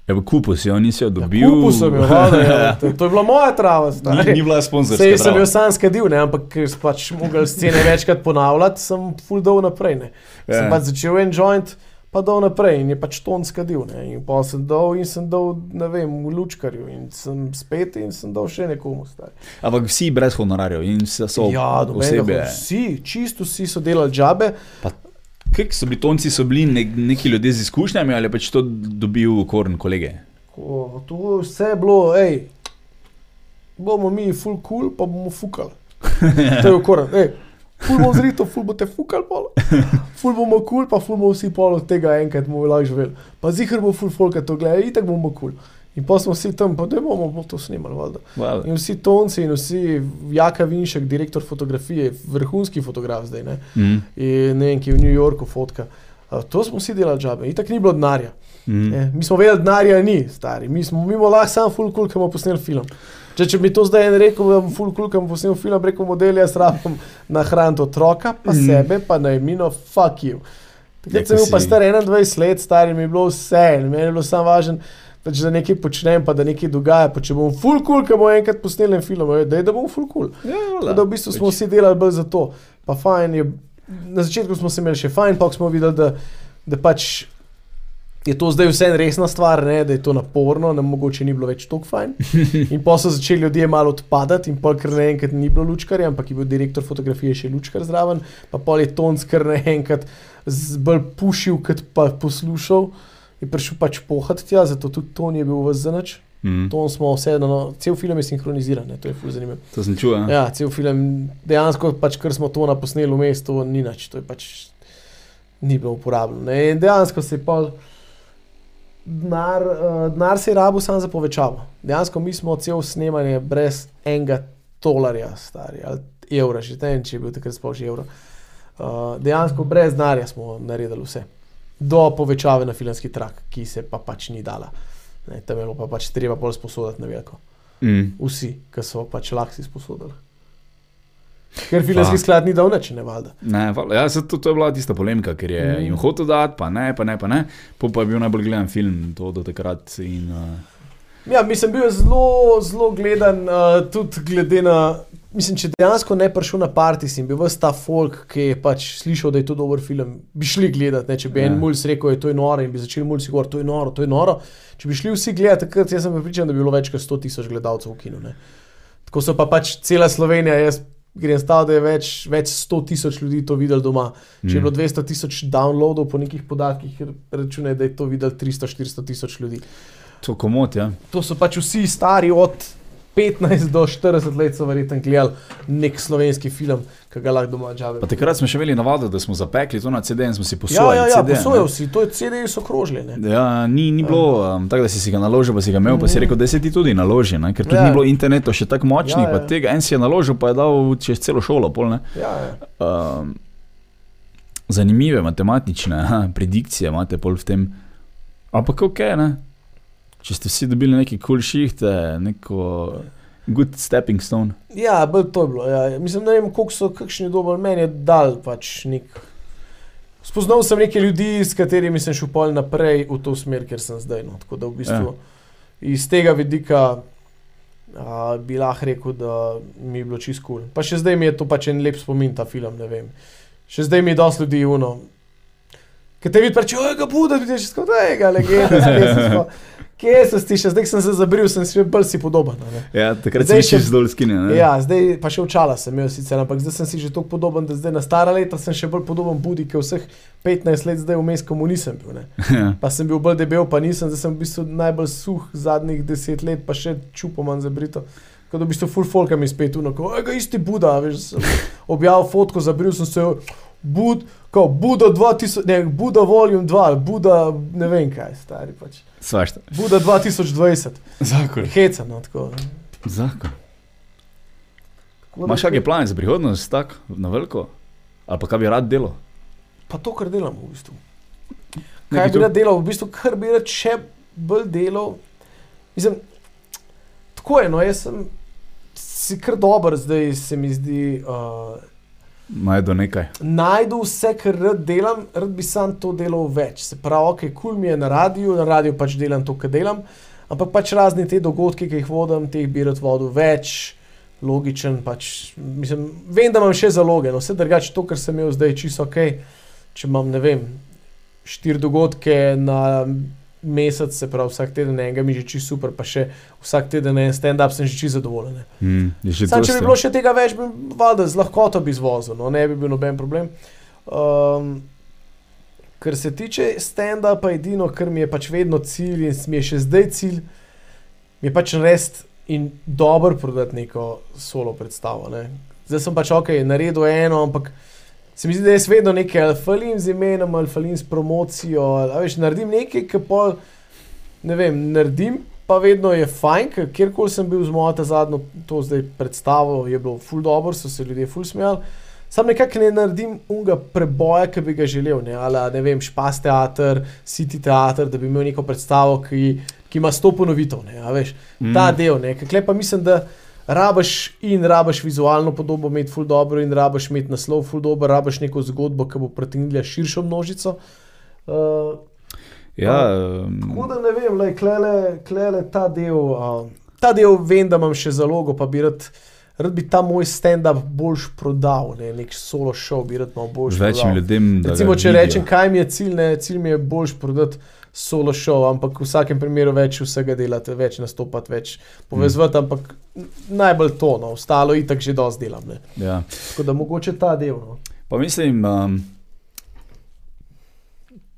Ja, kupu si jo nisi jo dobil. Ja, kupil sem jo, vada, ja. to, to je bila moja trava. Ni, stari. ni bila sponzorska. Sej sem jo sam skadil, ne, ampak ker sem pač mogel scene večkrat ponavljati, sem full dol naprej. Ne. Sem Ja. pač začel en joint, pa dol naprej in je pač ton skadil. Ne. In pa sem dol in sem dol, ne vem, v lučkarju in sem spet in sem dol še nekomu. Stari. Ampak vsi brez honorarjev in vse so ja, osebe. nobenega, vsi, čisto vsi so delali džabe. Kaj so bili tonci, so bili ne, neki ljudje z izkušnjami ali pač to dobil korn kolege? Ko, to vse je bilo, hej, bomo mi full cool, pa bomo fukali. To je okoren, hej, full bomo zrito, full boste fukali, pol. Full bomo cool, pa full bomo vsi pol od tega enkrat bomo lahko živeli. Pa zihar bo full folk to gleda, itak bomo cool. In pa smo vsi tam, pa da bomo bolj to snimali, valjda. Well, In vsi tonci in vsi, Jaka Vinšek, direktor fotografije, vrhunski fotograf zdaj, ne, mm, in ne vem, ki je v New Yorku fotka. Uh, to smo vsi delali džabe, itak ni bilo denarja. mm. Je, mi smo vedeli, denarja ni, stari. Mi smo mimo lahko sam full cool, ki bomo posneli film. Če, če bi to zdaj en rekel, da bom full cool, bom posnel film, preko modela, jaz rabim nahraniti otroka, pa Mm. sebe, pa najmino, fuck you. Ja, Takrat sem bil pa star 21 let, stari mi je bilo vse, meni je bilo samo važen. Pač, da nekaj počnem, pa da nekaj dogaja. Pa če bom full cool, ki bom enkrat posnel en film, je, da, je, da bom full cool. Ja, Tako Da v bistvu smo vsi delali bolj za to. Pa fajn je, na začetku smo se imeli še fajn, pa smo videli, da, da pač je to zdaj vse resna stvar, ne, da je to naporno, nam mogoče ni bilo več tako fajn. In pa so začeli ljudje malo odpadati, in pa kar naenkrat ni bilo lučkarja, ampak je bil direktor fotografije še lučkar zraven, pa pol je tonc kar naenkrat bolj pušil, kot pa poslušal. Je prišel pač pohat tja, zato tudi ton je bil v zanač. Mm, Ton smo vse, no, cel film je sinhroniziran, ne, to je ful zanimivo. to sem čutil. Ja. Ja, cel film, dejansko, pač, kar smo to naposneli vmes, to ni nič, to je pač ni bilo uporabljeno. ne. In dejansko se je pa denar, uh, denar se je rabu samo za povečavo. Dejansko mi smo cel snemanje brez enega tolarja, stari ali evra, že ne vem, če je bil takrat sploh že evro. Uh, dejansko brez denarja smo naredili vse. Do povečave na filmski trak, ki se pa pač ni dala. Ne, tam je bilo pa pač treba bolj sposoditi na veliko. Mm. Vsi, ki so pač lahko sposodili. Ker filmski sklad ni dal nič, ne valjda. Ne, val- ja, to, to je bila tista polemika, ker je Mm. jim hotel dati, pa ne, pa ne, pa ne. Po pa je bil najbolj gledan film to do takrat. In, uh, Ja, mislim, bil je zelo, zelo gledan, uh, tudi glede na. Mislim, če dejansko ne prišel na partis in bi vse ta folk, ki je pač slišal, da je to dober film, bi šli gledati. Ne? Če bi ja. En mulj rekel, da je to noro in bi začeli mulj govoriti, to je noro, to je noro. Če bi šli vsi gledati, takrat sem pripričan, da bi bilo več kot 100 tisoč gledalcev v kinu. Ne? Tako so pa pač cela Slovenija, jaz grem stav, da je več, več 100 tisoč ljudi to videl doma. Če je bilo 200 tisoč downloadov po nekih podatkih, računaj, da je to videl 300-400 tisoč ljudi. to komot, ja. To so pač vsi stari od 15 do 40 let, so verjetno gledali nek slovenski film, ki ga lahko doma džave. Pa takrat smo še imeli navado, da smo zapekli to na CD in smo si Ja, posojali. ja, ja, CD, ne. posojajo vsi, to je CD-ji so krožili. ne. Ja, ni, ni bilo um, tako, da si, si ga naložil, pa si ga imel, pa si rekel, da se ti tudi naloži, ne? ker tudi Ja. ja. ni bilo interneta še tako močnih, Ja, ja, ja. pa tega en si je naložil, pa je dal čez celo šolo. Pol, ne. Ja, ja. um, zanimive matematične aha, predikcije imate pol v tem. Ampak ok, ne? Če ste vsi dobili neki kul cool šihte, neko good stepping stone. ja bolj to je bilo. Ja. Mislim, ne vem, koliko so kakšni dober, meni je dal pač nek. Spoznal sem nekaj ljudi, s katerimi sem šel pol naprej v to smer, kjer sem zdaj. No. Tako da v bistvu ja. iz tega vidika a, bi lahko rekel, da mi je bilo čisto kul. Cool. Pa še zdaj mi je to pač en lep spomin, ta film, ne vem. Še zdaj mi je dosti ljudi uno. Ker te pač, oj, ga bude, vidiš, kot tega, legenda. Kje so ti še, zdaj sem se zabril, sem si bolj si podoben. ne. Ja, takrat Zdaj si še- zdol skine. Ja, zdaj pa še očala sem imel sicer, ampak zdaj sem si že tako podoben, da zdaj na stara leta sem še bolj podoben Budi, ki vseh 15 let zdaj vmes komu nisem bil. Ne. ja. Pa sem bil bolj debel, pa nisem, zdaj sem v bistvu najbolj suh zadnjih 10 let, pa še čupoman za brito. Kot da v bistvu full folka mi spet uno, ko je ga isti Buda, veš, objavil fotko, zabril sem se, Bud, ko Buda 2000, ne, Buda Volume 2, ali Buda ne vem kaj, stari pač. Svašta. Buda 2020, Zakon. heca, no tako. ne. Zakon. Imaš kakšne plane za prihodnost, tako na veliko? Ali pa kaj bi rad delal? Pa to, kar delamo v bistvu. Nekaj Kaj bi to- rad delal, v bistvu, kar bi rad še bolj delal. Mislim, tako je, no, jaz sem si kar dober, zdaj se mi zdi. Uh, Najdo nekaj. najdu vse, kar rad delam, rad bi sam to delal več. Se pravi, ok, kul cool mi je na radiju, na radiju pač delam to, kar delam, ampak pač razne te dogodke, ki jih vodim, teh bi rad vodil več. Logičen, pač, mislim, vem, da imam še zaloge, no vse drugače, to, kar sem imel zdaj, čisto ok. Če imam, ne vem, štiri dogodke na mesec, se pravi, vsak teden enega mi je že čisto super, pa še vsak teden en stand-up, sem že čisto zadovoljen. že Sam, če bi bilo še tega več, bi valjda z lahkoto bi izvozil, no, ne bi bil noben problem. Um, kar se tiče stand-upa, edino, kar mi je pač vedno cilj in mi je še zdaj cilj, mi je pač res in dobro prodati neko solo predstavo. Ne. Zdaj sem pač ok, naredil eno, ampak se mi zdi, da jaz vedno nekaj ali falim z imenom, ali falim s promocijo, ali veš, naredim nekaj, ki pa ne vem, naredim. Pa vedno je fajn, ker kjerkoli sem bil z mojo zadnjo to zdaj predstavo, je bilo ful dobro, so se ljudje ful smejali. Sam nekako ne naredim unga preboja, ki bi ga želel. Ne, ali, ne vem, špas teater, city teater, da bi imel neko predstavo, ki, ki ima sto ponovitev. Ne, veš, Mm. ta del. Ne, Kaj pa mislim, da rabaš in rabaš vizualno podobo imeti ful dobro in rabaš imeti naslov ful dobro, rabaš neko zgodbo, ki bo pritegnila širšo množico. Uh, Ja, Tako um, da ne vem, lej, klele, klele ta del. Uh, ta del vem, da imam še zalogo, pa bi rad, rad bi ta moj stand-up boljš prodal, ne, nek solo show bi rad malo boljš večjim prodal. ljudem. Recimo, če vidijo. rečem, kaj mi je cilj, ne, cilj mi je boljš prodati solo show, ampak v vsakem primeru več vsega delati, več nastopati, več povezati, mm. ampak najbolj to, no, ostalo itak že dosti delam. Ne. Ja. Tako da mogoče ta del. No. Pa mislim, um,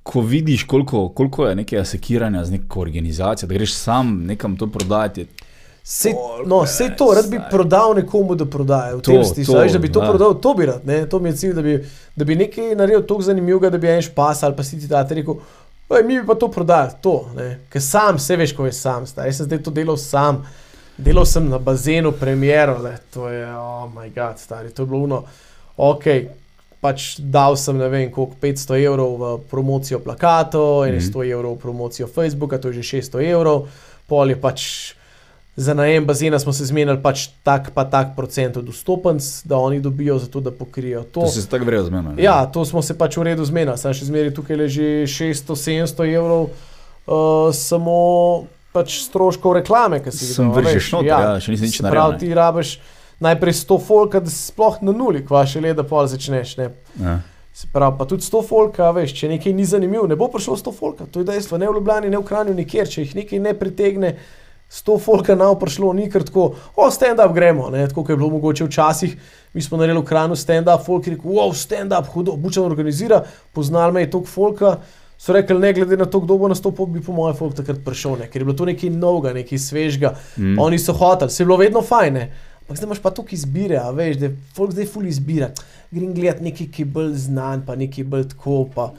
ko vidiš, koliko, koliko je nekega sekiranja z neko organizacijo, da greš sam nekam to prodajati. Koliko no, več, to, rad bi saj. prodal nekomu, da prodaja. V To, tem smislu, da bi to ja. prodal, to bi rad. Ne? To mi je cilj, da bi, da bi nekaj naredil tako zanimivega, da bi en špas ali pa si ti ta rekel. "Ej, Mi bi pa to prodali, to, ker sam, vse veš, ko je sam. Star. Jaz sem zdaj to delal sam, delal sem na bazenu, premjero, le. to je, oh moj bog, stari, to je bilo uno, ok, pač dal sem ne vem koliko, 500 evrov v promocijo plakatov, in Mhm. 100 evrov v promocijo Facebooka, to je že 600 evrov, pol je pač Za najem bazena smo se zmenili pač tak pa tak procent od vstopenc, da oni dobijo za to, da pokrijejo to. To se tako vrejo z menoj. Ja, to smo se pač v redu zmenili. Sam še zmeri tukaj leži 600-700 evrov uh, samo pač stroškov reklame, ki si jih Sem vržeš noter, ja, še nisem nič naredil, Prav ti rabiš najprej 100 folka, da si sploh na nuli, kva še le da pol začneš. Ne. Ja. Se pravi, pa tudi 100 folka, veš, če nekaj ni zanimivo, ne bo prišlo 100 folka. To je dejstvo, ne v Ljubljani, ne v Kranju, nikjer. Če jih nekaj ne pritegne, 100 folka nav prišlo, ni kar tako, o, stand-up gremo, ne, tako kot je bilo mogoče včasih. Mi smo naredili v Kranju stand-up, folk je rekel, wow, stand-up, hudo, bučan organizira, poznal me je toliko folka. So rekli, ne glede na to, kdo bo nastopil, bi po mojem folk takrat prišel, ne, ker je bilo to nekaj novega, nekaj svežega. Mm. Oni so hoteli, se je bilo vedno fajn. Ne? Ampak zdaj imaš pa tukaj izbire, a veš, da folk zdaj ful izbira. Grem gledat nekaj, ki je bolj znan, pa nekaj bolj tako. Pa.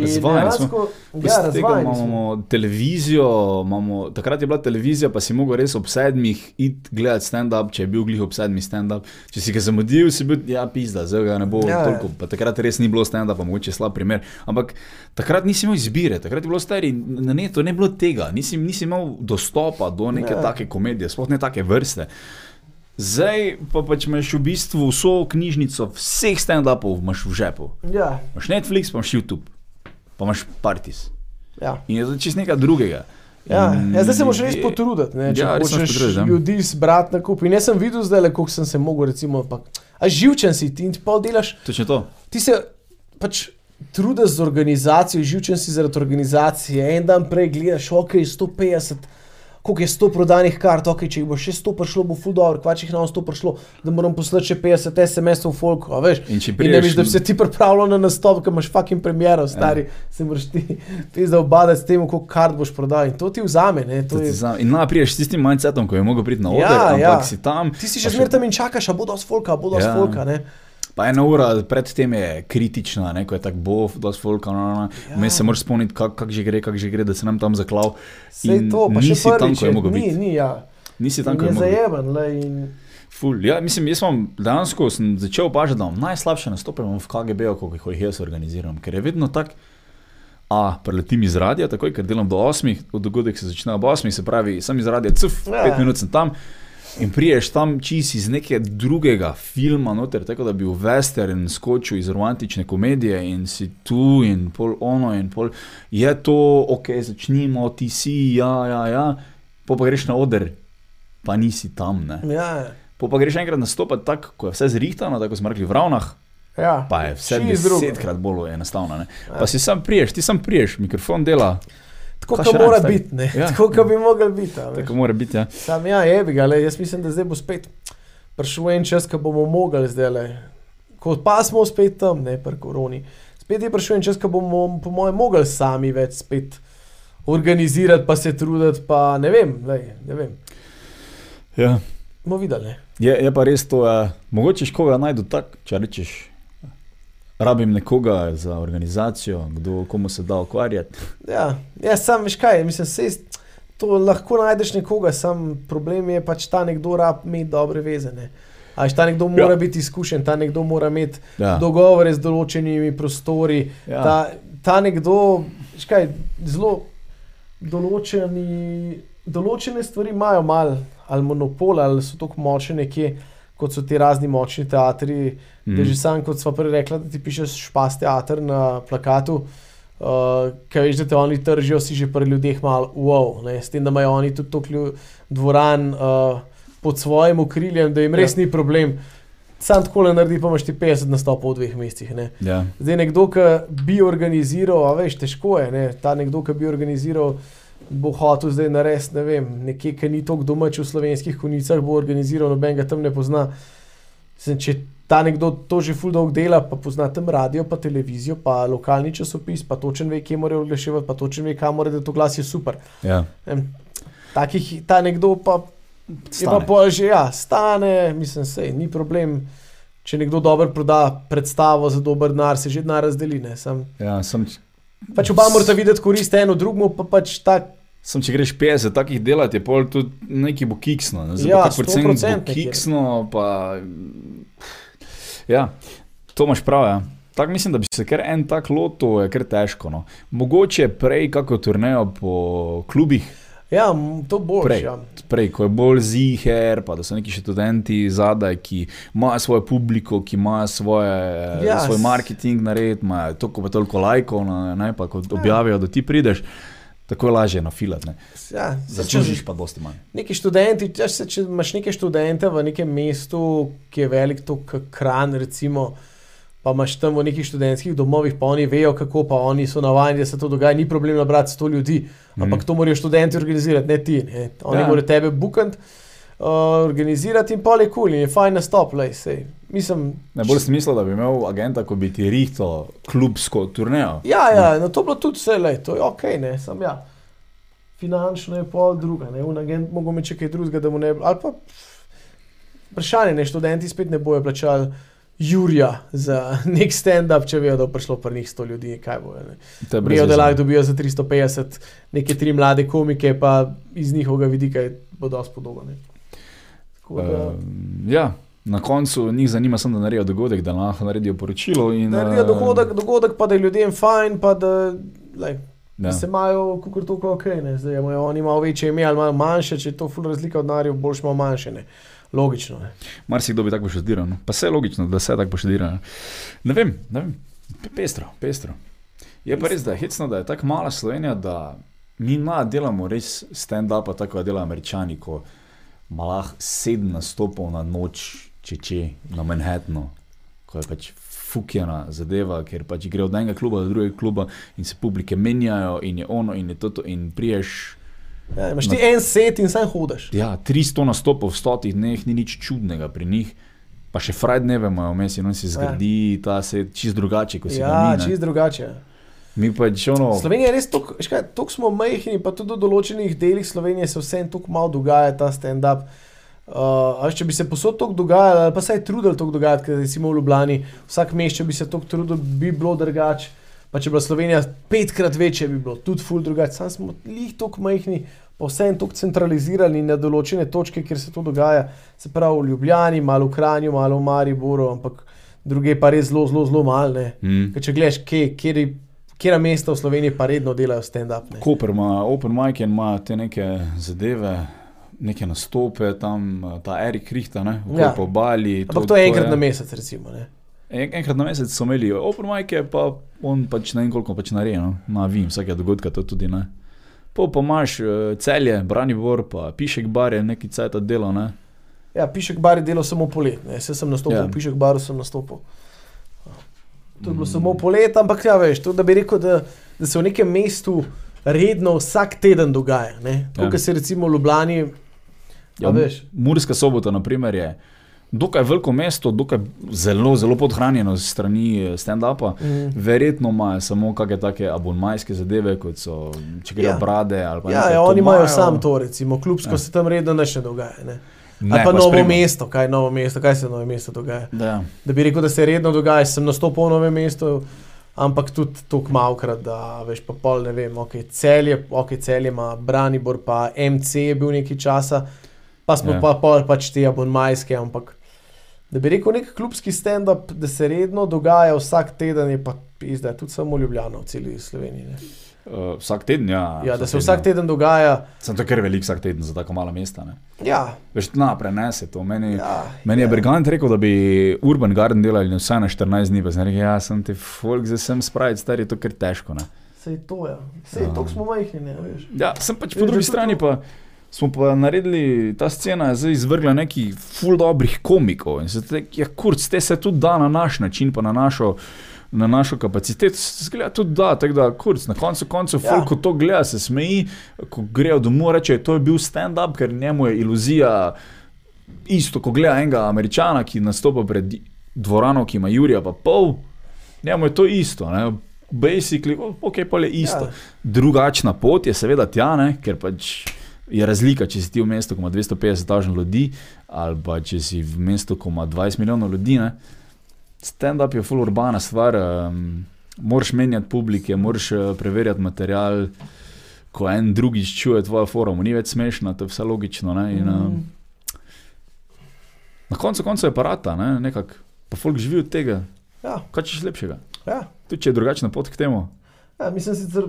Razvajeni smo. Ja, razvajeni smo. imamo televizijo, imamo, takrat je bila televizija, pa si mogel res ob sedmih iti gledati stand-up, če je bil glih ob sedmih stand-up. Če si ga zamudil, si bil, ja, pizda, zdaj ga ne bo Ja, ja, toliko. Pa takrat res ni bilo stand-upa, mogoče slab primer. Ampak takrat nisi imel izbire, takrat je bilo stari, na netu ne bilo tega, nisi, nisi imel dostopa do neke Ja. ja. take komedije, sploh ne take vrste. Zdaj pa pač imaš v bistvu vso knjižnico vseh stand-upov v žepu. Ja, Imaš Netflix, pa imaš YouTube, pa imaš Partis. ja. In je to čist nekaj drugega. Ja, ja, zdaj se moraš res potruditi, ne, če Ja, hočeš potruditi, ja. ljudi zbrati na kup. In jaz sem videl zdaj, koliko sem se mogel, recimo, pa, a živčen si ti in ti pa delaš, Točno to. ti se pač trudiš z organizacijo, živčen si zaradi organizacije. En dan prej gledaš, ok, 150, koliko je 100 prodanih kart, ok, če jih bo še 100 prišlo, bo ful dobro, kva če jih na 100 prišlo, da moram poslati še 50 SMS-ov v folku, a veš. In če In veš, da bi se ti pripravljal na nastop, ki imaš fucking premjero, stari, ja. se moraš ti, ti zdaj obadati s tem, koliko kart boš prodal. In to ti vzame, ne, to to je. zna- In na priješ s tistim mindsetom, ko je mogel priti na oder, Ja, ampak ja. si tam. Ti si še zmeraj tam in čakaš, a bo dosti folka, a bo dosti Ja. folka, ne. Pa ena ura predtem je kritična, ne, ko je tako bo, dosti folka, no, no, no. Ja. Se moraš spomniti, kako kak že gre, kako že gre, da se nam tam zaklav. Sej to, pa nisi tam, prvič, ko je ni, biti. ni, ja. Nisi tam, ko je mogel biti. zajeben, le, in Ful. Ja, mislim, jaz sem dejansko sem začel opažati, da imam najslabše nastope v KGB-ju, koliko jih jaz organiziram, ker je vedno tako. A, preletim iz radia, takoj, ker delam do 8, dogodek se začne ob 8, se pravi, sem iz radia, cuf, Ja. 5 minut sem tam. In priješ tam čist iz nekega drugega filma, noter, tako da bi v western skočil iz romantične komedije in si tu in pol ono in pol. Je to, ok, začnimo, ti si, ja, ja, ja. Po pa greš na oder, pa nisi tam, ne. ja, Po pa greš enkrat nastopati tako, ko je vse zrihtano, tako smo rekli v ravnah, ja. pa je vse drugo. desetkrat bolj enostavno. Ne? Pa si sam priješ, ti sam priješ, mikrofon dela, Tako kot mora biti, ne. Ja. Tako kot bi mogel biti. tako mora biti. Ja. Sam ja, je bi ga, le, jaz mislim, da zdaj bo spet prišel en čas, ko bomo mogli zdaj le. Ko pa smo spet tam, ne pri koroni. Spet je prišel en čas, ko bomo, po mojem, mogli sami več spet organizirati, pa se truditi, pa ne vem, lej, ne vem. Ja. Bomo videli. Je, je pa res to, uh, mogoče koga najdu tako, če rečeš. Rabim nekoga za organizacijo, kdo komu se da ukvarjati. Ja, ja sam veš kaj, mislim, se to lahko najdeš nekoga, sam problem je pač ta nekdo rab imeti dobre veze. Ne? A veš, ta nekdo mora Ja. biti izkušen, ta nekdo mora imeti Ja. dogovore z določenimi prostori. Ja. Ta, ta nekdo, veš kaj, zelo določeni, določene stvari imajo mal ali monopol, ali so tako močne nekje, kot so ti razni močni teatri. Mm. Da že sam, kot smo prej rekli, da ti pišeš špas teater na plakatu. Uh, Kaj veš, da te oni tržijo, si že pri ljudeh malo wow, ne, s tem, da imajo oni tudi toliko dvoran uh, pod svojim okriljem, da jim res ja. ni problem. Sam tako le naredi, pa imaš ti 50 nastopov v dveh mesecih. Ne. Ja. Zdaj nekdo, ki bi organiziral, a veš, težko je, ne? ta nekdo, ki bi organiziral, bo hotel zdaj narediti, ne vem, nekje, ki ni tako domač v slovenskih konicah, bo organiziral, noben ga tam ne pozna. Zdaj, če ta nekdo to že ful dolg dela, pa pozna tam radio, pa televizijo, pa lokalni časopis, pa točen ve, kje mora oglaševati, pa točen ve, kam mora, da to glas je super. Ja. Em, Takih, ta nekdo pa Je pa Stane. pol že, ja, stane, mislim, se ni problem. Če nekdo dobro proda predstavo za dober denar, se že denar razdeli. ne, Sam, Ja, sem, pač oba morata videti korist eno drugemu, pa pač tak. Sem, če greš 50 takih delati, je pol tudi nekaj bo kiksno. Ne? Zdaj, Ja, pa 100% bo kiksno, pa... Ja, to imaš prav, ja. Tako mislim, da bi se kar en tak loto, je kar težko. No. Mogoče prej kako turnejo po klubih, Ja, to boš. Prej. Ja. Prej, ko je bolj ziher, pa da so neki študenti zadaj, ki imajo svojo publiko, ki imajo svoje, Ja, ja, svoj marketing nared, imajo toliko pa toliko lajkov, ne pa ko objavijo, da ti prideš, tako je lažje nafilati. ne. Ja, Začužiš pa dosti manj. Neki študenti, če, se, če imaš neke študente v nekem mestu, ki je velik, kot Kran, recimo, pa imaš tam v nekih študentskih domovih, pa oni vejo, kako pa oni so navajeni, da se to dogaja, ni problem nabrati 100 ljudi, ampak to morajo študenti organizirati, ne ti. Ne. Oni Ja. morajo tebe bukati, uh, organizirati in pa je kul, cool, in je fajn nastop, lej, sej. Mislim, Najbolj sem mislil, da bi imel agenta, ko bi ti rihto klubsko turnejo. Ja, ja, no to je bilo tudi vse, lej, to je ok, ne, sem ja. Finančno je pol druga, ne, un agent mogo imeti še kaj drugega, da mu ne bi, ali pa vprašanje, ne, študenti spet ne bojo plačali Jurija za nek stand-up, če vejo, da bo prišlo pri njih 100 ljudi, kaj bojo. Vejo, da lahko dobijo za 350 neke tri mlade komike, pa iz njihovega vidika je bo dosti podobno. da- Uh, ja, na koncu njih zanima samo, da naredijo dogodek, da lahko naredijo poročilo. In, Naredijo eh, dogodek, dogodek, pa da je ljudem fajn, pa da lej, Ja. Da se imajo, kako je to ok, ne? zdaj imajo oni malo večje ime ali malo manjše, če je to ful razlika od narjev, boljš malo manjše, ne? logično. Ne? Marsikdo bi tako poštudiral. No. Pa vse je logično, da se tako poštudira. Ne. ne vem, ne vem. Pe- Pestro, pestro. Je pa res, da je hecno, da je tako mala Slovenija, da mi na delamo res stand-up, tako da delajo američani, ko ima lahko sedem nastopov na noč, če če na Manhattnu, ko je pač fukjena zadeva, ker pač gre od enega kluba do drugega kluba in se publike menjajo in je ono in je to, in priješ. Ja, imaš ti en set in sam hodiš. Ja, 300 nastopov v stotih dneh ni nič čudnega pri njih. Pa še Friday dneve imajo vmes in on si zgradi ta svet čist drugače, kot si ga Ja, mi. ne. čist drugače. Mi pač ono. Slovenija je res tako smo majhni, pa tudi v določenih delih Slovenije se vsem tako malo dogaja ta stand-up. Uh, a veš, če bi se posod tako dogajalo, ali pa se je trudil tako dogajati, ker recimo v Ljubljani, vsak mesec, če bi se tako trudil, bi bilo drugače. Pa če bi bila Slovenija petkrat večja, bi bilo tudi ful drugače. Sam smo lih tako majhni, pa vsem tako centralizirani na določene točke, kjer se to dogaja. Se pravi v Ljubljani, malo v Kranju, malo v Mariboru, ampak druge pa res zelo, zelo, zelo malo. ne. Mm. Ker Če gledaš, kje, kjer, kjera mesta v Sloveniji pa redno delajo stand-up. Koper ima open mic in ima te neke zadeve, neke nastope, tam eh, ta Erik Rihta, ne, Ja. ja. po Bali. Ampak to je enkrat na mesec, recimo. Ne? En, enkrat na mesec so imeli open mic, pa on pač ne vem koliko pač naredi, no, na vim, vsake dogodka to tudi ne. Po pa imaš uh, celje, Branibor, pa Pišek bar je neki cajt delo, ne. Ja, Pišek bar je delal samo polet, ne. Saj sem nastopil, Ja. v Pišek baru sem nastopil. To je bilo mm. samo polet, ampak ja, veš, to, da bi rekel, da, da se v nekem mestu redno vsak teden dogaja. Ne? To, ja. kar se recimo v Ljubljani, ja, veš. Murska sobota, na primer, je dokaj veliko mesto, dokaj zelo, zelo podhranjeno strani eh, stand-upa. Mm. Verjetno imajo samo kakšne take abonmajske zadeve, kot so če grejo Ja. brade ali pa Ja, nekaj, ja, oni imajo imajo. sam to, recimo, klubsko Ja. se tam redno ne dogaja. Ne? Ne, Ali pa pa novo spremljam. mesto, kaj je novo mesto, kaj se v novem mestu dogaja. Da, da bi rekel, da se redno dogaja, sem nastopil v novem mestu, ampak tudi tako malkrat, da veš, pa pol ne vem, ok, celje, ok, celje ima Branibor, pa MC je bil nekaj časa, pa smo Ja. ja. pa pol pač te abonmajske, ampak da bi rekel nek klubski stand-up, da se redno dogaja vsak teden, je pa pizda, tudi samo Ljubljano v celi Sloveniji. Ne? uh, vsak teden, ja. Ja, da se vsak teden dogaja, Sem to kar velik vsak teden za tako mala mesta. Ne. ja, Veš, na prenese to. Meni, ja. ja, Meni je ja. Brigant rekel, da bi Urban Garden delali vsaj na 14 dni, pa sem rekel, ja, sem ti folk, zdaj sem spraviti, stari je to kar težko. Ne. Sej to je, sej Ja. to smo majhni, ne veš. Ja, sem pač po drugi strani to- pa. Smo pa naredili, ta scena je zdaj izvrgla nekih ful dobrih komikov in se te, ja, kurc, te se tudi da na naš način, pa na našo, na našo kapaciteto, se gleda tudi da, tako da, kurc, na koncu koncev, Ja. ko to gleda, se smeji, ko grejo domov, reče, to je bil stand-up, ker njemu je iluzija isto, ko gleda enega američana, ki nastopa pred dvorano, ki ima Jurija pa pol, njemu je to isto, ne. Basically, ok, pa je isto. Ja. Drugačna pot je seveda tja, ne, ker pač je razlika, če si ti v mestu, ko ima 250 tisoč ljudi, ali pa če si v mestu, ko ima 20 milijonov ljudi. Ne. Stand-up je full urbana stvar, um, moraš menjati publike, moraš uh, preverjati material. Ko en drugič čuje tvojo forum, ni več smešno, to je vse logično. Ne, in, um, na koncu konca je parata, ne, nekako, pa folk živi od tega. Ja, Kaj češ lepšega? ja. Tudi če je drugačna pot k temu. Ja, mislim sicer,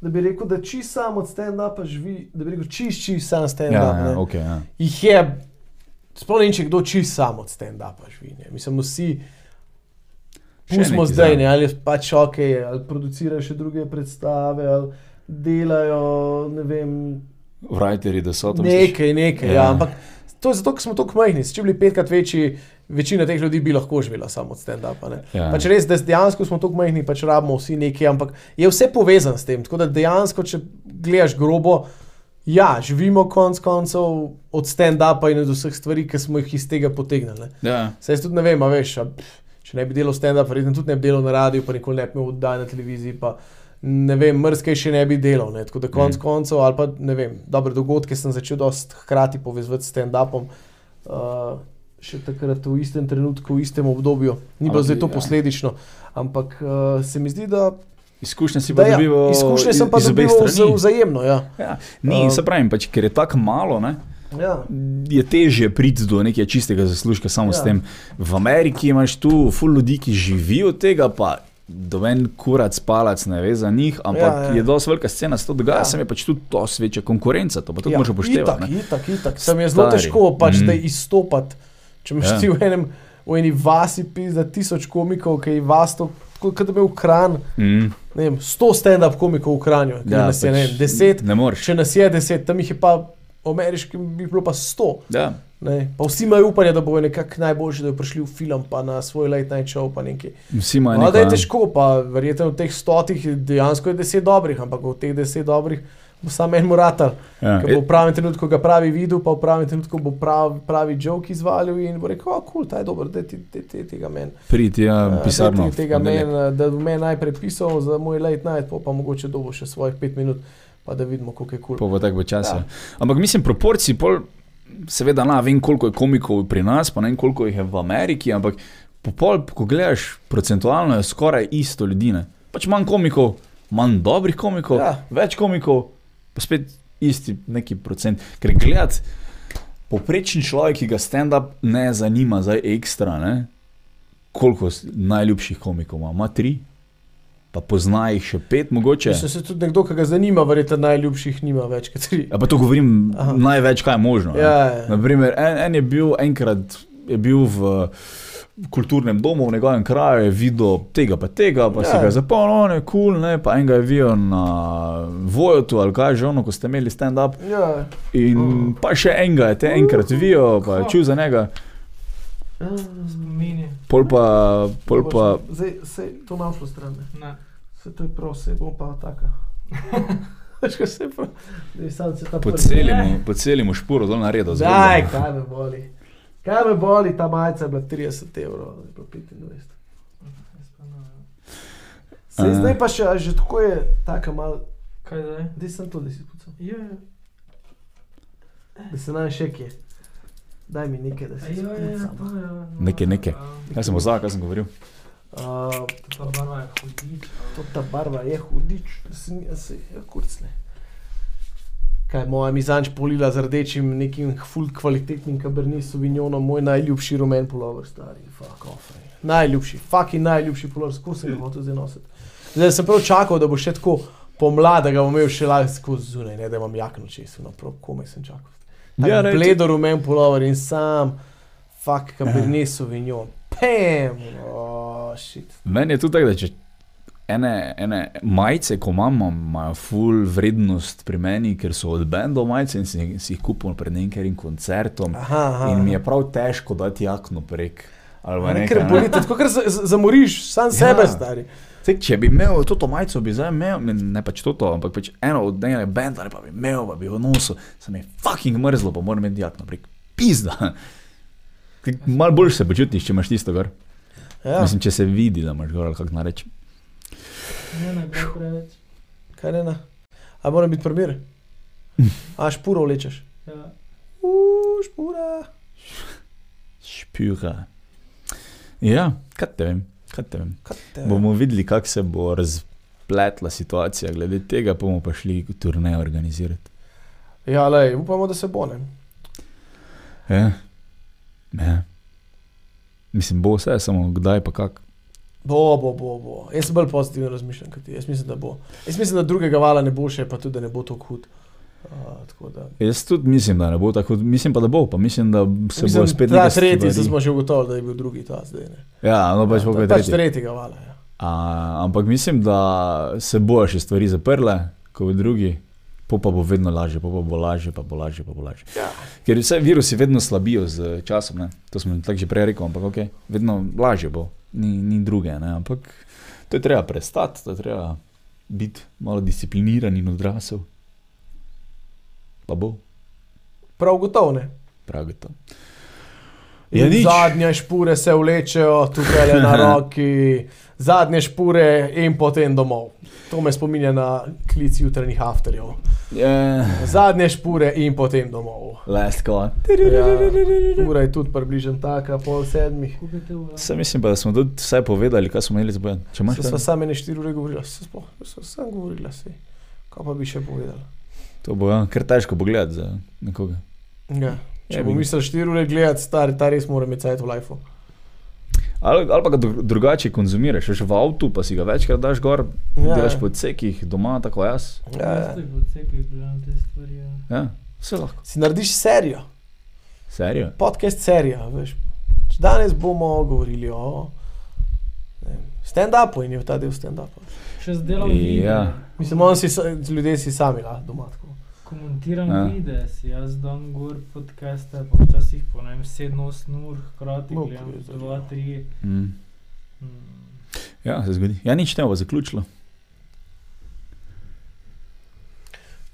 da bi rekel, da čist sam od stand-upa živi, da bi rekel, čist, čist sam stand-up. Ja, ja, okay, ja. Jih je, sploh ne vem, če kdo čist sam od stand-upa živi. Ne. Mislim, vsi. Pustimo zdaj, ne, ali pač ok, ali producirajo še druge predstave, ali delajo, ne vem, Writeri, da so to. nekaj, nekaj. Ja. Ja, ampak to je zato, ker smo tako majhni. Če bi bili petkrat večji, večina teh ljudi bi lahko živela samo od stand-upa. Ja. Pač res, da dejansko smo tako majhni, pač rabimo vsi nekaj, ampak je vse povezano s tem. Tako da dejansko, če gledaš grobo, ja, živimo konc koncev od stand-upa in od vseh stvari, ki smo jih iz tega potegnili. Ja. Saj jaz tudi ne vem, a veš, a, če ne bi delal stand-up, verjetno tudi ne bi delal na radiju, pa nikoli ne bi imel oddaj na televiziji. Pa, ne vem, mrzkej še ne bi delal. Ne. Tako da konc Mm. koncev, ali pa ne vem, dobre dogodke sem začel dosti hkrati povezati s stand-upom. Uh, še takrat v istem trenutku, v istem obdobju. Ni bilo zdaj to ja. posledično, ampak uh, se mi zdi, da, Izkušnje si da pa ja, dobival izkušnje sem pa iz dobival strani. vzajemno. Ja. Ja. Ni, Um, se pravim, pač, ker je tako malo, ne, Ja. je težje priti do nekega čistega zaslužka samo ja. s tem. V Ameriki imaš tu ful ljudi, ki živijo od tega, pa doven kurac, palac ne ve za njih, ampak ja, Ja, je dosti velika scena, se to dogaja, ja. Sem je pač tudi to večja konkurenca, to pa tudi ja, moraš upoštevati. Itak, ne. itak, itak. Sam je zelo težko pač, Mm. da izstopati. Če imaš Ja. ti v, enem, v eni vasi pisa tisoč komikov, ki je vas to, kot da bi bil kran, Mm. ne vem, sto stand-up komikov v kranju, ja, Ja, nas je ne pač vem, deset, Ne moreš. če nas je deset, tam jih je pa ameriški, bi bilo pa sto. Ja. Ne? Pa vsi imajo upanje, da bojo nekako najboljši, da bodo prišli v film, pa na svoj late night show, nekaj. Vsi imajo No, da je težko, pa verjetno od teh stotih dejansko je deset dobrih, ampak od teh deset dobrih bo samo en moratal. ja. Bo v pravem trenutku ga pravi videl, pa v pravem trenutku bo pravi, pravi joke izvalil in bo rekel: oh, kul, cool, ta je dober, da ti te, te, tega meni. Priti, ja, Eh, pisarno. Tega meni, da bi meni najprej pisal za moj late night, pol pa mogoče dobo še svojih pet minut, pa da vidimo, koliko je kul. Pa Cool. bo tako bo časa. Ja. Ampak mislim, proporcij, pol, seveda, na, vem, koliko je komikov pri nas, pa ne vem, koliko jih je v Ameriki, ampak po pol, ko gledaš, procentualno je skoraj isto ljudi. Ne? Pač manj komikov, manj dobrih komikov. Ja. več komikov, pa spet isti neki procent. Ker gledati, poprečni človek, ki ga stand-up ne zanima, zdaj ekstra, ne? koliko najljubših komikov ima, ima tri. Pa pozna jih še pet, mogoče. Mislim, se tudi nekdo, ki ga zanima, verjetno najljubših nima več kot tri. Ja, pa to govorim Aha. Največ, kaj je možno. Ja, ja. Naprimer, en, en je bil enkrat je bil v kulturnem domu v njegovem kraju, je videl tega pa tega, pa ja. si Ja. ga zapomnil, on je kul, cool, pa enega je videl na Vojotu ali kaj že ono, ko ste imeli stand-up. Ja. In Mm. pa še enega je te enkrat videl, pa je čul za njega, Spomini. pol pa, pol pa Zdaj se je to našlo stran. ne. Ne. Se to je prav, se bo pa taka. Je. Zdaj po celemu, po celemu špuru dol naredil. Daj, kaj me boli. Kaj me boli, ta majica je bila 30 evrov, zdaj pa 25. Sej, A. zdaj pa še, že tako je, taka mal, Kaj zdaj? da sem to, da si spucal. Ja, ja. Da se naj še kje. Daj mi nekaj, da si Ja, ja, ja, je. no, Nekaj, nekaj. Kaj sem ozak, kaj sem govoril? Uh, Ta barva je hudič. to ta barva je hudič, da se ni, se je kurcne. Kaj moja mizanč polila z rdečim, nekim full kvalitetnim kabernet sauvignonom, moj najljubši rumen pulover, stari, fuck off. ej. Najljubši, fucking najljubši pulover, skozi sem ga hotel zdaj nositi. Zdaj sem prav čakal, da bo še tako pomlad, da ga bom imel še lahko zunaj, ne da imam jakno čez, no prav komaj sem čakal. Ja, Ja, bledo rumen pulover in sam, fuck kabernet sauvignon. Pam, oh shit. Meni je tudi tako, da če ene, ene majice, ko imamo, imajo full vrednost pri meni, ker so od bendov majice in si, si jih kupim pred nekim koncertom. Aha, aha. In mi je prav težko dati jakno prek. Ne, ker boli, tako ker za- za- zamoriš sam Ja. sebe, stari. Saj, če bi imel to majico, bi zdaj imel, ne, ne pač to, ampak pač eno od enega benda, pa bi imel, pa bi jo nosil, se mi je fucking mrzlo, pa moram imeti jakno prek. Pizda. Ti Malo bolj se počutiš, če imaš tisto gor. Ja. Mislim, če se vidi, da imaš gor, ali kako nareč. Ne, ne, preveč. kaj ne, ne. A mora biti primer. A špuro vlečeš. Ja. Uuu, špura. Špjuha. Ja, kaj te vem, kaj te vem. Kaj te- Bomo videli, kako se bo razpletla situacija glede tega, pa bomo pa šli turnejo organizirati. Ja, lej, upamo, da se bo ne. Ja. Ja. Mislim, bo vse, samo kdaj pa kak. Bo, bo, bo, bo. Jaz sem bolj pozitivno razmišljam kot ti. Jaz mislim, da bo. Jaz mislim, da drugega vala ne bo še, pa tudi da ne bo tako hud. Uh, tako da. Jaz tudi mislim, da ne bo tako, mislim pa, da bo, pa mislim, da se Mislim, bo spet neke tretji, se smo že ugotovili, da je bil drugi ta zdaj. Ne. Ja, no pač bo Ja, kaj pač tretji. tretjega vala. Ja. A, ampak mislim, da se bojo še stvari zaprle, kot v drugi, po pa bo vedno lažje, po pa bo lažje, pa bo lažje, pa bo lažje. Ja. Ker vse virusi vedno slabijo z časom, ne? to smo tako že prej rekli, ampak ok, vedno lažje bo, ni, ni druge, ne? ampak to je treba prestati, to je treba biti malo discipliniran in odrasel. Pa bo, Prav gotovo ne. prav gotovo. Nič. zadnje špure se vlečejo tukaj na roki, zadnje špure in potem domov. To me spominja na klic jutranjih afterjev. Yeah. Zadnje špure in potem domov. Last call. Ja, ura je tudi približno taka, pol sedmih. Vse mislim pa, da smo tudi vse povedali, kaj smo imeli zbojen. Če imaš Se sva same ne štiri ure govorila, se sploh, se sam govorila, se. Kaj pa bi še povedala? To bo ja, kar težko pogledati za nekoga. Ja. Če Ja, bo bi- mislil štiri ure gledati, stari, ta res mora imeti cajt v lifeu. Ali, ali pa ga dru- drugače konzumiraš, veš v avtu, pa si ga večkrat daš gor, Ja, ja, delaš ja. po odsekih, doma, tako jaz. Ja, ja. Ja, vse lahko. Si narediš serijo, Serijo? podcast serijo, veš. Pač Danes bomo govorili o ne vem, stand-upu in je ta del stand-upa. Še zdelal Ja. video. Mislim, on si, ljudje si sami lahko doma. Tako. Komentiram Ja. videe, si jaz dam gor podcaste, pa včasih po ne vem 7-8 ur hkrati No, gledam, pizda, 2-3. Mm. Mm. Ja, se zgodi. Ja, nič ne bo zaključilo.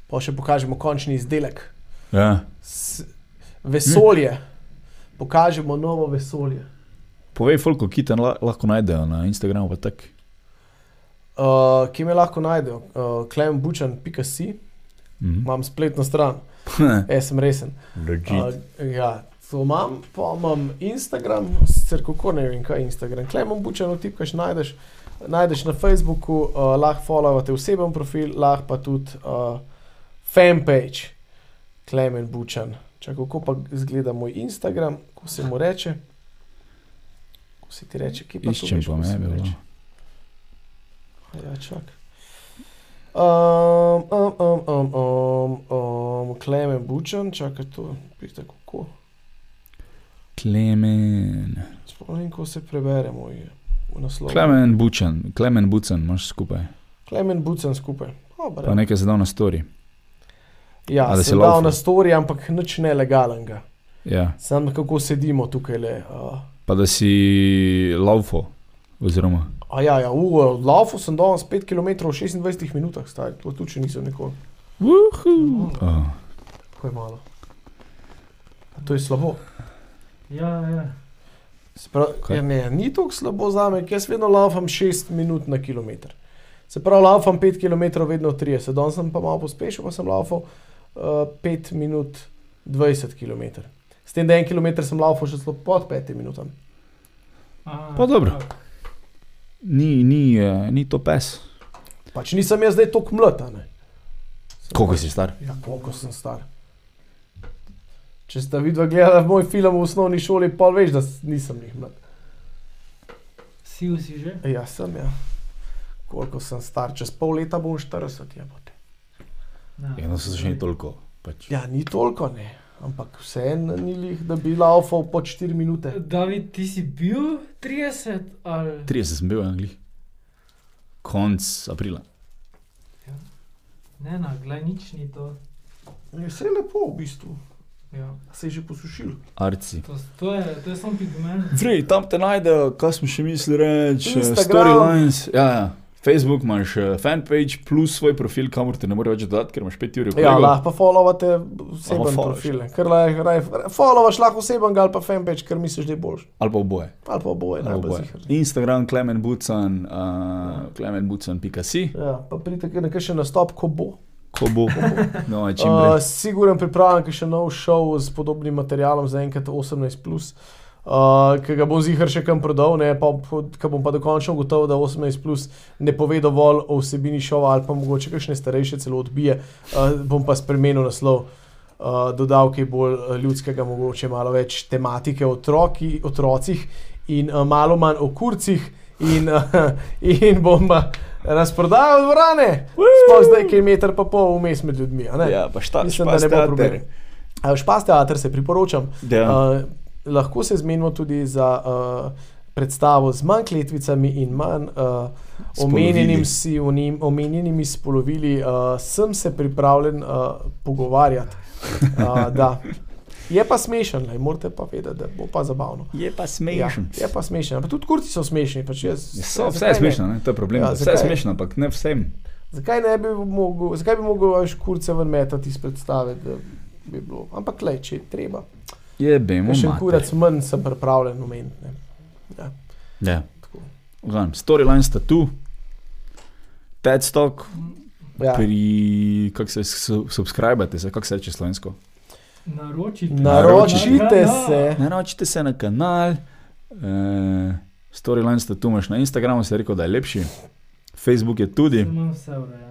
Pa še pokažemo končni izdelek. Ja. S, vesolje. Pokažemo novo vesolje. Povej, koliko kita la, lahko najdejo na Instagramu, pa tako. Uh, kje me lahko najdejo? Uh, klembučan.si, Mhm. imam spletno stran, jaz sem resen. Uh, ja, to imam, pa imam Instagram, sicer kako ne vem, kaj je Instagram. Klemom bučano tipkaš, najdeš, najdeš na Facebooku, uh, lahko followate oseben profil, lahko pa tudi uh, fanpage, Klemen Bučan. Čakaj, kako pa izgleda moj Instagram, ko se mu reče. Ko se ti reče, ki pa to Iščem veš, pa kako me, se mu bi bilo. reče. Ja, čak. Um, um, um, um, um, um, Klemen Bučan, čakaj to, pite kako. Klemen. Spomnim, ko se prebere moj naslov. Klemen Bučan, Klemen Bucen, imaš skupaj. Klemen Bucen skupaj. Dobre. Pa nekaj zadal na story. Ja, A da da si sem dal na story, ampak nič nelegalnega. Ja. Sam kako sedimo tukaj le. Uh, Pa da si laufo, oziroma. A ja, ja, uh, laufo sem danes 5 km v 26 minutah, stari, to tudi še nisem nikoli. Uh. Oh. Tako je malo. A to je slabo. Ja, ja. Se Pravi, ja, ne, ni tako slabo za me, ker jaz vedno laufam 6 minut na kilometr. Se pravi, laufam 5 km vedno 30, danes sem pa malo pospešil, pa sem laufal uh, 5 minut 20 km. S tem, da en kilometr sem laufal še celo pod 5 minutami. Pa dobro. tako. Ni, ni, eh, ni to pes. Pač nisem jaz zdaj tako mlad, a ne. Sem Koliko pač- si star? Ja, koliko sem star. Če ste vidva gledali moj film v osnovni šoli, pa veš, da nisem njih mlad. Si si že? Ja, sem ja. Koliko sem star, čez pol leta bom 40, je bote. Ja, Ja, no, se še ni toliko. Pač. Ja, ni toliko, ne. Ampak vseeno ni lih, da bi laufal po 4 minute. David, ti si bil 30 ali 30 sem bil, Angli. Konc aprila. ne, na, glej, nič ni to. Je vse lepo v bistvu. Ja. Se je že posušil. Arci. To, to je, to je samo pigment. Frej, tam te najdejo, kaj smo še mislili reči, storylines. Ja, ja. Facebook imaš eh, fanpage plus svoj profil, kamor te ne more več dodati, ker imaš 5 ur. Ja, lahko followate oseben profil. ne. Ker lahko followaš lahko oseben ali pa fanpage, ker misliš, da je boljši. Ali pa oboje. Ali pa oboje, najbolj oboje. ziher. Instagram, Klemen Bucan, uh, klemenbucan.si, Ja, pa pridite nekaj še nastop, ko bo. ko bo. No, čim Uh, prej. Siguren pripravljam še nov šov s podobnim materialom, zaenkrat 18. Plus, uh, ki ga bom zihar še kam prodal, ne, pa, ko bom pa dokončno ugotovil, da 18 plus ne pove dovolj o vsebini šova ali pa mogoče kakšne starejše celo odbije, uh, bom pa spremenil naslov. Uh, dodal kaj bolj eh, ljudskega, mogoče malo več tematike o otroki, otrocih in uh, malo manj o kurcih In, uh, in bom uh, razprodajal dvorane, sploh zdaj, ki je meter pa pol vmes med ljudmi. Ja, pa šta, Mislim, da ne bo problema. Uh, Špas teater se priporočam. Ja. Uh, lahko se zmenimo tudi za uh, predstavo z manj kletvicami in manj uh, omenjenim si, onim, omenjenimi spolovili. Uh, sem se pripravljen uh, pogovarjati. Uh, da. Je pa smešen, lej, morate pa vedeti, da bo pa zabavno. Je pa Ja, smešen. je pa smešen. Pa tudi kurci so smešni. Pač jaz, So, vse zakaj je smešno, ne? to je problem. Ja, Ja, vse je smešno, ampak ne vsem. Zakaj ne bi mogel, zakaj bi mogel veš, kurce ven metati iz predstave, bi bilo. Ampak le, če je treba. Je bemo. Še kurac manj sem pripravljen omeniti. ne. Ja, Ja. tako. Gledam, storyline sta tu, TED Stock, Ja. pri, kako se su- subskrbate, se, kako se reče slovensko. Naročite. Naročite Na se. Naročite se na kanal, uh, storyline sta tu, imaš na Instagramu, se je rekel, da je lepši. Facebook je tudi, vse urejeno.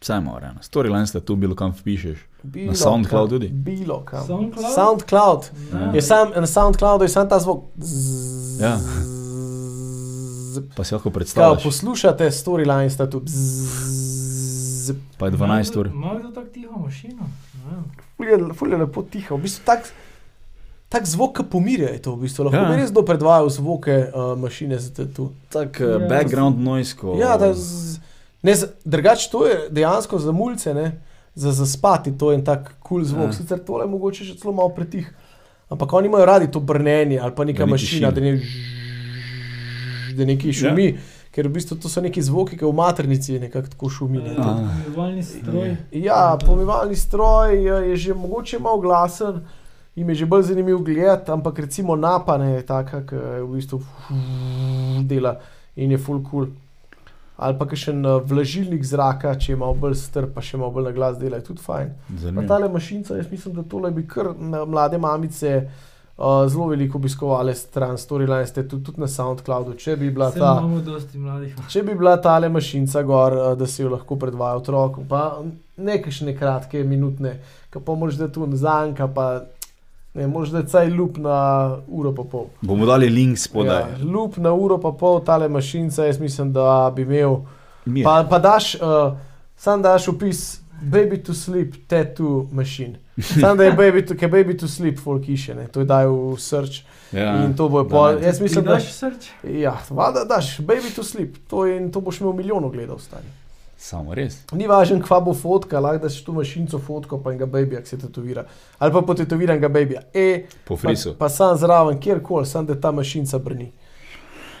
Vse ima urejeno. Storyline sta tu, bilo kam pišeš. Bilo SoundCloud kam, tudi? Bilo kam. SoundCloud? SoundCloud. Ne. Je sam, na SoundCloudu je sam ta zvok. Zzz, Ja. zzz. Pa si lahko Kao, predstavljaš, poslušate storyline, sta tu. Zzz. pa je 12 ur. Ima kdo tako tiho mašino? Vem. Ful je, je lepo tiho. V bistvu tak, tak zvok, ki pomirja je to. V bistvu. Lahko Ja. bi res kdo predvajal zvoke uh, mašine za te tu. Tak Ja. uh, background noise. Ko, Ja, da z- ne, drugače to je dejansko za mulce, ne, za zaspati, to je en tak kul cool zvok. Ja. Ja. Sicer tole je mogoče še celo malo pretih. Ampak oni imajo radi to brnenje ali pa neka Da mašina, šim. da, ne, da neki šumi. Ja. Ker v bistvu to so neki zvoki, ki v maternici nekako tako šumi. Ne. Pomivalni stroj. Ja, pomivalni stroj je je že mogoče malo glasen, jim je že bolj zanimiv gled, ampak recimo napane je taka, ki v bistvu dela in je full cool. Ali pa še en vlažilnik zraka, če je malo bolj strp, pa še malo bolj na glas dela, je tudi fajn. Pa Zanimivo. tale mašinca, jaz mislim, da tole bi kar na mlade mamice uh, zelo veliko obiskovale stran, storyline ste tudi, tudi na SoundCloudu, če bi bila ta. imamo dosti mladih. Če bi bila tale mašinca gor, eh, da si jo lahko predvaja otroku, pa nekajšne kratke, minutne, ki pa moraš da tu zanka, pa ne moreš da caj lup na uro pa pol. Bomo dali link spodaj. Ja, lup na uro pa pol, tale mašinca, jaz mislim, da bi imel. Mir. Pa, pa daš, uh, sam daš opis. Baby to sleep, tattoo machine. Sam da je baby to, ker baby to sleep, folk iše, ne. to je daj v search. ja. In to bo Da pol. Jaz mislim, da. daš srč. Ja, valjda daš, baby to sleep, to, je, in to boš imel milijon ogledov, stari. Samo res. Ni važno, kva bo fotka, lahko daš tu mašinco fotko, pa enega babija, ki se tetovira. Ali pa potetoviranega babija. E, Po pa, frisu. pa sam zraven, kjerkoli, sam da ta mašinca brni.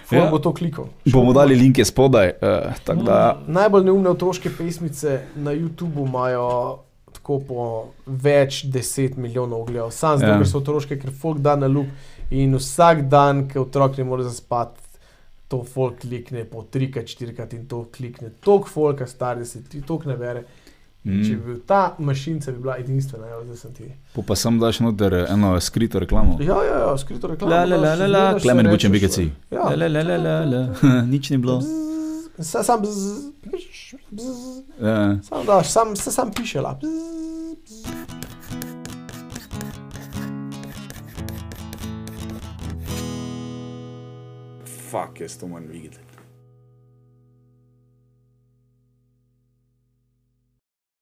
Ful Ja. bo to klikal. Bomo dali linke spodaj. Uh, da, Najbolj neumne otroške pesmice na YouTubu imajo tako po več deset milijonov ogledov. Sam Ja. ja. ker so otroške, ker folk da na lup in vsak dan, ki otrok ne more zaspati, to folk klikne po trikrat, štirikrat in to klikne. Tok folka star, se ti tok ne bere. Mm. Če bi bil ta mašinca, bi bila edinstvena, evo, zdaj sem ti. po pa sem daš noter eno skrito reklamo. Ja, ja, ja skrito reklamo. La la la la la, Klemen Bučen BKC. Ja. La la la la la nič ni bilo. Bzz, sa- Sam, bzz, bzz, Ja. sam daš, sam, se sam piše la. Bzz, bzz. fuck is the one read?